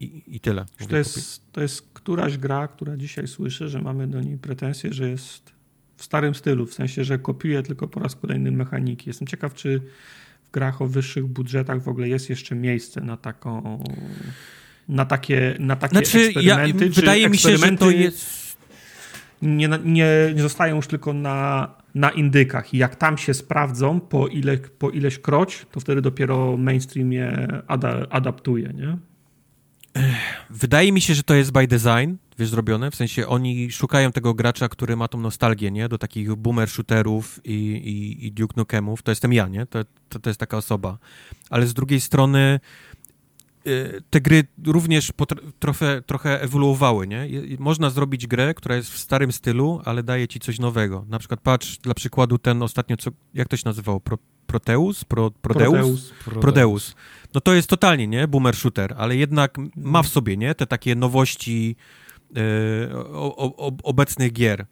i, i tyle. To jest, to jest któraś gra, która dzisiaj słyszę, że mamy do niej pretensje, że jest w starym stylu, w sensie, że kopiuje tylko po raz kolejny mechaniki. Jestem ciekaw, czy w grach o wyższych budżetach w ogóle jest jeszcze miejsce na taką na takie, na takie znaczy, eksperymenty. Ja, wydaje mi się, że to jest nie, nie, nie zostają już tylko na, na indykach. I jak tam się sprawdzą po, ile, po ileś kroć, to wtedy dopiero mainstream je ada, adaptuje, nie? Wydaje mi się, że to jest by design, wiesz, zrobione, w sensie oni szukają tego gracza, który ma tą nostalgię, nie, do takich boomer shooterów i, i, i Duke Nukemów, to jestem ja, nie, to, to, to jest taka osoba, ale z drugiej strony te gry również trochę, trochę ewoluowały, nie? Można zrobić grę, która jest w starym stylu, ale daje ci coś nowego. Na przykład patrz, dla przykładu ten ostatnio, co, jak to się nazywało? Pro, Proteus? Pro, Prodeus? Prodeus. No to jest totalnie, nie, boomer shooter, ale jednak ma w sobie, nie, te takie nowości yy, o, o, obecnych gier.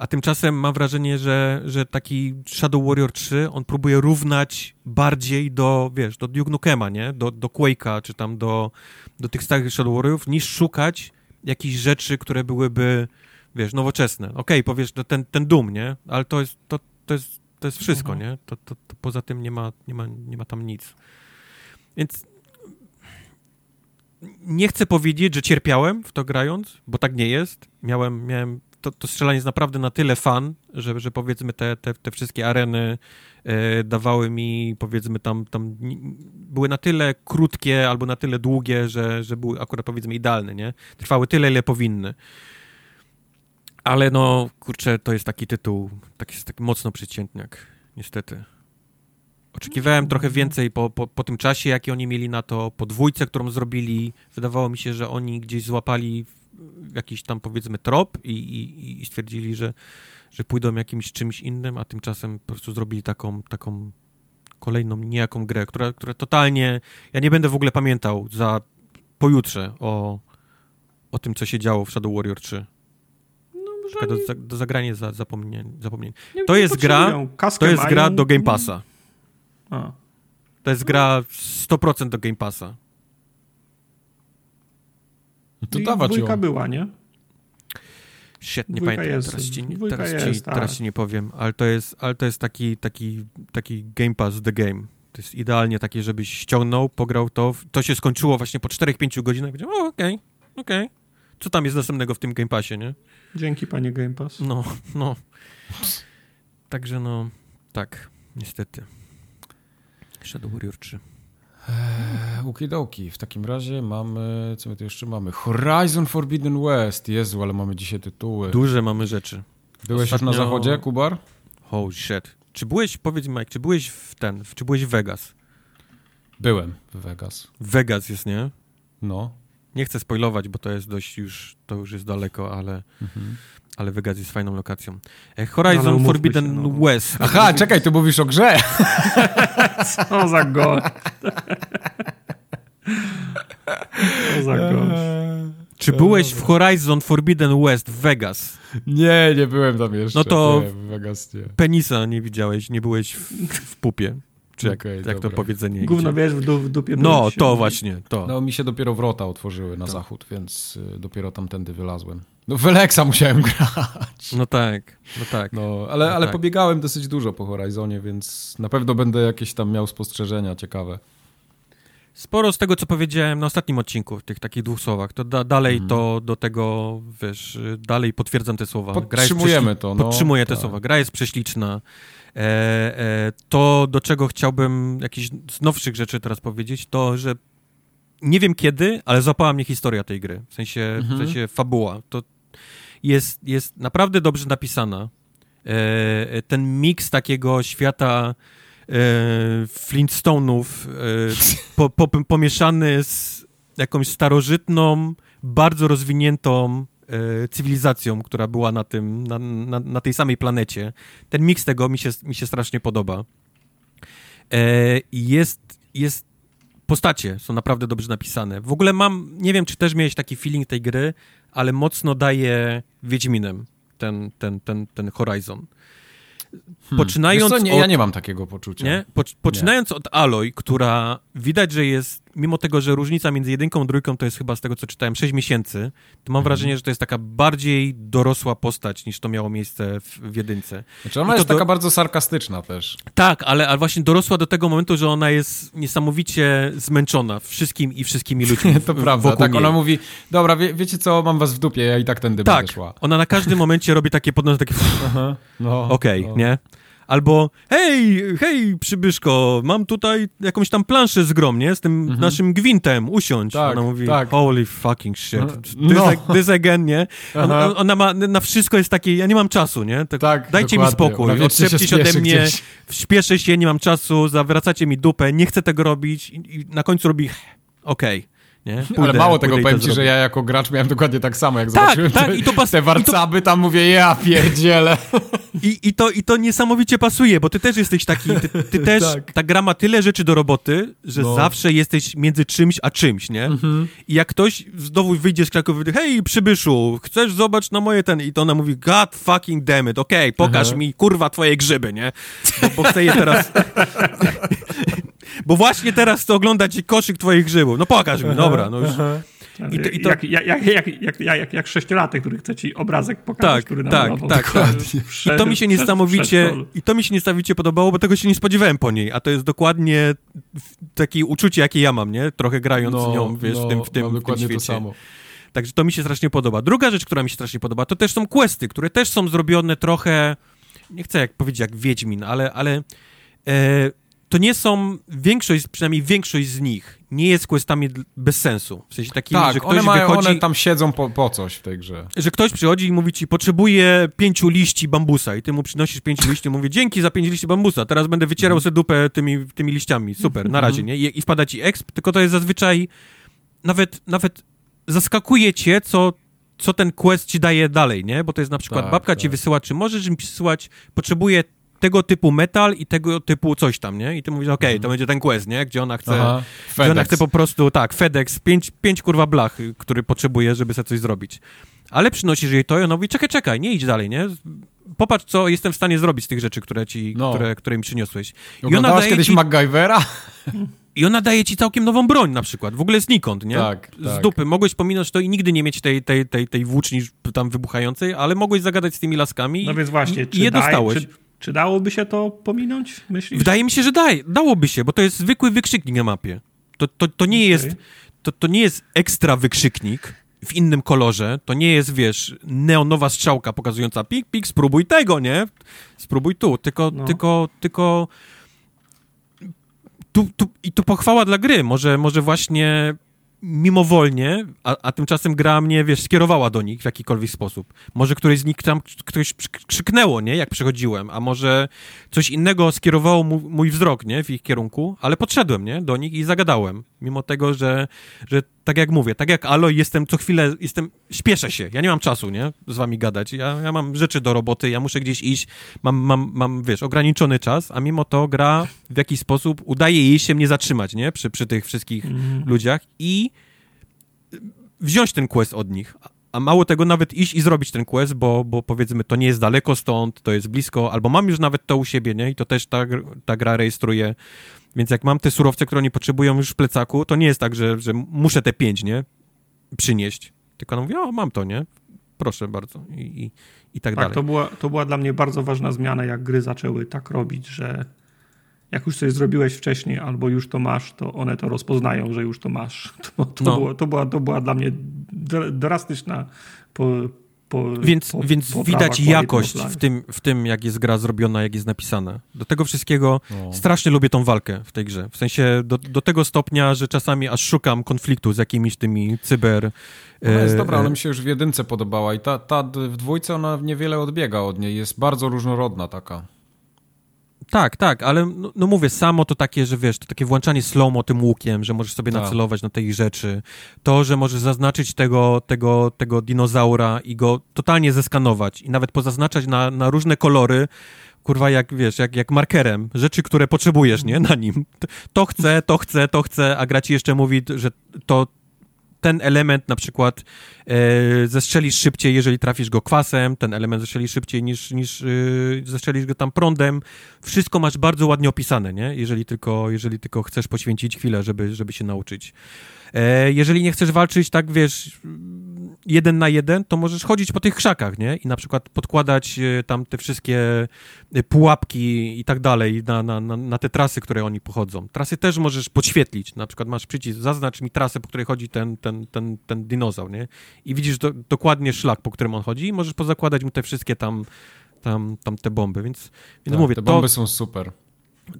A tymczasem mam wrażenie, że, że taki Shadow Warrior 3, on próbuje równać bardziej do, wiesz, do Duke Nukema, nie? Do, do Quake'a, czy tam do, do tych starych Shadow Warriorów, niż szukać jakichś rzeczy, które byłyby, wiesz, nowoczesne. Okej, okay, powiesz, to ten, ten Doom, nie? Ale to jest, to, to jest, to jest wszystko, mhm. nie? To, to, to poza tym nie ma, nie, ma, nie ma tam nic. Więc nie chcę powiedzieć, że cierpiałem w to grając, bo tak nie jest. Miałem, miałem to, to strzelanie jest naprawdę na tyle fan, że, że powiedzmy te, te, te wszystkie areny e, dawały mi, powiedzmy tam, tam były na tyle krótkie albo na tyle długie, że, że były akurat powiedzmy idealne, nie? Trwały tyle, ile powinny. Ale no, kurczę, to jest taki tytuł, taki, taki mocno przeciętniak, niestety. Oczekiwałem trochę więcej po, po, po tym czasie, jaki oni mieli na to, po dwójce, którą zrobili. Wydawało mi się, że oni gdzieś złapali jakiś tam powiedzmy trop i, i, i stwierdzili, że, że pójdą jakimś czymś innym, a tymczasem po prostu zrobili taką, taką kolejną niejaką grę, która, która totalnie... Ja nie będę w ogóle pamiętał za pojutrze o, o tym, co się działo w Shadow Warrior 3. No, do, do zagrania za zapomnienie. zapomnienie. to, jest gra, to jest gra do Game Passa. A. To jest gra 100% do Game Passa. No to dawać dwójka ją. była, nie? Shit, nie dwójka pamiętam, jest, teraz, ci, teraz, jest, ci, tak. teraz ci nie powiem, ale to jest, ale to jest taki, taki, taki Game Pass The Game. To jest idealnie takie, żebyś ściągnął, pograł to. To się skończyło właśnie po 4-5 godzinach. Powiedział, o, okej, okay, okej. Okay. Co tam jest następnego w tym Game Passie, nie? Dzięki, panie Game Pass. No, no. Także no, tak, niestety. Shadow Warrior 3. Eee, Ukidoki. W takim razie mamy, co my tu jeszcze mamy? Horizon Forbidden West. Jezu, ale mamy dzisiaj tytuły. Duże mamy rzeczy. Byłeś Ostatnio... już na zachodzie, Kubar? Oh shit. Czy byłeś, powiedz mi Mike, czy byłeś w ten, czy byłeś w Vegas? Byłem w Vegas. Vegas jest, nie? No. Nie chcę spoilować, bo to jest dość już, to już jest daleko, ale mhm ale Vegas jest fajną lokacją. E, Horizon no, Forbidden się, no. West. Aha, czekaj, ty mówisz o grze. Co za gość. Co za gość. Czy byłeś w Horizon Forbidden West w Vegas? Nie, nie byłem tam jeszcze. No to nie, Vegas nie. penisa nie widziałeś, nie byłeś w, w pupie. Czy jak, okay, jak to powiedzenie Gówno wiesz, w, w dupie No, to właśnie, to. No, mi się dopiero wrota otworzyły na to. zachód, więc y, dopiero tamtędy wylazłem. No w Alexa musiałem grać. No tak, no tak. No, ale, no ale tak. pobiegałem dosyć dużo po Horizonie, więc na pewno będę jakieś tam miał spostrzeżenia ciekawe. Sporo z tego, co powiedziałem na ostatnim odcinku, w tych takich dwóch słowach, to da, dalej mm. to do tego, wiesz, dalej potwierdzam te słowa. Podtrzymujemy to. No, podtrzymuję te tak. słowa. Gra jest prześliczna. E, e, to, do czego chciałbym jakichś z nowszych rzeczy teraz powiedzieć, to, że nie wiem kiedy, ale złapała mnie historia tej gry. W sensie, mhm. w sensie fabuła. To jest, jest naprawdę dobrze napisana. E, e ten miks takiego świata Flintstone'ów e, po, po, pomieszany z jakąś starożytną, bardzo rozwiniętą e, cywilizacją, która była na tym, na, na, na, tej samej planecie. Ten miks tego mi się, mi się strasznie podoba. E, jest, jest postacie są naprawdę dobrze napisane. W ogóle mam, nie wiem, czy też miałeś taki feeling tej gry, ale mocno daje Wiedźminem ten, ten, ten, ten Horizon. Hmm. Poczynając co, nie, od, ja nie mam takiego poczucia. Nie? Po, poczynając nie. od Aloy, która widać, że jest, mimo tego, że różnica między jedynką a trójką to jest chyba z tego, co czytałem, 6 miesięcy, to mam mhm. wrażenie, że to jest taka bardziej dorosła postać, niż to miało miejsce w, w jedynce. Znaczy ona jest do... taka bardzo sarkastyczna też. Tak, ale, ale właśnie dorosła do tego momentu, że ona jest niesamowicie zmęczona wszystkim i wszystkimi ludźmi To prawda, tak, niej. ona mówi, dobra, wie, wiecie co, mam was w dupie, ja i tak tędy tak, będę szła. ona na każdym momencie robi takie podnoszenie, takie no, okej, okay, no. nie? Albo hej, hej, przybyszko, mam tutaj jakąś tam planszę z grom, nie? Z tym mhm. naszym gwintem, usiądź. Tak, ona mówi, tak. holy fucking shit, no. this, no. this again, nie? Ona, ona, ma, na wszystko jest takie, ja nie mam czasu, nie? Tak, tak dajcie dokładnie. mi spokój, odczepcie się ode mnie, gdzieś. śpieszę się, nie mam czasu, zawracacie mi dupę, nie chcę tego robić i, i na końcu robi, okej. Okay. Nie? Pójdę, Ale mało tego, powiem ci, że ja jako gracz miałem dokładnie tak samo, jak tak, zobaczyłem tak, te, i to pas- te warcaby, to... tam mówię, ja pierdzielę. I, i, to, I to niesamowicie pasuje, bo ty też jesteś taki, ty, ty też, tak. ta gra ma tyle rzeczy do roboty, że no. zawsze jesteś między czymś a czymś, nie? Mhm. I jak ktoś znowu wyjdzie z Krakowa i hej, przybyszu, chcesz zobacz na moje ten... I to ona mówi, god fucking damn it, okej, okay, pokaż mhm. mi, kurwa, twoje grzyby, nie? Bo, bo chcę je teraz... bo właśnie teraz chcę oglądać koszyk twoich grzybów. No pokaż mi, dobra, no już... I to, i to... Jak, jak, jak, jak, jak, jak sześciolatek, który chce ci obrazek pokazać, tak, który tak, tak, tak. I to mi się niesamowicie i to mi się niesamowicie podobało, bo tego się nie spodziewałem po niej, a to jest dokładnie takie uczucie, jakie ja mam, nie? Trochę grając no, z nią, wiesz, no, w tym, w tym, w tym świecie. To samo. Także to mi się strasznie podoba. Druga rzecz, która mi się strasznie podoba, to też są questy, które też są zrobione trochę, nie chcę jak powiedzieć jak Wiedźmin, ale, ale e, to nie są, większość, przynajmniej większość z nich nie jest questami bez sensu. W sensie takim, tak, że ktoś one, mają, wychodzi, one tam siedzą po, po, coś w tej grze. Że ktoś przychodzi i mówi ci, potrzebuję pięciu liści bambusa i ty mu przynosisz pięć liści i mówi, dzięki za pięć liści bambusa, teraz będę wycierał mm. sobie dupę tymi, tymi liściami. Super, na razie, mhm. nie? I, I wpada ci exp, tylko to jest zazwyczaj nawet, nawet zaskakuje cię, co co ten quest ci daje dalej, nie? Bo to jest na przykład tak, babka tak. ci wysyła, czy możesz mi przysyłać, potrzebuję tego typu metal i tego typu coś tam, nie? I ty mówisz, okej, okay, to mhm. będzie ten quest, nie? Gdzie ona chce, Aha, gdzie ona chce po prostu, tak, FedEx, pięć, pięć kurwa blach, który potrzebuje, żeby sobie coś zrobić. Ale przynosisz jej to i ona mówi, czekaj, czekaj, nie idź dalej, nie? Popatrz, co jestem w stanie zrobić z tych rzeczy, które ci, no. które, które mi przyniosłeś. I ona daje kiedyś ci... MacGyvera? I ona daje ci całkiem nową broń na przykład, w ogóle znikąd, nie? Tak, Z tak. dupy. Mogłeś pominąć to i nigdy nie mieć tej, tej, tej, tej włóczni tam wybuchającej, ale mogłeś zagadać z tymi laskami no więc właśnie, i, i je daj, dostałeś. Czy, czy dałoby się to pominąć, myślisz? Wydaje mi się, że daj, dałoby się, bo to jest zwykły wykrzyknik na mapie. To, to, to, nie, okay. jest, to, to nie jest ekstra wykrzyknik w innym kolorze. To nie jest, wiesz, neonowa strzałka pokazująca pik, pik, spróbuj tego, nie? Spróbuj tu. Tylko, no. tylko, tylko... Tu, tu, I to pochwała dla gry. Może, może właśnie mimowolnie, a, a tymczasem gra mnie, wiesz, skierowała do nich w jakikolwiek sposób. Może któryś z nich tam ktoś krzyknęło, nie, jak przechodziłem, a może coś innego skierowało mój wzrok, nie, w ich kierunku, ale podszedłem, nie, do nich i zagadałem, mimo tego, że, że tak jak mówię, tak jak Alo, jestem co chwilę, jestem, śpieszę się, ja nie mam czasu, nie, z wami gadać, ja, ja mam rzeczy do roboty, ja muszę gdzieś iść, mam, mam, mam, wiesz, ograniczony czas, a mimo to gra w jakiś sposób, udaje jej się mnie zatrzymać, nie, przy, przy tych wszystkich mm. ludziach i wziąć ten quest od nich, a mało tego, nawet iść i zrobić ten quest, bo, bo powiedzmy, to nie jest daleko stąd, to jest blisko, albo mam już nawet to u siebie, nie? I to też ta, ta gra rejestruje. Więc jak mam te surowce, które oni potrzebują już w plecaku, to nie jest tak, że, że muszę te pięć, nie? Przynieść. Tylko no mówię, o, mam to, nie? Proszę bardzo. I, i, i tak, tak dalej. To była, to była dla mnie bardzo ważna zmiana, jak gry zaczęły tak robić, że jak już coś zrobiłeś wcześniej albo już to masz, to one to rozpoznają, że już to masz. To, to, no. było, to, była, to była dla mnie drastyczna po, po, więc po, więc widać jakość w tym, w tym, jak jest gra zrobiona, jak jest napisana. Do tego wszystkiego no. strasznie lubię tą walkę w tej grze. W sensie do, do tego stopnia, że czasami aż szukam konfliktu z jakimiś tymi cyber... Ona jest e, dobra, ona mi się już w jedynce podobała i ta, ta w dwójce ona niewiele odbiega od niej. Jest bardzo różnorodna taka. Tak, tak, ale no, no, mówię, samo to takie, że wiesz, to takie włączanie slow tym łukiem, że możesz sobie tak. nacelować na tej rzeczy, to, że możesz zaznaczyć tego, tego, tego dinozaura i go totalnie zeskanować i nawet pozaznaczać na, na różne kolory, kurwa, jak wiesz, jak, jak markerem, rzeczy, które potrzebujesz, nie, na nim. To chcę, to chcę, to chcę, a gra ci jeszcze mówi, że to ten element na przykład e, zestrzelisz szybciej, jeżeli trafisz go kwasem, ten element zestrzelisz szybciej niż, niż e, zestrzelisz go tam prądem. Wszystko masz bardzo ładnie opisane, nie? Jeżeli tylko, jeżeli tylko chcesz poświęcić chwilę, żeby, żeby się nauczyć. E, jeżeli nie chcesz walczyć tak, wiesz, jeden na jeden, to możesz chodzić po tych krzakach, nie? I na przykład podkładać e, tam te wszystkie e, pułapki i tak dalej na, na, na, na te trasy, które oni pochodzą. Trasy też możesz podświetlić. Na przykład masz przycisk, zaznacz mi trasę, po której chodzi ten, ten, ten, ten dinozaur, nie? I widzisz do, dokładnie szlak, po którym on chodzi i możesz pozakładać mu te wszystkie tam, tam, tam te bomby, więc, więc tak, mówię, te bomby to, są super.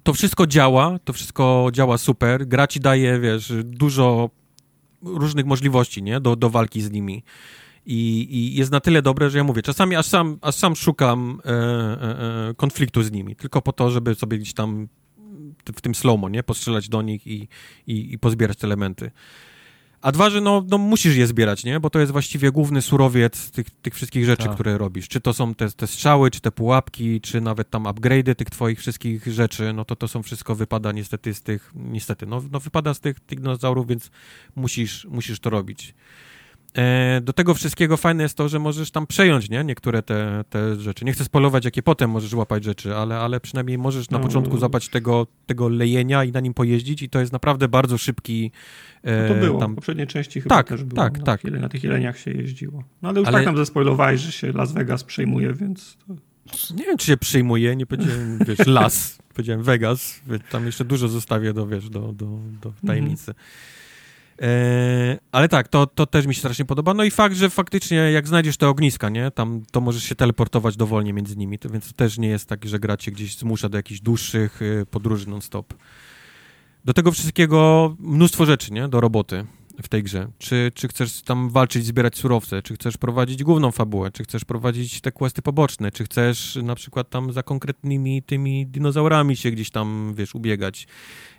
To wszystko działa, to wszystko działa super. Gra ci daje, wiesz, dużo różnych możliwości, nie? Do, do walki z nimi. I, I, jest na tyle dobre, że ja mówię, czasami aż sam, aż sam szukam e, e, e konfliktu z nimi, tylko po to, żeby sobie gdzieś tam w tym slow nie? Postrzelać do nich i, i, i pozbierać te elementy. A dwa, że no, no musisz je zbierać, nie? Bo to jest właściwie główny surowiec tych, tych wszystkich rzeczy, tak. które robisz. Czy to są te, te strzały, czy te pułapki, czy nawet tam upgrade'y tych twoich wszystkich rzeczy, no to to są wszystko wypada niestety z tych, niestety, no, no wypada z tych, dinozaurów, więc musisz, musisz to robić. E, do tego wszystkiego fajne jest to, że możesz tam przejąć, nie? Niektóre te, te rzeczy. Nie chcę spolować, jakie potem możesz łapać rzeczy, ale, ale przynajmniej możesz na no. początku złapać tego, tego lejenia i na nim pojeździć i to jest naprawdę bardzo szybki... E, no to było, tam... w poprzedniej części chyba tak, też było. Tak, na tak. Tych, na tych jeleniach się jeździło. No ale już ale... tak nam zespoilowałeś, że się Las Vegas przejmuje, więc... To... Nie wiem, czy się przejmuje, nie powiedziałem, wiesz, Las, powiedziałem Vegas, tam jeszcze dużo zostawię do, wiesz, do, do, do tajemnicy. Mhm. E, ale tak, to, to też mi się strasznie podoba. No i fakt, że faktycznie jak znajdziesz te ogniska, nie, tam to możesz się teleportować dowolnie między nimi, to, więc to też nie jest tak, że gra cię gdzieś zmusza do jakichś dłuższych y, podróży non-stop. Do tego wszystkiego mnóstwo rzeczy, nie, do roboty w tej grze. Czy, czy chcesz tam walczyć, zbierać surowce, czy chcesz prowadzić główną fabułę, czy chcesz prowadzić te questy poboczne, czy chcesz na przykład tam za konkretnymi tymi dinozaurami się gdzieś tam, wiesz, ubiegać.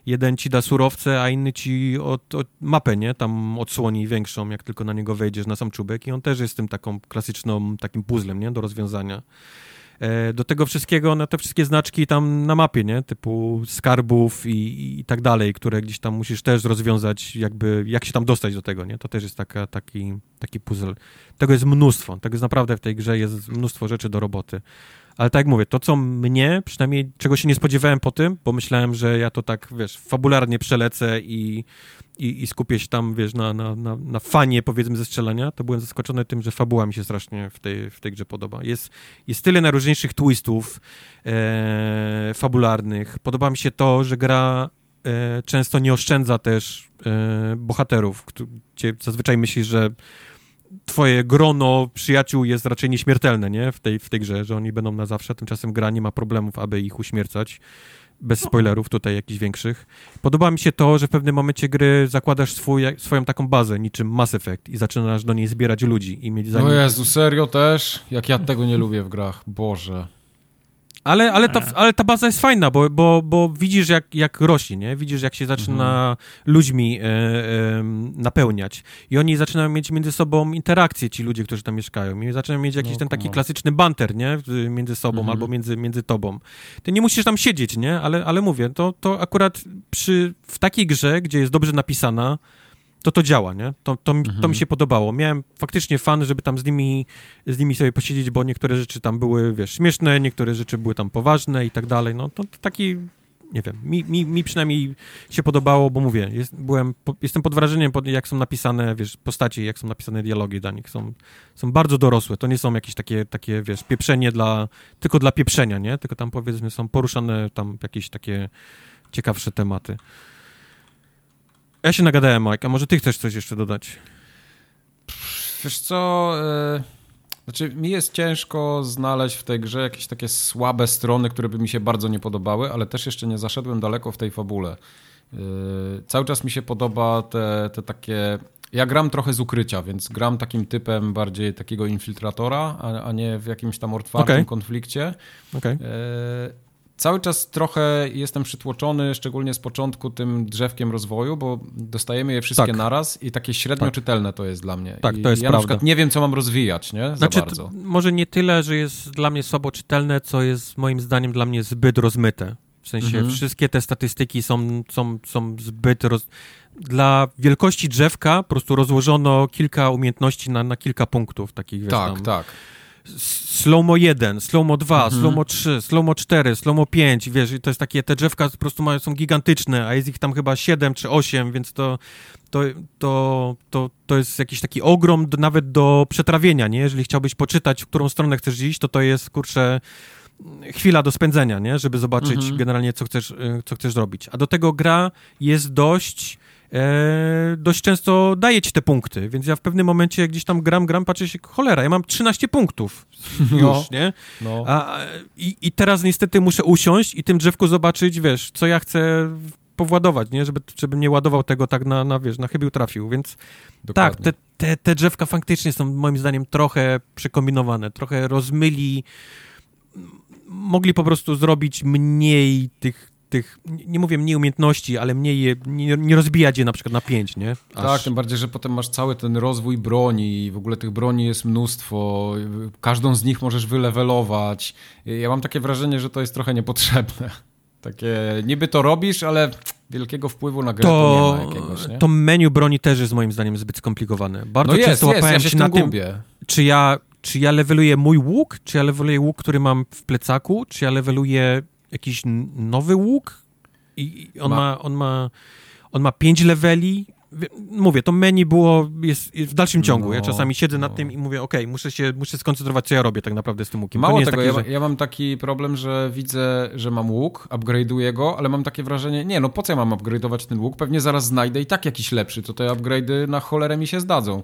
Jeden ci da surowce, a inny ci od, od mapę, nie? Tam odsłoni większą, jak tylko na niego wejdziesz na sam czubek i on też jest tym taką klasyczną, takim puzzlem, nie? Do rozwiązania. E, do tego wszystkiego, na te wszystkie znaczki tam na mapie, nie? Typu skarbów i, i tak dalej, które gdzieś tam musisz też rozwiązać, jakby, jak się tam dostać do tego, nie? To też jest taka, taki, taki puzzle. Tego jest mnóstwo. Tego jest naprawdę w tej grze jest mnóstwo rzeczy do roboty. Ale tak jak mówię, to co mnie, przynajmniej czego się nie spodziewałem po tym, bo myślałem, że ja to tak, wiesz, fabularnie przelecę i, i, i skupię się tam, wiesz, na, na, na, na fanie, powiedzmy, ze strzelania, to byłem zaskoczony tym, że fabuła mi się strasznie w tej, w tej grze podoba. Jest, jest tyle najróżniejszych twistów e, fabularnych. Podoba mi się to, że gra e, często nie oszczędza też e, bohaterów, gdzie zazwyczaj myślisz, że twoje grono przyjaciół jest raczej nieśmiertelne, nie? W tej, w tej grze, że oni będą na zawsze, tymczasem gra nie ma problemów, aby ich uśmiercać. Bez spoilerów tutaj jakichś większych. Podoba mi się to, że w pewnym momencie gry zakładasz swój, swoją taką bazę, niczym Mass Effect i zaczynasz do niej zbierać ludzi i mieć za nim... O Jezu, serio też? Jak ja tego nie lubię w grach. Boże. Ale, ale, ta, ale ta baza jest fajna, bo, bo, bo widzisz, jak, jak rośnie, nie? Widzisz, jak się zaczyna mhm. ludźmi e, e, napełniać. I oni zaczynają mieć między sobą interakcje, ci ludzie, którzy tam mieszkają. I zaczynają mieć jakiś no, ten taki klasyczny banter, nie? Między sobą mhm. albo między, między tobą. Ty nie musisz tam siedzieć, nie? Ale, ale mówię, to, to akurat przy, w takiej grze, gdzie jest dobrze napisana, to to działa, nie? To, to, mhm. to mi się podobało. Miałem faktycznie fan, żeby tam z nimi, z nimi sobie posiedzieć, bo niektóre rzeczy tam były, wiesz, śmieszne, niektóre rzeczy były tam poważne i tak dalej. No to, to taki, nie wiem, mi, mi, mi przynajmniej się podobało, bo mówię, jest, byłem, po, jestem pod wrażeniem, jak są napisane, wiesz, postaci, jak są napisane dialogi dla nich. Są, są bardzo dorosłe. To nie są jakieś takie, takie, wiesz, pieprzenie dla, tylko dla pieprzenia, nie? Tylko tam, powiedzmy, są poruszane tam jakieś takie ciekawsze tematy. Ja się nagadałem, Mike, a może ty chcesz coś jeszcze dodać? Wiesz co, yy, znaczy mi jest ciężko znaleźć w tej grze jakieś takie słabe strony, które by mi się bardzo nie podobały, ale też jeszcze nie zaszedłem daleko w tej fabule. Yy, cały czas mi się podoba te, te takie... Ja gram trochę z ukrycia, więc gram takim typem bardziej takiego infiltratora, a, a nie w jakimś tam otwartym okay. konflikcie. Okay. Yy, cały czas trochę jestem przytłoczony, szczególnie z początku tym drzewkiem rozwoju, bo dostajemy je wszystkie Tak. naraz i takie średnio Tak. czytelne to jest dla mnie. Tak, I to jest ja na prawda. przykład nie wiem, co mam rozwijać, nie? Za Znaczy, bardzo. może nie tyle, że jest dla mnie słabo czytelne, co jest moim zdaniem dla mnie zbyt rozmyte. W sensie Mhm. wszystkie te statystyki są, są, są zbyt roz... Dla wielkości drzewka po prostu rozłożono kilka umiejętności na, na kilka punktów takich, wiesz, Tak, tak. Slow-mo 1, slow-mo 2, Mhm. slow-mo 3, slow-mo 4, slow-mo 5, wiesz, i to jest takie, te drzewka po prostu mają, są gigantyczne, a jest ich tam chyba 7 czy 8, więc to, to, to, to, to jest jakiś taki ogrom do, nawet do przetrawienia, nie? Jeżeli chciałbyś poczytać, w którą stronę chcesz iść, to to jest, kurczę, chwila do spędzenia, nie? Żeby zobaczyć Mhm. generalnie, co chcesz, y, co chcesz robić. A do tego gra jest dość... E, dość często daje ci te punkty, więc ja w pewnym momencie gdzieś tam gram, gram, patrzę się, cholera, ja mam 13 punktów już, No. nie? No. A, i, I teraz niestety muszę usiąść i tym drzewku zobaczyć, wiesz, co ja chcę powładować, nie? Żeby, żebym nie ładował tego tak na, na wiesz, na chybił trafił, więc tak, dokładnie. te, te, te drzewka faktycznie są moim zdaniem trochę przekombinowane, trochę rozmyli, mogli po prostu zrobić mniej tych, tych nie mówię mniej umiejętności, ale mniej je, nie, nie rozbijać je na przykład na pięć, nie? Tak, Aż- tym bardziej, że potem masz cały ten rozwój broni i w ogóle tych broni jest mnóstwo. Każdą z nich możesz wylewelować. Ja mam takie wrażenie, że to jest trochę niepotrzebne. Takie, niby to robisz, ale wielkiego wpływu na grę to, to, nie ma jakiegoś, nie? to menu broni też jest moim zdaniem zbyt skomplikowane. Bardzo no jest, często jest, łapałem ja się na tym tym, gubię. czy ja, czy ja leveluję mój łuk, czy ja leveluję łuk, który mam w plecaku, czy ja leveluję jakiś nowy łuk i on Ma- ma, on ma, on ma pięć leveli. Mówię, to menu było, jest, jest w dalszym ciągu. ja No, czasami siedzę nad no. tym i mówię, okej, muszę się, muszę skoncentrować, co ja robię tak naprawdę z tym łukiem. Mało tego, takie, ja, że- ja mam taki problem, że widzę, że mam łuk, upgrade'uję go, ale mam takie wrażenie, nie, no po co ja mam upgrade'ować ten łuk? Pewnie zaraz znajdę i tak jakiś lepszy, to te upgrade'y na cholerę mi się zdadzą.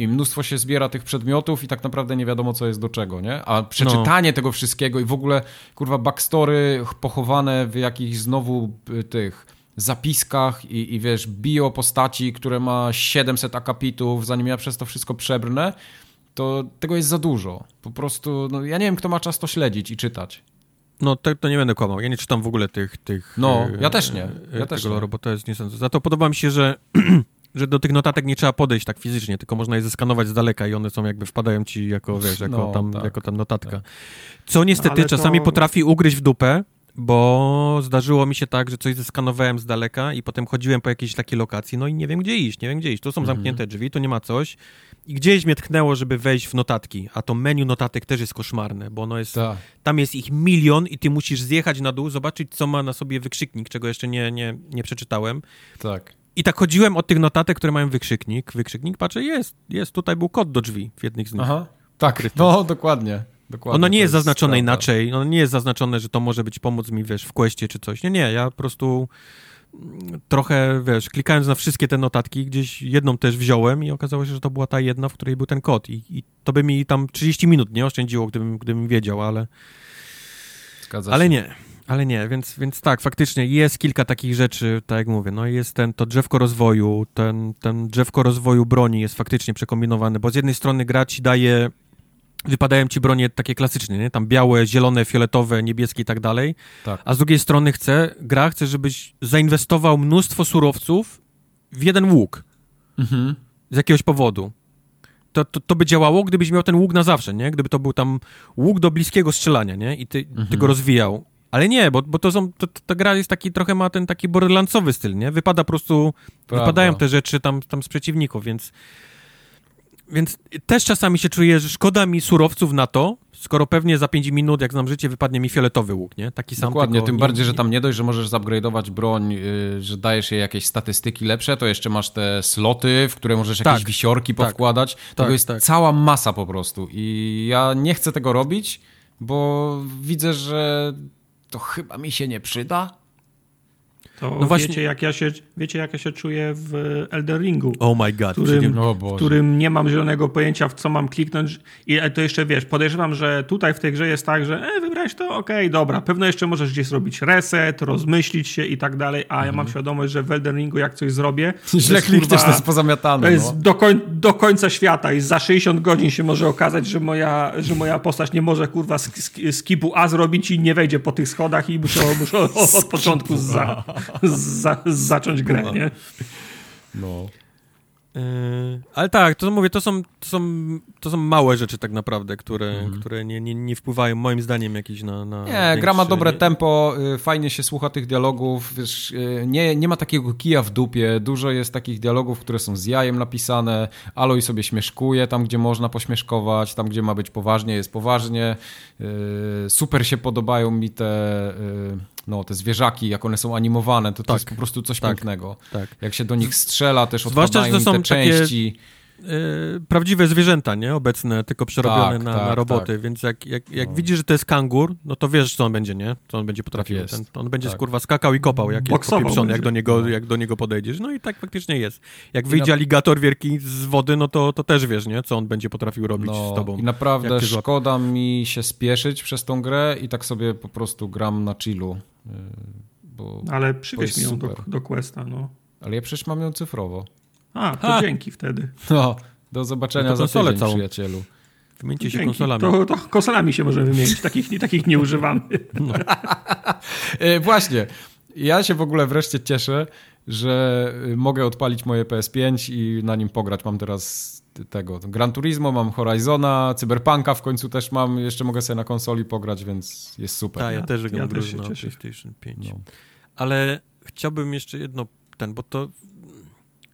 I mnóstwo się zbiera tych przedmiotów i tak naprawdę nie wiadomo, co jest do czego, nie? A przeczytanie tego wszystkiego i w ogóle, kurwa, backstory pochowane w jakichś znowu y, tych zapiskach i, i wiesz, bio postaci, które ma 700 akapitów, zanim ja przez to wszystko przebrnę, to tego jest za dużo. Po prostu, no, ja nie wiem, kto ma czas to śledzić i czytać. No to, to nie będę kłamał. Ja nie czytam w ogóle tych. tych No, e, ja też nie. e, Ja tego też nie. bo to jest niesądzone. Za to podoba mi się, że, że do tych notatek nie trzeba podejść tak fizycznie, tylko można je zeskanować z daleka i one są jakby wpadają ci jako, wiesz, jako, No, tam, tak, jako tam notatka. Co niestety to- czasami potrafi ugryźć w dupę, bo zdarzyło mi się tak, że coś zeskanowałem z daleka i potem chodziłem po jakiejś takiej lokacji, no i nie wiem gdzie iść, nie wiem gdzie iść. Tu są Mhm. zamknięte drzwi, tu nie ma coś. I gdzieś mnie tknęło, żeby wejść w notatki, a to menu notatek też jest koszmarne, bo ono jest Tak. tam jest ich milion i ty musisz zjechać na dół, zobaczyć, co ma na sobie wykrzyknik, czego jeszcze nie, nie, nie przeczytałem. Tak. I tak chodziłem od tych notatek, które mają wykrzyknik. Wykrzyknik, patrzę, jest, jest, tutaj był kod do drzwi w jednych z nich. Aha. Tak, no dokładnie. Dokładnie. Ono nie to jest zaznaczone prawda. inaczej, ono nie jest zaznaczone, że to może być pomóc mi, wiesz, w questie czy coś. Nie, nie, ja po prostu mm, trochę, wiesz, klikając na wszystkie te notatki, gdzieś jedną też wziąłem i okazało się, że to była ta jedna, w której był ten kod i, i to by mi tam 30 minut nie oszczędziło, gdybym, gdybym wiedział, ale... Zgadza Ale się. nie, ale nie, więc, więc tak, faktycznie jest kilka takich rzeczy, tak jak mówię, no jest ten, to drzewko rozwoju, ten, ten drzewko rozwoju broni jest faktycznie przekombinowane, bo z jednej strony gra ci daje, wypadają ci bronie takie klasyczne, nie? tam białe, zielone, fioletowe, niebieskie i tak dalej, Tak. a z drugiej strony chce, gra chce, żebyś zainwestował mnóstwo surowców w jeden łuk, Mhm. z jakiegoś powodu. To, to, to by działało, gdybyś miał ten łuk na zawsze, nie? Gdyby to był tam łuk do bliskiego strzelania, nie? I ty, ty go rozwijał. Ale nie, bo, bo to są, to, to, ta gra jest taki, trochę ma ten taki borderlandsowy styl, nie? Wypada po prostu, Prawda. wypadają te rzeczy tam, tam z przeciwników, więc więc też czasami się czuję, że szkoda mi surowców na to, skoro pewnie za 5 minut, jak znam życie, wypadnie mi fioletowy łuk, nie? Taki sam. Dokładnie, tym nie- bardziej, że tam nie dość, że możesz zupgrade'ować broń, yy, że dajesz jej jakieś statystyki lepsze, to jeszcze masz te sloty, w które możesz jakieś Tak, wisiorki tak, powkładać. Tego tak, jest tak. cała masa po prostu i ja nie chcę tego robić, bo widzę, że to chyba mi się nie przyda. To no właśnie... wiecie, jak ja się, wiecie, jak ja się czuję w Elden Ringu. Oh my god. Którym, no w którym nie mam zielonego pojęcia, w co mam kliknąć. I to jeszcze, wiesz, podejrzewam, że tutaj w tej grze jest tak, że e, wybrałeś to, okej, okay, dobra. Pewno jeszcze możesz gdzieś zrobić reset, rozmyślić się i tak dalej, a ja mam mhm. świadomość, że w Elden Ringu jak coś zrobię... Źle klikniesz, to jest pozamiatane. To jest no. do, koń, do końca świata i za 60 godzin się może okazać, że moja, że moja postać nie może, kurwa, skipu A zrobić i nie wejdzie po tych schodach i muszę, muszę od początku za, za, zacząć grę, no. nie? No. Yy, ale tak, to mówię, to są, to są, to są małe rzeczy tak naprawdę, które, mhm. które nie, nie, nie wpływają moim zdaniem jakieś na... na nie, większy, gra ma dobre nie... tempo, y, fajnie się słucha tych dialogów, wiesz, y, nie, nie ma takiego kija w dupie, dużo jest takich dialogów, które są z jajem napisane, Aloy sobie śmieszkuje tam, gdzie można pośmieszkować, tam, gdzie ma być poważnie, jest poważnie, y, super się podobają mi te no, te zwierzaki, jak one są animowane, to, to tak, jest po prostu coś tak, pięknego. Tak. Jak się do nich strzela, też Zwłaszcza, że to są te części. Takie, prawdziwe zwierzęta, nie? Obecne, tylko przerobione tak, na, tak, na, roboty, tak. więc jak, jak, jak no. widzisz, że to jest kangur, no to wiesz, co on będzie, nie? Co on będzie potrafił. Tak Ten, on będzie tak. kurwa skakał i kopał, jak popieprzony, jak do, niego, no. jak do niego podejdziesz. No i tak faktycznie jest. Jak wyjdzie na... aligator wielki z wody, no to, to też wiesz, nie? Co on będzie potrafił robić no. z tobą. I naprawdę szkoda mi się spieszyć przez tą grę i tak sobie po prostu gram na chillu. Bo, Ale przywieź mi ją do, do Questa, no. Ale ja przecież mam ją cyfrowo. A, to ha! dzięki wtedy. No, do zobaczenia no za tydzień, całą. przyjacielu. Wymieńcie się konsolami. To, to konsolami się możemy wymienić, takich, takich nie używamy. No. E, właśnie, ja się w ogóle wreszcie cieszę, że mogę odpalić moje PS5 i na nim pograć. Mam teraz tego Gran Turismo, mam Horizona, Cyberpunka w końcu też mam, jeszcze mogę sobie na konsoli pograć, więc jest super. Tak, ja też gram ja też na PlayStation 5. No. Ale chciałbym jeszcze jedno, ten, bo to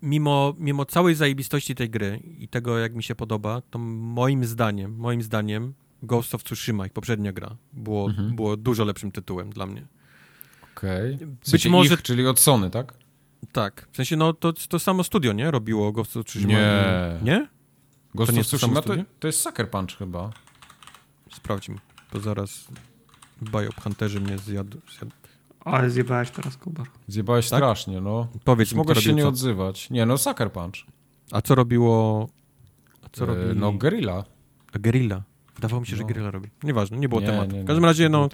mimo, mimo całej zajebistości tej gry i tego, jak mi się podoba, to moim zdaniem, moim zdaniem Ghost of Tsushima, ich poprzednia gra, było, mhm. było dużo lepszym tytułem dla mnie. Okej. Okay. W sensie Być może... Ich, czyli od Sony, tak? Tak. W sensie, no to, to samo studio, nie? Robiło Ghost of Tsushima. Nie. Nie? Ghost to of Tsushima to, to, jest Sucker Punch chyba. Sprawdźmy, bo zaraz Hunterzy mnie zjadł. zjadł. Ale zjebałeś teraz, Kubar. Zjebałeś tak? strasznie, no. Powiedz Mogłeś się nie co? odzywać. Nie, no Sucker Punch. A co robiło... A co e, robi... No Guerrilla. A Guerrilla. Wydawało mi się, no. że Guerrilla robi. Nieważne, nie było nie, tematu. Nie, nie, w każdym razie, no...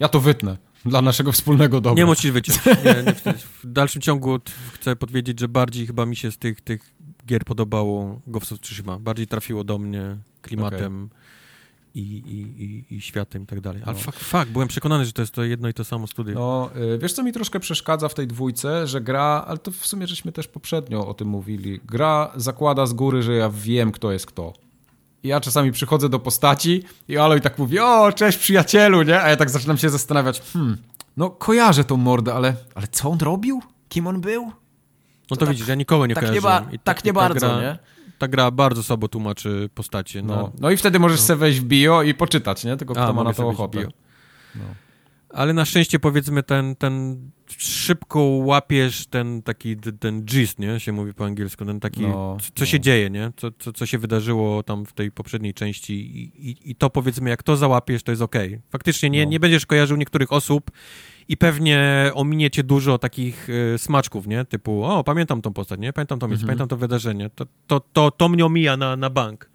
Ja to wytnę. Dla naszego wspólnego dobra. Nie musisz wyciąć. Nie, w, w dalszym ciągu chcę powiedzieć, że bardziej chyba mi się z tych, tych gier podobało Ghost of Tsushima. Bardziej trafiło do mnie klimatem okay. i, i, i, i, światem i tak dalej. Ale no. fuck, byłem przekonany, że to jest to jedno i to samo studio. No, y, wiesz co mi troszkę przeszkadza w tej dwójce, że gra, ale to w sumie żeśmy też poprzednio o tym mówili, gra zakłada z góry, że ja wiem, kto jest kto. I ja czasami przychodzę do postaci i Aloy tak mówi, o, cześć przyjacielu, nie? A ja tak zaczynam się zastanawiać, hmm, no kojarzę tą mordę, ale, ale co on robił? Kim on był? No to, to tak, widzisz, ja nikogo nie tak kojarzyłem. Nie ba, tak nie bardzo, gra, nie? Ta gra bardzo słabo tłumaczy postacie. No, no, no i wtedy możesz no. sobie wejść w bio i poczytać, nie? Tylko kto A, ma na to ochotę. No. Ale na szczęście powiedzmy ten, ten szybko łapiesz ten taki, ten gist, nie? Się mówi po angielsku, ten taki, no, co no. się dzieje, nie? Co, co, co się wydarzyło tam w tej poprzedniej części i, i, i to powiedzmy, jak to załapiesz, to jest okej. Okay. Faktycznie nie, no. nie będziesz kojarzył niektórych osób i pewnie ominiecie dużo takich y, smaczków, nie? Typu, o, pamiętam tą postać, nie? Pamiętam to miejsce, mhm. pamiętam to wydarzenie. To, to, to, to mnie omija na, na bank.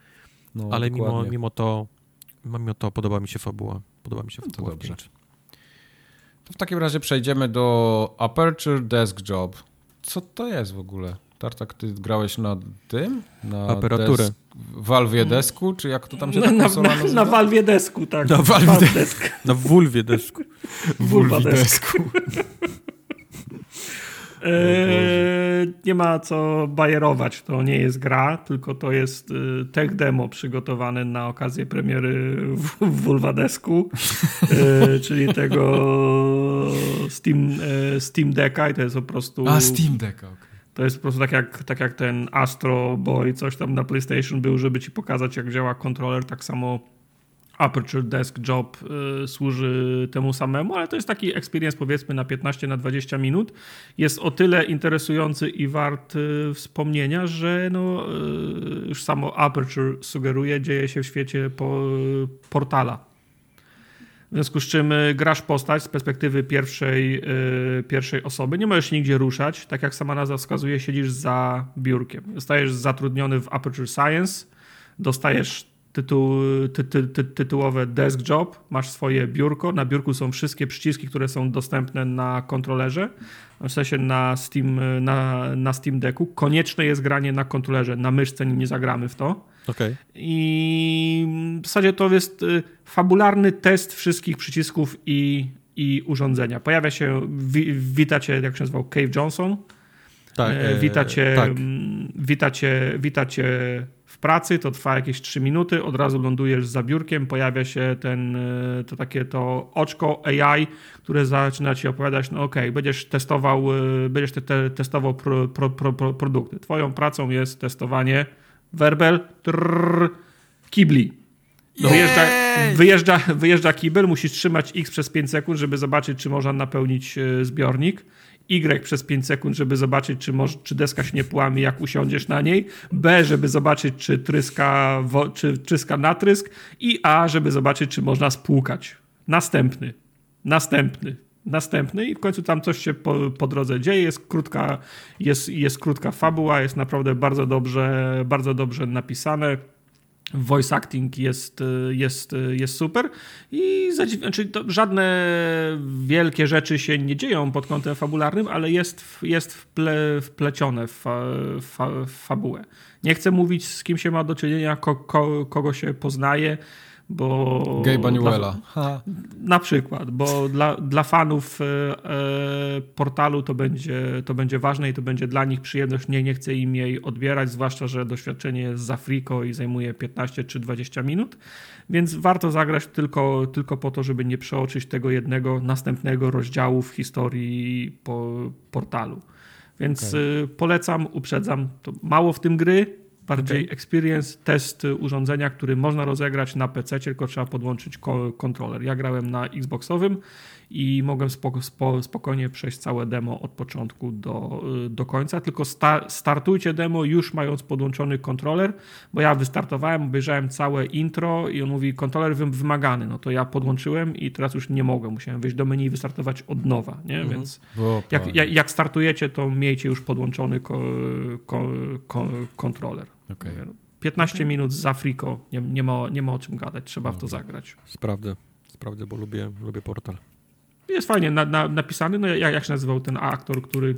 No, Ale mimo, mimo to mimo to podoba mi się fabuła. Podoba mi się no fabuła. dobrze. To w takim razie przejdziemy do Aperture Desk Job. Co to jest w ogóle? Tartak, ty grałeś na tym? Na Aparaturę. Desk, Valve Desku, czy jak to tam się na, tak na, na, na Valve Desku, tak. Na Valve Desku. Na Vulwie Desku. Vulva Desku. Eee, nie ma co bajerować, to nie jest gra, tylko to jest y, tech demo przygotowane na okazję premiery w, w Vulvadesku, eee, czyli tego Steam, e, Steam Decka i to jest po prostu... A, Steam Decka, okay. To jest po prostu tak jak, tak jak ten Astro Boy, coś tam na PlayStation był, żeby ci pokazać jak działa kontroler, tak samo Aperture Desk Job y, służy temu samemu, ale to jest taki experience powiedzmy na 15 na 20 minut. Jest o tyle interesujący i wart y, wspomnienia, że no, y, już samo Aperture sugeruje, dzieje się w świecie po, portala. W związku z czym grasz postać z perspektywy pierwszej, pierwszej osoby. Nie możesz nigdzie ruszać. Tak jak sama nazwa wskazuje, siedzisz za biurkiem. Zostajesz zatrudniony w Aperture Science, dostajesz tytuł, ty, ty, ty, tytułowe desk job, masz swoje biurko. Na biurku są wszystkie przyciski, które są dostępne na kontrolerze, w sensie na Steam, na, na Steam Decku. Konieczne jest granie na kontrolerze, na myszce nie zagramy w to. Okay. I w zasadzie to jest y, fabularny test wszystkich przycisków i, i urządzenia. Pojawia się, wi, witacie, jak się nazywał, Cave Johnson. Tak, e, witacie, tak. witacie, witacie w pracy, to trwa jakieś 3 minuty, od razu lądujesz za biurkiem, pojawia się ten, e, to takie to oczko AI, które zaczyna ci opowiadać, no okej, okay, będziesz testował, e, będziesz te, te, testował pro, pro, pro, produkty. Twoją pracą jest testowanie werbel, trrr, kibli. Wyjeżdża, wyjeżdża, wyjeżdża kibel, musisz trzymać X przez 5 sekund, żeby zobaczyć, czy można napełnić e, zbiornik. Y przez 5 sekund, żeby zobaczyć, czy, może, czy deska się nie płami, jak usiądziesz na niej. B, żeby zobaczyć, czy tryska, wo, czy tryska natrysk. I A, żeby zobaczyć, czy można spłukać. Następny. Następny następny i w końcu tam coś się po, po, drodze dzieje, jest krótka, jest, jest krótka fabuła, jest naprawdę bardzo dobrze, bardzo dobrze napisane. Voice acting jest, jest, jest super i znaczy żadne wielkie rzeczy się nie dzieją pod kątem fabularnym, ale jest, jest wple, wplecione w, fa, fabułę. Nie chcę mówić z kim się ma do czynienia, ko, ko, kogo się poznaje, bo... Gabe'a Newella. Na przykład, bo dla, dla fanów e, e, portalu to będzie, to będzie ważne i to będzie dla nich przyjemność. Nie, nie chcę im jej odbierać, zwłaszcza, że doświadczenie jest za friko i zajmuje 15 czy 20 minut, więc warto zagrać tylko, tylko po to, żeby nie przeoczyć tego jednego następnego rozdziału w historii po, portalu. Więc okay. polecam, uprzedzam. To mało w tym gry, bardziej okay. experience, test urządzenia, który można rozegrać na PC, tylko trzeba podłączyć kontroler. Ja grałem na Xboxowym i mogłem spoko, spo, spokojnie przejść całe demo od początku do, do końca, tylko sta, startujcie demo już mając podłączony kontroler, bo ja wystartowałem, obejrzałem całe intro i on mówi kontroler wymagany, no to ja podłączyłem i teraz już nie mogłem, musiałem wyjść do menu i wystartować od nowa, nie? Mhm. więc jak, jak, jak, startujecie, to miejcie już podłączony ko, ko, ko, kontroler. Okay. 15 okay. minut z Afriko, nie, nie, ma, nie ma o czym gadać, trzeba w to zagrać. Sprawdzę, sprawdzę, bo lubię, lubię portal. Jest fajnie na, na, napisany. No, jak, jak się nazywał ten aktor, który.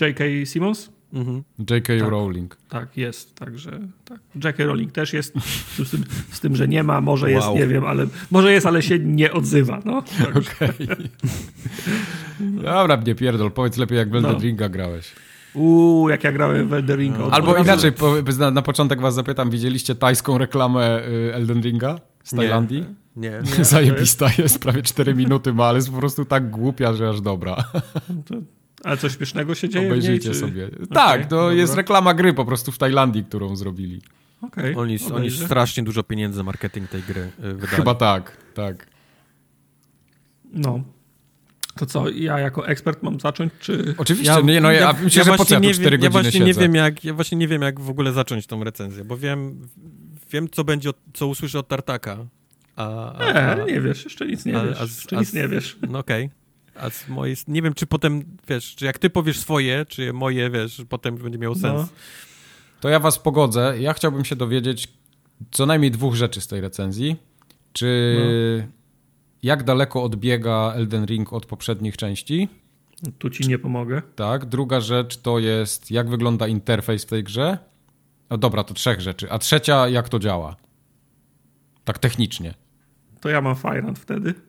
J.K. Simmons? Mhm. J.K. Tak, Rowling. Tak, jest. Także tak. J.K. Rowling też jest. Z tym, z tym, że nie ma, może wow. jest, nie wiem, ale może jest, ale się nie odzywa. No. Okej. Okay. Dobra, mnie pierdol. Powiedz lepiej, jak w Elden no. Ringa grałeś. Uuu, jak ja grałem w Elden Ringa. No. Albo inaczej, na, na, początek was zapytam, widzieliście tajską reklamę y, Elden Ringa z Tajlandii? Nie. Nie. nie Zajebista jest. jest, prawie 4 minuty ma, ale jest po prostu tak głupia, że aż dobra. To, ale coś śmiesznego się dzieje Obejrzyjcie niej, sobie. Okay, tak, to dobra. jest reklama gry po prostu w Tajlandii, którą zrobili. Okay, oni, oni strasznie dużo pieniędzy za marketing tej gry y, wydali. Chyba tak, tak. No, to co, ja jako ekspert mam zacząć, czy... Oczywiście, ja, nie, no ja, ja myślę, ja że po co ja tu 4 ja właśnie nie wiem jak, Ja właśnie nie wiem, jak w ogóle zacząć tą recenzję, bo wiem, wiem co będzie, co usłyszę od Tartaka. A, a, nie, nie wiesz, jeszcze nic nie a, wiesz, jeszcze nic nie wiesz. No okej. Okay. A z mojej, nie wiem, czy potem, wiesz, czy jak ty powiesz swoje, czy moje, wiesz, potem będzie miało sens. No. To ja was pogodzę. Ja chciałbym się dowiedzieć co najmniej dwóch rzeczy z tej recenzji. Czy no jak daleko odbiega Elden Ring od poprzednich części. Tu ci nie pomogę. Tak. Druga rzecz to jest, jak wygląda interfejs w tej grze. No dobra, to trzech rzeczy. A trzecia, jak to działa. Tak technicznie. To ja mam Firehand wtedy.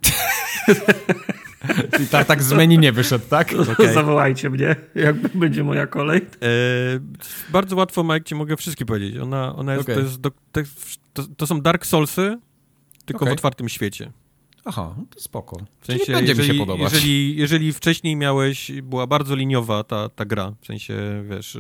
Czyli tak, tak z menu nie wyszedł, tak? Okay. Zawołajcie mnie, jak będzie moja kolej. E, bardzo łatwo, Mike, ci mogę wszystkie powiedzieć. Ona, ona jest, okay. to, jest do, to, to, są Dark Soulsy, tylko okay. w otwartym świecie. Aha, no to spoko. W sensie, Czyli będzie jeżeli, mi się podobać. Jeżeli, jeżeli wcześniej miałeś, była bardzo liniowa ta, ta gra, w sensie, wiesz,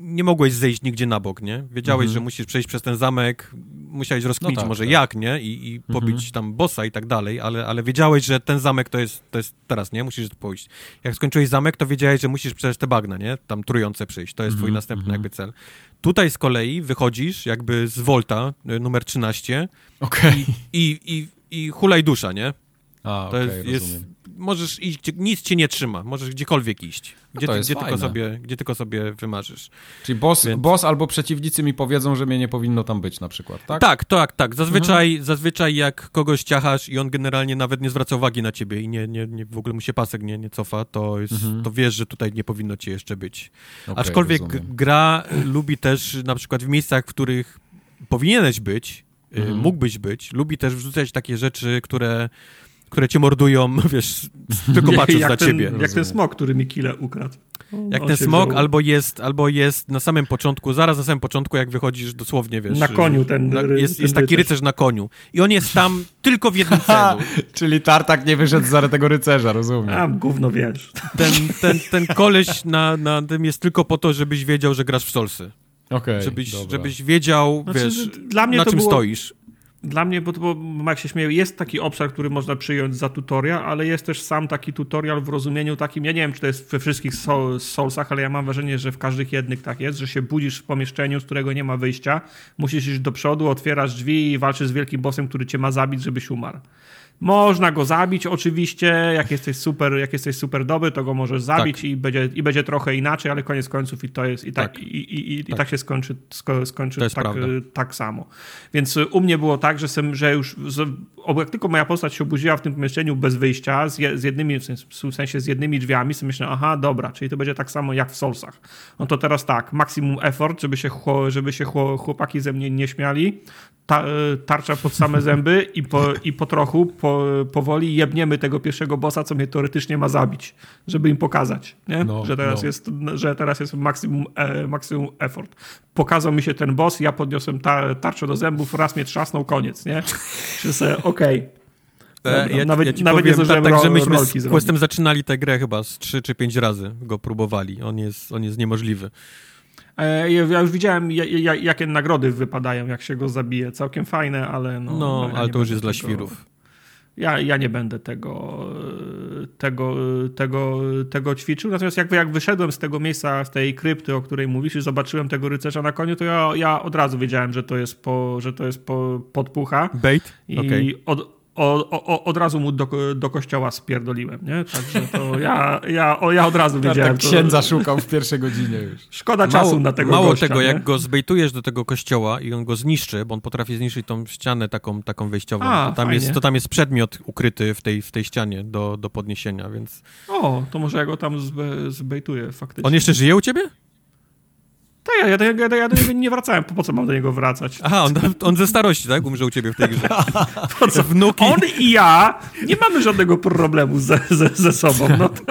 nie mogłeś zejść nigdzie na bok, nie? Wiedziałeś, mhm. że musisz przejść przez ten zamek, musiałeś rozkminić no tak, może tak. jak, nie? I, i pobić mhm. tam bossa i tak dalej, ale, ale wiedziałeś, że ten zamek to jest, to jest teraz, nie? Musisz pójść. Jak skończyłeś zamek, to wiedziałeś, że musisz przejść te bagna, nie? Tam trujące przyjść. To jest mhm. twój następny jakby cel. Tutaj z kolei wychodzisz jakby z Volta y, numer 13 okay. i, i, i i hulaj dusza, nie? A, To okej, jest, jest, możesz iść, nic cię nie trzyma, możesz gdziekolwiek iść, gdzie, ty, jest gdzie, tylko sobie, gdzie tylko sobie wymarzysz. Czyli boss, Więc- boss albo przeciwnicy mi powiedzą, że mnie nie powinno tam być na przykład, tak? Tak, tak, tak. Zazwyczaj, zazwyczaj jak kogoś ciachasz i on generalnie nawet nie zwraca uwagi na ciebie i nie, nie, nie w ogóle mu się pasek nie, nie cofa, to, jest, to wiesz, że tutaj nie powinno cię jeszcze być. Okej, Aczkolwiek rozumiem. gra lubi też na przykład w miejscach, w których powinieneś być, y, Mhm. mógłbyś być, lubi też wrzucać takie rzeczy, które, które cię mordują, wiesz, tylko patrząc na ten, ciebie. Jak ten Rozumiem. smok, który mi kile ukradł. Jak On ten smok, wziął- albo jest, albo jest na samym początku, zaraz na samym początku, jak wychodzisz dosłownie, wiesz... Na koniu ten na, jest, ten jest taki rycerz. na koniu. I on jest tam tylko w jednym celu. Czyli Tartak nie wyszedł za tego rycerza, rozumiem. A, gówno wiesz. Ten, ten, ten koleś na, na tym jest tylko po to, żebyś wiedział, że grasz w Solsy. Okej, Żebyś, dobra. żebyś wiedział, Znaczy, wiesz, dla mnie na czym było- stoisz. Dla mnie, bo, bo jak się śmieję, jest taki obszar, który można przyjąć za tutorial, ale jest też sam taki tutorial w rozumieniu takim, ja nie wiem, czy to jest we wszystkich Soulsach, ale ja mam wrażenie, że w każdych jednych tak jest, że się budzisz w pomieszczeniu, z którego nie ma wyjścia, musisz iść do przodu, otwierasz drzwi i walczysz z wielkim bossem, który cię ma zabić, żebyś umarł. Można go zabić oczywiście, jak jesteś super, jak jesteś super dobry, to go możesz zabić Tak. i, będzie, i będzie trochę inaczej, ale koniec końców i to jest i tak, Tak. i, i, i, i Tak. tak się skończy, sko, skończy tak, y, tak samo. Więc y, u mnie było tak, że, sem, że już z, jak tylko moja postać się obudziła w tym pomieszczeniu bez wyjścia, z, je, z jednymi, w sensie, z jednymi drzwiami, sobie myślę, aha, dobra, czyli to będzie tak samo jak w Soulsach. No to teraz tak, maksimum effort, żeby się, żeby się chło, chłopaki ze mnie nie śmiali, ta, y, tarcza pod same zęby i po, i po trochu, po, powoli jebniemy tego pierwszego bossa, co mnie teoretycznie ma zabić, żeby im pokazać, nie? No, że, teraz no. jest, że teraz jest maksimum, e, maksimum effort. Pokazał mi się ten boss, ja podniosłem ta, tarczę do zębów, raz mnie trzasnął, koniec, nie? Okej. E, Dobra, nawet- ci nawet nie powiem, zdążyłem tak, ro- że myśmy z zrobić. Questem zaczynali tę grę chyba z 3 czy 5 razy go próbowali. On jest, on jest niemożliwy. E, ja już widziałem, ja, ja, jakie nagrody wypadają, jak się go zabije. Całkiem fajne, ale no... No, ja ale nie to już jest dla tego- świrów. Ja, ja nie będę tego, tego, tego, tego ćwiczył. Natomiast jak, jak wyszedłem z tego miejsca, z tej krypty, o której mówisz, i zobaczyłem tego rycerza na koniu, to ja, ja od razu wiedziałem, że to jest, po, że to jest po, podpucha. Bait? I Okej. od, o, o, od razu mu do, do kościoła spierdoliłem, nie? Także to ja, ja, o, ja od razu wiedziałem. To, księdza szukał w pierwszej godzinie już. szkoda czasu Mało, na tego mało gościa, tego, nie? jak go zbejtujesz do tego kościoła i on go zniszczy, bo on potrafi zniszczyć tą ścianę taką, taką wejściową, A, to, tam fajnie. jest, to tam jest przedmiot ukryty w tej, w tej ścianie do, do podniesienia, więc... O, to może ja go tam zbe, zbejtuję faktycznie. On jeszcze żyje u ciebie? Tak, ja, ja, ja, ja do niego nie wracałem. Po, po co mam do niego wracać? Aha, on, on ze starości, tak? Umrze u ciebie w tej grze. Po co? Wnuki. On i ja nie mamy żadnego problemu ze, ze, ze sobą. No to,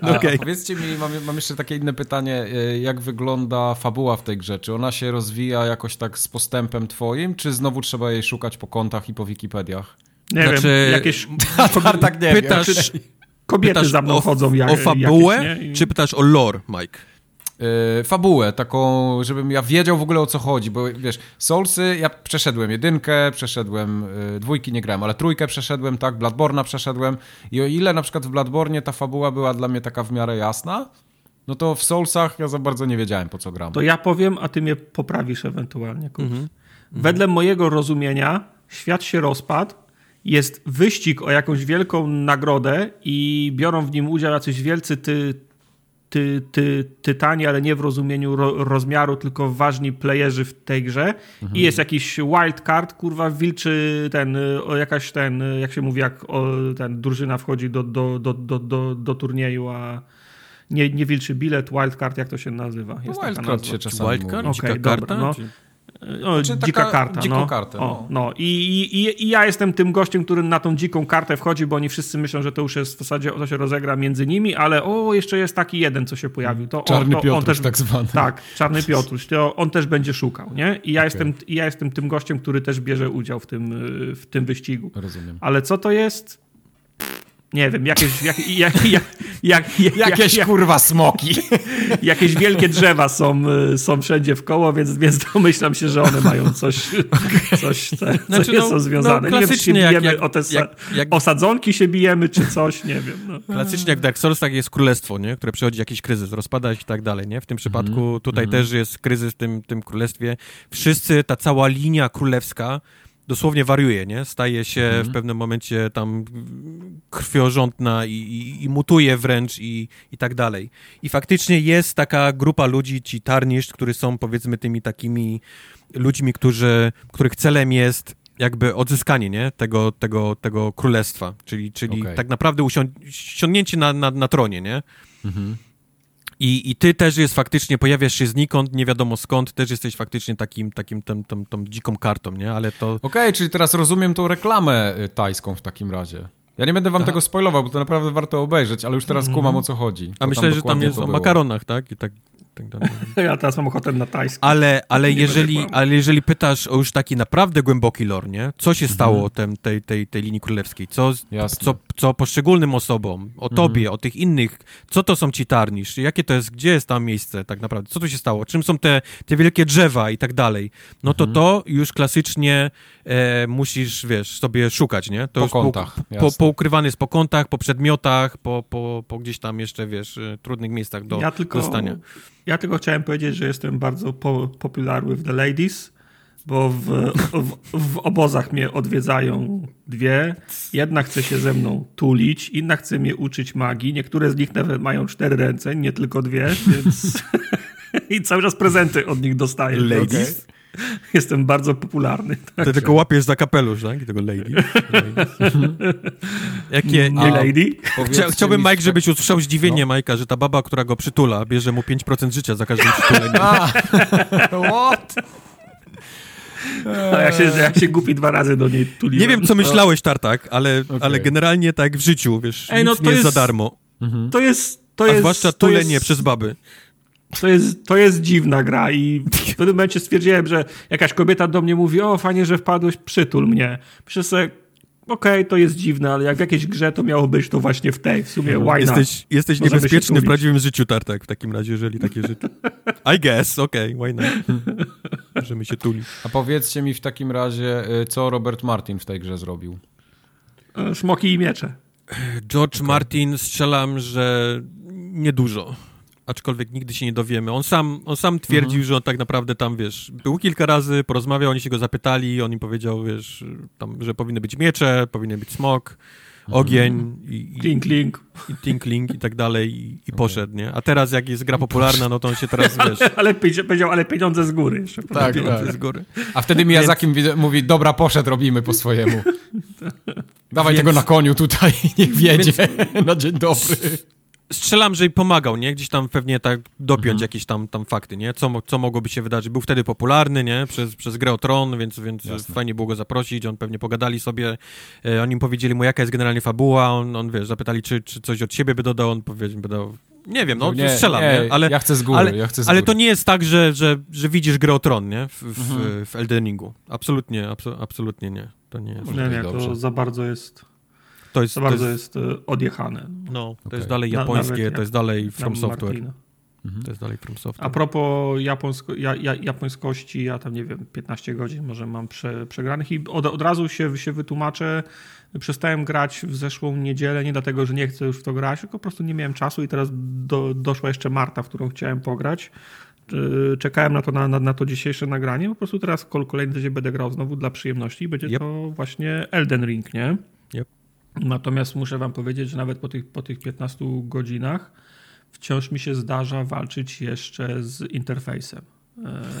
A, Okej. Powiedzcie mi, mam, mam jeszcze takie inne pytanie, e, jak wygląda fabuła w tej grze? Czy ona się rozwija jakoś tak z postępem twoim, czy znowu trzeba jej szukać po kontach i po Wikipediach? nie Znaczy, wiem, jakieś Tartak nie Pytasz, wie. kobiety pytasz za mną o, chodzą. Jak, o fabułę, jakieś, czy pytasz o lore, Mike? E, fabułę, taką, żebym ja wiedział w ogóle o co chodzi, bo wiesz, Soulsy, ja przeszedłem jedynkę, przeszedłem e, dwójki, nie grałem, ale trójkę przeszedłem, tak, Bladborna przeszedłem i o ile na przykład w Bladbornie ta fabuła była dla mnie taka w miarę jasna, no to w Soulsach ja za bardzo nie wiedziałem po co gram. To ja powiem, a ty mnie poprawisz ewentualnie. Kups. Mhm. Wedle mojego rozumienia świat się rozpadł, jest wyścig o jakąś wielką nagrodę i biorą w nim udział jacyś wielcy ty, ty, ty, tytani, ale nie w rozumieniu ro, rozmiaru, tylko ważni playerzy w tej grze. I jest jakiś wild card, kurwa, wilczy ten, jakaś ten, jak się mówi, jak o, ten drużyna wchodzi do, do, do, do, do, do turnieju, a nie, nie wilczy bilet, wildcard, jak to się nazywa? Jest taka Wildcard nazwa. się czasami Wildcard? Okej, dobra, karta? No. Znaczy dzika taka karta. dziką no. kartę, O, no. no. I, i, I ja jestem tym gościem, który na tą dziką kartę wchodzi, bo oni wszyscy myślą, że to już jest w zasadzie, to się rozegra między nimi, ale o, jeszcze jest taki jeden, co się pojawił. To, Czarny to on też, tak zwany. Tak, Czarny Piotruś. To on też będzie szukał, nie? I ja, jestem, i ja jestem tym gościem, który też bierze udział w tym, w tym wyścigu. Rozumiem. Ale co to jest? Nie wiem, jakieś, jak, jak, jak, jak, jak, Jakieś jak, kurwa smoki. jakieś wielkie drzewa są, y, są wszędzie w koło, więc, więc domyślam się, że one mają coś, coś te, co Znaczy, no, są związane. no, nie wiem, czy się bijemy jak- o te sa- jak- jak- osadzonki się bijemy, czy coś, nie wiem. No. Klasycznie jak w Dark Soulsach jest królestwo, nie? które przechodzi jakiś kryzys, rozpada się i tak dalej. Nie? W tym przypadku Mhm. tutaj też jest kryzys w tym, tym królestwie. Wszyscy, ta cała linia królewska dosłownie wariuje, nie? Staje się mhm. w pewnym momencie tam krwiorządna i, i, i, mutuje wręcz i, i tak dalej. I faktycznie jest taka grupa ludzi, ci tarnisz, którzy są powiedzmy tymi takimi ludźmi, którzy, których celem jest jakby odzyskanie, nie? Tego, tego, tego królestwa, czyli, czyli okay. tak naprawdę usiądnięcie na, na, na tronie, nie? Mhm. I, I ty też jest faktycznie, pojawiasz się znikąd, nie wiadomo skąd, też jesteś faktycznie takim, takim tą, tą, tą dziką kartą, nie? Ale to... Okej, okay, czyli teraz rozumiem tą reklamę y, tajską w takim razie. Ja nie będę wam Aha. tego spoilował, bo to naprawdę warto obejrzeć, ale już teraz mm. kumam o co chodzi. A myślę, że tam jest o makaronach, tak? I tak tak dalej. Ja teraz mam ochotę na tajski. Ale, ale, jeżeli, ale jeżeli pytasz o już taki naprawdę głęboki lore, nie? Co się stało mhm. tem, tej, tej, tej linii królewskiej? Co, co, co poszczególnym osobom, o mhm. tobie, o tych innych, co to są ci tarnisz? Jakie to jest, gdzie jest tam miejsce tak naprawdę? Co tu się stało? Czym są te, te wielkie drzewa i tak dalej? No to mhm. to już klasycznie e, musisz, wiesz, sobie szukać, nie? To po kątach, po, po, poukrywane jest po kątach, po przedmiotach, po, po, po gdzieś tam jeszcze, wiesz, e, trudnych miejscach do ja tylko, dostania. Ja tylko chciałem powiedzieć, że jestem bardzo po, popular with the ladies, bo w, w, w, obozach mnie odwiedzają dwie. Jedna chce się ze mną tulić, inna chce mnie uczyć magii. Niektóre z nich nawet mają cztery ręce, nie tylko dwie, więc... I cały czas prezenty od nich dostaję. Ladies? Jestem bardzo popularny. Tak. Ty tylko łapiesz za kapelusz, tak? I tego lady. Jakie... Nie lady? Chcia, chciałbym, Mike, żebyś usłyszał zdziwienie no. Majka, że ta baba, która go przytula, bierze mu 5% życia za każdym przytuleniem. What? A ja się, ja się głupi dwa razy do niej tuliłem. Nie wiem, co myślałeś, Tartak, ale, okay. ale generalnie tak w życiu, wiesz, Ej, no, nic to nie jest, jest za darmo. Mhm. To jest... To jest, A zwłaszcza tulenie jest... przez baby. To jest, to jest dziwna gra i w pewnym momencie stwierdziłem, że jakaś kobieta do mnie mówi, o fajnie, że wpadłeś, przytul mnie. Myślę sobie, okej, okay, to jest dziwne, ale jak w jakiejś grze to miało być, to właśnie w tej, w sumie why Jesteś, jesteś niebezpieczny w prawdziwym życiu, Tartak, w takim razie, jeżeli takie rzeczy... I guess, okej, okay, why not? Możemy się tulić. A powiedzcie mi w takim razie, y, co Robert Martin w tej grze zrobił? E, smoki i miecze. George okay. Martin strzelam, że niedużo aczkolwiek nigdy się nie dowiemy. On sam, on sam twierdził, mhm. że on tak naprawdę tam, wiesz, był kilka razy, porozmawiał, oni się go zapytali, on im powiedział, wiesz, tam, że powinny być miecze, powinien być smok, mhm. ogień i, i tinkling i tinkling i tak dalej i, i poszedł, nie? A teraz jak jest gra popularna, no to on się teraz, wiesz... ale powiedział, ale pieniądze z góry jeszcze. Tak, pieniądze tak. z góry. A wtedy Miyazaki Więc... mówi, dobra, poszedł, robimy po swojemu. Dawaj Więc... tego na koniu tutaj, niech wiedzie Więc... na dzień dobry strzelam, że pomagał, nie? Gdzieś tam pewnie tak dopiąć mhm. jakieś tam, tam fakty, nie? Co, co mogłoby się wydarzyć. Był wtedy popularny, nie? Przez, przez grę o Tron, więc, więc fajnie było go zaprosić. On pewnie pogadali sobie. E, oni powiedzieli mu, jaka jest generalnie fabuła. On, on wiesz, zapytali, czy, czy coś od siebie by dodał. On powiedział, by dodał nie wiem, no, nie, strzelam, nie, nie, Ale, ja chcę z góry, ale, ja chcę z ale to nie jest tak, że, że, że widzisz grę o Tron, nie? W, w, mhm. w Elden Ringu. Absolutnie, absolutnie nie. To nie jest. Nie, nie, to za bardzo jest to jest, to bardzo jest, jest e, odjechane. No, to okay. jest dalej japońskie, to jest dalej From Software. Mhm. To jest dalej From Software. A propos japońsko, ja, ja, japońskości, ja tam nie wiem, 15 godzin może mam prze, przegranych i od, od razu się, się wytłumaczę. Przestałem grać w zeszłą niedzielę, nie dlatego, że nie chcę już w to grać, tylko po prostu nie miałem czasu i teraz do, doszła jeszcze Marta, w którą chciałem pograć. E, czekałem na to, na, na, na to dzisiejsze nagranie. Po prostu teraz kolejny tydzień będę grał znowu dla przyjemności i będzie yep. to właśnie Elden Ring, nie? Natomiast muszę wam powiedzieć, że nawet po tych, po tych 15 godzinach wciąż mi się zdarza walczyć jeszcze z interfejsem.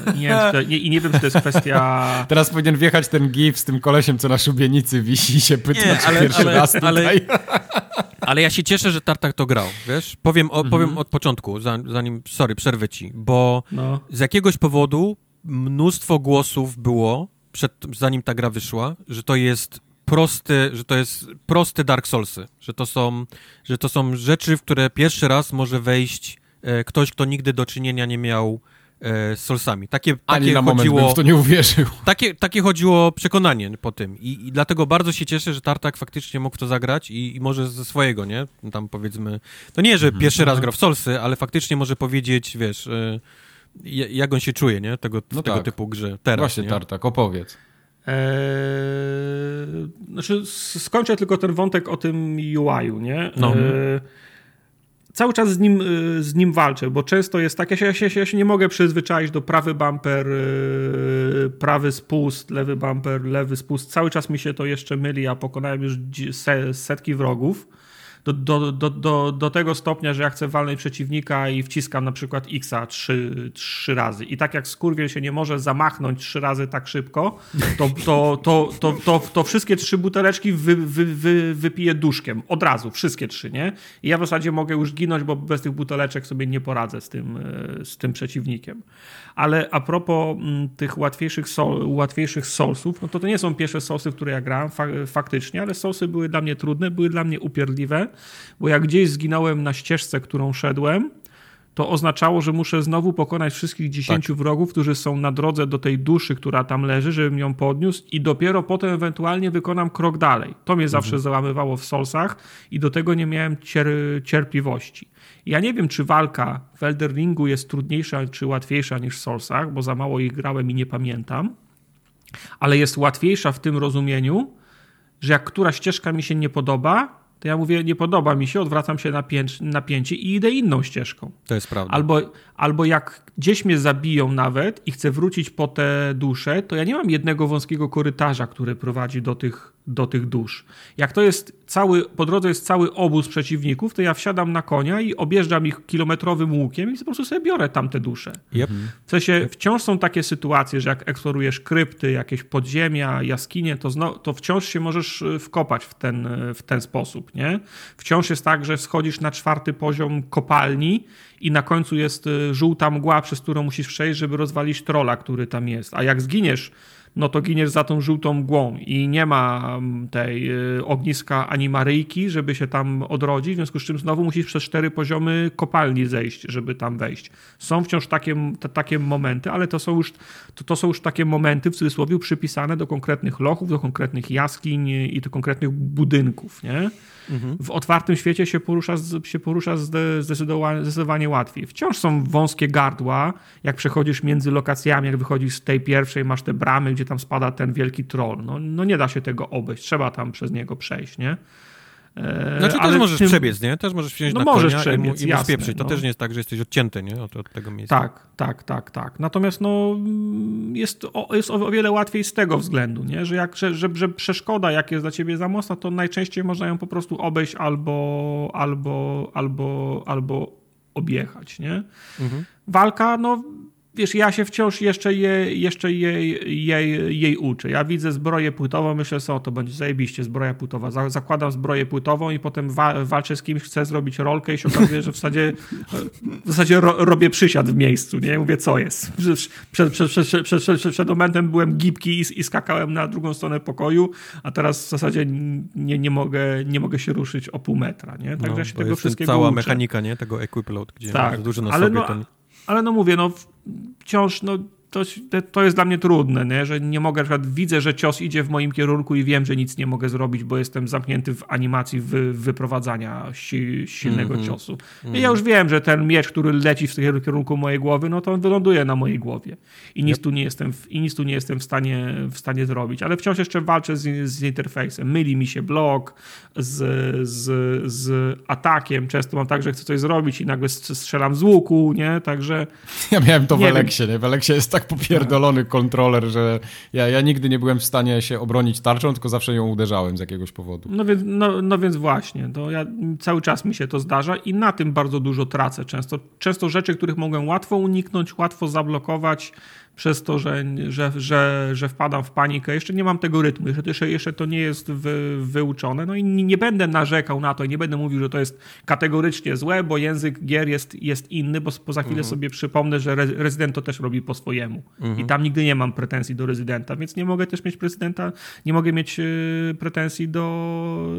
E, I nie, wiem, nie, I nie wiem, czy to jest kwestia. Teraz powinien wjechać ten gif z tym kolesiem, co na szubienicy wisi i się pyta, nie, ale, pierwszy ale, raz tutaj. Ale, ale ja się cieszę, że Tartak to grał, wiesz? Powiem, o, mhm. powiem od początku, zanim, sorry, przerwę ci, bo no. z jakiegoś powodu mnóstwo głosów było, przed, zanim ta gra wyszła, że to jest prosty, że to jest proste Dark Soulsy, że to są, że to są rzeczy, w które pierwszy raz może wejść e, ktoś, kto nigdy do czynienia nie miał e, z Soulsami. Takie, Ani takie na chodziło, moment to nie uwierzył. Takie, takie chodziło przekonanie po tym I, I, dlatego bardzo się cieszę, że Tartak faktycznie mógł to zagrać i, i może ze swojego, nie? Tam powiedzmy, to nie, że mhm. pierwszy raz gra w Soulsy, ale faktycznie może powiedzieć, wiesz, e, jak on się czuje, nie? Tego, no tego tak. typu grze teraz. Właśnie, nie? Tartak, opowiedz. Eee, znaczy, skończę tylko ten wątek o tym UI-u, nie? No. Eee, cały czas z nim, y, z nim walczę, bo często jest tak, ja się, ja się, ja się nie mogę przyzwyczaić do prawy bumper, y, prawy spust, lewy bumper, lewy spust. Cały czas mi się to jeszcze myli, a pokonałem już setki wrogów do, do, do, do, do tego stopnia, że ja chcę walnąć przeciwnika i wciskam na przykład Xa trzy, trzy razy. I tak jak skurwiel się nie może zamachnąć trzy razy tak szybko, to, to, to, to, to, to wszystkie trzy buteleczki wy, wy, wy, wypiję duszkiem. Od razu, wszystkie trzy, nie? I ja w zasadzie mogę już ginąć, bo bez tych buteleczek sobie nie poradzę z tym, e, z tym przeciwnikiem. Ale a propos mm, tych łatwiejszych, sol, łatwiejszych soulsów, no to to nie są pierwsze soulsy, w które ja grałem fa faktycznie, ale soulsy były dla mnie trudne, były dla mnie upierdliwe bo jak gdzieś zginąłem na ścieżce, którą szedłem, to oznaczało, że muszę znowu pokonać wszystkich dziesięciu tak. wrogów, którzy są na drodze do tej duszy, która tam leży, żebym ją podniósł i dopiero potem ewentualnie wykonam krok dalej. To mnie mhm. zawsze załamywało w Soulsach i do tego nie miałem cier cierpliwości. Ja nie wiem, czy walka w Elder Ringu jest trudniejsza czy łatwiejsza niż w Soulsach, bo za mało ich grałem i nie pamiętam, ale jest łatwiejsza w tym rozumieniu, że jak która ścieżka mi się nie podoba, to ja mówię, nie podoba mi się, odwracam się na napięcie i idę inną ścieżką. To jest prawda. Albo, albo jak gdzieś mnie zabiją nawet i chcę wrócić po te dusze, to ja nie mam jednego wąskiego korytarza, który prowadzi do tych, do tych dusz. Jak to jest cały, po drodze jest cały obóz przeciwników, to ja wsiadam na konia i objeżdżam ich kilometrowym łukiem i po prostu sobie biorę tamte dusze. Yep. W sensie wciąż są takie sytuacje, że jak eksplorujesz krypty, jakieś podziemia, jaskinie, to, zno, to wciąż się możesz e, wkopać w ten, e, w ten sposób, nie? Wciąż jest tak, że schodzisz na czwarty poziom kopalni i na końcu jest e, żółta mgła, przez którą musisz przejść, żeby rozwalić trola, który tam jest. A jak zginiesz no to giniesz za tą żółtą mgłą i nie ma mm, tej y, ogniska ani Maryjki, żeby się tam odrodzić, w związku z czym znowu musisz przez cztery poziomy kopalni zejść, żeby tam wejść. Są wciąż takie, takie momenty, ale to są, już, to, to są już takie momenty w cudzysłowie przypisane do konkretnych lochów, do konkretnych jaskiń i do konkretnych budynków, nie? Mhm. W otwartym świecie się porusza, się porusza zdecydowanie, zdecydowanie łatwiej. Wciąż są wąskie gardła, jak przechodzisz między lokacjami, jak wychodzisz z tej pierwszej, masz te bramy, gdzie tam spada ten wielki troll. No, no nie da się tego obejść, trzeba tam przez niego przejść, nie? E, znaczy ale też możesz tym... przebiec, nie? Też możesz wziąć no na możesz konia przebiec, i, mu, i spieprzyć. To no. też nie jest tak, że jesteś odcięty, nie? Od, od tego miejsca. Tak, tak, tak, tak. Natomiast no, jest, o, jest o wiele łatwiej z tego względu, nie? Że, jak, że, że, że przeszkoda, jak jest dla ciebie za mocna, to najczęściej można ją po prostu obejść albo, albo, albo, albo objechać, nie? Mhm. Walka, no wiesz, ja się wciąż jeszcze, je, jeszcze jej, jej, jej uczę. Ja widzę zbroję płytową, myślę sobie, to będzie zajebiście, zbroja płytowa. Zakładam zbroję płytową i potem wa walczę z kimś, chcę zrobić rolkę i się okazuje, że w zasadzie, w zasadzie ro robię przysiad w miejscu, nie? Mówię, co jest? Przed, przed, przed, przed, przed momentem byłem gibki i, i, skakałem na drugą stronę pokoju, a teraz w zasadzie nie, nie, mogę, nie mogę się ruszyć o pół metra, nie? Także no, się tego wszystkiego cała uczę. mechanika, nie? Tego equip load, gdzie tak, dużo na ale sobie. No, ten ale no mówię, no wciąż no, to, to jest dla mnie trudne, nie? że nie mogę, na przykład widzę, że cios idzie w moim kierunku i wiem, że nic nie mogę zrobić, bo jestem zamknięty w animacji wy, wyprowadzania si, silnego mm -hmm. ciosu. Mm -hmm. I ja już wiem, że ten miecz, który leci w kierunku mojej głowy, no to on wyląduje na mojej głowie. I nic yep. tu nie jestem, i nic tu nie jestem w stanie, w stanie zrobić. Ale wciąż jeszcze walczę z, z interfejsem. Myli mi się blok z, z, z atakiem. Często mam tak, że chcę coś zrobić i nagle strzelam z łuku, nie? Także... Ja miałem to w Eleksie, nie? W Eleksie jest tak tak popierdolony kontroler, że ja, ja nigdy nie byłem w stanie się obronić tarczą, tylko zawsze ją uderzałem z jakiegoś powodu. No więc, no, no więc właśnie, to ja, cały czas mi się to zdarza i na tym bardzo dużo tracę często. Często rzeczy, których mogę łatwo uniknąć, łatwo zablokować, przez to, że, że, że, że wpadam w panikę. Jeszcze nie mam tego rytmu, jeszcze, jeszcze to nie jest wy, wyuczone. No i nie będę narzekał na to i nie będę mówił, że to jest kategorycznie złe, bo język gier jest, jest inny, bo za chwilę mhm. sobie przypomnę, że rezydent to też robi po swojemu. Mhm. I tam nigdy nie mam pretensji do rezydenta, więc nie mogę też mieć prezydenta, nie mogę mieć y, pretensji do,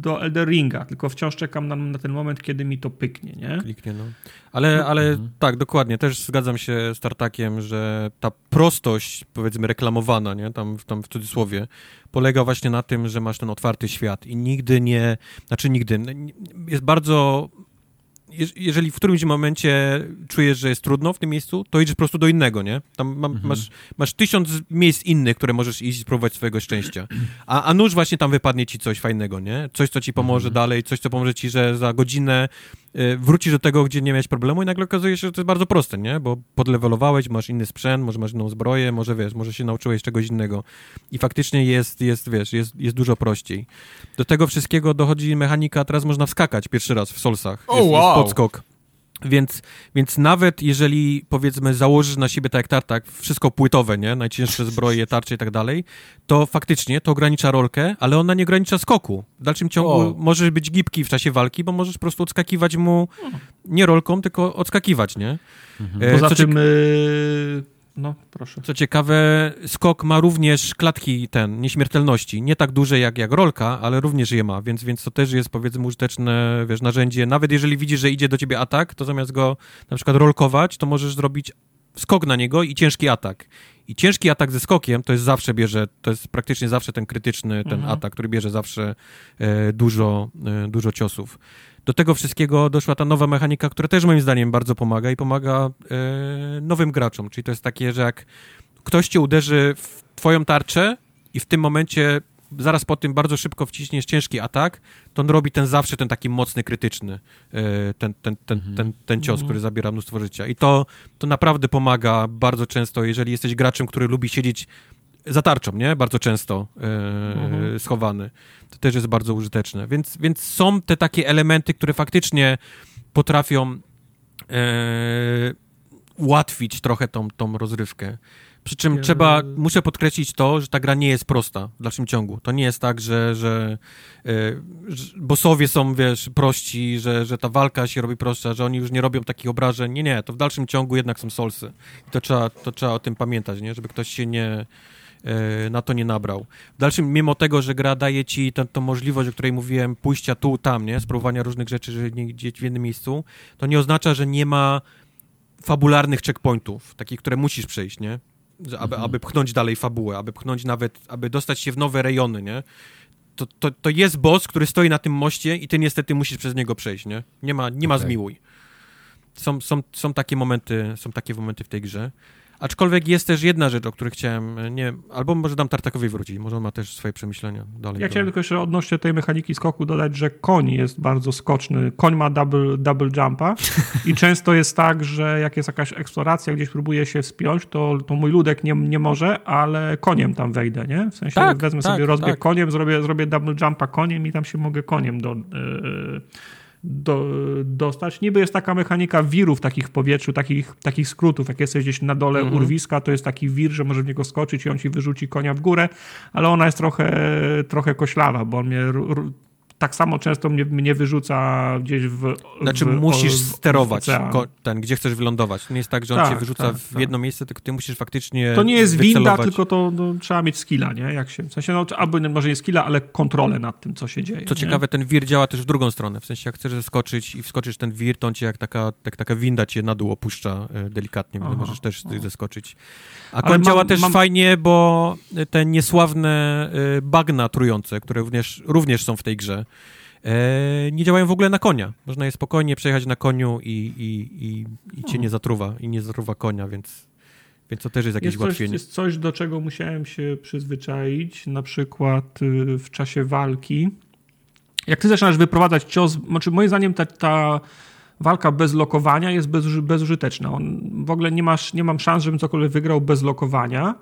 do Elder Ringa, tylko wciąż czekam na, na ten moment, kiedy mi to pyknie, nie? Kliknie, no. Ale, ale mhm. tak, dokładnie, też zgadzam się z Tartakiem, że ta prostość, powiedzmy, reklamowana, nie, tam, tam w cudzysłowie, polega właśnie na tym, że masz ten otwarty świat i nigdy nie, znaczy nigdy, jest bardzo jeżeli w którymś momencie czujesz, że jest trudno w tym miejscu, to idziesz po prostu do innego, nie? Tam ma, mhm. masz, masz tysiąc miejsc innych, które możesz iść i spróbować swojego szczęścia. A, a nóż właśnie tam wypadnie ci coś fajnego, nie? Coś, co ci pomoże mhm. dalej, coś, co pomoże ci, że za godzinę wrócisz do tego, gdzie nie miałeś problemu i nagle okazuje się, że to jest bardzo proste, nie? Bo podlewelowałeś, masz inny sprzęt, może masz inną zbroję, może wiesz, może się nauczyłeś czegoś innego i faktycznie jest, jest wiesz, jest, jest dużo prościej. Do tego wszystkiego dochodzi mechanika, teraz można wskakać pierwszy raz w Solsach. Jest, wow. jest podskok. Więc, więc nawet jeżeli, powiedzmy, założysz na siebie tak jak tartak, wszystko płytowe, nie? Najcięższe zbroje, tarcze i tak dalej, to faktycznie to ogranicza rolkę, ale ona nie ogranicza skoku. W dalszym ciągu O. możesz być gibki w czasie walki, bo możesz po prostu odskakiwać mu nie rolką, tylko odskakiwać, nie? E, Poza co tym, y, no proszę. co ciekawe, skok ma również klatki ten, nieśmiertelności. Nie tak duże jak, jak rolka, ale również je ma, więc, więc to też jest powiedzmy użyteczne, wiesz, narzędzie. Nawet jeżeli widzisz, że idzie do ciebie atak, to zamiast go na przykład rolkować, to możesz zrobić skok na niego i ciężki atak. I ciężki atak ze skokiem to jest zawsze bierze, to jest praktycznie zawsze ten krytyczny, ten Mhm. atak, który bierze zawsze e, dużo, e, dużo ciosów. Do tego wszystkiego doszła ta nowa mechanika, która też moim zdaniem bardzo pomaga i pomaga e, nowym graczom. Czyli to jest takie, że jak ktoś cię uderzy w twoją tarczę i w tym momencie zaraz po tym bardzo szybko wciśniesz ciężki atak, to on robi ten zawsze ten taki mocny, krytyczny e, ten, ten, ten, ten, ten cios, który zabiera mnóstwo życia. I to, to naprawdę pomaga bardzo często, jeżeli jesteś graczem, który lubi siedzieć za tarczą, nie? Bardzo często e, schowany. To też jest bardzo użyteczne. Więc, więc są te takie elementy, które faktycznie potrafią e, ułatwić trochę tą, tą rozrywkę. Przy czym trzeba, muszę podkreślić to, że ta gra nie jest prosta w dalszym ciągu. To nie jest tak, że, że, e, że bossowie są, wiesz, prości, że, że ta walka się robi prostsza, że oni już nie robią takich obrażeń. Nie, nie, to w dalszym ciągu jednak są solsy. I to trzeba, to trzeba o tym pamiętać, nie? Żeby ktoś się nie, na to nie nabrał. W dalszym, mimo tego, że gra daje ci tę możliwość, o której mówiłem, pójścia tu, tam, nie? Spróbowania różnych rzeczy, że nie gdzieś w jednym miejscu, to nie oznacza, że nie ma fabularnych checkpointów, takich, które musisz przejść, nie? Aby, aby pchnąć dalej fabułę, aby pchnąć nawet, aby dostać się w nowe rejony, nie? To, to, to jest boss, który stoi na tym moście i ty niestety musisz przez niego przejść, nie? Nie ma, nie ma zmiłuj. Są, są, są, takie momenty, są takie momenty w tej grze. Aczkolwiek jest też jedna rzecz, o której chciałem, nie albo może dam Tartakowi wrócić, może on ma też swoje przemyślenia dalej. Ja chciałem tylko jeszcze odnośnie tej mechaniki skoku dodać, że koń jest bardzo skoczny. Koń ma double, double jumpa i często jest tak, że jak jest jakaś eksploracja, gdzieś próbuje się wspiąć, to, to mój ludek nie, nie może, ale koniem tam wejdę, nie? W sensie Tak, wezmę tak, sobie rozbieg tak. koniem, zrobię, zrobię double jumpa koniem i tam się mogę koniem do, yy, do, dostać. Niby jest taka mechanika wirów takich w powietrzu, takich, takich skrótów. Jak jesteś gdzieś na dole Mhm. urwiska, to jest taki wir, że możesz w niego skoczyć i on ci wyrzuci konia w górę, ale ona jest trochę, trochę koślawa, bo on mnie tak samo często mnie, mnie wyrzuca gdzieś w. Znaczy w, musisz o- sterować ten, gdzie chcesz wylądować. Nie jest tak, że on Tak, cię wyrzuca tak, w tak. jedno miejsce, tylko ty musisz faktycznie To nie jest winda, wycelować. tylko to no, trzeba mieć skilla, nie? Jak się, w sensie, no, albo nie- może nie skilla, ale kontrolę nad tym, co się dzieje. Co nie? ciekawe, ten wir działa też w drugą stronę. W sensie, jak chcesz skoczyć i wskoczysz ten wir, to on cię jak taka, jak taka winda cię na dół opuszcza e, delikatnie, więc Aha, możesz też aha. zeskoczyć. A mam- działa też mam- fajnie, bo te niesławne e, bagna trujące, które również, również są w tej grze, nie działają w ogóle na konia. Można je spokojnie przejechać na koniu i, i, i, i cię nie zatruwa, i nie zatruwa konia, więc, więc to też jest jakieś Jest coś, ułatwienie. jest coś, do czego musiałem się przyzwyczaić, na przykład y, w czasie walki. Jak ty zaczynasz wyprowadzać cios, znaczy moim zdaniem ta, ta walka bez lokowania jest bezuży, bezużyteczna. On, w ogóle nie, masz, nie mam szans, żebym cokolwiek wygrał bez lokowania,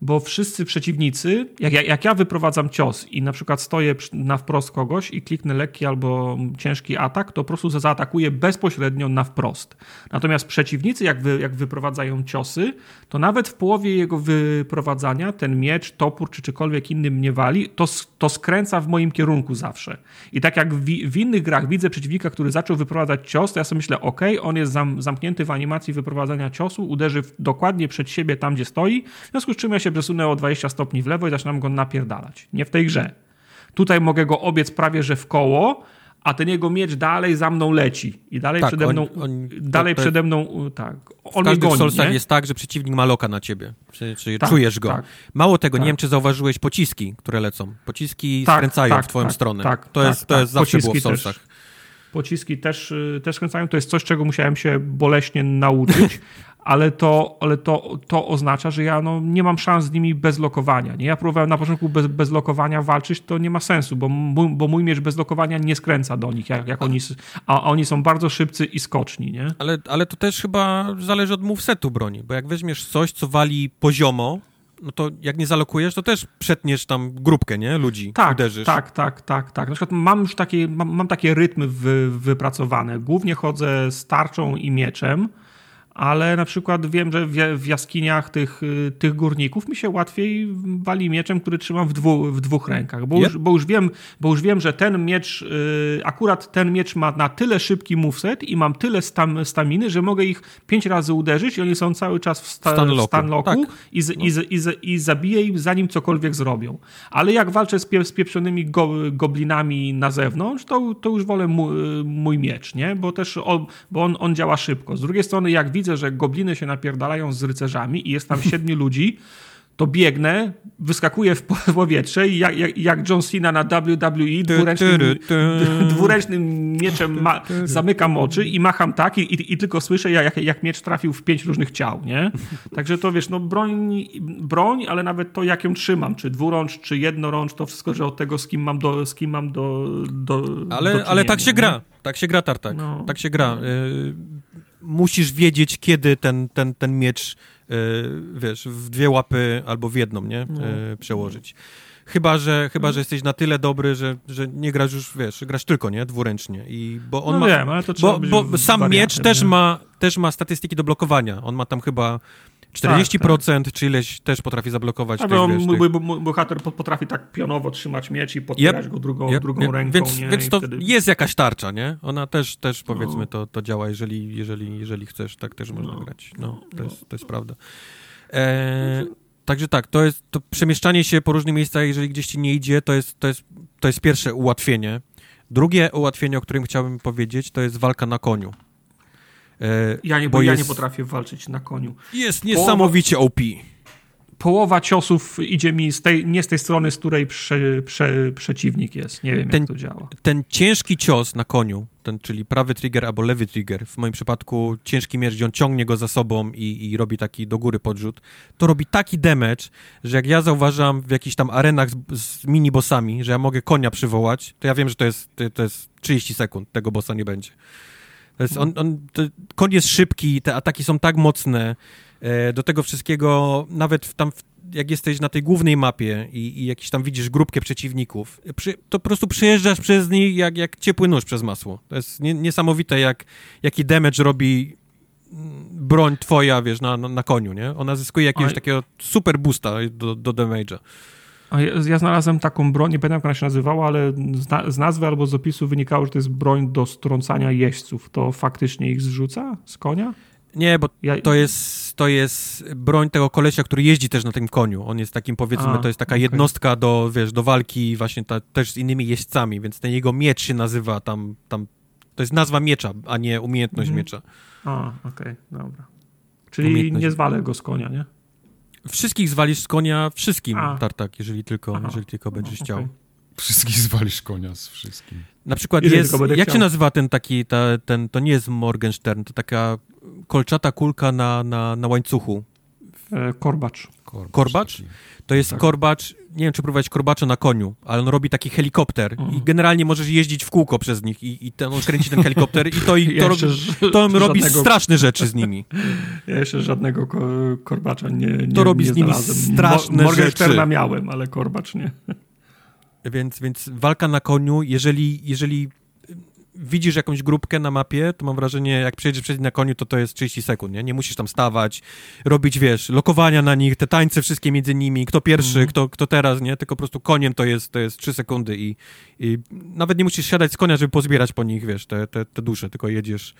bo wszyscy przeciwnicy, jak, jak, ja wyprowadzam cios i na przykład stoję na wprost kogoś i kliknę lekki albo ciężki atak, to po prostu zaatakuję bezpośrednio na wprost. Natomiast przeciwnicy, jak, wy, jak wyprowadzają ciosy, to nawet w połowie jego wyprowadzania ten miecz, topór czy czykolwiek inny mnie wali, to, to skręca w moim kierunku zawsze. I tak jak w, w innych grach widzę przeciwnika, który zaczął wyprowadzać cios, to ja sobie myślę, ok, on jest zam, zamknięty w animacji wyprowadzania ciosu, uderzy w, dokładnie przed siebie tam, gdzie stoi, w związku z czym ja się przesunę o 20 stopni w lewo i zaczynam go napierdalać. Nie w tej grze. Tutaj mogę go obiec prawie, że w koło, a ten jego miecz dalej za mną leci. I dalej Tak, przede on- mną, on- dalej to- to- przede mną, tak. W On mnie każdych goni, Soulsach nie? jest tak, że przeciwnik ma loka na ciebie. Czy, czy Tak, czujesz go. tak. Mało tego, nie Tak. wiem, czy zauważyłeś pociski, które lecą. Pociski Tak, skręcają tak, w twoją tak, stronę. tak, to jest, to jest zawsze było w Pociski też. Soulsach. pociski też, y, też skręcają. To jest coś, czego musiałem się boleśnie nauczyć, ale to, ale to, to oznacza, że ja no, nie mam szans z nimi bez lokowania. Nie? Ja próbowałem na początku bez, bez lokowania walczyć, to nie ma sensu, bo mój, bo mój miecz bez lokowania nie skręca do nich, jak, jak oni, a oni są bardzo szybcy i skoczni. Nie? Ale, ale to też chyba zależy od movesetu broni, bo jak weźmiesz coś, co wali poziomo, no to jak nie zalokujesz, to też przetniesz tam grupkę, nie? Ludzi, tak, uderzysz. Tak, tak, tak, tak. Na przykład mam już takie, mam, mam takie rytmy wy, wypracowane. Głównie chodzę z tarczą i mieczem, ale na przykład wiem, że w jaskiniach tych, y, tych górników mi się łatwiej wali mieczem, który trzymam w, dwu, w dwóch rękach, bo, yep. już, bo, już wiem, bo już wiem, że ten miecz, yy, akurat ten miecz ma na tyle szybki moveset i mam tyle stam, staminy, że mogę ich pięć razy uderzyć i oni są cały czas w, sta, stan tak. i, z, no. i, z, i, z, i zabiję im zanim cokolwiek zrobią. Ale jak walczę z, pie, z pieprzonymi go, goblinami na zewnątrz, to, to już wolę mój, mój miecz, nie? bo też on, bo on, on działa szybko. Z drugiej strony, jak widzę, że gobliny się napierdalają z rycerzami i jest tam siedmiu ludzi, to biegnę, wyskakuję w powietrze i jak, jak, jak John Cena na WWE dwuręcznym, dwuręcznym mieczem ma, zamykam oczy i macham tak i, i, i, tylko słyszę, jak, jak miecz trafił w pięć różnych ciał, nie? Także to wiesz, no broń, broń, ale nawet to, jak ją trzymam, czy dwurącz, czy jednorącz, to wszystko, że od tego, z kim mam do, z kim mam do, do Ale, ale tak się gra, tak się gra Tartak, no. tak się gra. Y musisz wiedzieć, kiedy ten, ten, ten miecz, yy, wiesz, w dwie łapy albo w jedną, nie? Yy, przełożyć. Chyba, że, chyba, że jesteś na tyle dobry, że, że nie grasz już, wiesz, grasz tylko, nie? Dwuręcznie. I, bo on no ma, wiem, ale to trzeba bo, bo sam miecz też ma, też ma statystyki do blokowania. On ma tam chyba 40% tak, czy ileś też potrafi zablokować. Tych, wiesz, mój, bohater potrafi tak pionowo trzymać miecz i podpierać yep, go drugą, yep, drugą yep. ręką. Więc, nie? więc to wtedy... jest jakaś tarcza, nie? Ona też, też powiedzmy no. to, to działa, jeżeli, jeżeli, jeżeli chcesz, tak też można no. grać. No, to, no. Jest, to jest prawda. E, także tak, to jest to przemieszczanie się po różnych miejscach, jeżeli gdzieś ci nie idzie, to jest, to jest, to jest pierwsze ułatwienie. Drugie ułatwienie, o którym chciałbym powiedzieć, to jest walka na koniu. E, ja nie, bo, ja jest, nie potrafię walczyć na koniu. Jest niesamowicie OP. Połowa ciosów idzie mi z tej, nie z tej strony, z której prze, prze, przeciwnik jest. Nie wiem, ten, jak to działa. Ten ciężki cios na koniu, ten, czyli prawy trigger albo lewy trigger, w moim przypadku ciężki miecz, gdzie on ciągnie go za sobą i, i robi taki do góry podrzut, to robi taki damage, że jak ja zauważam w jakichś tam arenach z, z mini-bossami, że ja mogę konia przywołać, to ja wiem, że to jest, to, to jest 30 sekund, tego bossa nie będzie. Jest on, on, koń jest szybki, te ataki są tak mocne. E, do tego wszystkiego, nawet tam, jak jesteś na tej głównej mapie i, i jakiś tam widzisz grupkę przeciwników, przy, to po prostu przejeżdżasz przez nich jak, jak ciepły nóż przez masło. To jest nie, niesamowite, jak, jaki damage robi mm, broń twoja, wiesz, na, na, na koniu, nie? Ona zyskuje jakiegoś takiego super boosta do, do damage'a. Ja, znalazłem taką broń, nie pamiętam jak ona się nazywała, ale z, na, z, nazwy albo z opisu wynikało, że to jest broń do strącania jeźdźców. To faktycznie ich zrzuca z konia? Nie, bo to, jest, to jest broń tego kolesia, który jeździ też na tym koniu. On jest takim, powiedzmy, A, to jest taka okay. jednostka do, wiesz, do walki właśnie ta, też z innymi jeźdźcami, więc ten jego miecz się nazywa tam, tam to jest nazwa miecza, a nie umiejętność mhm. miecza. A, okej, okay, dobra. Czyli nie zwalę go z konia, nie? Wszystkich zwalisz z konia, wszystkim, A. Tartak, jeżeli tylko, jeżeli tylko będziesz okay. chciał. Wszystkich zwalisz konia z wszystkim. Na przykład jeżeli jest, jak chciał. się nazywa ten taki, ta, ten, to nie jest Morgenstern, to taka kolczata kulka na, na, na łańcuchu. E, korbacz. Korbacz? korbacz? To jest tak. korbacz, nie wiem czy próbować korbacza na koniu, ale on robi taki helikopter mm. i generalnie możesz jeździć w kółko przez nich i, i ten, on kręci ten helikopter i to, i to, ja robi, to robi straszne rzeczy z nimi. Ja jeszcze żadnego korbacza nie, nie To robi nie z nimi znalazłem. straszne Mo rzeczy. miałem, ale korbacz nie. Więc, więc walka na koniu, jeżeli, jeżeli widzisz jakąś grupkę na mapie, to mam wrażenie, jak przejdziesz przez na koniu, to to jest 30 sekund, nie? Nie musisz tam stawać, robić, wiesz, lokowania na nich, te tańce wszystkie między nimi, kto pierwszy, mm. kto, kto teraz, nie? Tylko po prostu koniem to jest, to jest 3 sekundy i, i nawet nie musisz siadać z konia, żeby pozbierać po nich, wiesz, te, te, te dusze, tylko jedziesz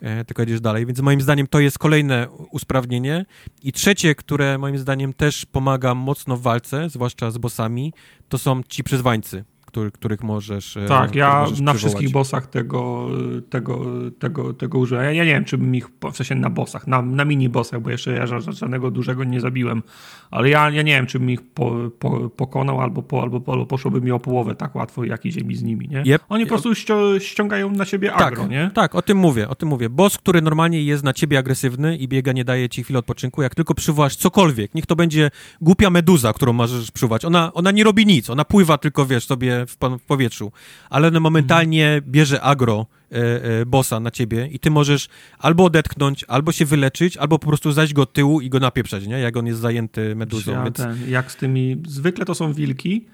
e, tylko jedziesz dalej, więc moim zdaniem to jest kolejne usprawnienie. I trzecie, które moim zdaniem też pomaga mocno w walce, zwłaszcza z bossami, to są ci przyzwańcy który, których możesz e, Tak, ja możesz na przywołać. wszystkich bossach tego, tego, tego, tego użyłem. Ja, ja, nie wiem, czy bym ich, w sensie na bossach, na, na mini bossach, bo jeszcze ja żadnego dużego nie zabiłem, ale ja, ja nie wiem, czy bym ich po, po, pokonał albo, po, albo, albo poszłoby mi o połowę tak łatwo, jak idzie mi z nimi, nie? Yep. Oni po prostu ścią, ściągają na siebie tak, agro, nie? Tak, o tym mówię, o tym mówię. Boss, który normalnie jest na ciebie agresywny i biega, nie daje ci chwili odpoczynku, jak tylko przywołasz cokolwiek, niech to będzie głupia meduza, którą możesz przywołać, ona, ona nie robi nic, ona pływa tylko, wiesz, sobie w, w powietrzu, ale ona momentalnie mhm. bierze agro e, e, bossa na ciebie i ty możesz albo odetchnąć, albo się wyleczyć, albo po prostu zajść go od tyłu i go napieprzać, nie? Jak on jest zajęty meduzą. Ja więc... ten, jak z tymi, zwykle to są wilki,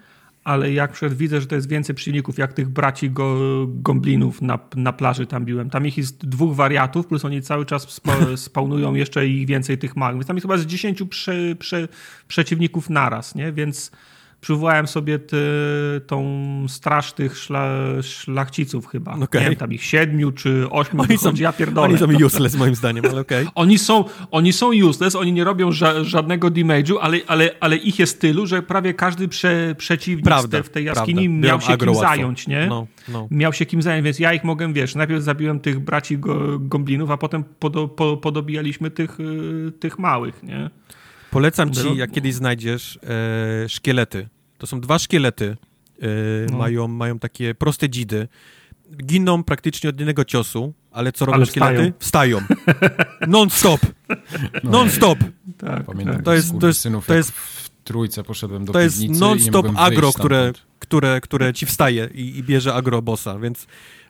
ale jak widzę, że to jest więcej przeciwników, jak tych braci go, gomblinów na, na plaży tam biłem. Tam ich jest dwóch wariatów, plus oni cały czas spa, spawnują jeszcze ich więcej tych magów. Więc tam jest chyba z dziesięciu prze, prze, przeciwników naraz, nie? Więc przywołałem sobie ty, tą straż tych szla, szlachciców chyba. Okay. Nie wiem, tam ich siedmiu czy ośmiu, oni są, ja pierdolę. Oni są useless moim zdaniem, ale okej. Okay. Oni, są, oni są useless, oni nie robią ża żadnego damage'u, ale, ale, ale ich jest tylu, że prawie każdy prze, przeciwnik prawda, w tej jaskini prawda. miał się kim zająć, nie? No, no. Miał się kim zająć, więc ja ich mogłem, wiesz, najpierw zabiłem tych braci go, gomblinów, a potem podo, po, podobijaliśmy tych, y, tych małych, nie? Polecam ci, jak kiedyś znajdziesz, e, szkielety. To są dwa szkielety. E, no. mają, mają takie proste dzidy. Giną praktycznie od jednego ciosu, ale co robią ale szkielety? Wstają. Non-stop. No. Non-stop. Tak, Pamiętam, tak. to jest, to jest, to jest w trójce poszedłem do To jest non-stop agro, które, które, które ci wstaje i, i bierze agro bossa,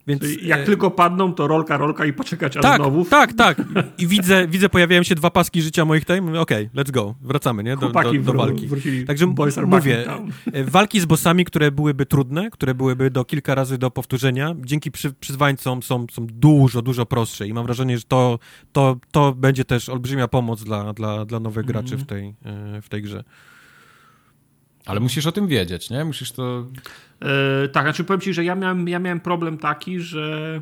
więc jak e... tylko padną, to rolka, rolka i poczekać aż tak, znowu. Tak, tak. I widzę, widzę, pojawiają się dwa paski życia moich. Mówię, okej, okay, let's go. Wracamy, nie? Do, do, do walki. Także mówię, e, walki z bossami, które byłyby trudne, które byłyby do kilka razy do powtórzenia, dzięki przy, przyzwańcom są, są dużo, dużo prostsze i mam wrażenie, że to, to, to będzie też olbrzymia pomoc dla, dla, dla nowych graczy mm -hmm. w, tej, e, w tej grze. Ale musisz o tym wiedzieć, nie? Musisz to... Yy, tak, znaczy powiem ci, że ja miałem, ja miałem problem taki, że...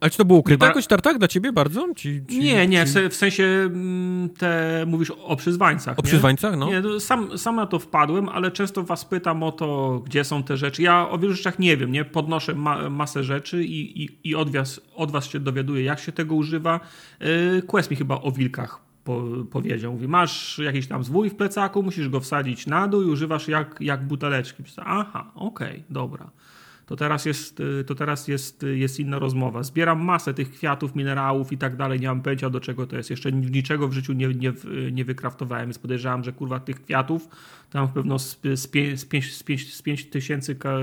Ale czy to było ukryte jakoś tartak dla ciebie bardzo? Ci, ci, nie, nie, ci... w sensie mm, te, mówisz o przyzwańcach. O nie? przyzwańcach, no. Nie, no, sam, sam na to wpadłem, ale często was pytam o to, gdzie są te rzeczy. Ja o wielu rzeczach nie wiem, nie? Podnoszę ma, masę rzeczy i, i, i od, was, od was się dowiaduję, jak się tego używa. Yy, Quest mi chyba o wilkach po, powiedział. Mówi, masz jakiś tam zwój w plecaku, musisz go wsadzić na dół i używasz jak, jak buteleczki. Aha, okej, okay, dobra. To teraz, jest, to teraz jest, jest inna rozmowa. Zbieram masę tych kwiatów, minerałów i tak dalej. Nie mam pojęcia do czego to jest. Jeszcze niczego w życiu nie, nie, nie wykraftowałem, więc podejrzewam, że kurwa tych kwiatów tam pewno z, z, pięć, z, pięć, z pięć tysięcy ka,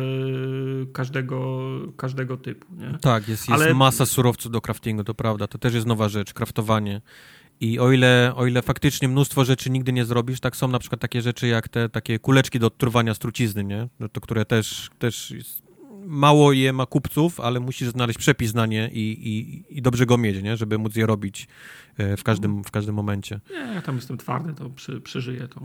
każdego, każdego typu. Nie? Tak, jest, jest Ale... masa surowców do craftingu, to prawda. To też jest nowa rzecz, kraftowanie. I o ile, o ile faktycznie mnóstwo rzeczy nigdy nie zrobisz, tak są na przykład takie rzeczy jak te takie kuleczki do odtruwania strucizny, nie? No to, które też, też mało je ma kupców, ale musisz znaleźć przepis na nie i, i, i dobrze go mieć, nie? Żeby móc je robić e, w każdym, w każdym momencie. Nie, ja tam jestem twardy, to przy, przeżyję to.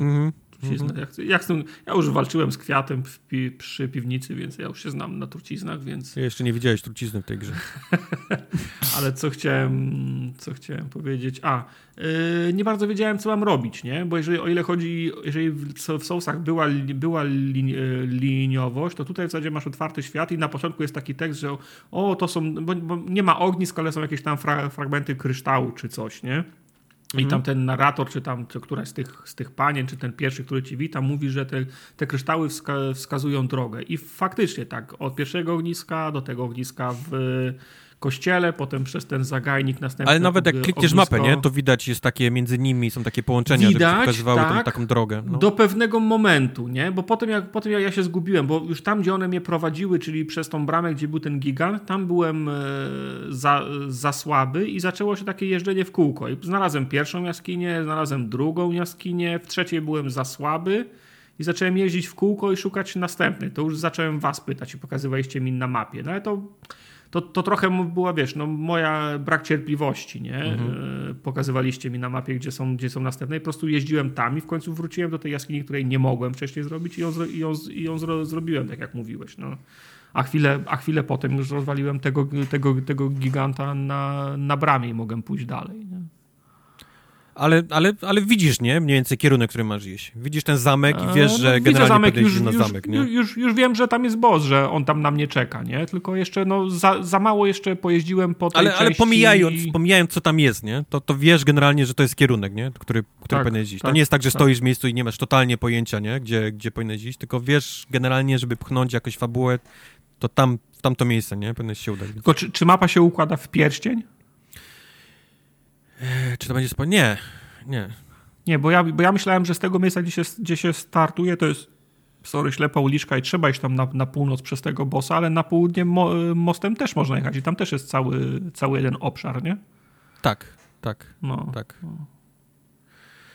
Mm -hmm. Mm-hmm. Jak, jak ja już walczyłem z kwiatem pi, przy piwnicy, więc ja już się znam na truciznach, więc... Ja jeszcze nie widziałeś trucizny w tej grze. Ale co chciałem, co chciałem powiedzieć? A, yy, nie bardzo wiedziałem, co mam robić, nie? Bo jeżeli, o ile chodzi, jeżeli w, w Soulsach była, była y, liniowość, to tutaj w zasadzie masz otwarty świat i na początku jest taki tekst, że o, to są, bo, bo nie ma ognisk, ale są jakieś tam fra, fragmenty kryształu czy coś, nie? I tam mhm. ten narrator, czy tam czy któraś z tych, z tych panien, czy ten pierwszy, który ci wita, mówi, że te, te kryształy wska wskazują drogę. I faktycznie tak, od pierwszego ogniska do tego ogniska w kościele, potem przez ten zagajnik następny. Ale nawet jak klikniesz mapę, nie, to widać, jest takie między nimi, są takie połączenia, widać, żeby pokazywały tak, tą, taką drogę. No. Do pewnego momentu, nie? Bo potem jak, potem ja się zgubiłem, bo już tam, gdzie one mnie prowadziły, czyli przez tą bramę, gdzie był ten gigant, tam byłem e, za, za słaby i zaczęło się takie jeżdżenie w kółko. I znalazłem pierwszą jaskinię, znalazłem drugą jaskinię, w trzeciej byłem za słaby i zacząłem jeździć w kółko i szukać następnej. To już zacząłem was pytać i pokazywaliście mi na mapie. No ale to to, to trochę była, wiesz, no moja brak cierpliwości, nie? Mhm. E, pokazywaliście mi na mapie, gdzie są, gdzie są następne i po prostu jeździłem tam i w końcu wróciłem do tej jaskini, której nie mogłem wcześniej zrobić i ją, i ją, i ją zro, zrobiłem, tak jak mówiłeś, no. A chwilę, a chwilę potem już rozwaliłem tego, tego, tego giganta na, na bramie i mogłem pójść dalej? Ale, ale, ale widzisz, nie? Mniej więcej kierunek, który masz iść. Widzisz ten zamek i wiesz, no, że generalnie zamek, już, na już, zamek, nie? Już, już wiem, że tam jest boss, że on tam na mnie czeka, nie? Tylko jeszcze, no, za, za mało jeszcze pojeździłem po tej ale, ale pomijając, pomijając, co tam jest, nie? To, to wiesz generalnie, że to jest kierunek, nie? Który, który Tak, powinieneś iść. tak, to nie jest tak, że tak. stoisz w miejscu i nie masz totalnie pojęcia, nie? Gdzie, gdzie powinieneś iść, tylko wiesz generalnie, żeby pchnąć jakoś fabułę, to tam, w tamto miejsce, nie? Powinieneś się udać. Tylko czy, czy mapa się układa w pierścień? E, Czy to będzie spo... Nie, nie. Nie, bo ja, bo ja myślałem, że z tego miejsca, gdzie się, gdzie się startuje, to jest sorry, ślepa uliczka i trzeba iść tam na, na północ przez tego bossa, ale na południe mo, mostem też można jechać i tam też jest cały, cały jeden obszar, nie? Tak, tak, No. tak.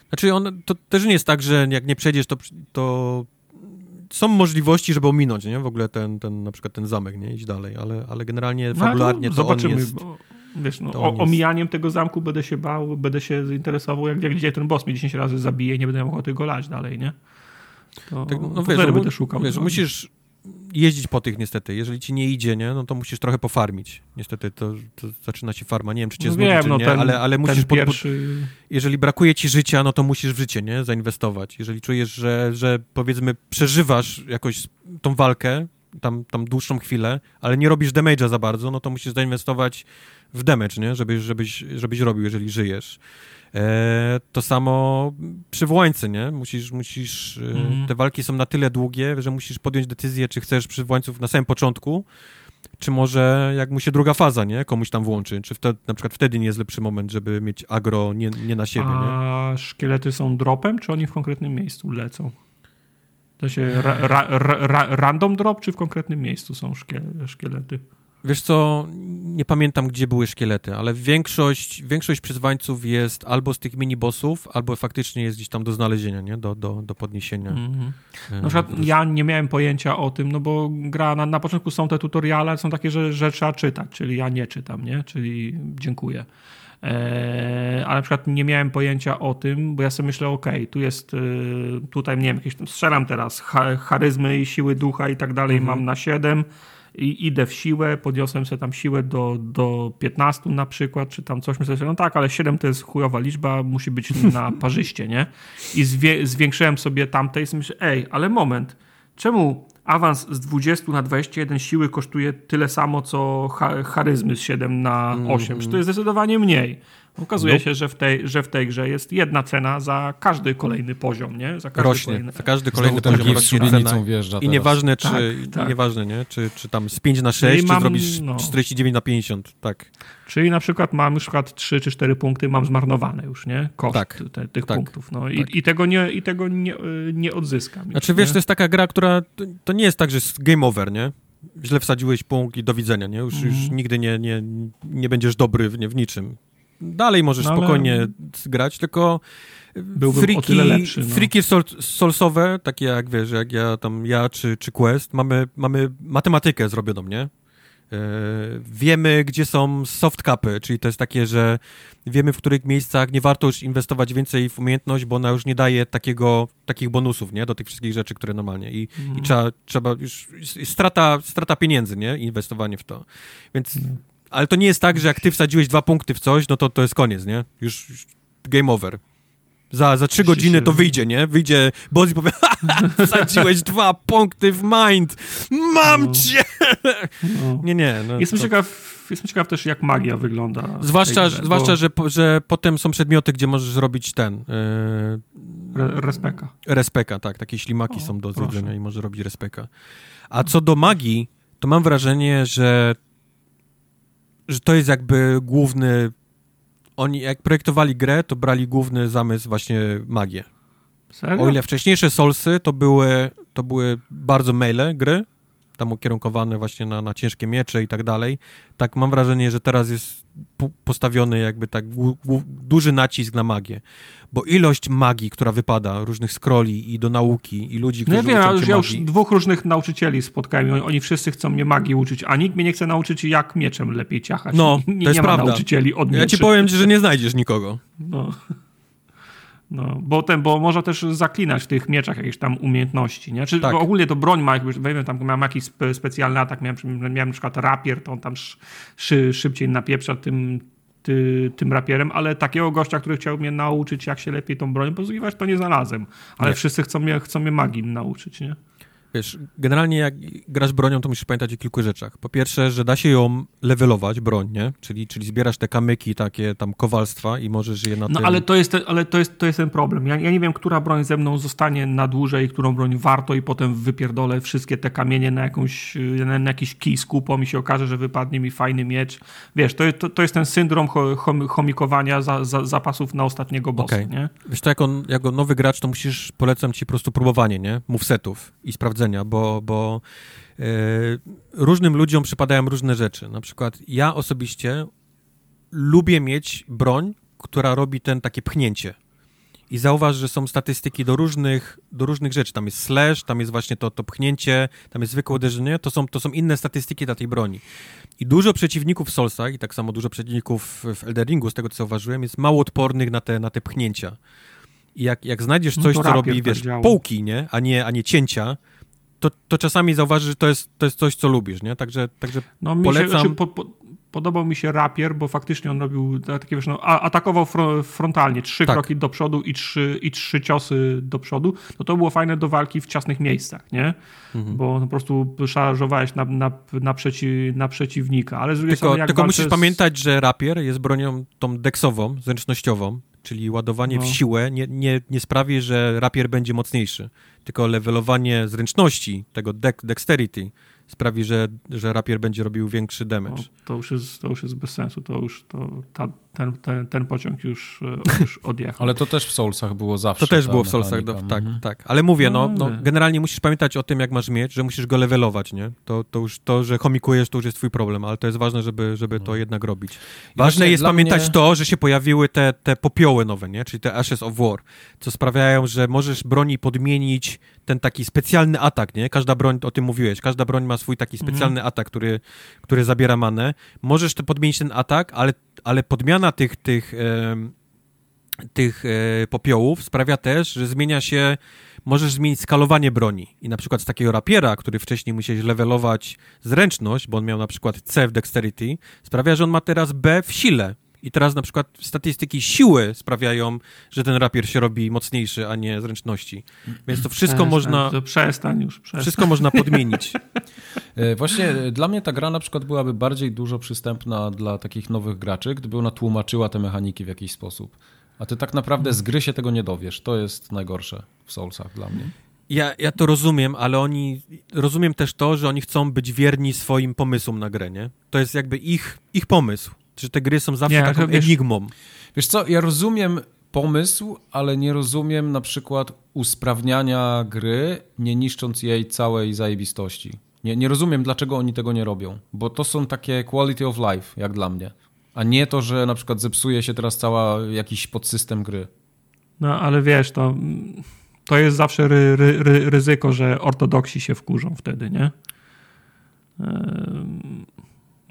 Znaczy on, to też nie jest tak, że jak nie przejdziesz, to, to są możliwości, żeby ominąć, nie? W ogóle ten, ten na przykład ten zamek, nie? Iść dalej, ale, ale generalnie No, fabularnie to, zobaczymy, on jest... bo, wiesz, no, o, omijaniem tego zamku będę się bał, będę się zainteresował, jak, jak gdzie ten boss mnie 10 razy zabije i nie będę miał ochoty go lać dalej, nie? To, Tak, no wiesz, no, będę szukał. wiesz, musisz jeździć po tych niestety. Jeżeli ci nie idzie, nie? No to musisz trochę pofarmić. Niestety to, to zaczyna się farma. Nie wiem, czy cię no znudzi, wiem, czy no nie, ten, ale, ale musisz... pod- pod- pierwszy... jeżeli brakuje ci życia, no to musisz w życie, nie? Zainwestować. Jeżeli czujesz, że, że powiedzmy przeżywasz jakoś tą walkę, tam, tam dłuższą chwilę, ale nie robisz damage'a za bardzo, no to musisz zainwestować w damage, nie? Żebyś, żebyś, żebyś robił, jeżeli żyjesz. E, to samo przy wołańcy, nie? Musisz, musisz, e, Mhm. te walki są na tyle długie, że musisz podjąć decyzję, czy chcesz przywołańców na samym początku, czy może jak mu się druga faza, nie? Komuś tam włączy, czy wtedy, na przykład wtedy nie jest lepszy moment, żeby mieć agro nie, nie na siebie, nie? A szkielety są dropem, czy oni w konkretnym miejscu lecą? To się ra, ra, ra, ra, random drop, czy w konkretnym miejscu są szkie- szkielety? Wiesz co, nie pamiętam, gdzie były szkielety, ale większość, większość przyzwańców jest albo z tych minibossów, albo faktycznie jest gdzieś tam do znalezienia, nie? Do, do, do podniesienia. Mhm. E, Na przykład ja nie miałem pojęcia o tym, no bo gra na, na początku są te tutoriale, ale są takie, że, że trzeba czytać, czyli ja nie czytam, nie? Czyli dziękuję. Ale na przykład nie miałem pojęcia o tym, bo ja sobie myślę, okej, tu jest, y, tutaj nie wiem, jakieś tam strzelam teraz, cha, charyzmy i siły ducha i tak dalej Mhm. mam na 7 i idę w siłę, podniosłem sobie tam siłę do, do 15 na przykład, czy tam coś, myślę sobie, no tak, ale 7 to jest chujowa liczba, musi być na parzyście, nie? I zwiększyłem sobie tamte i sobie myślę, ej, ale moment, czemu awans z 20 na 21 siły kosztuje tyle samo, co cha, charyzmy z 7 na 8? Czy to jest zdecydowanie mniej? Okazuje Nope. się, że w, tej, że w tej grze jest jedna cena za każdy kolejny poziom, nie? Za każdy rośnie. kolejny. Za każdy kolejny poziom rośnie cena. wjeżdża I teraz. nieważne, czy, Tak, i tak. nieważne, nie? Czy, czy tam z 5 na 6, czy mam, zrobisz no. 49 na 50, tak. Czyli na przykład mam już przykład 3 czy 4 punkty, mam zmarnowane już, nie? Koszt Tak, te, tych tak, punktów. No. I, tak. I tego, nie, i tego nie, nie odzyskam. już, Znaczy, wiesz, nie? to jest taka gra, która, to, to nie jest tak, że jest game over, nie? Źle wsadziłeś punkt i do widzenia, nie? Już, już Mhm. nigdy nie, nie, nie będziesz dobry w, nie, w niczym. Dalej możesz No, ale- spokojnie grać, tylko Byłbym o tyle lepszy, no. Friki sol, solsowe, takie jak, wiesz, jak ja tam, ja czy, czy Quest, mamy, mamy matematykę zrobioną, nie? E, wiemy, gdzie są soft capy, czyli to jest takie, że wiemy, w których miejscach nie warto już inwestować więcej w umiejętność, bo ona już nie daje takiego, takich bonusów, nie? Do tych wszystkich rzeczy, które normalnie. I, Mhm. i trzeba, trzeba już, strata, strata pieniędzy, nie? Inwestowanie w to. Więc, Mhm. Ale to nie jest tak, że jak ty wsadziłeś dwa punkty w coś, no to to jest koniec, nie? Już, już game over. Za, za trzy godziny to wyjdzie, nie? Wyjdzie boss i powie, "Ha, wsadziłeś dwa punkty w mind! Mam No. cię! No. Nie, nie. No, Jestem, to- ciekaw, jestem ciekaw też, jak magia wygląda. Zwłaszcza, grze, zwłaszcza bo- że, że potem są przedmioty, gdzie możesz robić ten. Yy, Re, respeka. respeka, tak. Takie ślimaki O, są do zjedzenia i możesz robić respeka. A co do magii, to mam wrażenie, że, że to jest jakby główny. Oni, jak projektowali grę, to brali główny zamysł właśnie magię. Serio? O ile wcześniejsze Soulsy to były, to były bardzo maile gry, tam ukierunkowane właśnie na, na ciężkie miecze i tak dalej, tak mam wrażenie, że teraz jest postawiony jakby tak duży nacisk na magię. Bo ilość magii, która wypada, różnych scrolli i do nauki i ludzi, No ja którzy wiem, uczą ja ja już dwóch różnych nauczycieli spotkałem oni, oni wszyscy chcą mnie magii uczyć, a nikt mnie nie chce nauczyć, jak mieczem lepiej ciachać. No, nie, to jest nie prawda. nauczycieli od Ja ci mieczy. powiem, że nie znajdziesz nikogo. No. No, bo, ten, bo można też zaklinać w tych mieczach jakieś tam umiejętności, nie? Czy Tak. ogólnie to broń ma, jakby, wiem, tam miałem jakiś spe, specjalny atak, miałem, miałem na przykład rapier, to on tam sz, szy, szybciej napieprza tym, ty, tym rapierem, ale takiego gościa, który chciał mnie nauczyć, jak się lepiej tą broń posługiwać, to nie znalazłem. Ale nie. wszyscy chcą mnie, chcą mnie magii nauczyć, nie? Wiesz, generalnie jak grasz bronią, to musisz pamiętać o kilku rzeczach. Po pierwsze, że da się ją levelować, broń, nie? Czyli, czyli zbierasz te kamyki, takie tam kowalstwa i możesz je na No tym... ale, to jest, ale to, jest, to jest ten problem. Ja, ja nie wiem, która broń ze mną zostanie na dłużej, którą broń warto i potem wypierdolę wszystkie te kamienie na, jakąś, na, na jakiś kij z kupą i się okaże, że wypadnie mi fajny miecz. Wiesz, to, to, to jest ten syndrom chomikowania za, za, zapasów na ostatniego bossa, okay. nie? Wiesz, to jako, jako nowy gracz, to musisz, polecam ci po prostu próbowanie, nie? Movesetów i sprawdzenie bo, bo e, różnym ludziom przypadają różne rzeczy. Na przykład ja osobiście lubię mieć broń, która robi ten takie pchnięcie. I zauważ, że są statystyki do różnych, do różnych rzeczy. Tam jest slash, tam jest właśnie to, to pchnięcie, tam jest zwykłe uderzenie. To są, to są inne statystyki dla tej broni. I dużo przeciwników w Soulsach i tak samo dużo przeciwników w Elderingu, z tego co zauważyłem, jest mało odpornych na te, na te pchnięcia. I jak, jak znajdziesz no coś, no co robi, wiesz, działa. połki, nie? A, nie? a nie cięcia, to, to czasami zauważysz, że to jest, to jest coś, co lubisz, nie? Także, także no, polecam... Się, znaczy, po, po, podobał mi się rapier, bo faktycznie on robił takie, wiesz, no, atakował frontalnie, trzy tak. kroki do przodu i trzy, i trzy ciosy do przodu, no to było fajne do walki w ciasnych miejscach, nie? Mhm. Bo po prostu szarżowałeś na, na, na, przeci, na przeciwnika, ale z drugiej tylko, strony... Tylko musisz z... pamiętać, że rapier jest bronią tą deksową, zręcznościową, czyli ładowanie no. w siłę nie, nie, nie sprawi, że rapier będzie mocniejszy, tylko levelowanie zręczności, tego dexterity, sprawi, że, że rapier będzie robił większy damage. No, to, już jest, to już jest bez sensu, to już to, ta, ten, ten, ten pociąg już, e, już odjechał. Ale to też w Soulsach było zawsze. To też było w Soulsach, do, tak, mhm. tak. Ale mówię, no, no, no, generalnie musisz pamiętać o tym, jak masz mieć, że musisz go levelować, nie? To, to już to, że chomikujesz, to już jest twój problem, ale to jest ważne, żeby, żeby to no. jednak robić. Ważne jest pamiętać mnie... to, że się pojawiły te, te popioły nowe, nie? Czyli te Ashes of War, co sprawiają, że możesz broni podmienić ten taki specjalny atak, nie? Każda broń, o tym mówiłeś, każda broń ma swój taki mhm. specjalny mhm. atak, który, który zabiera manę. Możesz to podmienić ten atak, ale, ale podmiana tych, tych, e, tych e, popiołów sprawia też, że zmienia się, możesz zmienić skalowanie broni. I na przykład z takiego rapiera, który wcześniej musiałeś levelować zręczność, bo on miał na przykład C w dexterity, sprawia, że on ma teraz B w sile. I teraz na przykład statystyki siły sprawiają, że ten rapier się robi mocniejszy, a nie zręczności. Więc to wszystko przestań, można. To przestań już. Przestań. Wszystko można podmienić. E, właśnie e, dla mnie ta gra na przykład byłaby bardziej dużo przystępna dla takich nowych graczy, gdyby ona tłumaczyła te mechaniki w jakiś sposób. A ty tak naprawdę z gry się tego nie dowiesz. To jest najgorsze w Soulsach dla mnie. Ja, ja to rozumiem, ale oni. Rozumiem też to, że oni chcą być wierni swoim pomysłom na grę, nie? To jest jakby ich, ich pomysł że te gry są zawsze nie, taką wiesz, enigmą. Wiesz co, ja rozumiem pomysł, ale nie rozumiem na przykład usprawniania gry, nie niszcząc jej całej zajebistości. Nie, nie rozumiem, dlaczego oni tego nie robią, bo to są takie quality of life, jak dla mnie. A nie to, że na przykład zepsuje się teraz cała jakiś podsystem gry. No, ale wiesz, to, to jest zawsze ry, ry, ry, ryzyko, że ortodoksi się wkurzą wtedy, nie?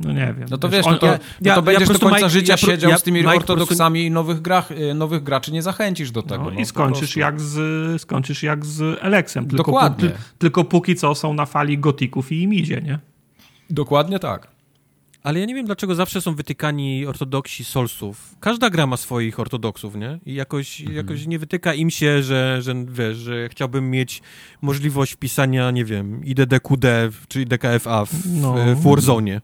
No nie wiem. No to wiesz, no to, ja, no to będziesz ja do końca Mike, życia ja, siedział ja, z tymi Mike ortodoksami prostu... i nowych, grach, y, nowych graczy nie zachęcisz do tego. No, no I skończysz jak, z, skończysz jak z Alexem. Tylko Dokładnie. tylko póki co są na fali gotików i im idzie, nie? Dokładnie tak. Ale ja nie wiem, dlaczego zawsze są wytykani ortodoksi solsów. Każda gra ma swoich ortodoksów, nie? I jakoś, mhm. jakoś nie wytyka im się, że, że, wiesz, że chciałbym mieć możliwość wpisania, nie wiem, IDDQD, czyli DKFA w, no. w Warzone.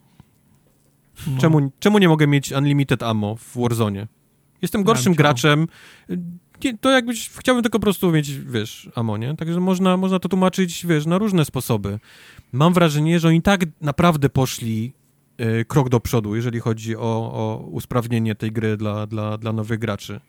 No. Czemu, czemu nie mogę mieć unlimited ammo w Warzone? Jestem gorszym graczem. to jakbyś chciałbym tylko po prostu mieć, wiesz, ammo, nie? Także można, można to tłumaczyć, wiesz, na różne sposoby. Mam wrażenie, że oni tak naprawdę poszli y, krok do przodu, jeżeli chodzi o, o usprawnienie tej gry dla, dla, dla nowych graczy.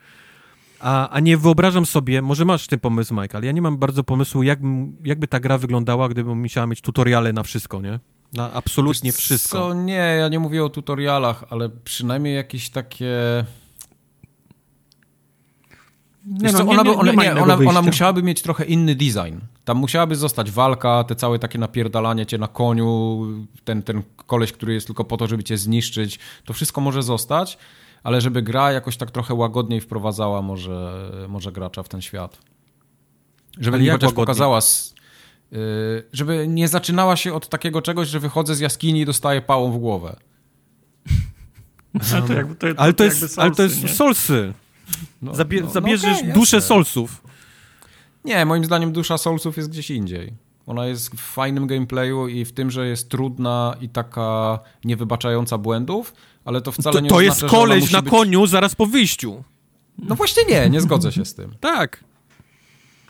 A, a nie wyobrażam sobie, może masz ten pomysł, Mike, ale ja nie mam bardzo pomysłu, jak, jakby ta gra wyglądała, gdybym musiała mieć tutoriale na wszystko, nie? Na absolutnie Wiesz wszystko. Co, nie, ja nie mówię o tutorialach, ale przynajmniej jakieś takie... Nie, no, ona, nie, nie, nie, ona, ona, musiałaby mieć trochę inny design. Tam musiałaby zostać walka, te całe takie napierdalanie cię na koniu, ten, ten koleś, który jest tylko po to, żeby cię zniszczyć. To wszystko może zostać, ale żeby gra jakoś tak trochę łagodniej wprowadzała może, może gracza w ten świat. Żeby mi chociaż pokazała Y, żeby nie zaczynała się od takiego czegoś, że wychodzę z jaskini i dostaję pałą w głowę. Ale to, jakby, to, to, ale to jest, ale to jest nie? Soulsy. No, Zabie no, no zabierzesz okej, duszę jasne. Soulsów. Nie, moim zdaniem dusza Soulsów jest gdzieś indziej. Ona jest w fajnym gameplayu i w tym, że jest trudna i taka niewybaczająca błędów, ale to wcale To, nie to oznacza, jest że ona koleś na być... koniu zaraz po wyjściu. No właśnie nie, nie zgodzę się z tym. Tak.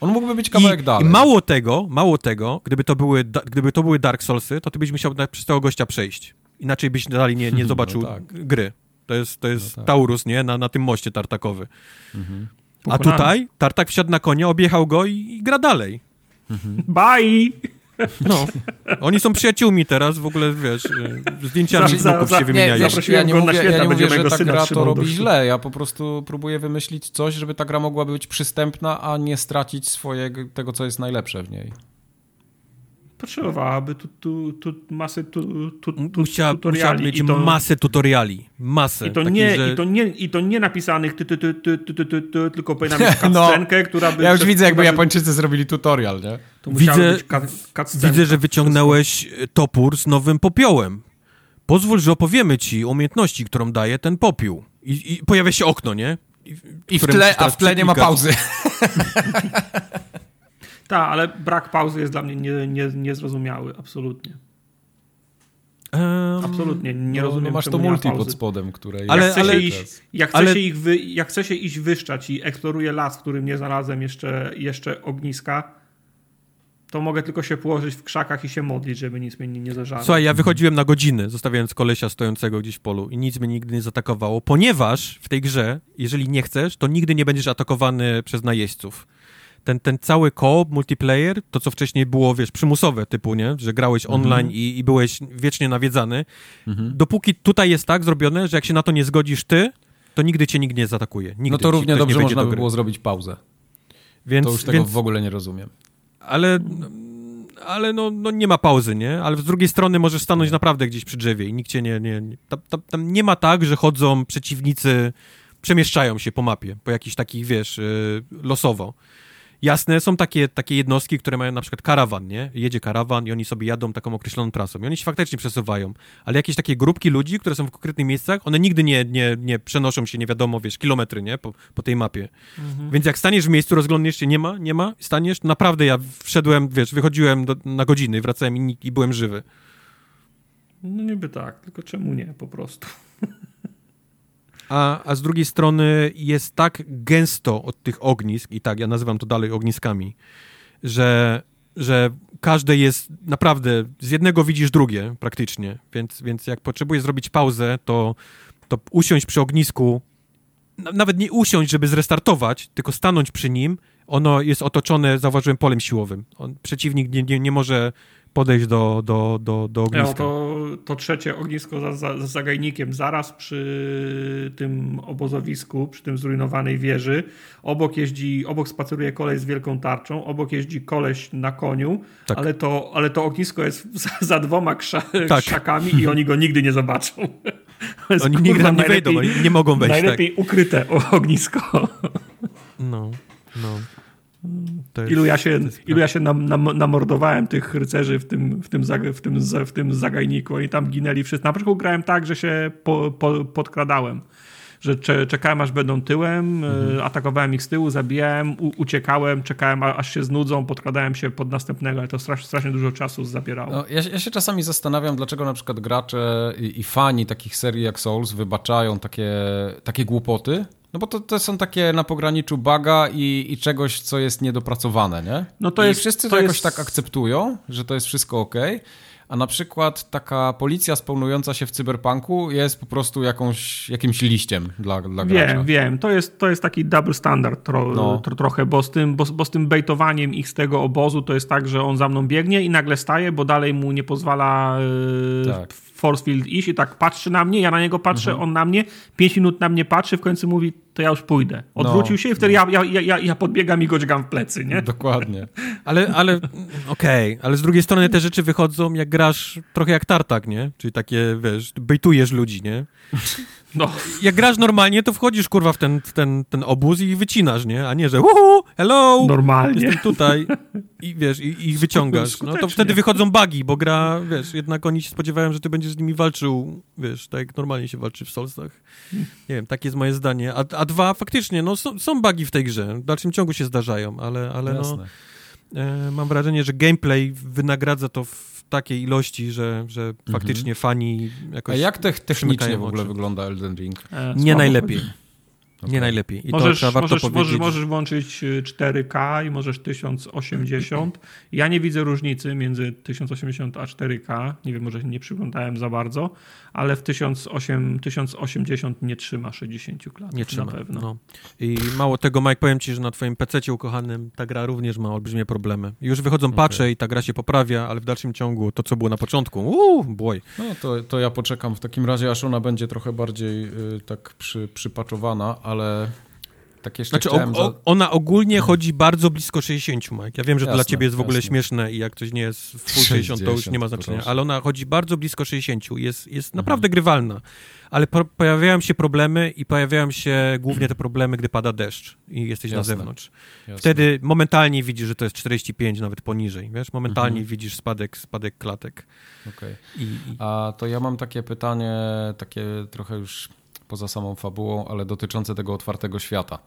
On mógłby być I, kawałek I dalej. mało tego, mało tego, gdyby to były, gdyby to były Dark Soulsy, to ty byś musiał przez tego gościa przejść. Inaczej byś dalej nie, nie zobaczył No tak. gry. To jest, to jest No tak. Taurus, nie? Na, na tym moście tartakowy. A Pokonany. tutaj Tartak wsiadł na konia, objechał go i, i gra dalej. Bye! No. Oni są przyjaciółmi teraz, w ogóle, wiesz, y, zdjęciami Za- z za- za- się nie, wymieniają. wiesz, Zaprosiłem ja nie mówię, święta, ja nie mówię, że ta gra to robi źle. Ja po prostu próbuję wymyślić coś, żeby ta gra mogła być przystępna, a nie stracić swojego, tego, co jest najlepsze w niej potrzebowałaby tu, tu, tu masy tu, tu, tu, Musiała, tutoriali. Mieć I to, masę tutoriali. Masę. I to, takich, nie, że... i to, nie, i to nie napisanych ty, ty, ty, ty, ty, ty, ty, ty tylko powinna mieć cutscenkę, no. która by... Ja już przez, widzę, jakby by... Japończycy zrobili tutorial, nie? widzę, widzę, że wyciągnąłeś e, topór z nowym popiołem. Pozwól, że opowiemy ci umiejętności, którą daje ten popiół. I, i pojawia się okno, nie? I, I w tle, a w tle nie ma pauzy. Tak, ale brak pauzy jest dla mnie nie, nie, niezrozumiały, absolutnie. Em, Absolutnie, nie no, rozumiem, no masz to multi pod spodem, które... Ale- jak chce, ale- się, iść, jak, chce ale- się ich wy, jak chce się iść wyszczać i eksploruję las, w którym nie znalazłem jeszcze, jeszcze ogniska, to mogę tylko się położyć w krzakach i się modlić, żeby nic mnie nie, nie zażarło. Słuchaj, ja wychodziłem na godziny, zostawiając kolesia stojącego gdzieś w polu i nic mnie nigdy nie zaatakowało, ponieważ w tej grze, jeżeli nie chcesz, to nigdy nie będziesz atakowany przez najeźdźców. Ten, ten cały co-op, multiplayer, to co wcześniej było, wiesz, przymusowe typu, nie? Że grałeś online i, i byłeś wiecznie nawiedzany. Dopóki tutaj jest tak zrobione, że jak się na to nie zgodzisz ty, to nigdy cię nikt nie zaatakuje. Nigdy No to równie dobrze można do by było zrobić pauzę. Więc, To już tego więc, w ogóle nie rozumiem. ale ale no, no nie ma pauzy, nie? Ale z drugiej strony możesz stanąć naprawdę gdzieś przy drzewie i nikt cię nie... nie, nie tam, tam, tam nie ma tak, że chodzą przeciwnicy, przemieszczają się po mapie, po jakichś takich, wiesz, yy, losowo. Jasne, są takie, takie jednostki, które mają na przykład karawan, nie? Jedzie karawan i oni sobie jadą taką określoną trasą i oni się faktycznie przesuwają, ale jakieś takie grupki ludzi, które są w konkretnych miejscach, one nigdy nie, nie, nie przenoszą się, nie wiadomo, wiesz, kilometry, nie? Po, po tej mapie. Więc jak staniesz w miejscu, rozglądniesz się, nie ma, nie ma, staniesz, naprawdę ja wszedłem, wiesz, wychodziłem do, na godziny, wracałem i, i byłem żywy. No niby tak, tylko czemu nie po prostu. A, a z drugiej strony jest tak gęsto od tych ognisk, i tak, ja nazywam to dalej ogniskami, że, że każde jest naprawdę, z jednego widzisz drugie praktycznie, więc, więc jak potrzebujesz zrobić pauzę, to, to usiąść przy ognisku, na- nawet nie usiąść, żeby zrestartować, tylko stanąć przy nim, ono jest otoczone, zauważyłem, polem siłowym. On, przeciwnik nie, nie, nie może podejść do, do, do, do ogniska. No, to, to trzecie ognisko za, za, za zagajnikiem, zaraz przy tym obozowisku, przy tym zrujnowanej wieży. Obok jeździ, obok spaceruje koleś z wielką tarczą, obok jeździ koleś na koniu, Tak. ale, to, ale to ognisko jest za, za dwoma krza, Tak. krzakami i oni go nigdy nie zobaczą. Jest, Oni kurwa, nigdy tam nie wejdą, nie mogą wejść. Tak. Najlepiej ukryte o- ognisko. No, no. Jest- Ilu ja się, ilu ja się nam, nam, namordowałem tych rycerzy w tym, w, tym w, tym, w tym zagajniku. Oni tam ginęli wszyscy. Na początku grałem tak, że się po, po, podkradałem. Że cze, czekałem aż będą tyłem, Mhm. e, atakowałem ich z tyłu, zabijałem, uciekałem, czekałem aż się znudzą, podkradałem się pod następnego, ale to strasz, strasznie dużo czasu zabierało. No, ja, się- ja się czasami zastanawiam, dlaczego na przykład gracze i, i fani takich serii jak Souls wybaczają takie, takie głupoty. No bo to, to są takie na pograniczu baga i, i czegoś, co jest niedopracowane, nie? No to I jest- wszyscy to, to jakoś jest- tak akceptują, że to jest wszystko ok. A na przykład taka policja spełnująca się w cyberpunku jest po prostu jakąś, jakimś liściem dla, dla gracza. Wiem, wiem. To jest, to jest taki double standard tro, No. tro, trochę, bo z, tym, bo, bo z tym bejtowaniem ich z tego obozu to jest tak, że on za mną biegnie i nagle staje, bo dalej mu nie pozwala yy, Tak. Force field iść i tak patrzy na mnie, ja na niego patrzę, Mhm. on na mnie, pięć minut na mnie patrzy, w końcu mówi, to ja już pójdę. Odwrócił No, się i wtedy ja, ja, ja, ja, ja podbiegam i go dźgam w plecy, nie? Dokładnie. Ale, ale okej, ale z drugiej strony te rzeczy wychodzą, jak grasz trochę jak tartak, nie? Czyli takie, wiesz, bejtujesz ludzi, nie? No. Jak grasz normalnie, to wchodzisz, kurwa, w ten, w ten, ten obóz i wycinasz, nie? A nie, że uhu, hello, normalnie. jestem tutaj i wiesz, i, ich wyciągasz. No to wtedy wychodzą bugi, bo gra, wiesz, jednak oni się spodziewają, że ty będziesz z nimi walczył, wiesz, tak jak normalnie się walczy w Soulsach. Nie wiem, takie jest moje zdanie. A, a dwa, faktycznie, no są, są bugi w tej grze. W dalszym ciągu się zdarzają, ale, ale no... E, mam wrażenie, że gameplay wynagradza to w takiej ilości, że, że mhm. faktycznie fani jakoś. A jak te, technicznie w ogóle oczy. wygląda Elden Ring? E, nie najlepiej. Okay. Nie najlepiej. I możesz, to możesz, możesz, możesz włączyć 4K y, i możesz 1080. Ja nie widzę różnicy między 1080 a 4K. Nie wiem, może nie przyglądałem za bardzo, ale w 1080 nie trzyma 60 klatek. Nie trzyma, na pewno. No. I mało tego, Mike, powiem ci, że na twoim PC ukochanym ta gra również ma olbrzymie problemy. Już wychodzą okay. patche i ta gra się poprawia, ale w dalszym ciągu to, co było na początku, uuu, boy. No to, to ja poczekam w takim razie, aż ona będzie trochę bardziej y, tak przy, przypaczowana, ale tak jeszcze znaczy, o, o, ona ogólnie chodzi bardzo blisko 60, Mike. Ja wiem, że jasne, to dla ciebie jest w ogóle jasne. śmieszne i jak coś nie jest w full 60, to już nie ma znaczenia, ale ona chodzi bardzo blisko 60. Jest, jest mhm. naprawdę grywalna. Ale po, pojawiają się problemy i pojawiają się głównie te problemy, gdy pada deszcz i jesteś jasne. na zewnątrz. Wtedy momentalnie widzisz, że to jest 45, nawet poniżej, wiesz? Momentalnie mhm. widzisz spadek, spadek klatek. Okay. I, i... A to ja mam takie pytanie, takie trochę już poza samą fabułą, ale dotyczące tego otwartego świata.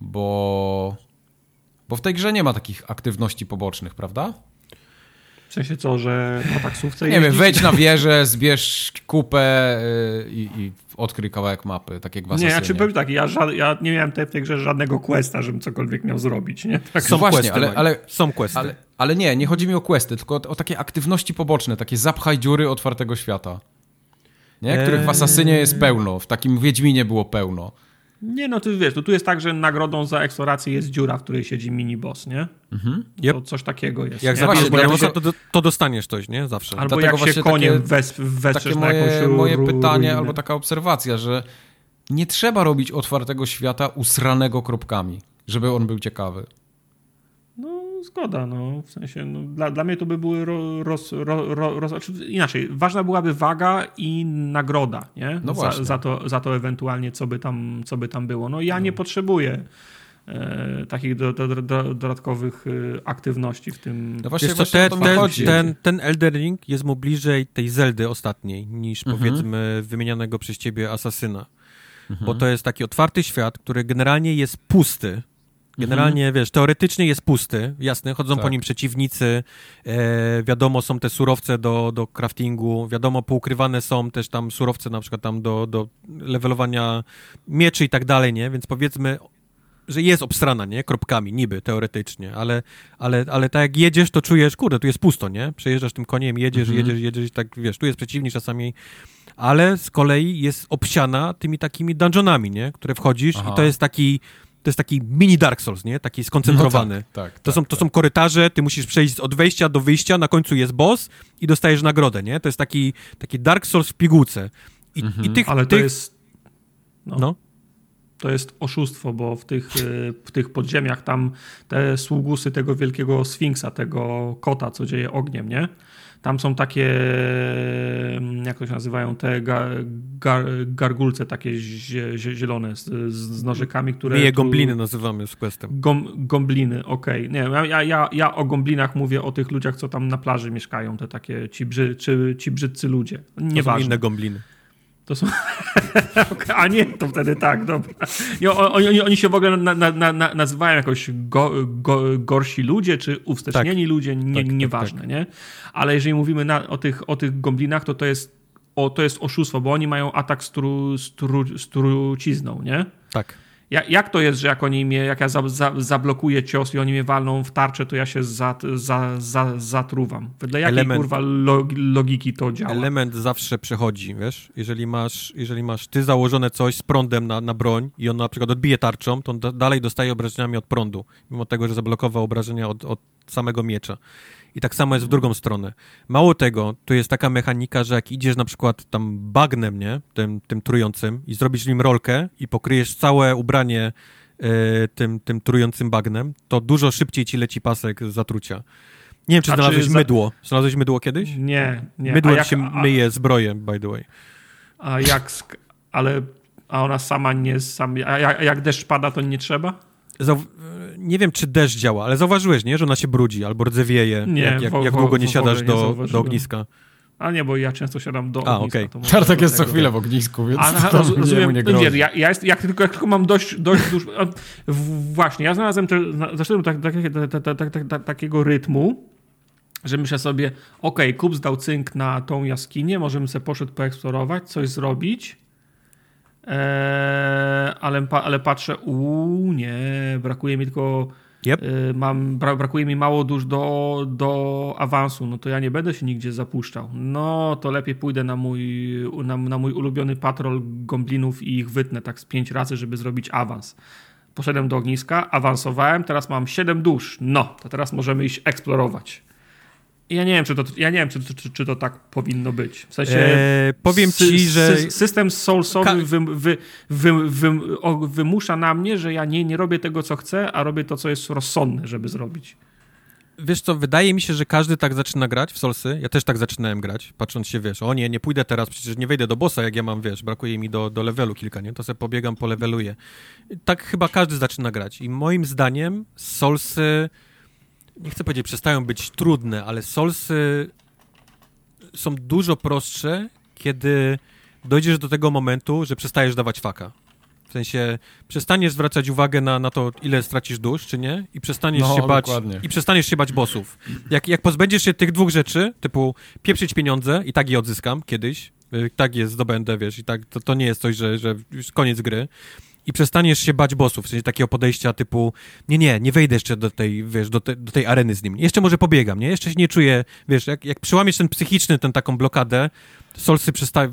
Bo, bo w tej grze nie ma takich aktywności pobocznych, prawda? W sensie co, że na taksówce Nie wiem, wejdź na wieżę, zbierz kupę y, i, i odkryj kawałek mapy, tak jak w Nie, ja czy powiem tak, ja, ja nie miałem w tej grze żadnego questa, żebym cokolwiek miał zrobić, nie? Tak są właśnie, questy, ale, ale, są questy. Ale, ale, nie, nie chodzi mi o questy, tylko o, o takie aktywności poboczne, takie zapchaj dziury otwartego świata nie? których w Asasynie jest pełno, w takim Wiedźminie było pełno. Nie, no ty wiesz, to tu jest tak, że nagrodą za eksplorację jest dziura, w której siedzi mini-boss, nie? Mhm. Yep. To coś takiego jest. Jak zabijesz właśnie, to, to, dostaniesz coś, nie? Zawsze. Albo Dlatego jak się koniem wes, wesprzesz takie moje, na jakąś moje pytanie albo taka obserwacja, że nie trzeba robić otwartego świata usranego kropkami, żeby on był ciekawy zgoda, no, w sensie, no, dla, dla mnie to by były roz, ro, ro, roz, znaczy inaczej, ważna byłaby waga i nagroda, nie? No za, za, to, za to ewentualnie, co by tam, co by tam było. No ja no. nie potrzebuję e, takich do, do, do, dodatkowych e, aktywności w tym. No właśnie, właśnie ten, ten, ten, ten Elder Ring jest mu bliżej tej Zeldy ostatniej niż mhm. powiedzmy wymienianego przez ciebie Asasyna. Mhm. Bo to jest taki otwarty świat, który generalnie jest pusty Generalnie, mhm. wiesz, teoretycznie jest pusty, jasne, chodzą tak. po nim przeciwnicy, e, wiadomo, są te surowce do, do craftingu, wiadomo, poukrywane są też tam surowce na przykład tam do, do levelowania mieczy i tak dalej, nie? Więc powiedzmy, że jest obstrana, nie? Kropkami, niby, teoretycznie, ale, ale, ale tak jak jedziesz, to czujesz, kurde, tu jest pusto, nie? Przejeżdżasz tym koniem, jedziesz, mhm. jedziesz, jedziesz i tak, wiesz, tu jest przeciwnik czasami, ale z kolei jest obsiana tymi takimi dungeonami, nie? Które wchodzisz Aha. i to jest taki to jest taki mini Dark Souls, nie? Taki skoncentrowany. No tak, tak, to, tak, są, to tak. są korytarze, ty musisz przejść od wejścia do wyjścia, na końcu jest boss i dostajesz nagrodę, nie? To jest taki, taki Dark Souls w pigułce. I, mhm. i tych, Ale tych... to jest... No. no. To jest oszustwo, bo w tych, e, w tych podziemiach tam te sługusy tego wielkiego sfinksa, tego kota, co dzieje ogniem, nie? Tam są takie, jak to się nazywają, te gar, gar, gargulce takie zielone z, z nożykami, które... My je gombliny nazywamy z questem. Gom, gombliny, okej. Okay. Nie, ja, ja, ja o gomblinach mówię o tych ludziach, co tam na plaży mieszkają, te takie ci, brzy, czy, ci brzydcy ludzie. Nieważne. To są inne gombliny. To są. A nie, to wtedy tak, dobra. Nie, oni, oni się w ogóle na, na, na, nazywają jakoś go, go, gorsi ludzie, czy uwstecznieni tak, ludzie, nie, tak, tak nieważne, tak, nie? Ale jeżeli mówimy o, tych, o tych gomblinach, to to jest, o, to jest oszustwo, bo oni mają atak stru, stru, strucizną, nie? Tak. Jak, jak to jest, że jak oni mnie, jak ja za, za, zablokuję cios i oni mnie walną w tarczę, to ja się za, za, za, zatruwam? Wedle jakiej element, kurwa logiki to działa? Element zawsze przechodzi, wiesz? Jeżeli masz, jeżeli masz ty założone coś z prądem na, na broń i on na przykład odbije tarczą, to on dalej dostaje obrażeniami od prądu, mimo tego, że zablokował obrażenia od, od samego miecza. I tak samo jest w drugą stronę. Mało tego, tu jest taka mechanika, że jak idziesz na przykład tam bagnem, nie, tym, tym trującym i zrobisz nim rolkę i pokryjesz całe ubranie e, tym, tym trującym bagnem, to dużo szybciej ci leci pasek zatrucia. Nie wiem, czy a znalazłeś za... mydło. Znalazłeś mydło kiedyś? Nie, nie. Mydło jak, się a... myje zbroję, by the way. A jak, ale a ona sama nie, sam, a jak, a jak deszcz pada, to nie trzeba? Zau nie wiem, czy deszcz działa, ale zauważyłeś, nie? Że ona się brudzi albo rdzewieje, nie, jak, jak, jak długo nie siadasz do, do ogniska. A nie, bo ja często siadam do A, ogniska. Okay. Tartak jest co chwilę w ognisku, więc A, to rozumiem, nie no, wiesz, ja, ja jest, jak, tylko, jak tylko mam dość, dość dużo... Właśnie, ja znalazłem, te, zaszedłem tak, tak, tak, takiego rytmu, że myślę sobie, ok, Kup zdał cynk na tą jaskinię, możemy sobie poszedł poeksplorować, coś zrobić, eee, ale, ale patrzę, uuu, nie, brakuje mi tylko Yep. Y, mam, brakuje mi mało dusz do, do awansu, no to ja nie będę się nigdzie zapuszczał. No to lepiej pójdę na mój, na, na mój ulubiony patrol gomblinów i ich wytnę tak z pięć razy, żeby zrobić awans. Poszedłem do ogniska, awansowałem, teraz mam 7 dusz. No, to teraz możemy iść eksplorować. Ja nie wiem, czy to, ja nie wiem, czy, czy, czy to tak powinno być. W sensie. Eee, powiem ci, że. System soulsowy wy, wy, wy, wy, wymusza na mnie, że ja nie, nie robię tego, co chcę, a robię to, co jest rozsądne, żeby zrobić. Wiesz co, wydaje mi się, że każdy tak zaczyna grać w Solsy. Ja też tak zaczynałem grać, patrząc się, wiesz, o nie, nie pójdę teraz, przecież nie wejdę do bossa, jak ja mam, wiesz, brakuje mi do, do levelu kilka, nie? To sobie pobiegam, poleveluję. Tak chyba każdy zaczyna grać. I moim zdaniem Solsy nie chcę powiedzieć, przestają być trudne, ale solsy są dużo prostsze, kiedy dojdziesz do tego momentu, że przestajesz dawać faka. W sensie przestaniesz zwracać uwagę na, na to, ile stracisz dusz, czy nie, i przestaniesz no, się bać i przestaniesz się bać bossów. Jak, jak pozbędziesz się tych dwóch rzeczy, typu pieprzyć pieniądze i tak je odzyskam kiedyś, y, tak je zdobędę, wiesz, i tak to, to nie jest coś, że, że już koniec gry, i przestaniesz się bać bossów, w sensie takiego podejścia typu nie, nie, nie wejdę jeszcze do tej, wiesz, do, te, do tej areny z nim. Jeszcze może pobiegam, nie? Jeszcze się nie czuję, wiesz, jak, jak przyłamiesz ten psychiczny, ten taką blokadę, Solsy przesta-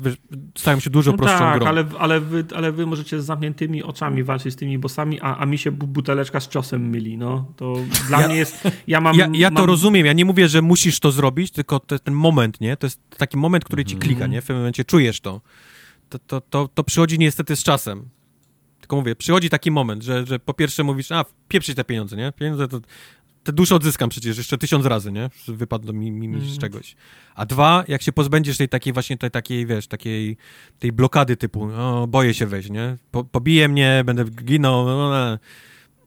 stają się dużo no prostszą tak, grą. Ale, ale, wy, ale wy możecie z zamkniętymi oczami walczyć z tymi bossami, a, a mi się buteleczka z ciosem myli, no. To dla ja, mnie jest... Ja, mam, ja, ja mam... to rozumiem, ja nie mówię, że musisz to zrobić, tylko te, ten moment, nie? To jest taki moment, który ci klika, nie? W pewnym momencie czujesz to. To, to, to, to przychodzi niestety z czasem. Tylko mówię, przychodzi taki moment, że, że po pierwsze mówisz, a pieprzyć te pieniądze, nie? Pieniądze to te dusze odzyskam przecież jeszcze tysiąc razy, nie? Wypadło mi, mi, mi z mhm. czegoś. A dwa, jak się pozbędziesz tej takiej właśnie tej takiej, wiesz, takiej tej blokady typu, o, boję się wejść, nie? Po, pobije mnie, będę ginął, no, no,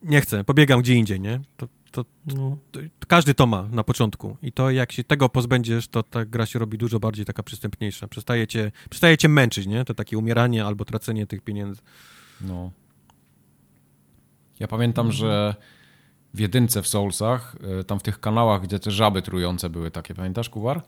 nie chcę, pobiegam gdzie indziej, nie? To, to, no. to, to, każdy to ma na początku i to jak się tego pozbędziesz, to ta gra się robi dużo bardziej taka przystępniejsza. Przestaje cię, przestaje cię męczyć, nie? To takie umieranie albo tracenie tych pieniędzy. No. Ja pamiętam, mhm. że w jedynce w Soulsach, e, tam w tych kanałach, gdzie te żaby trujące były takie, pamiętasz, Kuwar?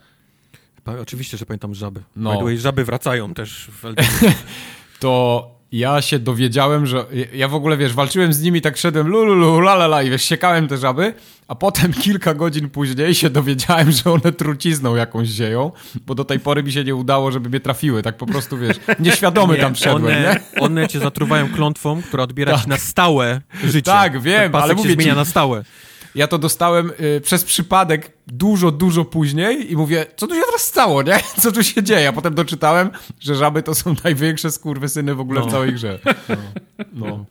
Oczywiście, że pamiętam żaby. No. żaby wracają też w To ja się dowiedziałem, że ja w ogóle, wiesz, walczyłem z nimi, tak szedłem lululu, lalala i wiesz, siekałem te żaby, a potem kilka godzin później się dowiedziałem, że one trucizną jakąś zieją, bo do tej pory mi się nie udało, żeby mnie trafiły, tak po prostu, wiesz, nieświadomy nie, tam wszedłem, one, nie? One cię zatruwają klątwą, która odbiera tak. ci na stałe życie. Tak, wiem, ale mówię zmienia ci, na stałe. Ja to dostałem y, przez przypadek dużo, dużo później i mówię, co tu się teraz stało, nie? Co tu się dzieje? A potem doczytałem, że żaby to są największe skurwysyny w ogóle no. w całej grze. No. no.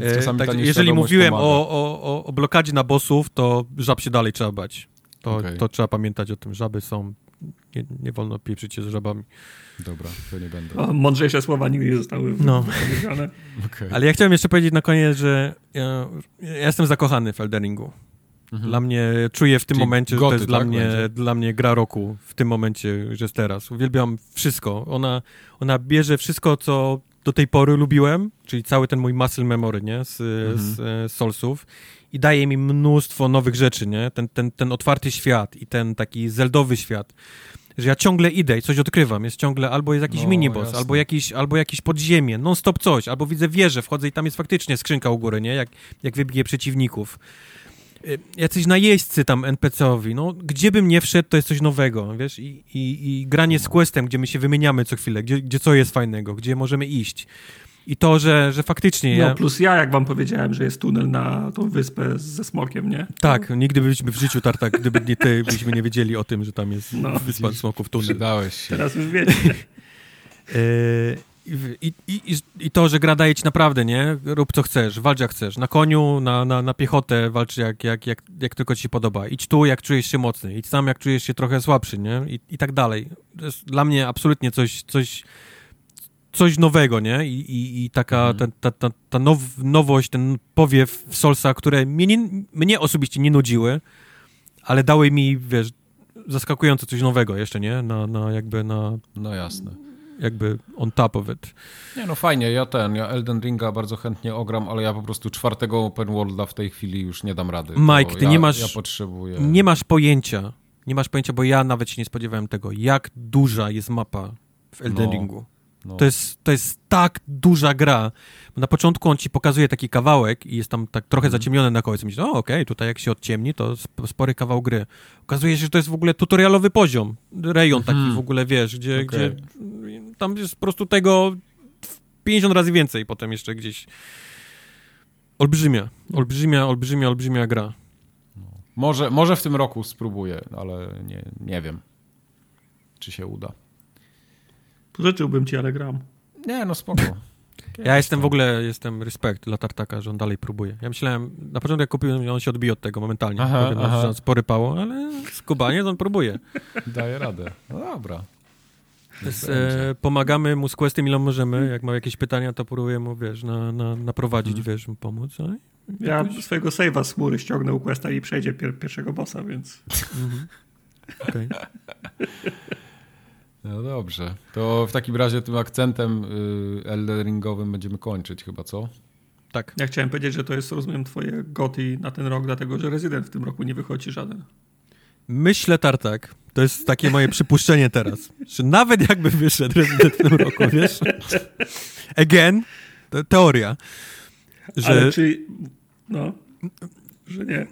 E, tak, jeżeli mówiłem o, o, o, blokadzie na bossów, to żab się dalej trzeba bać. To, okay. to trzeba pamiętać o tym. Żaby są... Nie, nie wolno pieprzyć się z żabami. Dobra, to nie będę. O, mądrzejsze słowa nigdy nie zostały no. powiedziane. okay. Ale ja chciałem jeszcze powiedzieć na koniec, że ja, ja jestem zakochany w Elderingu. Mhm. Dla mnie, czuję w tym Czyli momencie, goty, że to jest tak, dla, mnie, dla mnie gra roku, w tym momencie, że jest teraz. Uwielbiam wszystko. Ona, ona bierze wszystko, co do tej pory lubiłem, czyli cały ten mój muscle memory, nie, z, mhm. z, z Soulsów i daje mi mnóstwo nowych rzeczy, nie, ten, ten, ten otwarty świat i ten taki zeldowy świat że ja ciągle idę i coś odkrywam. Jest ciągle albo jest jakiś no, minibus, albo jakiś, albo jakiś podziemie, non-stop coś, albo widzę wieżę, wchodzę i tam jest faktycznie skrzynka u góry, nie? Jak, jak wybiję przeciwników. Y, jacyś najeźdźcy tam NPC-owi, no gdzie bym nie wszedł, to jest coś nowego, wiesz, i, i, i granie z questem, gdzie my się wymieniamy co chwilę, gdzie, gdzie co jest fajnego, gdzie możemy iść. I to, że, że faktycznie... No, plus ja, jak wam powiedziałem, że jest tunel na tą wyspę ze smokiem, nie? Tak, nigdy byśmy w życiu, Tartak, gdyby nie ty, byśmy nie wiedzieli o tym, że tam jest no, wyspa smoków tunel. Przydałeś się. Teraz już wiecie. E, I, i, I to, że gra daje ci naprawdę, nie? Rób co chcesz, walcz jak chcesz. Na koniu, na, na, na piechotę walcz jak, jak, jak, jak tylko ci się podoba. Idź tu, jak czujesz się mocny. Idź tam, jak czujesz się trochę słabszy, nie? I, i tak dalej. To jest dla mnie absolutnie coś, coś coś nowego, nie? I, i, i taka Mhm. ta, ta, ta, ta now, nowość, ten powiew w Soulsa, które mnie, nie, mnie osobiście nie nudziły, ale dały mi, wiesz, zaskakująco coś nowego jeszcze, nie? Na, na jakby na, No jasne. jakby on top of it. Nie no fajnie, ja ten, ja Elden Ringa bardzo chętnie ogram, ale ja po prostu czwartego open worlda w tej chwili już nie dam rady. Mike, ty ja, nie masz- Ja potrzebuję... Nie masz pojęcia, nie masz pojęcia, bo ja nawet się nie spodziewałem tego, jak duża jest mapa w Elden No. Ringu. No. To jest, to jest tak duża gra. Na początku on ci pokazuje taki kawałek i jest tam tak trochę Mhm. zaciemnione na końcu. Myślisz, o okej, tutaj jak się odciemni, to sp- spory kawał gry. Okazuje się, że to jest w ogóle tutorialowy poziom. Rejon taki Mhm. w ogóle, wiesz, gdzie, Okej. gdzie tam jest po prostu tego 50 razy więcej potem jeszcze gdzieś. Olbrzymia, olbrzymia, olbrzymia, olbrzymia gra. Może, może w tym roku spróbuję, ale nie, nie wiem, czy się uda. Życzyłbym ci, ale gram. Nie, no spoko. Ja jestem w ogóle, jestem respekt dla Tartaka, że on dalej próbuje. Ja myślałem, na początku jak kupiłem, on się odbije od tego momentalnie. Aha, Powiem, aha. że spory pało, ale skubanie on próbuje. Daję radę. No dobra. Więc, e, pomagamy mu z questem ile możemy. Jak ma jakieś pytania, to próbuję mu, wiesz, na, na, naprowadzić, Mhm. wiesz, mu pomóc. No i Ja jakoś- swojego save'a z chmury ściągnę u Questa i przejdzie pier pierwszego bossa, więc... Mhm. Okej. No dobrze. To w takim razie tym akcentem y, Elden Ringowym będziemy kończyć chyba, co? Tak. Ja chciałem powiedzieć, że to jest, rozumiem, twoje goty na ten rok, dlatego że Resident w tym roku nie wychodzi żaden. Myślę, Tartak, to jest takie moje przypuszczenie teraz, że nawet jakby wyszedł Resident w tym roku, wiesz? Again, to teoria, że Ale czy... No, że nie.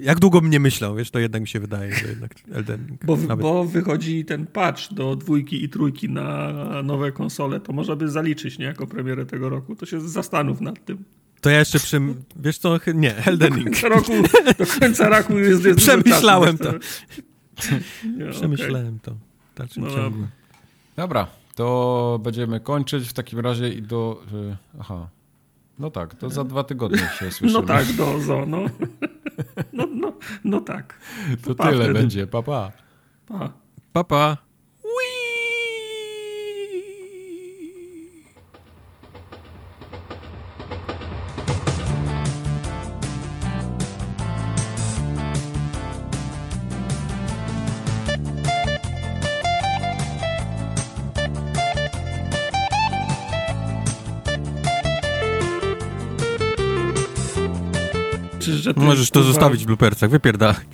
Jak długo bym nie myślał, wiesz, to jednak mi się wydaje, że jednak Elden Ring Bo, nawet... bo wychodzi ten patch do dwójki i trójki na nowe konsole, to można by zaliczyć, nie? Jako premierę tego roku. To się zastanów nad tym. To ja jeszcze przy... Wiesz co? Nie, Elden Do Ring. końca roku, do końca roku jest, jest Przemyślałem czasu, to. Przemyślałem to w dalszym No ciągu. Dobra, to będziemy kończyć w takim razie i do... y, aha. No tak, to za dwa tygodnie się słyszymy. No tak, do zo, no. No, tak. To pa tyle wtedy. będzie, pa pa. Pa. Papa. Czy, że ty, Możesz to kurwa, zostawić w bloopersach, wypierdalaj.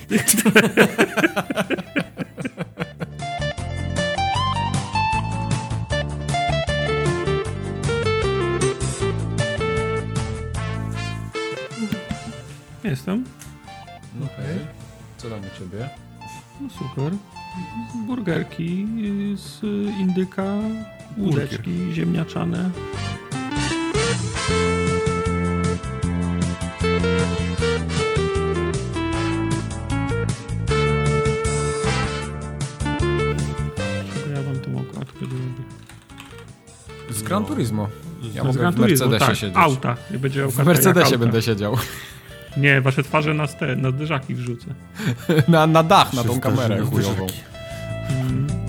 Jestem. Okej. Co tam u ciebie? No super. Burgerki z indyka, łódeczki ziemniaczane. Gran Turismo. Ja Z mogę Gran w Mercedesie tak, siedzieć. auta. Nie będzie W Mercedesie będę siedział. Nie, wasze twarze na, ste, na zderzaki wrzucę. Na, na dach, na tą kamerę chujową. Mm.